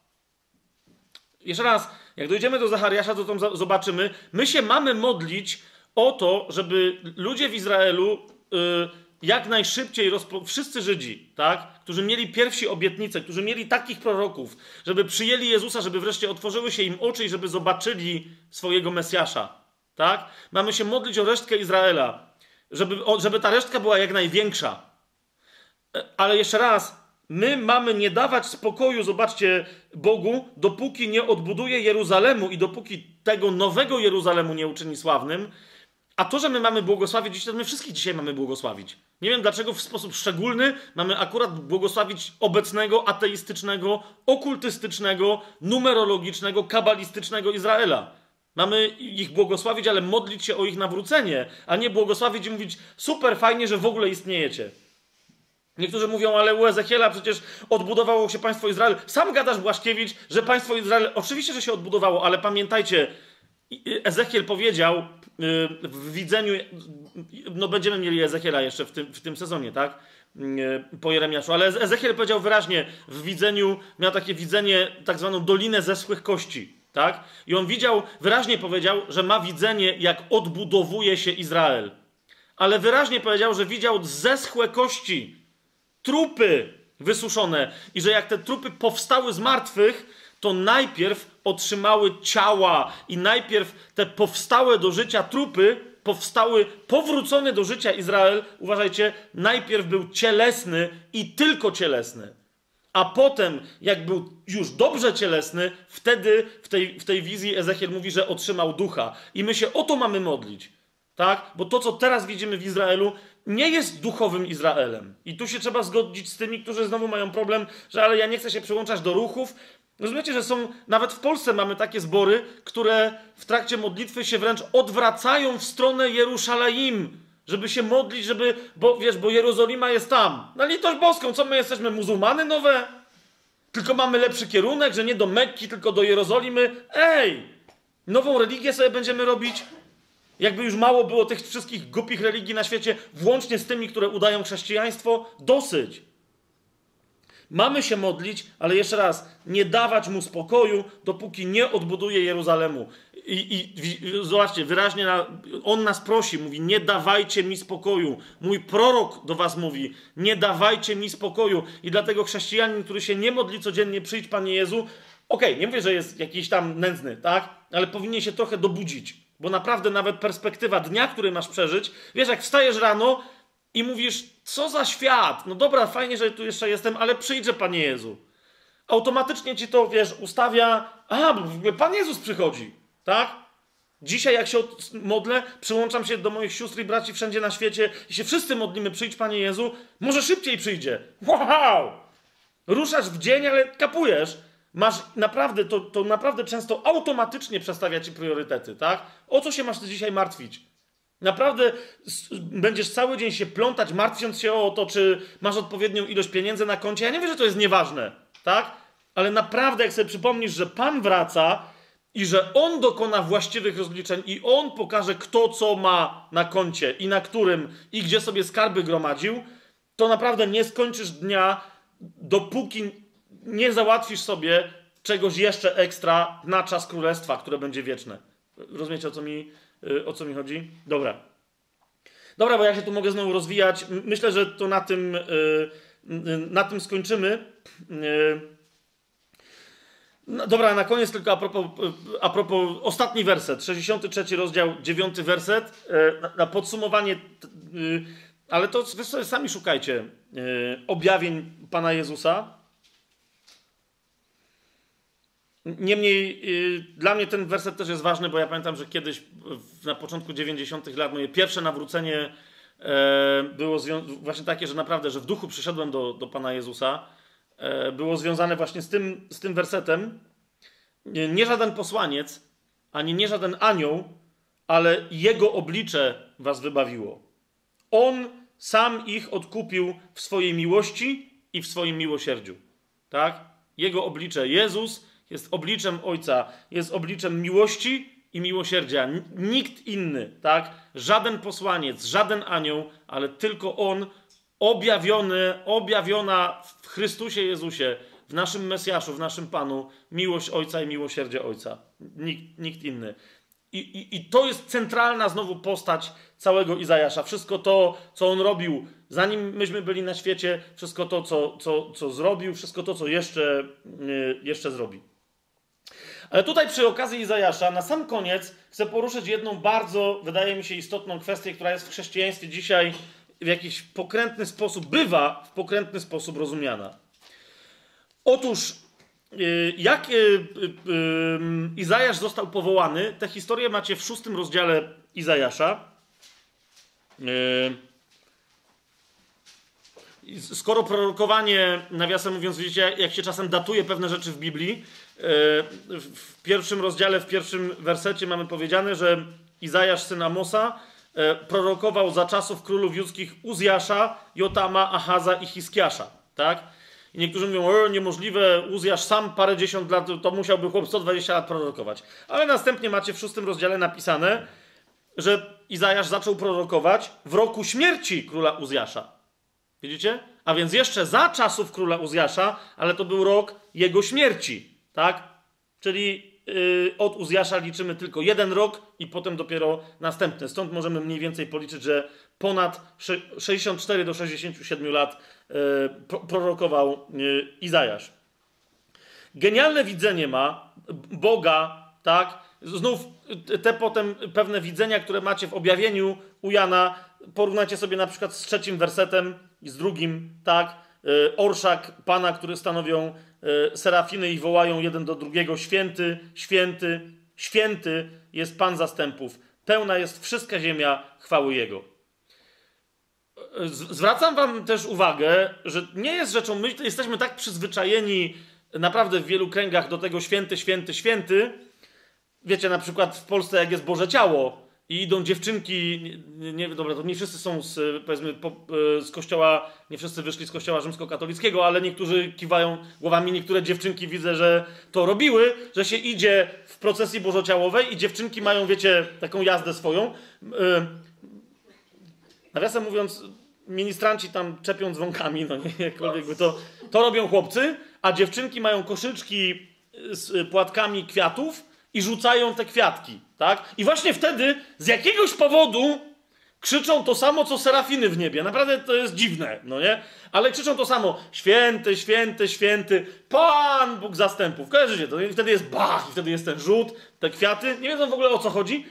Jeszcze raz, jak dojdziemy do Zachariasza, to tam zobaczymy. My się mamy modlić o to, żeby ludzie w Izraelu y, jak najszybciej, rozpo... wszyscy Żydzi, tak, którzy mieli pierwsi obietnice, którzy mieli takich proroków, żeby przyjęli Jezusa, żeby wreszcie otworzyły się im oczy i żeby zobaczyli swojego Mesjasza, tak? Mamy się modlić o resztkę Izraela, żeby, żeby ta resztka była jak największa. E, ale jeszcze raz, my mamy nie dawać spokoju, zobaczcie, Bogu, dopóki nie odbuduje Jeruzalemu i dopóki tego nowego Jeruzalemu nie uczyni sławnym, a to, że my mamy błogosławić to my wszystkich dzisiaj mamy błogosławić. Nie wiem dlaczego w sposób szczególny mamy akurat błogosławić obecnego, ateistycznego, okultystycznego, numerologicznego, kabalistycznego Izraela. Mamy ich błogosławić, ale modlić się o ich nawrócenie, a nie błogosławić i mówić super fajnie, że w ogóle istniejecie. Niektórzy mówią, ale u Ezechiela przecież odbudowało się państwo Izrael. Sam gadasz, Błaszkiewicz, że państwo Izrael oczywiście, że się odbudowało, ale pamiętajcie, Ezechiel powiedział y, w widzeniu, no będziemy mieli Ezechiela jeszcze w tym, w tym sezonie, tak? Y, po Jeremiaszu, ale Ezechiel powiedział wyraźnie, w widzeniu, miał takie widzenie, tak zwaną dolinę zeschłych kości, tak? I on widział, wyraźnie powiedział, że ma widzenie, jak odbudowuje się Izrael. Ale wyraźnie powiedział, że widział zeschłe kości, trupy wysuszone i że jak te trupy powstały z martwych, to najpierw otrzymały ciała i najpierw te powstałe do życia trupy powstały, powrócony do życia Izrael, uważajcie, najpierw był cielesny i tylko cielesny. A potem, jak był już dobrze cielesny, wtedy w tej, w tej wizji Ezechiel mówi, że otrzymał ducha. I my się o to mamy modlić. Tak? Bo to, co teraz widzimy w Izraelu, nie jest duchowym Izraelem. I tu się trzeba zgodzić z tymi, którzy znowu mają problem, że ale ja nie chcę się przyłączać do ruchów. Rozumiecie, że są, nawet w Polsce mamy takie zbory, które w trakcie modlitwy się wręcz odwracają w stronę Jerusalem, żeby się modlić, żeby, bo wiesz, bo Jerozolima jest tam. Na litość boską, co my jesteśmy, muzułmany nowe? Tylko mamy lepszy kierunek, że nie do Mekki, tylko do Jerozolimy. Ej! Nową religię sobie będziemy robić? Jakby już mało było tych wszystkich głupich religii na świecie, włącznie z tymi, które udają chrześcijaństwo, dosyć. Mamy się modlić, ale jeszcze raz, nie dawać mu spokoju, dopóki nie odbuduje Jeruzalemu. I, i zobaczcie, wyraźnie na, on nas prosi, mówi: Nie dawajcie mi spokoju. Mój prorok do was mówi: Nie dawajcie mi spokoju. I dlatego chrześcijanin, który się nie modli codziennie, przyjdź Panie Jezu. Okej, okay, nie mówię, że jest jakiś tam nędzny, tak? Ale powinien się trochę dobudzić. Bo naprawdę nawet perspektywa dnia, który masz przeżyć, wiesz, jak wstajesz rano i mówisz, co za świat, no dobra, fajnie, że tu jeszcze jestem, ale przyjdzie Panie Jezu. Automatycznie ci to, wiesz, ustawia, a, Pan Jezus przychodzi, tak? Dzisiaj, jak się modlę, przyłączam się do moich sióstr i braci wszędzie na świecie i się wszyscy modlimy, przyjdź Panie Jezu, może szybciej przyjdzie. Wow! Ruszasz w dzień, ale kapujesz, Masz naprawdę, to, to naprawdę często automatycznie przestawia ci priorytety, tak? O co się masz dzisiaj martwić? Naprawdę będziesz cały dzień się plątać, martwiąc się o to, czy masz odpowiednią ilość pieniędzy na koncie. Ja nie wiem, że to jest nieważne, tak? Ale naprawdę, jak sobie przypomnisz, że Pan wraca i że On dokona właściwych rozliczeń i On pokaże, kto co ma na koncie i na którym i gdzie sobie skarby gromadził, to naprawdę nie skończysz dnia, dopóki nie załatwisz sobie czegoś jeszcze ekstra na czas królestwa, które będzie wieczne. Rozumiecie, o co mi, y, o co mi chodzi? Dobra. Dobra, bo ja się tu mogę znowu rozwijać. Myślę, że to na tym, y, y, na tym skończymy. No, dobra, na koniec tylko a propos, a propos ostatni werset, 63 rozdział, 9 werset, na, na podsumowanie, ale to wy sobie sami szukajcie objawień Pana Jezusa. Niemniej yy, dla mnie ten werset też jest ważny, bo ja pamiętam, że kiedyś na początku 90. lat moje pierwsze nawrócenie e, było właśnie takie, że naprawdę, że w duchu przyszedłem do, do Pana Jezusa, e, było związane właśnie z tym, z tym wersetem. Nie żaden posłaniec, ani nie żaden anioł, ale Jego oblicze was wybawiło. On sam ich odkupił w swojej miłości i w swoim miłosierdziu. Tak? Jego oblicze Jezus jest obliczem Ojca, jest obliczem miłości i miłosierdzia. Nikt inny, tak? Żaden posłaniec, żaden anioł, ale tylko On, objawiona w Chrystusie Jezusie, w naszym Mesjaszu, w naszym Panu, miłość Ojca i miłosierdzie Ojca. Nikt, nikt inny. I, i, I to jest centralna znowu postać całego Izajasza. Wszystko to, co on robił, zanim myśmy byli na świecie, wszystko to, co, co, co zrobił, wszystko to, co jeszcze, yy, jeszcze zrobi. Ale tutaj przy okazji Izajasza, na sam koniec, chcę poruszyć jedną bardzo, wydaje mi się, istotną kwestię, która jest w chrześcijaństwie dzisiaj w jakiś pokrętny sposób, bywa w pokrętny sposób rozumiana. Otóż, y, jak y, y, Izajasz został powołany, tę historię macie w szóstym rozdziale Izajasza. Skoro prorokowanie, nawiasem mówiąc, widzicie, jak się czasem datuje pewne rzeczy w Biblii, w pierwszym rozdziale, w pierwszym wersecie mamy powiedziane, że Izajasz syn Amosa prorokował za czasów królów judzkich Uzjasza, Jotama, Ahaza i Hiskiasza. Tak? I niektórzy mówią, o niemożliwe, Uzjasz sam parę dziesiąt lat, to musiałby chłop 120 lat prorokować. Ale następnie macie w szóstym rozdziale napisane, że Izajasz zaczął prorokować w roku śmierci króla Uzjasza. Widzicie? A więc jeszcze za czasów króla Uzjasza, ale to był rok jego śmierci. Tak? Czyli yy, od Uzjasza liczymy tylko jeden rok i potem dopiero następny. Stąd możemy mniej więcej policzyć, że ponad 64 do 67 lat yy, prorokował yy, Izajasz. Genialne widzenie ma Boga, tak? Znów te potem pewne widzenia, które macie w objawieniu u Jana, porównajcie sobie na przykład z trzecim wersetem i z drugim, tak? Y, orszak Pana, który stanowią serafiny i wołają jeden do drugiego: Święty, święty, święty jest Pan zastępów. Pełna jest wszystka ziemia chwały Jego. Y, zwracam Wam też uwagę, że nie jest rzeczą, my jesteśmy tak przyzwyczajeni naprawdę w wielu kręgach do tego święty, święty, święty. Wiecie, na przykład w Polsce, jak jest Boże Ciało, i idą dziewczynki, nie, nie, dobra, to nie wszyscy są z, powiedzmy, po, e, z kościoła, nie wszyscy wyszli z kościoła rzymskokatolickiego, ale niektórzy kiwają głowami, niektóre dziewczynki widzę, że to robiły, że się idzie w procesji bożociałowej i dziewczynki mają, wiecie, taką jazdę swoją. E, nawiasem mówiąc, ministranci tam czepią dzwonkami, no nie, jakkolwiek by to, to robią chłopcy, a dziewczynki mają koszyczki z płatkami kwiatów i rzucają te kwiatki, tak? I właśnie wtedy z jakiegoś powodu krzyczą to samo, co serafiny w niebie. Naprawdę to jest dziwne, no nie? Ale krzyczą to samo. Święty, święty, święty, Pan Bóg zastępów. Kojarzycie to? I wtedy jest bach, i wtedy jest ten rzut, te kwiaty. Nie wiedzą w ogóle o co chodzi.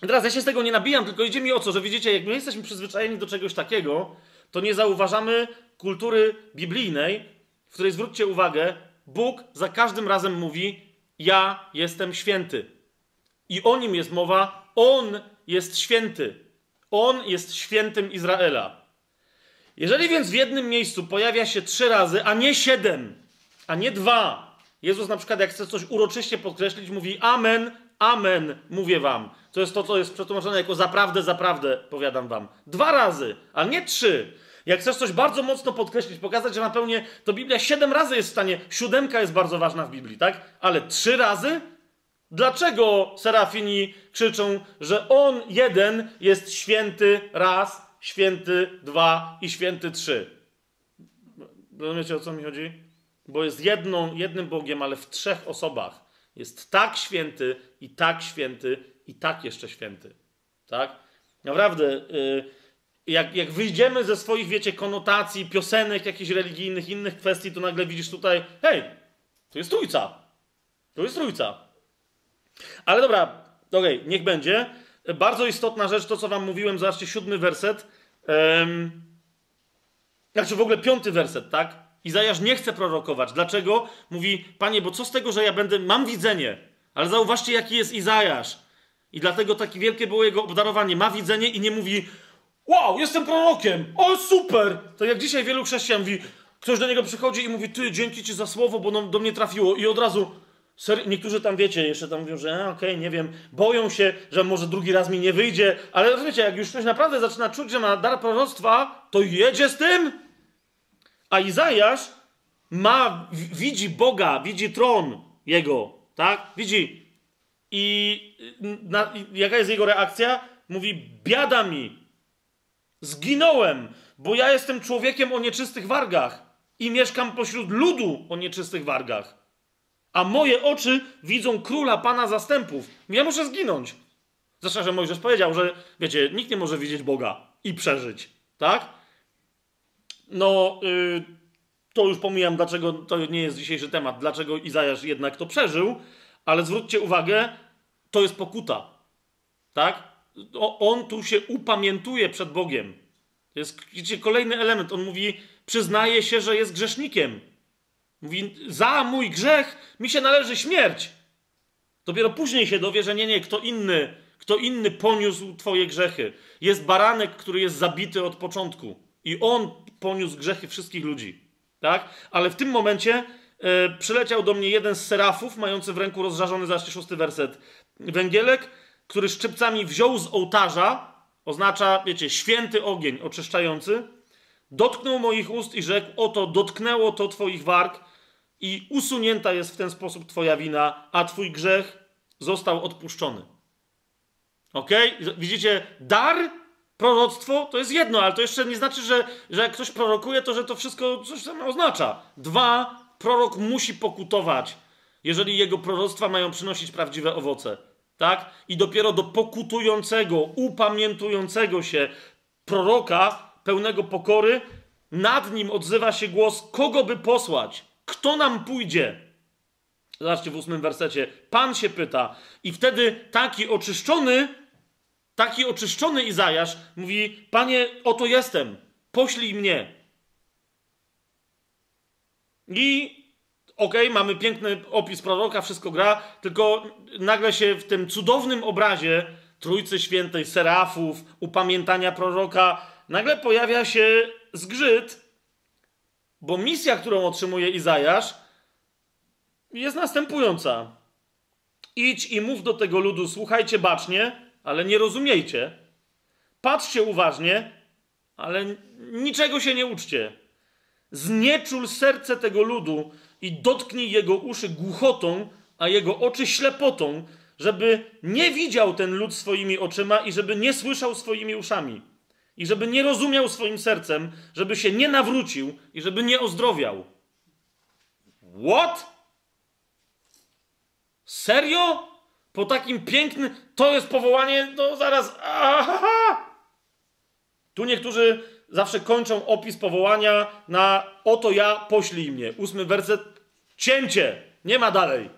teraz ja się z tego nie nabijam, tylko idzie mi o co, że widzicie, jak my jesteśmy przyzwyczajeni do czegoś takiego, to nie zauważamy kultury biblijnej, w której zwróćcie uwagę, Bóg za każdym razem mówi: ja jestem święty. I o nim jest mowa, on jest święty. On jest świętym Izraela. Jeżeli więc w jednym miejscu pojawia się trzy razy, a nie siedem, a nie dwa, Jezus na przykład, jak chce coś uroczyście podkreślić, mówi Amen, Amen, mówię wam. To jest to, co jest przetłumaczone jako zaprawdę, zaprawdę, powiadam wam. Dwa razy, a nie trzy. Jak chcesz coś bardzo mocno podkreślić, pokazać, że napełnię, to Biblia siedem razy jest w stanie, siódemka jest bardzo ważna w Biblii, tak? Ale trzy razy? Dlaczego serafini krzyczą, że on jeden jest święty raz, święty dwa i święty trzy? Rozumiecie o co mi chodzi? Bo jest jedną, jednym Bogiem, ale w trzech osobach. Jest tak święty i tak święty i tak jeszcze święty. Tak? Naprawdę. Yy, jak, jak wyjdziemy ze swoich, wiecie, konotacji, piosenek jakichś religijnych, innych kwestii, to nagle widzisz tutaj, hej, tu jest trójca. Tu jest trójca. Ale dobra, okej, okay, niech będzie. Bardzo istotna rzecz, to co wam mówiłem, zobaczcie, siódmy werset. Um, znaczy w ogóle piąty werset, tak? Izajasz nie chce prorokować. Dlaczego? Mówi, panie, bo co z tego, że ja będę, mam widzenie. Ale zauważcie, jaki jest Izajasz. I dlatego takie wielkie było jego obdarowanie. Ma widzenie i nie mówi, Wow, jestem prorokiem! O, super! To jak dzisiaj wielu chrześcijan mówi, ktoś do niego przychodzi i mówi, ty, dzięki ci za słowo, bo do mnie trafiło. I od razu, ser... niektórzy tam wiecie, jeszcze tam mówią, że okej, okay, nie wiem, boją się, że może drugi raz mi nie wyjdzie, ale rozumiecie, jak już ktoś naprawdę zaczyna czuć, że ma dar proroctwa, to jedzie z tym. A Izajasz ma, widzi Boga, widzi tron Jego, tak? Widzi. I na, jaka jest jego reakcja? Mówi, biada mi, Zginąłem, bo ja jestem człowiekiem o nieczystych wargach i mieszkam pośród ludu o nieczystych wargach. A moje oczy widzą króla pana zastępów. Ja muszę zginąć. Zresztą, że Mojżesz powiedział, że wiecie, nikt nie może widzieć Boga i przeżyć. Tak? No, yy, to już pomijam, dlaczego to nie jest dzisiejszy temat, dlaczego Izajasz jednak to przeżył, ale zwróćcie uwagę, to jest pokuta. Tak? On tu się upamiętuje przed Bogiem. To jest kolejny element. On mówi, przyznaje się, że jest grzesznikiem. Mówi, za mój grzech mi się należy śmierć. Dopiero później się dowie, że nie, nie, kto inny, kto inny poniósł twoje grzechy. Jest baranek, który jest zabity od początku. I on poniósł grzechy wszystkich ludzi. Tak? Ale w tym momencie e, przyleciał do mnie jeden z serafów, mający w ręku rozżarzony, zaś szósty werset, węgielek, który szczypcami wziął z ołtarza, oznacza, wiecie, święty ogień oczyszczający, dotknął moich ust i rzekł: Oto dotknęło to Twoich warg, i usunięta jest w ten sposób Twoja wina, a Twój grzech został odpuszczony. Ok? Widzicie, dar, proroctwo to jest jedno, ale to jeszcze nie znaczy, że, że jak ktoś prorokuje, to że to wszystko coś tam oznacza. Dwa, prorok musi pokutować, jeżeli jego proroctwa mają przynosić prawdziwe owoce tak? I dopiero do pokutującego, upamiętującego się proroka pełnego pokory, nad nim odzywa się głos, kogo by posłać, kto nam pójdzie. Zobaczcie w ósmym wersecie. Pan się pyta. I wtedy taki oczyszczony, taki oczyszczony Izajasz mówi: Panie, oto jestem, poślij mnie. I okej, okay, mamy piękny opis proroka, wszystko gra, tylko nagle się w tym cudownym obrazie Trójcy Świętej, serafów, upamiętania proroka, nagle pojawia się zgrzyt, bo misja, którą otrzymuje Izajasz, jest następująca. Idź i mów do tego ludu, słuchajcie bacznie, ale nie rozumiejcie. Patrzcie uważnie, ale niczego się nie uczcie. Znieczul serce tego ludu i dotknij jego uszy głuchotą, a jego oczy ślepotą, żeby nie widział ten lud swoimi oczyma i żeby nie słyszał swoimi uszami. I żeby nie rozumiał swoim sercem, żeby się nie nawrócił i żeby nie ozdrowiał. What? Serio? Po takim pięknym. To jest powołanie, to zaraz. Aha! Tu niektórzy zawsze kończą opis powołania na oto ja, poślij mnie. Ósmy werset. Cięcie. Nie ma dalej.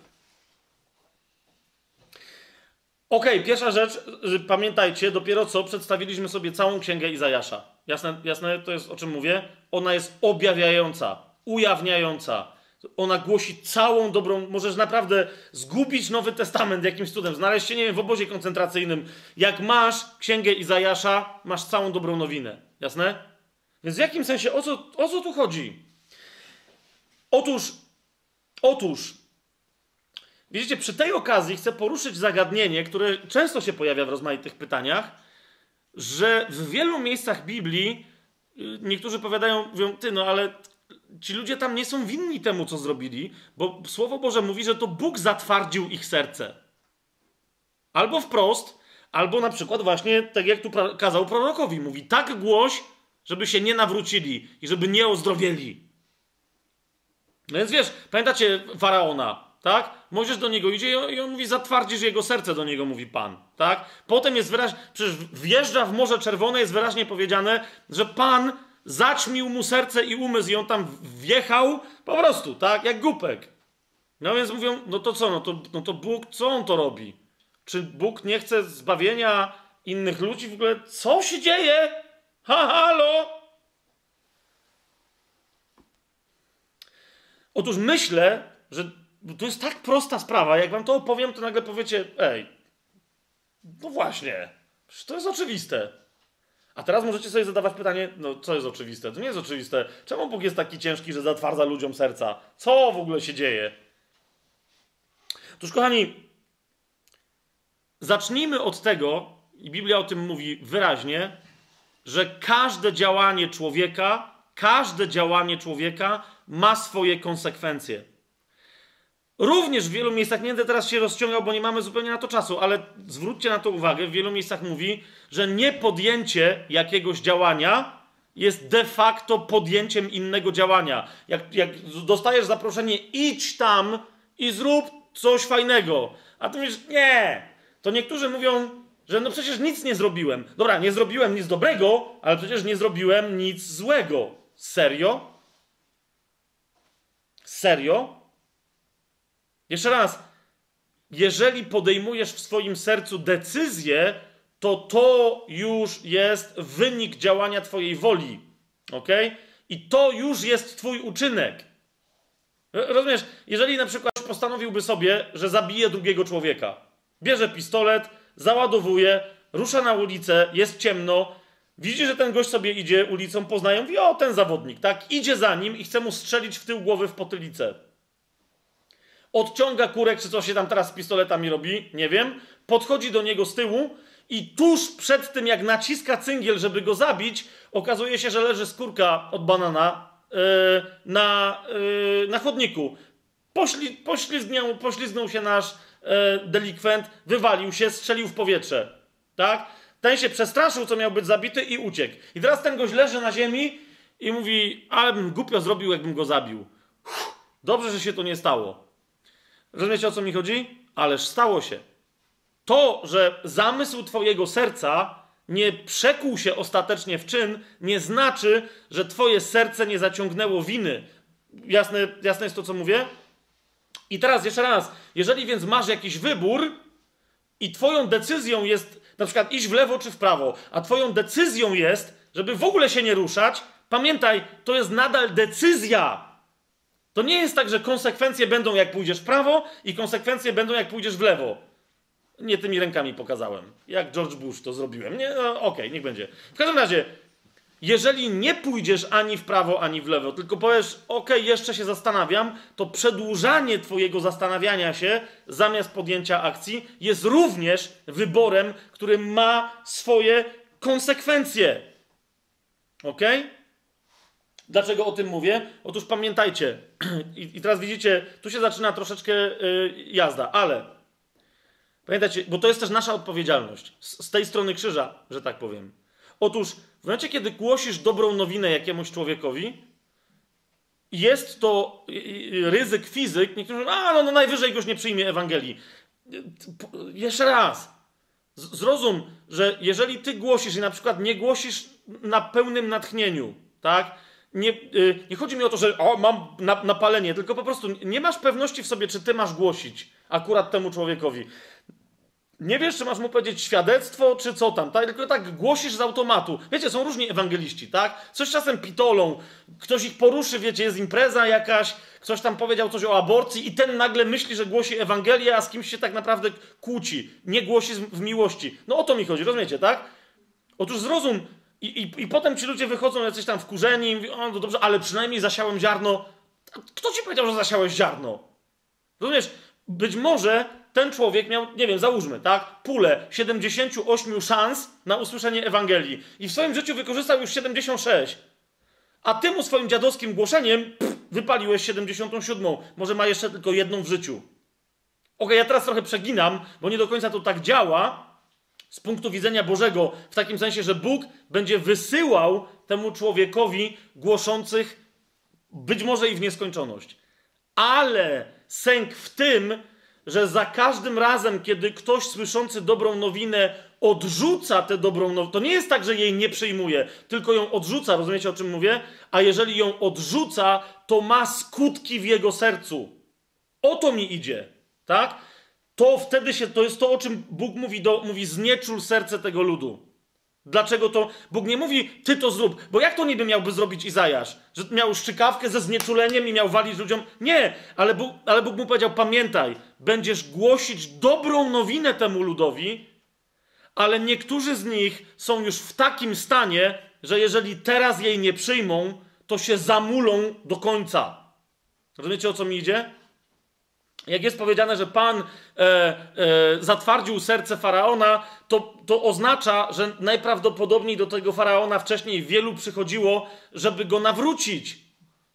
Okej, okay, pierwsza rzecz, pamiętajcie, dopiero co przedstawiliśmy sobie całą księgę Izajasza. Jasne, jasne, to jest o czym mówię? Ona jest objawiająca, ujawniająca. Ona głosi całą dobrą. Możesz naprawdę zgubić Nowy Testament jakimś cudem, znaleźć się, nie wiem, w obozie koncentracyjnym. Jak masz księgę Izajasza, masz całą dobrą nowinę. Jasne? Więc w jakim sensie, o co, o co tu chodzi? Otóż, otóż, widzicie, przy tej okazji chcę poruszyć zagadnienie, które często się pojawia w rozmaitych pytaniach, że w wielu miejscach Biblii y, niektórzy powiadają, mówią, ty, no ale ci ludzie tam nie są winni temu, co zrobili, bo Słowo Boże mówi, że to Bóg zatwardził ich serce. Albo wprost, albo na przykład właśnie tak jak tu kazał prorokowi. Mówi, tak głoś, żeby się nie nawrócili i żeby nie ozdrowieli. No więc wiesz, pamiętacie Faraona, tak? Mojżesz do niego idzie i on mówi, zatwardzisz jego serce, do niego mówi Pan, tak? Potem jest wyraźnie, przecież wjeżdża w Morze Czerwone, jest wyraźnie powiedziane, że Pan zaćmił mu serce i umysł i on tam wjechał po prostu, tak? Jak głupek. No więc mówią, no to co, no to, no to Bóg, co on to robi? Czy Bóg nie chce zbawienia innych ludzi? W ogóle co się dzieje? Ha, halo! Otóż myślę, że to jest tak prosta sprawa, jak wam to opowiem, to nagle powiecie, ej, no właśnie, to jest oczywiste. A teraz możecie sobie zadawać pytanie, no co jest oczywiste? To nie jest oczywiste. Czemu Bóg jest taki ciężki, że zatwardza ludziom serca? Co w ogóle się dzieje? Otóż, kochani, zacznijmy od tego, i Biblia o tym mówi wyraźnie, że każde działanie człowieka, każde działanie człowieka ma swoje konsekwencje. Również w wielu miejscach, nie będę teraz się rozciągał, bo nie mamy zupełnie na to czasu, ale zwróćcie na to uwagę, w wielu miejscach mówi, że niepodjęcie jakiegoś działania jest de facto podjęciem innego działania. Jak, jak dostajesz zaproszenie, idź tam i zrób coś fajnego. A ty mówisz, nie. To niektórzy mówią, że no przecież nic nie zrobiłem. Dobra, nie zrobiłem nic dobrego, ale przecież nie zrobiłem nic złego. Serio? Serio? Jeszcze raz, jeżeli podejmujesz w swoim sercu decyzję, to to już jest wynik działania Twojej woli. Ok? I to już jest Twój uczynek. Rozumiesz, jeżeli na przykład postanowiłby sobie, że zabije drugiego człowieka, bierze pistolet, załadowuje, rusza na ulicę, jest ciemno, widzi, że ten gość sobie idzie ulicą, poznają, wie, o, ten zawodnik, tak? Idzie za nim i chce mu strzelić w tył głowy w potylicę odciąga kurek, czy co się tam teraz z pistoletami robi, nie wiem, podchodzi do niego z tyłu i tuż przed tym, jak naciska cyngiel, żeby go zabić, okazuje się, że leży skórka od banana yy, na, yy, na chodniku. Pośli, poślizgnął, poślizgnął się nasz delikwent, wywalił się, strzelił w powietrze. Tak? Ten się przestraszył, co miał być zabity i uciekł. I teraz ten gość leży na ziemi i mówi, ale bym głupio zrobił, jakbym go zabił. Uff, dobrze, że się to nie stało. Rozumiecie o co mi chodzi? Ależ stało się. To, że zamysł Twojego serca nie przekuł się ostatecznie w czyn, nie znaczy, że Twoje serce nie zaciągnęło winy. Jasne, jasne jest to, co mówię? I teraz jeszcze raz, jeżeli więc masz jakiś wybór i twoją decyzją jest na przykład iść w lewo czy w prawo, a twoją decyzją jest, żeby w ogóle się nie ruszać, pamiętaj, to jest nadal decyzja. To nie jest tak, że konsekwencje będą jak pójdziesz w prawo i konsekwencje będą jak pójdziesz w lewo. Nie tymi rękami pokazałem. Jak George Bush to zrobiłem. Nie, no, okej, okay, niech będzie. W każdym razie, jeżeli nie pójdziesz ani w prawo, ani w lewo, tylko powiesz, ok, jeszcze się zastanawiam, to przedłużanie Twojego zastanawiania się zamiast podjęcia akcji jest również wyborem, który ma swoje konsekwencje. Ok? Dlaczego o tym mówię? Otóż pamiętajcie, i, teraz widzicie, tu się zaczyna troszeczkę y, jazda, ale pamiętajcie, bo to jest też nasza odpowiedzialność z tej strony krzyża, że tak powiem. Otóż w momencie, kiedy głosisz dobrą nowinę jakiemuś człowiekowi, jest to ryzyk fizyk. Niektórzy mówią, a no, no najwyżej już nie przyjmie Ewangelii. Jeszcze raz. Zrozum, że jeżeli ty głosisz i na przykład nie głosisz na pełnym natchnieniu, tak? Nie, y, nie chodzi mi o to, że o, mam napalenie, tylko po prostu nie masz pewności w sobie, czy ty masz głosić akurat temu człowiekowi nie wiesz, czy masz mu powiedzieć świadectwo, czy co tam, tak? Tylko tak głosisz z automatu. Wiecie, są różni ewangeliści, tak? Coś czasem pitolą, ktoś ich poruszy, wiecie, jest impreza jakaś, ktoś tam powiedział coś o aborcji i ten nagle myśli, że głosi Ewangelię, a z kimś się tak naprawdę kłóci. Nie głosi w miłości. No o to mi chodzi, rozumiecie, tak? Otóż zrozum, i, i, i potem ci ludzie wychodzą jacyś tam wkurzeni i mówią, no dobrze, ale przynajmniej zasiałem ziarno. Kto ci powiedział, że zasiałeś ziarno? Rozumiesz? Być może ten człowiek miał, nie wiem, załóżmy, tak, pulę 78 szans na usłyszenie Ewangelii i w swoim życiu wykorzystał już 76. A ty mu swoim dziadowskim głoszeniem pff, wypaliłeś 77. Może ma jeszcze tylko jedną w życiu. Ok, ja teraz trochę przeginam, bo nie do końca to tak działa z punktu widzenia Bożego, w takim sensie, że Bóg będzie wysyłał temu człowiekowi głoszących być może i w nieskończoność. Ale sęk w tym, że za każdym razem, kiedy ktoś słyszący dobrą nowinę odrzuca tę dobrą nowinę, to nie jest tak, że jej nie przyjmuje, tylko ją odrzuca, rozumiecie o czym mówię? A jeżeli ją odrzuca, to ma skutki w jego sercu. O to mi idzie, tak? To wtedy się, to jest to, o czym Bóg mówi, do, mówi znieczul serce tego ludu. Dlaczego to? Bóg nie mówi, ty to zrób, bo jak to niby miałby zrobić Izajasz? Że miał szczykawkę ze znieczuleniem i miał walić ludziom? Nie, ale Bóg, ale Bóg mu powiedział, pamiętaj, będziesz głosić dobrą nowinę temu ludowi, ale niektórzy z nich są już w takim stanie, że jeżeli teraz jej nie przyjmą, to się zamulą do końca. Rozumiecie o co mi idzie? Jak jest powiedziane, że Pan e, e, zatwardził serce faraona, to, to oznacza, że najprawdopodobniej do tego faraona wcześniej wielu przychodziło, żeby go nawrócić.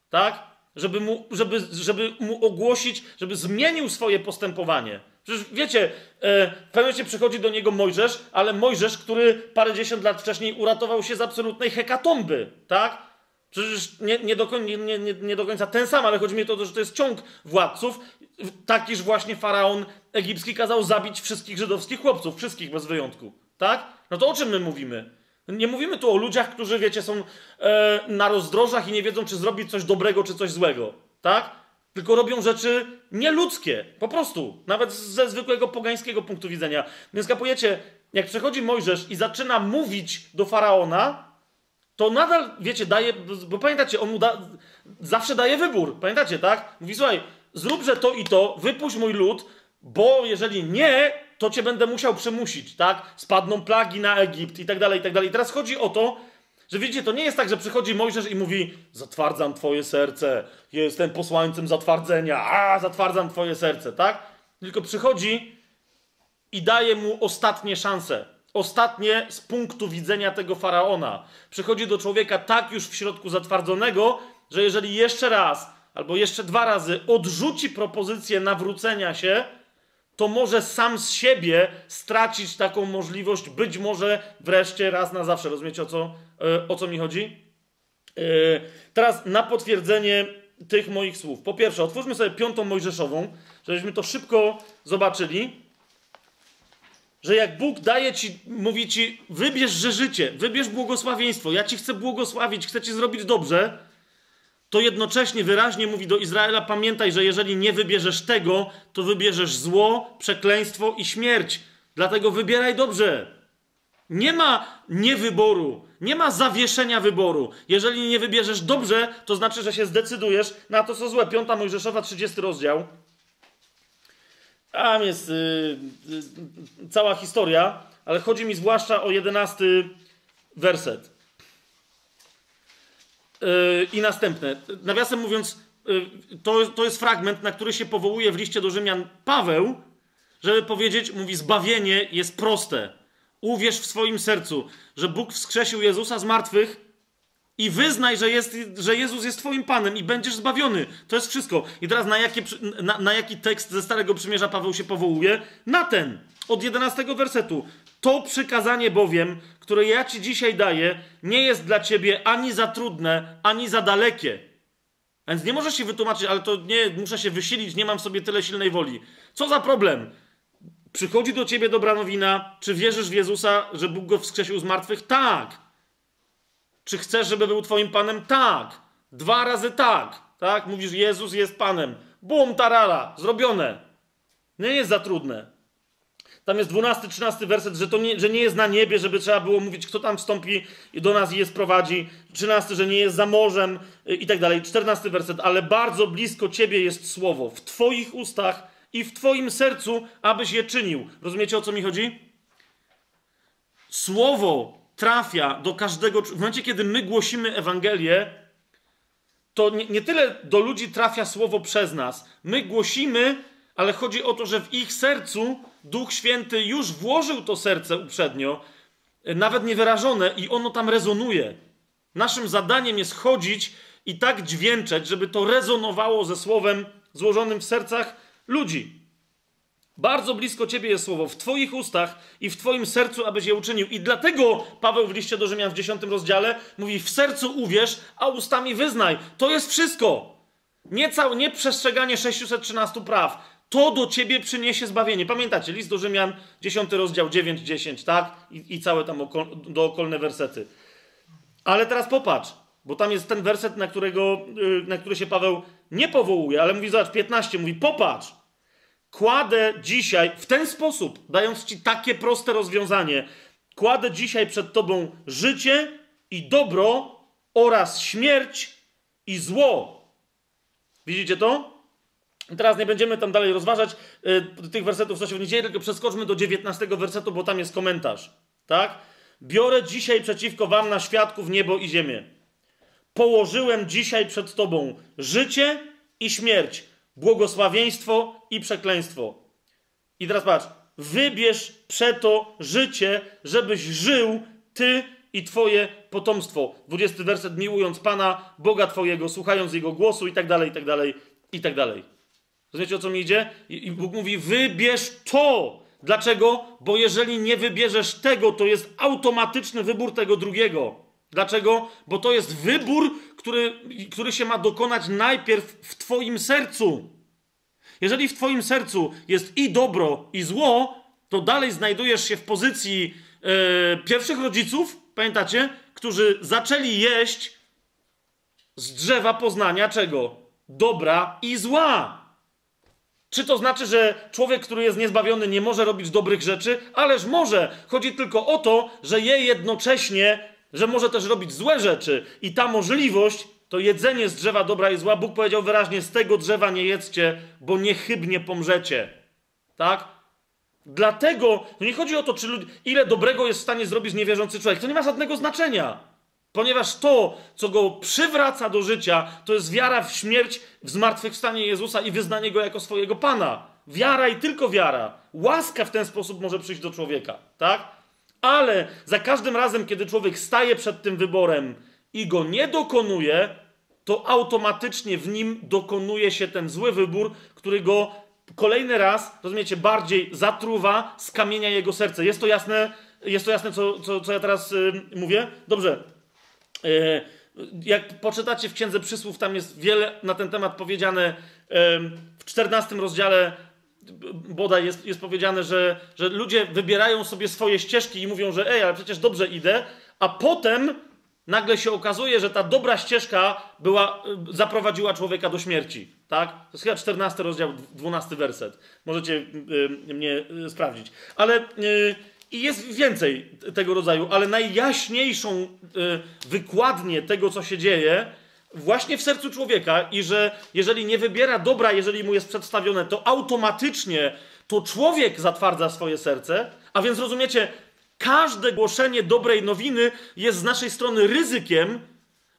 Tak? Żeby mu, żeby, żeby mu ogłosić, żeby zmienił swoje postępowanie. Przecież wiecie, e, w pewnym momencie przychodzi do niego Mojżesz, ale Mojżesz, który parędziesiąt lat wcześniej uratował się z absolutnej hekatomby, tak? Przecież nie, nie, do, nie, nie, nie do końca ten sam, ale chodzi mi o to, że to jest ciąg władców takiż właśnie faraon egipski kazał zabić wszystkich żydowskich chłopców, wszystkich bez wyjątku. Tak? No to o czym my mówimy? Nie mówimy tu o ludziach, którzy, wiecie, są e, na rozdrożach i nie wiedzą, czy zrobić coś dobrego, czy coś złego. Tak? Tylko robią rzeczy nieludzkie. Po prostu. Nawet ze zwykłego pogańskiego punktu widzenia. Więc kapujecie, jak przychodzi Mojżesz i zaczyna mówić do faraona, to nadal, wiecie, daje, bo pamiętacie, on mu da, zawsze daje wybór. Pamiętacie, tak? Mówi, słuchaj, zróbże to i to, wypuść mój lud, bo jeżeli nie, to cię będę musiał przymusić, tak? Spadną plagi na Egipt i tak dalej, i tak dalej. Teraz chodzi o to, że widzicie, to nie jest tak, że przychodzi Mojżesz i mówi zatwardzam twoje serce, jestem posłańcem zatwardzenia, a zatwardzam twoje serce, tak? Tylko przychodzi i daje mu ostatnie szanse. Ostatnie z punktu widzenia tego faraona. Przychodzi do człowieka tak już w środku zatwardzonego, że jeżeli jeszcze raz albo jeszcze dwa razy odrzuci propozycję nawrócenia się, to może sam z siebie stracić taką możliwość, być może wreszcie raz na zawsze. Rozumiecie o co, e, o co mi chodzi? E, teraz na potwierdzenie tych moich słów. Po pierwsze, otwórzmy sobie piątą Mojżeszową, żebyśmy to szybko zobaczyli. Że jak Bóg daje ci, mówi ci, wybierz że życie, wybierz błogosławieństwo, ja ci chcę błogosławić, chcę ci zrobić dobrze, to jednocześnie wyraźnie mówi do Izraela: pamiętaj, że jeżeli nie wybierzesz tego, to wybierzesz zło, przekleństwo i śmierć. Dlatego wybieraj dobrze. Nie ma niewyboru, nie ma zawieszenia wyboru. Jeżeli nie wybierzesz dobrze, to znaczy, że się zdecydujesz na to, co złe. Piąta Mojżeszowa, 30 rozdział. Tam jest yy, yy, cała historia, ale chodzi mi zwłaszcza o jedenasty werset. Yy, I następne. Nawiasem mówiąc, yy, to, to jest fragment, na który się powołuje w liście do Rzymian Paweł, żeby powiedzieć, mówi, zbawienie jest proste. Uwierz w swoim sercu, że Bóg wskrzesił Jezusa z martwych i wyznaj, że, jest, że Jezus jest Twoim Panem i będziesz zbawiony. To jest wszystko. I teraz na, jakie, na, na jaki tekst ze Starego Przymierza Paweł się powołuje? Na ten, od 11 wersetu. To przykazanie bowiem, które ja Ci dzisiaj daję, nie jest dla Ciebie ani za trudne, ani za dalekie. Więc nie możesz się wytłumaczyć, ale to nie, muszę się wysilić, nie mam w sobie tyle silnej woli. Co za problem? Przychodzi do ciebie dobra nowina. Czy wierzysz w Jezusa, że Bóg go wskrzesił z martwych? Tak. Czy chcesz, żeby był twoim panem? Tak. Dwa razy tak. Tak? Mówisz, Jezus jest panem. Bum, tarara, zrobione. Nie jest za trudne. Tam jest 12, 13 werset, że, to nie, że nie jest na niebie, żeby trzeba było mówić, kto tam wstąpi do nas i je sprowadzi. 13, że nie jest za morzem i tak dalej. 14 werset, ale bardzo blisko ciebie jest słowo. W twoich ustach i w Twoim sercu, abyś je czynił. Rozumiecie o co mi chodzi? Słowo trafia do każdego. W momencie, kiedy my głosimy Ewangelię, to nie, nie tyle do ludzi trafia słowo przez nas. My głosimy, ale chodzi o to, że w ich sercu Duch Święty już włożył to serce uprzednio, nawet niewyrażone, i ono tam rezonuje. Naszym zadaniem jest chodzić i tak dźwięczeć, żeby to rezonowało ze słowem złożonym w sercach ludzi. Bardzo blisko Ciebie jest słowo, w Twoich ustach i w Twoim sercu, abyś je uczynił. I dlatego Paweł w liście do Rzymian w 10 rozdziale mówi: W sercu uwierz, a ustami wyznaj. To jest wszystko. Nie, całe, nie przestrzeganie 613 praw. To do ciebie przyniesie zbawienie. Pamiętacie, list do Rzymian, 10 rozdział 9-10, tak? I, I, całe tam oko, dookolne wersety. Ale teraz popatrz, bo tam jest ten werset, na, którego, y, na który się Paweł nie powołuje, ale mówi, zobacz, 15, mówi, popatrz, kładę dzisiaj w ten sposób, dając ci takie proste rozwiązanie, kładę dzisiaj przed tobą życie i dobro oraz śmierć i zło. Widzicie to? Teraz nie będziemy tam dalej rozważać y, tych wersetów, co się w niedzielę, tylko przeskoczmy do 19 wersetu, bo tam jest komentarz. Tak? Biorę dzisiaj przeciwko wam na świadków niebo i ziemię położyłem dzisiaj przed Tobą życie i śmierć, błogosławieństwo i przekleństwo. I teraz patrz, wybierz przeto życie, żebyś żył Ty i Twoje potomstwo. 20 werset, miłując Pana, Boga Twojego, słuchając Jego głosu i tak dalej, i tak dalej, i tak dalej. Rozumiecie, o co mi idzie? I Bóg mówi, wybierz to. Dlaczego? Bo jeżeli nie wybierzesz tego, to jest automatyczny wybór tego drugiego. Dlaczego? Bo to jest wybór, który, który się ma dokonać najpierw w Twoim sercu. Jeżeli w Twoim sercu jest i dobro, i zło, to dalej znajdujesz się w pozycji e, pierwszych rodziców, pamiętacie, którzy zaczęli jeść z drzewa poznania czego? Dobra i zła. Czy to znaczy, że człowiek, który jest niezbawiony, nie może robić dobrych rzeczy? Ależ może. Chodzi tylko o to, że je jednocześnie że może też robić złe rzeczy i ta możliwość to jedzenie z drzewa dobra i zła. Bóg powiedział wyraźnie: z tego drzewa nie jedzcie, bo niechybnie pomrzecie. Tak? Dlatego to nie chodzi o to, czy ile dobrego jest w stanie zrobić niewierzący człowiek. To nie ma żadnego znaczenia. Ponieważ to, co go przywraca do życia, to jest wiara w śmierć, w zmartwychwstanie Jezusa i wyznanie go jako swojego Pana. Wiara i tylko wiara. Łaska w ten sposób może przyjść do człowieka, tak? Ale za każdym razem, kiedy człowiek staje przed tym wyborem i go nie dokonuje, to automatycznie w nim dokonuje się ten zły wybór, który go kolejny raz, rozumiecie, bardziej zatruwa, skamienia jego serce. Jest to jasne, jest to jasne co, co, co ja teraz yy, mówię? Dobrze. Yy, jak poczytacie w Księdze Przysłów, tam jest wiele na ten temat powiedziane. Yy, w 14 rozdziale bodaj jest, jest powiedziane, że, że ludzie wybierają sobie swoje ścieżki i mówią, że ej, ale przecież dobrze idę, a potem nagle się okazuje, że ta dobra ścieżka była, y, zaprowadziła człowieka do śmierci. Tak? To jest chyba 14 rozdział, 12 werset. Możecie y, mnie y, sprawdzić. Ale y, i jest więcej tego rodzaju, ale najjaśniejszą y, wykładnię tego, co się dzieje, właśnie w sercu człowieka, i że jeżeli nie wybiera dobra, jeżeli mu jest przedstawione, to automatycznie to człowiek zatwardza swoje serce, a więc rozumiecie, każde głoszenie dobrej nowiny jest z naszej strony ryzykiem,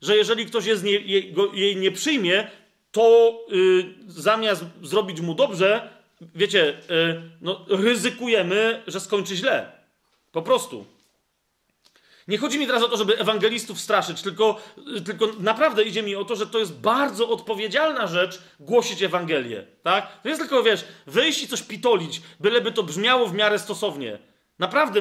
że jeżeli ktoś nie, jej, go, jej nie przyjmie, to y, zamiast zrobić mu dobrze, wiecie, y, no, ryzykujemy, że skończy źle. Po prostu. Nie chodzi mi teraz o to, żeby ewangelistów straszyć, tylko, tylko naprawdę idzie mi o to, że to jest bardzo odpowiedzialna rzecz głosić Ewangelię. Tak? To jest tylko, wiesz, wyjść i coś pitolić, byleby to brzmiało w miarę stosownie. Naprawdę,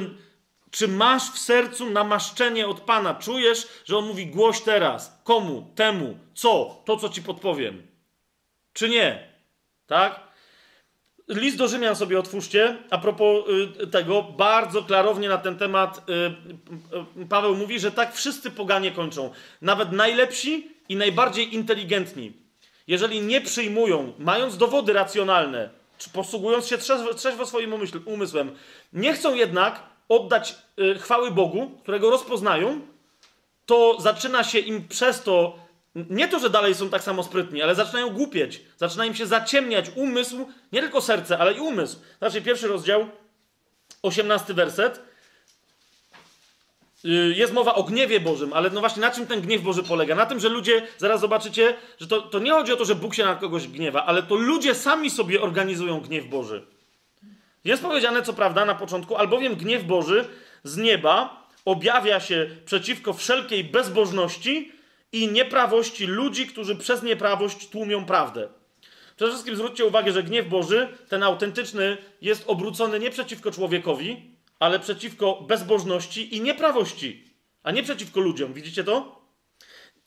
czy masz w sercu namaszczenie od Pana? Czujesz, że On mówi głoś teraz. Komu? Temu. Co? To, co ci podpowiem. Czy nie? Tak? List do Rzymian sobie otwórzcie. A propos y, tego, bardzo klarownie na ten temat y, y, Paweł mówi, że tak wszyscy poganie kończą. Nawet najlepsi i najbardziej inteligentni. Jeżeli nie przyjmują, mając dowody racjonalne, czy posługując się trzeźwo, trzeźwo swoim umysł, umysłem, nie chcą jednak oddać chwały Bogu, którego rozpoznają, to zaczyna się im przez to nie to, że dalej są tak samo sprytni, ale zaczynają głupieć. Zaczyna im się zaciemniać umysł, nie tylko serce, ale i umysł. Znaczy, pierwszy rozdział, osiemnasty werset. Y, jest mowa o gniewie Bożym, ale no właśnie na czym ten gniew Boży polega? Na tym, że ludzie, zaraz zobaczycie, że to, to nie chodzi o to, że Bóg się na kogoś gniewa, ale to ludzie sami sobie organizują gniew Boży. Jest powiedziane, co prawda, na początku, albowiem gniew Boży z nieba objawia się przeciwko wszelkiej bezbożności i nieprawości ludzi, którzy przez nieprawość tłumią prawdę. Przede wszystkim zwróćcie uwagę, że gniew Boży, ten autentyczny, jest obrócony nie przeciwko człowiekowi, ale przeciwko bezbożności i nieprawości, a nie przeciwko ludziom. Widzicie to?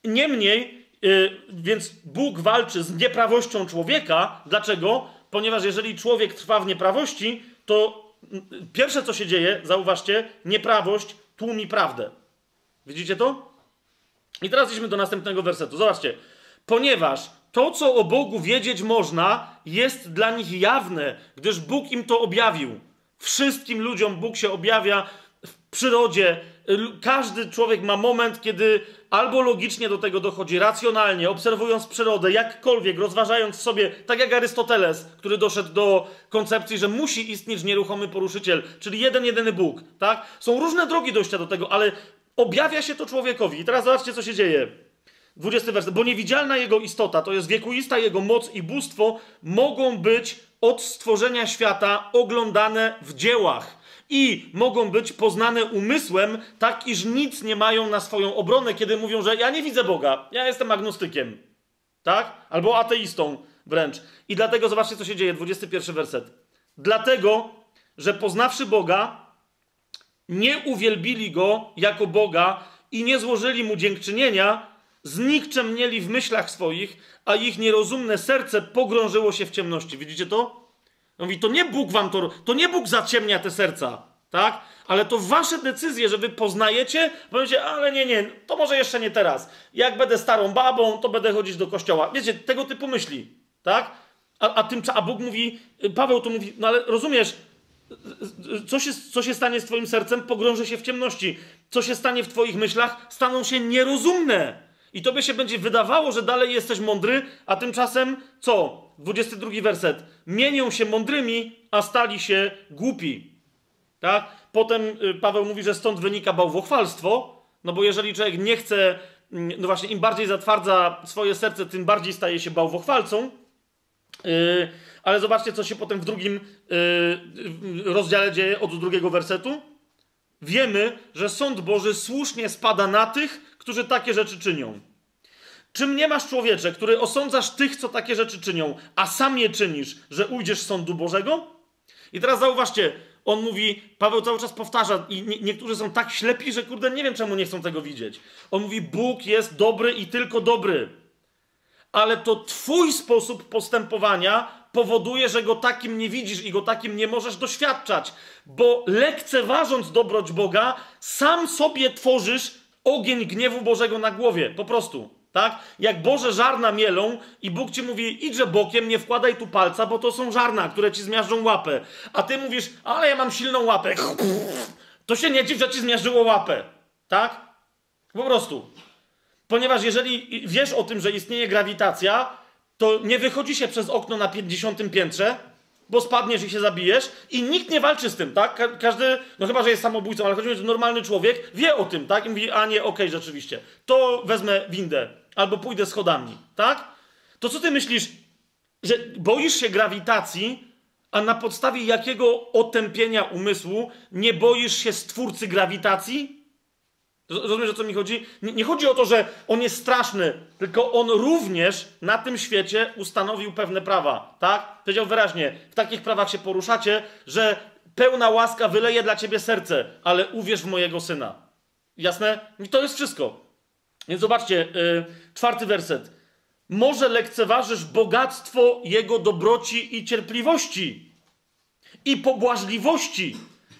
Niemniej, yy, więc Bóg walczy z nieprawością człowieka. Dlaczego? Ponieważ jeżeli człowiek trwa w nieprawości, to pierwsze co się dzieje, zauważcie, nieprawość tłumi prawdę. Widzicie to? I teraz idźmy do następnego wersetu. Zobaczcie. Ponieważ to, co o Bogu wiedzieć można, jest dla nich jawne, gdyż Bóg im to objawił. Wszystkim ludziom Bóg się objawia w przyrodzie. Każdy człowiek ma moment, kiedy albo logicznie do tego dochodzi, racjonalnie, obserwując przyrodę, jakkolwiek, rozważając sobie, tak jak Arystoteles, który doszedł do koncepcji, że musi istnieć nieruchomy poruszyciel, czyli jeden, jedyny Bóg, tak? Są różne drogi dojścia do tego, ale Objawia się to człowiekowi. I teraz zobaczcie, co się dzieje. 20 werset. Bo niewidzialna jego istota, to jest wiekuista jego moc i bóstwo, mogą być od stworzenia świata oglądane w dziełach i mogą być poznane umysłem, tak iż nic nie mają na swoją obronę, kiedy mówią, że ja nie widzę Boga, ja jestem agnostykiem. Tak? Albo ateistą wręcz. I dlatego zobaczcie, co się dzieje. 21 werset. Dlatego, że poznawszy Boga, nie uwielbili go jako Boga i nie złożyli mu dziękczynienia, znikczemnieli w myślach swoich, a ich nierozumne serce pogrążyło się w ciemności. Widzicie to? On mówi, to nie Bóg wam to, to nie Bóg zaciemnia te serca, tak? Ale to wasze decyzje, że wy poznajecie, powiecie, ale nie, nie, to może jeszcze nie teraz. Jak będę starą babą, to będę chodzić do kościoła. Wiecie, tego typu myśli, tak? A, a, tym, a Bóg mówi, Paweł tu mówi, no ale rozumiesz, co się, co się stanie z Twoim sercem, pogrąży się w ciemności. Co się stanie w Twoich myślach, staną się nierozumne. I tobie się będzie wydawało, że dalej jesteś mądry, a tymczasem co? 22 werset. Mienią się mądrymi, a stali się głupi. Tak? Potem y, Paweł mówi, że stąd wynika bałwochwalstwo, no bo jeżeli człowiek nie chce, mm, no właśnie im bardziej zatwardza swoje serce, tym bardziej staje się bałwochwalcą. Yy, ale zobaczcie, co się potem w drugim yy, rozdziale dzieje od drugiego wersetu. Wiemy, że sąd Boży słusznie spada na tych, którzy takie rzeczy czynią. Czym nie masz człowiecze, który osądzasz tych, co takie rzeczy czynią, a sam je czynisz, że ujdziesz z sądu Bożego? I teraz zauważcie, on mówi, Paweł cały czas powtarza, i nie, niektórzy są tak ślepi, że kurde, nie wiem czemu nie chcą tego widzieć. On mówi, Bóg jest dobry i tylko dobry. Ale to Twój sposób postępowania powoduje, że go takim nie widzisz i go takim nie możesz doświadczać, bo lekceważąc dobroć Boga, sam sobie tworzysz ogień gniewu Bożego na głowie, po prostu. Tak? Jak Boże żarna mielą i Bóg ci mówi, idźże bokiem, nie wkładaj tu palca, bo to są żarna, które ci zmiażdżą łapę. A ty mówisz, ale ja mam silną łapę. To się nie dziw, że ci zmiażdżyło łapę. Tak? Po prostu. Ponieważ jeżeli wiesz o tym, że istnieje grawitacja, to nie wychodzi się przez okno na 50 piętrze, bo spadniesz i się zabijesz i nikt nie walczy z tym, tak? Każdy, no chyba, że jest samobójcą, ale chodzi mi, że normalny człowiek wie o tym, tak? I mówi, a nie, okej, okay, rzeczywiście, to wezmę windę albo pójdę schodami, tak? To co ty myślisz, że boisz się grawitacji, a na podstawie jakiego otępienia umysłu nie boisz się stwórcy grawitacji? Rozumiesz, o co mi chodzi? Nie, nie, chodzi o to, że on jest straszny, tylko on również na tym świecie ustanowił pewne prawa, tak? Powiedział wyraźnie, w takich prawach się poruszacie, że pełna łaska wyleje dla ciebie serce, ale uwierz w mojego syna. Jasne? I to jest wszystko. Więc zobaczcie, yy, czwarty werset. Może lekceważysz bogactwo jego dobroci i cierpliwości i pobłażliwości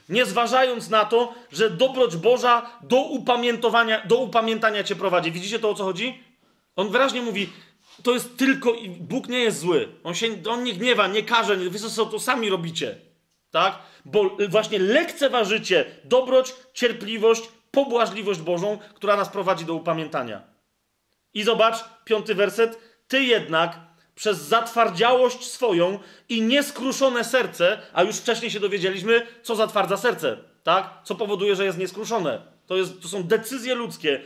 nie zważając na to, że dobroć Boża do upamiętowania, do upamiętania cię prowadzi. Widzicie to, o co chodzi? On wyraźnie mówi, to jest tylko, Bóg nie jest zły. On się, on nie gniewa, nie każe, wy co to sami robicie. Tak? Bo właśnie lekceważycie dobroć, cierpliwość, pobłażliwość Bożą, która nas prowadzi do upamiętania. I zobacz, piąty werset. Ty jednak przez zatwardziałość swoją i nieskruszone serce, a już wcześniej się dowiedzieliśmy, co zatwardza serce, tak? Co powoduje, że jest nieskruszone. To, jest, to są decyzje ludzkie.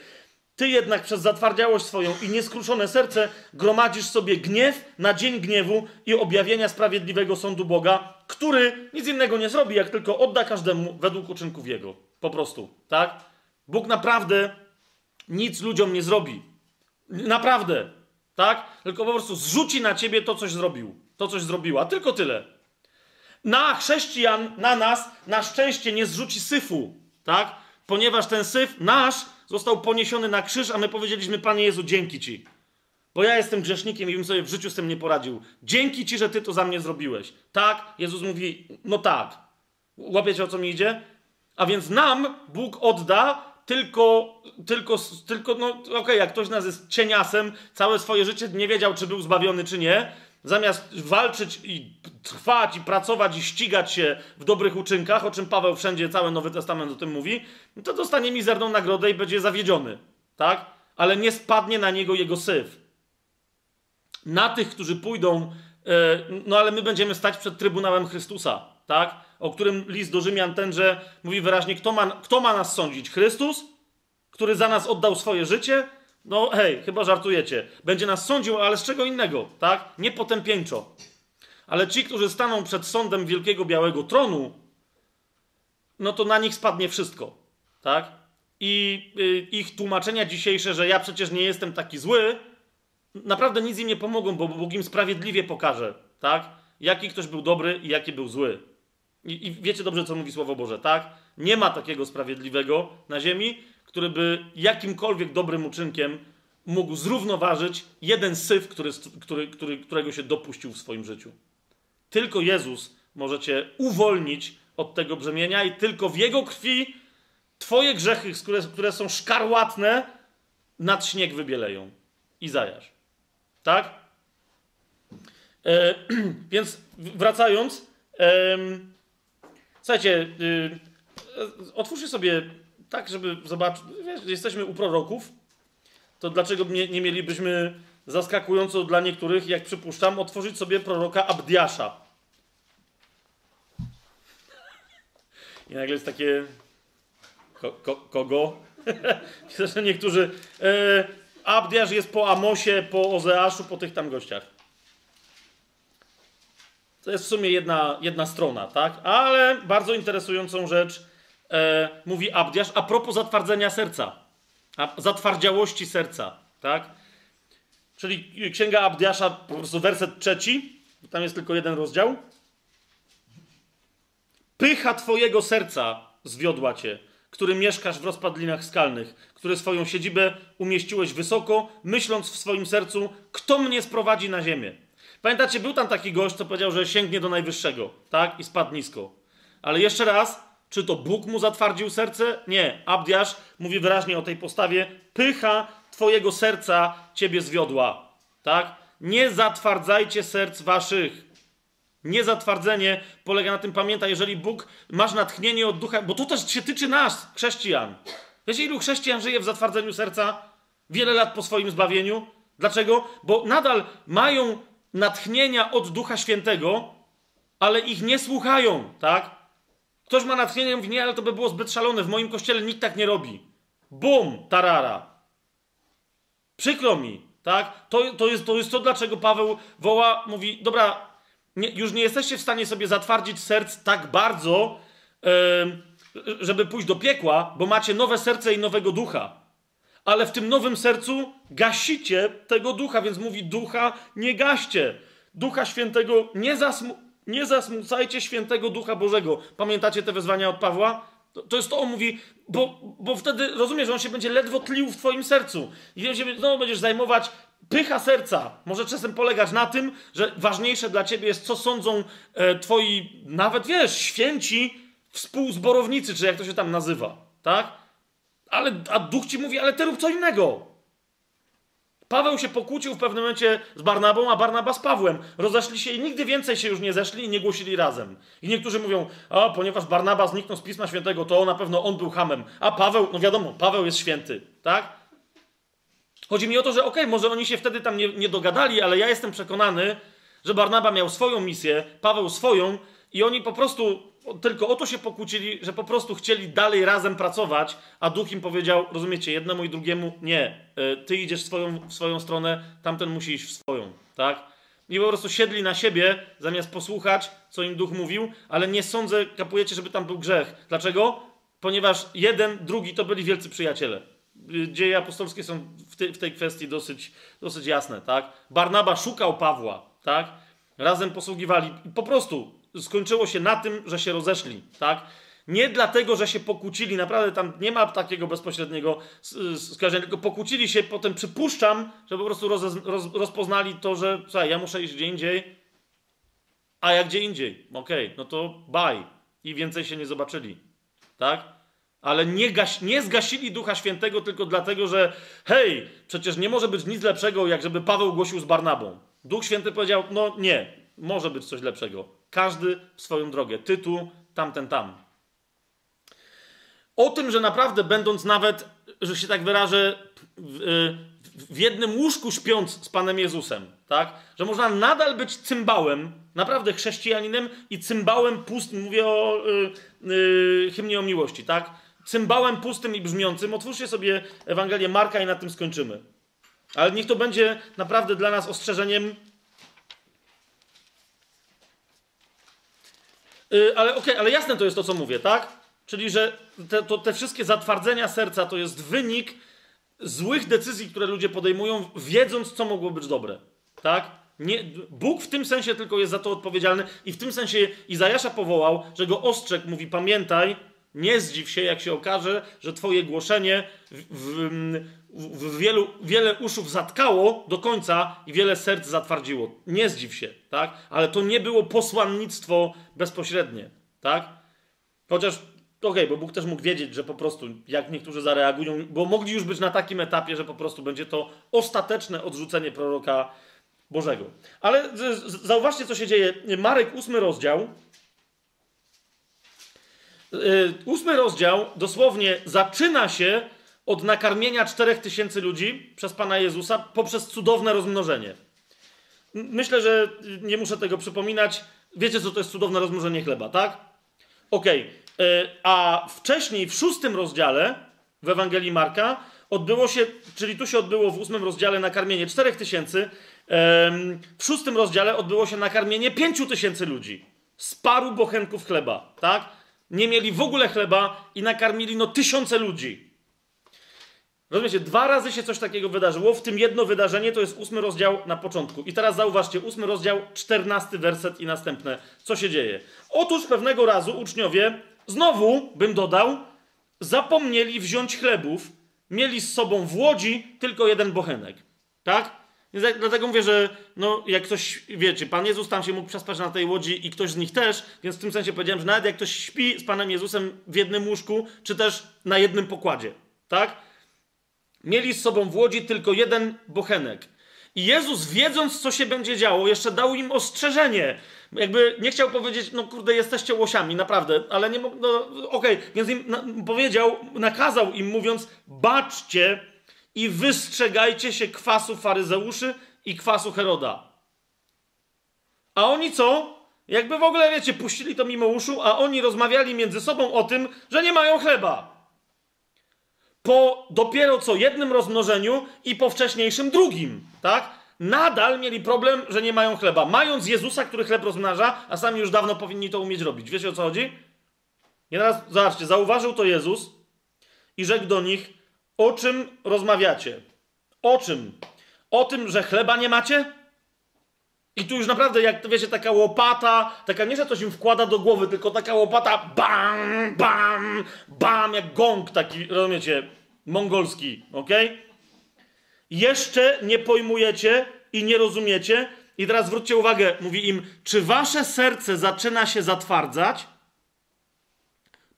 Ty jednak przez zatwardziałość swoją i nieskruszone serce gromadzisz sobie gniew na dzień gniewu i objawienia sprawiedliwego sądu Boga, który nic innego nie zrobi, jak tylko odda każdemu według uczynków jego. Po prostu, tak? Bóg naprawdę nic ludziom nie zrobi. Naprawdę. Tak? Tylko po prostu zrzuci na ciebie to, coś zrobił. To, coś zrobiła. Tylko tyle. Na chrześcijan, na nas, na szczęście nie zrzuci syfu. Tak? Ponieważ ten syf nasz został poniesiony na krzyż, a my powiedzieliśmy, Panie Jezu, dzięki Ci. Bo ja jestem grzesznikiem i bym sobie w życiu z tym nie poradził. Dzięki Ci, że Ty to za mnie zrobiłeś. Tak? Jezus mówi, no tak. Łapiecie o co mi idzie? A więc nam Bóg odda tylko, tylko, tylko no okej, okay, jak ktoś nas jest cieniasem, całe swoje życie nie wiedział, czy był zbawiony, czy nie, zamiast walczyć i trwać, i pracować, i ścigać się w dobrych uczynkach, o czym Paweł wszędzie, cały Nowy Testament o tym mówi, no to dostanie mizerną nagrodę i będzie zawiedziony, tak? Ale nie spadnie na niego jego syf. Na tych, którzy pójdą, e, no ale my będziemy stać przed Trybunałem Chrystusa, tak? O którym list do Rzymian tenże mówi wyraźnie, kto ma, kto ma nas sądzić? Chrystus, który za nas oddał swoje życie? No hej, chyba żartujecie. Będzie nas sądził, ale z czego innego, tak? Nie potępieńczo. Ale ci, którzy staną przed sądem wielkiego białego tronu, no to na nich spadnie wszystko, tak? I y, ich tłumaczenia dzisiejsze, że ja przecież nie jestem taki zły, naprawdę nic im nie pomogą, bo Bóg im sprawiedliwie pokaże, tak? Jaki ktoś był dobry i jaki był zły. I, I, wiecie dobrze, co mówi Słowo Boże, tak? Nie ma takiego sprawiedliwego na ziemi, który by jakimkolwiek dobrym uczynkiem mógł zrównoważyć jeden syf, który, który, który, którego się dopuścił w swoim życiu. Tylko Jezus może cię uwolnić od tego brzemienia i tylko w Jego krwi twoje grzechy, które, które są szkarłatne, nad śnieg wybieleją. Izajasz. Tak? E, więc wracając... E, Słuchajcie, yy, otwórzcie sobie tak, żeby zobaczyć. Wiesz, jesteśmy u proroków, to dlaczego nie, nie mielibyśmy zaskakująco dla niektórych, jak przypuszczam, otworzyć sobie proroka Abdiasza? I nagle jest takie. Ko, ko, kogo? Niektórzy. E, Abdiasz jest po Amosie, po Ozeaszu, po tych tam gościach. To jest w sumie jedna, jedna strona, tak? Ale bardzo interesującą rzecz e, mówi Abdiasz a propos zatwardzenia serca, a zatwardziałości serca, tak? Czyli księga Abdiasza, po prostu werset trzeci, tam jest tylko jeden rozdział. Pycha twojego serca zwiodła cię, który mieszkasz w rozpadlinach skalnych, który swoją siedzibę umieściłeś wysoko, myśląc w swoim sercu, kto mnie sprowadzi na ziemię. Pamiętacie, był tam taki gość, co powiedział, że sięgnie do najwyższego, tak? I spadł nisko. Ale jeszcze raz, Czy to Bóg mu zatwardził serce? Nie. Abdiasz mówi wyraźnie o tej postawie. Pycha twojego serca ciebie zwiodła. Tak? Nie zatwardzajcie serc waszych. Niezatwardzenie polega na tym, pamiętaj, jeżeli Bóg, masz natchnienie od ducha, bo to też się tyczy nas, chrześcijan. Wiecie, ilu chrześcijan żyje w zatwardzeniu serca? Wiele lat po swoim zbawieniu. Dlaczego? Bo nadal mają natchnienia od Ducha Świętego, ale ich nie słuchają, tak? Ktoś ma natchnienie mówi, nie, ale to by było zbyt szalone, w moim kościele nikt tak nie robi. Bum, tarara. Przykro mi, tak? To, to, jest, to jest to, dlaczego Paweł woła, mówi, dobra, nie, już nie jesteście w stanie sobie zatwardzić serc tak bardzo, yy, żeby pójść do piekła, bo macie nowe serce i nowego ducha. Ale w tym nowym sercu gasicie tego ducha, więc mówi ducha nie gaście. Ducha świętego nie, zasmu nie zasmucajcie świętego ducha Bożego. Pamiętacie te wezwania od Pawła? To, jest to, on mówi, bo, bo wtedy rozumiesz, że on się będzie ledwo tlił w twoim sercu. I się, znowu będziesz zajmować pycha serca. Może czasem polegać na tym, że ważniejsze dla ciebie jest, co sądzą e, twoi, nawet wiesz, święci współzborownicy, czy jak to się tam nazywa. Tak? Ale, a duch ci mówi, ale ty rób co innego. Paweł się pokłócił w pewnym momencie z Barnabą, a Barnaba z Pawłem. Rozeszli się i nigdy więcej się już nie zeszli i nie głosili razem. I niektórzy mówią, a ponieważ Barnaba zniknął z Pisma Świętego, to na pewno on był hamem. A Paweł, no wiadomo, Paweł jest święty, tak? Chodzi mi o to, że okej, okay, może oni się wtedy tam nie, nie dogadali, ale ja jestem przekonany, że Barnaba miał swoją misję, Paweł swoją i oni po prostu tylko o to się pokłócili, że po prostu chcieli dalej razem pracować, a duch im powiedział, rozumiecie, jednemu i drugiemu, nie, e, ty idziesz w swoją, w swoją stronę, tamten musi iść w swoją, tak? I po prostu siedli na siebie, zamiast posłuchać, co im duch mówił, ale nie sądzę, kapujecie, żeby tam był grzech. Dlaczego? Ponieważ jeden, drugi to byli wielcy przyjaciele. Dzieje apostolskie są w, te, w tej kwestii dosyć, dosyć jasne, tak? Barnaba szukał Pawła, tak? Razem posługiwali. Po prostu skończyło się na tym, że się rozeszli, tak? Nie dlatego, że się pokłócili, naprawdę tam nie ma takiego bezpośredniego skojarzenia, tylko pokłócili się, potem przypuszczam, że po prostu roz, roz, rozpoznali to, że słuchaj, ja muszę iść gdzie indziej, a ja gdzie indziej. Okej, okay, no to bye. I więcej się nie zobaczyli, tak? Ale nie, gaś, nie zgasili Ducha Świętego tylko dlatego, że hej, przecież nie może być nic lepszego, jak żeby Paweł głosił z Barnabą. Duch Święty powiedział, no nie, może być coś lepszego. Każdy w swoją drogę. Ty tu, tamten tam. O tym, że naprawdę będąc nawet, że się tak wyrażę, w, w jednym łóżku śpiąc z Panem Jezusem, tak? Że można nadal być cymbałem, naprawdę chrześcijaninem i cymbałem pustym, mówię o yy, yy, hymnie o miłości, tak? Cymbałem pustym i brzmiącym. Otwórzcie sobie Ewangelię Marka i na tym skończymy. Ale niech to będzie naprawdę dla nas ostrzeżeniem Yy, ale okej, okay, ale jasne to jest to, co mówię, tak? Czyli, że te, to, te wszystkie zatwardzenia serca to jest wynik złych decyzji, które ludzie podejmują, wiedząc, co mogło być dobre. Tak? Nie, Bóg w tym sensie tylko jest za to odpowiedzialny i w tym sensie Izajasza powołał, że go ostrzegł, mówi pamiętaj, nie zdziw się, jak się okaże, że twoje głoszenie w, w, w wielu, wiele uszów zatkało do końca i wiele serc zatwardziło. Nie zdziw się, tak? Ale to nie było posłannictwo bezpośrednie, tak? Chociaż, okej, okay, bo Bóg też mógł wiedzieć, że po prostu, jak niektórzy zareagują, bo mogli już być na takim etapie, że po prostu będzie to ostateczne odrzucenie proroka Bożego. Ale zauważcie, co się dzieje. Marek, ósmy rozdział. Y, ósmy rozdział dosłownie zaczyna się od nakarmienia czterech tysięcy ludzi przez Pana Jezusa poprzez cudowne rozmnożenie. Myślę, że nie muszę tego przypominać. Wiecie, co to jest cudowne rozmnożenie chleba, tak? Okej. Okay. A wcześniej, w szóstym rozdziale w Ewangelii Marka, odbyło się, czyli tu się odbyło w ósmym rozdziale nakarmienie czterech tysięcy, w szóstym rozdziale odbyło się nakarmienie pięciu tysięcy ludzi z paru bochenków chleba, tak? Nie mieli w ogóle chleba i nakarmili no tysiące ludzi. Rozumiecie, dwa razy się coś takiego wydarzyło, w tym jedno wydarzenie to jest ósmy rozdział na początku. I teraz zauważcie, ósmy rozdział, czternasty werset i następne. Co się dzieje? Otóż pewnego razu uczniowie, znowu bym dodał, zapomnieli wziąć chlebów, mieli z sobą w łodzi tylko jeden bochenek. Tak? Dlatego mówię, że no, jak ktoś, wiecie, Pan Jezus tam się mógł przespać na tej łodzi i ktoś z nich też, więc w tym sensie powiedziałem, że nawet jak ktoś śpi z Panem Jezusem w jednym łóżku, czy też na jednym pokładzie, tak? Mieli z sobą w łodzi tylko jeden bochenek. I Jezus, wiedząc, co się będzie działo, jeszcze dał im ostrzeżenie. Jakby nie chciał powiedzieć, no kurde, jesteście łosiami, naprawdę, ale nie mógł, no okej, okay. więc im na, powiedział, nakazał im, mówiąc, baczcie i wystrzegajcie się kwasu faryzeuszy i kwasu Heroda. A oni co? Jakby w ogóle, wiecie, puścili to mimo uszu, a oni rozmawiali między sobą o tym, że nie mają chleba. Po dopiero co jednym rozmnożeniu i po wcześniejszym drugim, tak? Nadal mieli problem, że nie mają chleba. Mając Jezusa, który chleb rozmnaża, a sami już dawno powinni to umieć robić. Wiecie o co chodzi? I teraz, zobaczcie, zauważył to Jezus i rzekł do nich, o czym rozmawiacie? O czym? O tym, że chleba nie macie? I tu już naprawdę, jak to wiecie, taka łopata, taka nie, że coś im wkłada do głowy, tylko taka łopata bam, bam, bam, jak gong taki, rozumiecie, mongolski, ok? Jeszcze nie pojmujecie i nie rozumiecie. I teraz zwróćcie uwagę, mówi im, czy wasze serce zaczyna się zatwardzać?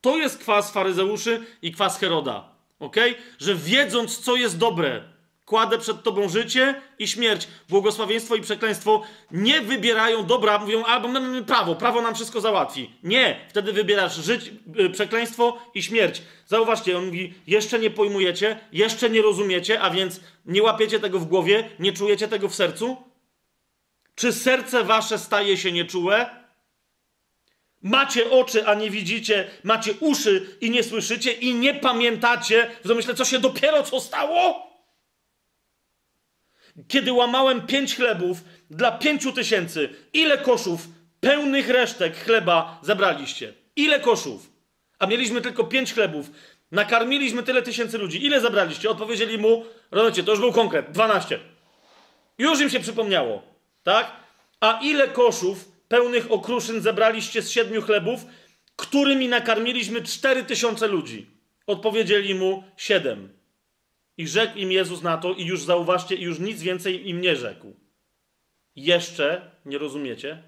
To jest kwas faryzeuszy i kwas Heroda, ok? Że wiedząc, co jest dobre, Kładę przed Tobą życie i śmierć, błogosławieństwo i przekleństwo. Nie wybierają dobra, mówią, albo mamy prawo, prawo nam wszystko załatwi. Nie, wtedy wybierasz żyć, y, przekleństwo i śmierć. Zauważcie, on mówi, jeszcze nie pojmujecie, jeszcze nie rozumiecie, a więc nie łapiecie tego w głowie, nie czujecie tego w sercu? Czy serce wasze staje się nieczułe? Macie oczy, a nie widzicie, macie uszy i nie słyszycie i nie pamiętacie w domyśle, co się dopiero co stało? Kiedy łamałem pięć chlebów dla pięciu tysięcy, ile koszów pełnych resztek chleba zabraliście? Ile koszów? A mieliśmy tylko pięć chlebów. Nakarmiliśmy tyle tysięcy ludzi. Ile zabraliście? Odpowiedzieli mu, rozumiecie, to już był konkret, 12. Już im się przypomniało, tak? A ile koszów pełnych okruszyn zebraliście z siedmiu chlebów, którymi nakarmiliśmy cztery tysiące ludzi? Odpowiedzieli mu siedem. I rzekł im Jezus na to, i już zauważcie, i już nic więcej im nie rzekł. Jeszcze nie rozumiecie?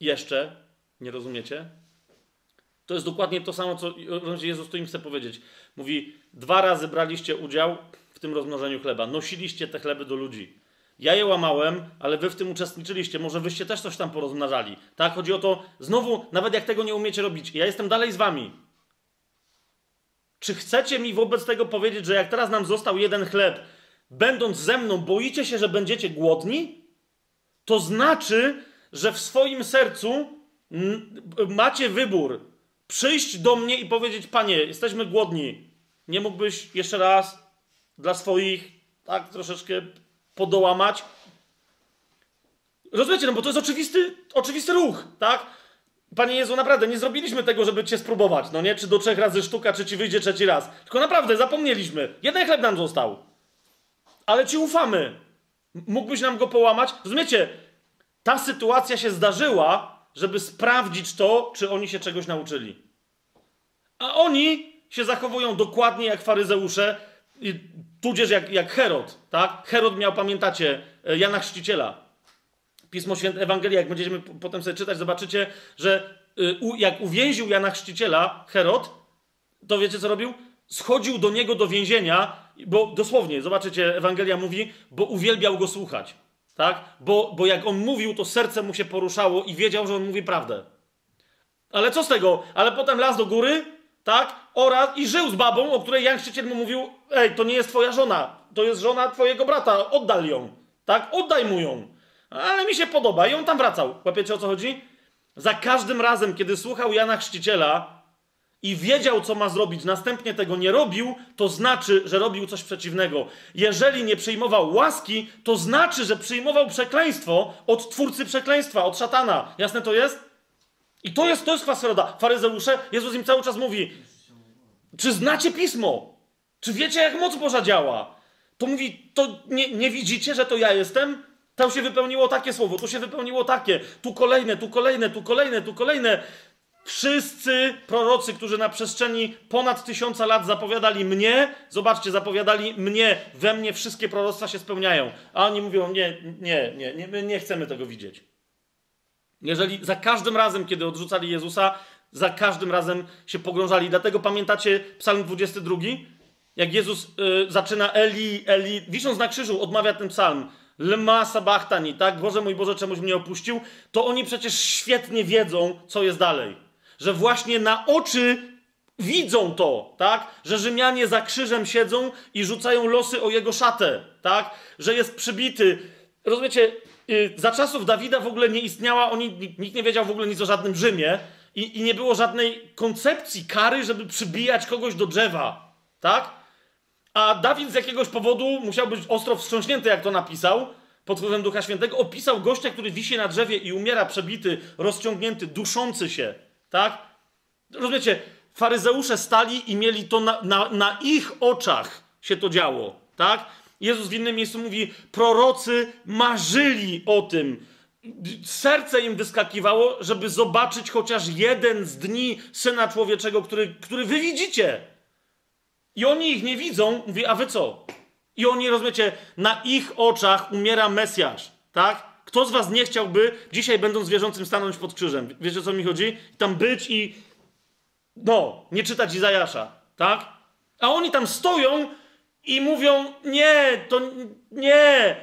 Jeszcze nie rozumiecie? To jest dokładnie to samo, co Jezus tu im chce powiedzieć. Mówi, dwa razy braliście udział w tym rozmnożeniu chleba. Nosiliście te chleby do ludzi. Ja je łamałem, ale wy w tym uczestniczyliście. Może wyście też coś tam porozmnażali. Tak? Chodzi o to, znowu, nawet jak tego nie umiecie robić, ja jestem dalej z wami. Czy chcecie mi wobec tego powiedzieć, że jak teraz nam został jeden chleb, będąc ze mną, boicie się, że będziecie głodni? To znaczy, że w swoim sercu macie wybór. Przyjść do mnie i powiedzieć: Panie, jesteśmy głodni. Nie mógłbyś jeszcze raz dla swoich, tak troszeczkę podołamać. Rozumiecie, no bo to jest oczywisty, oczywisty ruch, tak? Panie Jezu, naprawdę, nie zrobiliśmy tego, żeby Cię spróbować, no nie? Czy do trzech razy sztuka, czy Ci wyjdzie trzeci raz. Tylko naprawdę, zapomnieliśmy. Jeden chleb nam został. Ale Ci ufamy. Mógłbyś nam go połamać? Rozumiecie? Ta sytuacja się zdarzyła, żeby sprawdzić to, czy oni się czegoś nauczyli. A oni się zachowują dokładnie jak faryzeusze, tudzież jak, jak Herod, tak? Herod miał, pamiętacie, e, Jana Chrzciciela. Pismo Święte, Ewangelia, jak będziemy potem sobie czytać, zobaczycie, że y, jak uwięził Jana Chrzciciela, Herod, to wiecie co robił? Schodził do niego do więzienia, bo dosłownie, zobaczycie, Ewangelia mówi, bo uwielbiał go słuchać. Tak? Bo, bo jak on mówił, to serce mu się poruszało i wiedział, że on mówi prawdę. Ale co z tego? Ale potem las do góry, tak? Oraz i żył z babą, o której Jan Chrzciciel mu mówił, ej, to nie jest twoja żona, to jest żona twojego brata, oddal ją, tak? Oddaj mu ją. Ale mi się podoba i on tam wracał. Łapiecie o co chodzi? Za każdym razem, kiedy słuchał Jana Chrzciciela i wiedział, co ma zrobić, następnie tego nie robił, to znaczy, że robił coś przeciwnego. Jeżeli nie przyjmował łaski, to znaczy, że przyjmował przekleństwo od twórcy przekleństwa, od szatana. Jasne to jest? I to jest, to jest kwaseroda. Faryzeusze, Jezus im cały czas mówi, czy znacie Pismo? Czy wiecie, jak moc Boża działa? To mówi, to nie, nie widzicie, że to ja jestem? Tam się wypełniło takie słowo, tu się wypełniło takie, tu kolejne, tu kolejne, tu kolejne, tu kolejne. Wszyscy prorocy, którzy na przestrzeni ponad tysiąca lat zapowiadali mnie, zobaczcie, zapowiadali mnie, we mnie wszystkie proroctwa się spełniają. A oni mówią, nie, nie, nie, nie, my nie chcemy tego widzieć. Jeżeli za każdym razem, kiedy odrzucali Jezusa, za każdym razem się pogrążali. Dlatego pamiętacie Psalm 22? Jak Jezus y, zaczyna Eli, Eli, wisząc na krzyżu, odmawia ten psalm. Lma sabachtani, tak? Boże mój Boże, czemuś mnie opuścił. To oni przecież świetnie wiedzą, co jest dalej. Że właśnie na oczy widzą to, tak? Że Rzymianie za krzyżem siedzą i rzucają losy o jego szatę, tak? Że jest przybity. Rozumiecie, y, za czasów Dawida w ogóle nie istniała, oni, nikt nie wiedział w ogóle nic o żadnym Rzymie i, i nie było żadnej koncepcji kary, żeby przybijać kogoś do drzewa, tak? A Dawid z jakiegoś powodu musiał być ostro wstrząśnięty, jak to napisał, pod wpływem Ducha Świętego. Opisał gościa, który wisi na drzewie i umiera przebity, rozciągnięty, duszący się. Tak? Rozumiecie? Faryzeusze stali i mieli to na, na, na ich oczach się to działo. Tak? Jezus w innym miejscu mówi: prorocy marzyli o tym. Serce im wyskakiwało, żeby zobaczyć chociaż jeden z dni syna człowieczego, który, który wy widzicie. I oni ich nie widzą, mówi, a wy co? I oni, rozumiecie, na ich oczach umiera Mesjasz, tak? Kto z was nie chciałby dzisiaj, będąc wierzącym, stanąć pod krzyżem? Wiecie, o co mi chodzi? Tam być i, no, nie czytać Izajasza, tak? A oni tam stoją i mówią, nie, to nie,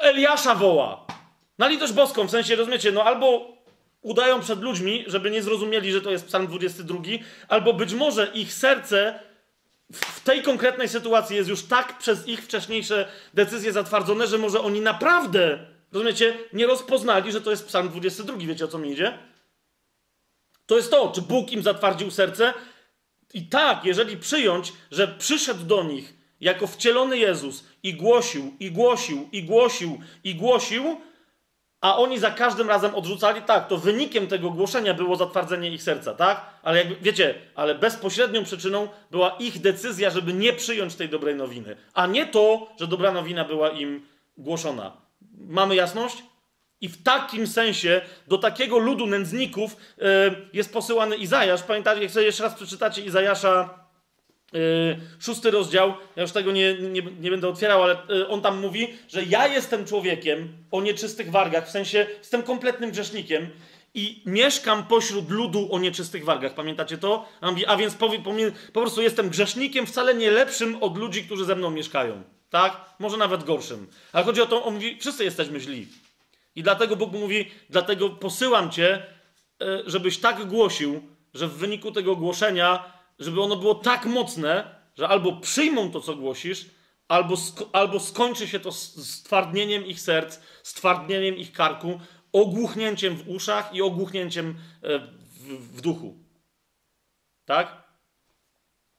Eliasza woła. Na litość boską, w sensie, rozumiecie, no albo udają przed ludźmi, żeby nie zrozumieli, że to jest psalm 22, albo być może ich serce w tej konkretnej sytuacji jest już tak przez ich wcześniejsze decyzje zatwardzone, że może oni naprawdę, rozumiecie, nie rozpoznali, że to jest psalm 22. Wiecie o co mi idzie? To jest to, czy Bóg im zatwardził serce. I tak, jeżeli przyjąć, że przyszedł do nich jako wcielony Jezus i głosił, i głosił, i głosił, i głosił, a oni za każdym razem odrzucali, tak, to wynikiem tego głoszenia było zatwardzenie ich serca, tak? Ale jakby, wiecie, ale bezpośrednią przyczyną była ich decyzja, żeby nie przyjąć tej dobrej nowiny, a nie to, że dobra nowina była im głoszona. Mamy jasność? I w takim sensie do takiego ludu nędzników yy, jest posyłany Izajasz. Pamiętacie, jak sobie jeszcze raz przeczytacie Izajasza szósty rozdział, ja już tego nie, nie, nie będę otwierał, ale yy, on tam mówi, że ja jestem człowiekiem o nieczystych wargach, w sensie jestem kompletnym grzesznikiem i mieszkam pośród ludu o nieczystych wargach. Pamiętacie to? A, mówi, a więc po, po, po, prostu jestem grzesznikiem wcale nie lepszym od ludzi, którzy ze mną mieszkają. Tak? Może nawet gorszym. Ale chodzi o to, on mówi, wszyscy jesteśmy źli. I dlatego Bóg mówi, dlatego posyłam cię, yy, żebyś tak głosił, że w wyniku tego głoszenia żeby ono było tak mocne, że albo przyjmą to, co głosisz, albo, albo skończy się to stwardnieniem ich serc, stwardnieniem ich karku, ogłuchnięciem w uszach i ogłuchnięciem e, w, w duchu. Tak?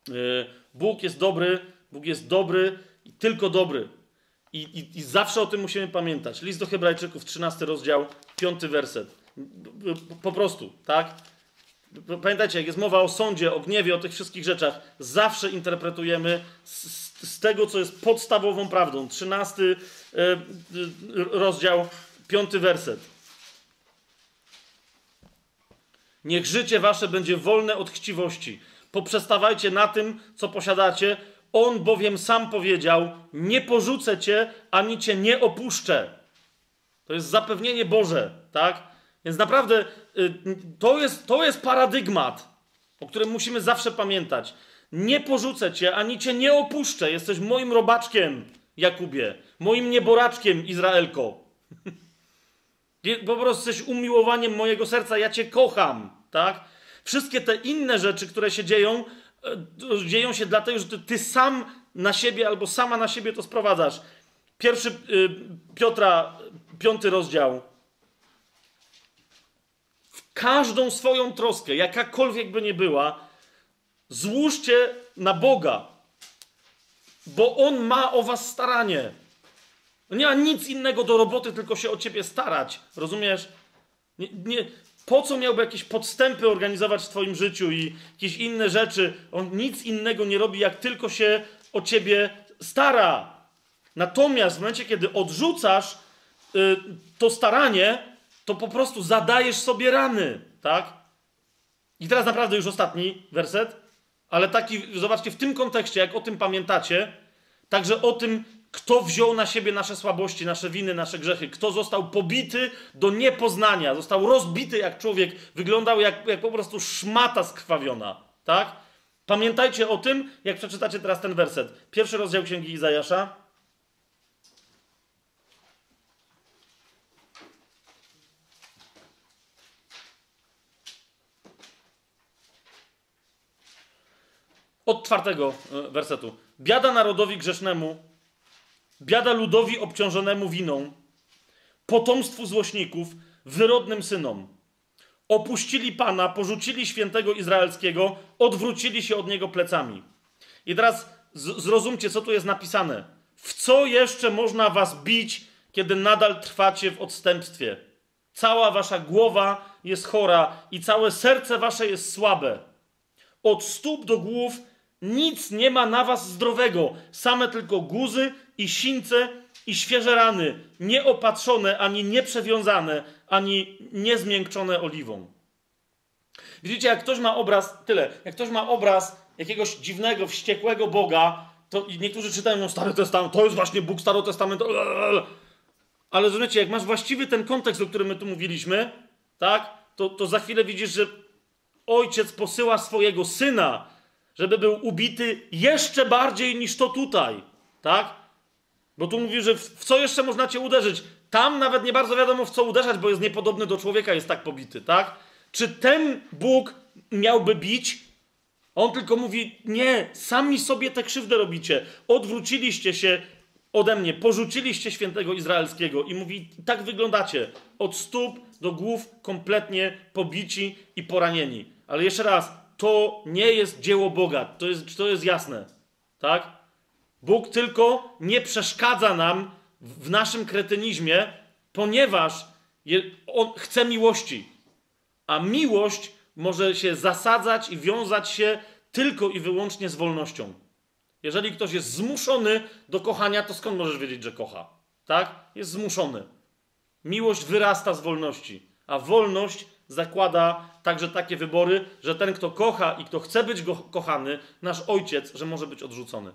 E, Bóg jest dobry, Bóg jest dobry i tylko dobry. I, i, I, zawsze o tym musimy pamiętać. List do Hebrajczyków, 13 rozdział, 5 werset. Po prostu, tak? Pamiętajcie, jak jest mowa o sądzie, o gniewie, o tych wszystkich rzeczach, zawsze interpretujemy z, z tego, co jest podstawową prawdą. Trzynasty e, rozdział, piąty werset. Niech życie wasze będzie wolne od chciwości. Poprzestawajcie na tym, co posiadacie. On bowiem sam powiedział: Nie porzucę cię, ani cię nie opuszczę. To jest zapewnienie Boże, tak? Więc naprawdę to jest, to jest paradygmat, o którym musimy zawsze pamiętać. Nie porzucę cię, ani cię nie opuszczę. Jesteś moim robaczkiem, Jakubie, moim nieboraczkiem, Izraelko. Po prostu jesteś umiłowaniem mojego serca, ja cię kocham, tak? Wszystkie te inne rzeczy, które się dzieją, e, dzieją się dlatego, że ty, ty sam na siebie albo sama na siebie to sprowadzasz. Pierwszy y, Piotra, piąty rozdział, każdą swoją troskę, jakakolwiek by nie była, złóżcie na Boga, bo On ma o was staranie. Nie ma nic innego do roboty, tylko się o ciebie starać. Rozumiesz? Nie, nie, po co miałby jakieś podstępy organizować w twoim życiu i jakieś inne rzeczy? On nic innego nie robi, jak tylko się o ciebie stara. Natomiast w momencie, kiedy odrzucasz y, to staranie, to po prostu zadajesz sobie rany, tak? I teraz naprawdę już ostatni werset, ale taki, zobaczcie, w tym kontekście, jak o tym pamiętacie, także o tym, kto wziął na siebie nasze słabości, nasze winy, nasze grzechy, kto został pobity do niepoznania, został rozbity jak człowiek, wyglądał jak, jak po prostu szmata skrwawiona, tak? Pamiętajcie o tym, jak przeczytacie teraz ten werset. Pierwszy rozdział Księgi Izajasza, od czwartego e, wersetu. Biada narodowi grzesznemu, biada ludowi obciążonemu winą, potomstwu złośników, wyrodnym synom. Opuścili Pana, porzucili świętego Izraelskiego, odwrócili się od niego plecami. I teraz zrozumcie, co tu jest napisane. W co jeszcze można was bić, kiedy nadal trwacie w odstępstwie? Cała wasza głowa jest chora i całe serce wasze jest słabe. Od stóp do głów nic nie ma na was zdrowego, same tylko guzy i sińce i świeże rany, nieopatrzone, ani nieprzewiązane, ani niezmiękczone oliwą. Widzicie, jak ktoś ma obraz, tyle, jak ktoś ma obraz jakiegoś dziwnego, wściekłego Boga, to niektórzy czytają no, Stary Testament, to jest właśnie Bóg Stary Testament. Ale rozumiecie, jak masz właściwy ten kontekst, o którym my tu mówiliśmy, tak, to, to za chwilę widzisz, że ojciec posyła swojego syna, żeby był ubity jeszcze bardziej niż to tutaj, tak? Bo tu mówi, że w, co jeszcze można cię uderzyć? Tam nawet nie bardzo wiadomo, w co uderzać, bo jest niepodobny do człowieka, jest tak pobity, tak? Czy ten Bóg miałby bić? On tylko mówi: Nie, sami sobie tę krzywdę robicie. Odwróciliście się ode mnie, porzuciliście świętego izraelskiego. I mówi: Tak wyglądacie. Od stóp do głów kompletnie pobici i poranieni. Ale jeszcze raz, to nie jest dzieło Boga. To jest, to jest jasne. Tak? Bóg tylko nie przeszkadza nam w naszym kretynizmie, ponieważ On chce miłości. A miłość może się zasadzać i wiązać się tylko i wyłącznie z wolnością. Jeżeli ktoś jest zmuszony do kochania, to skąd możesz wiedzieć, że kocha? Tak? Jest zmuszony. Miłość wyrasta z wolności, a wolność zakłada także takie wybory, że ten, kto kocha i kto chce być go kochany, nasz ojciec, że może być odrzucony.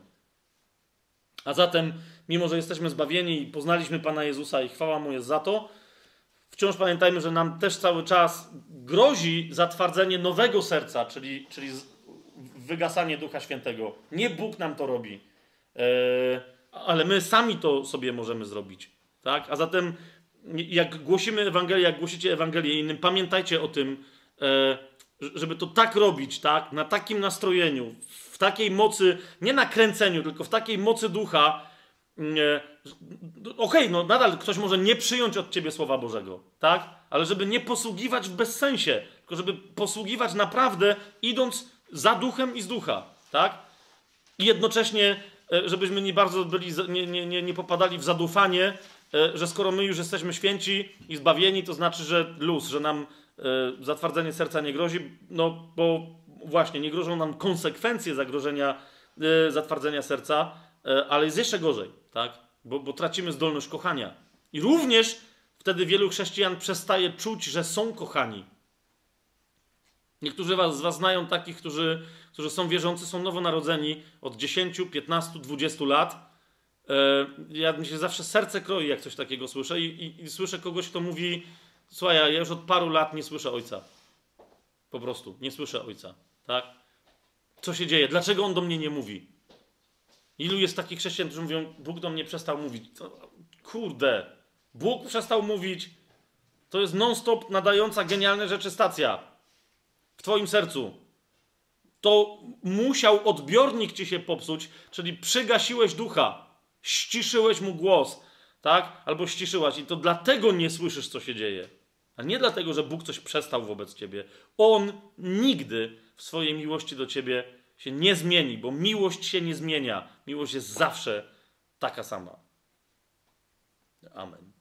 A zatem, mimo że jesteśmy zbawieni i poznaliśmy Pana Jezusa i chwała Mu jest za to, wciąż pamiętajmy, że nam też cały czas grozi zatwardzenie nowego serca, czyli, czyli wygasanie Ducha Świętego. Nie Bóg nam to robi, yy, ale my sami to sobie możemy zrobić. Tak? A zatem jak głosimy Ewangelię, jak głosicie Ewangelię innym, pamiętajcie o tym, e, żeby to tak robić, tak? Na takim nastrojeniu, w takiej mocy, nie nakręceniu, tylko w takiej mocy ducha. Mm, e, okej, okay, no nadal ktoś może nie przyjąć od ciebie Słowa Bożego, tak? Ale żeby nie posługiwać w bezsensie, tylko żeby posługiwać naprawdę, idąc za duchem i z ducha, tak? I jednocześnie, e, żebyśmy nie bardzo byli, nie, nie, nie, nie popadali w zadufanie, E, że skoro my już jesteśmy święci i zbawieni, to znaczy, że luz, że nam e, zatwardzenie serca nie grozi, no bo właśnie nie grożą nam konsekwencje zagrożenia e, zatwardzenia serca, ale jest jeszcze gorzej, tak? Bo, bo tracimy zdolność kochania. I również wtedy wielu chrześcijan przestaje czuć, że są kochani. Niektórzy z Was znają takich, którzy, którzy są wierzący, są nowonarodzeni od 10, 15, 20 lat E, ja mi się zawsze serce kroi, jak coś takiego słyszę i, i, i słyszę kogoś, kto mówi słuchaj, ja już od paru lat nie słyszę ojca. Po prostu, nie słyszę ojca, tak? Co się dzieje? Dlaczego on do mnie nie mówi? Ilu jest takich chrześcijan, którzy mówią, Bóg do mnie przestał mówić? Kurde, Bóg przestał mówić. To jest non-stop nadająca genialne rzeczy stacja w twoim sercu. To musiał odbiornik ci się popsuć, czyli przygasiłeś ducha ściszyłeś mu głos, tak? Albo ściszyłaś i to dlatego nie słyszysz, co się dzieje. A nie dlatego, że Bóg coś przestał wobec ciebie. On nigdy w swojej miłości do ciebie się nie zmieni, bo miłość się nie zmienia. Miłość jest zawsze taka sama. Amen.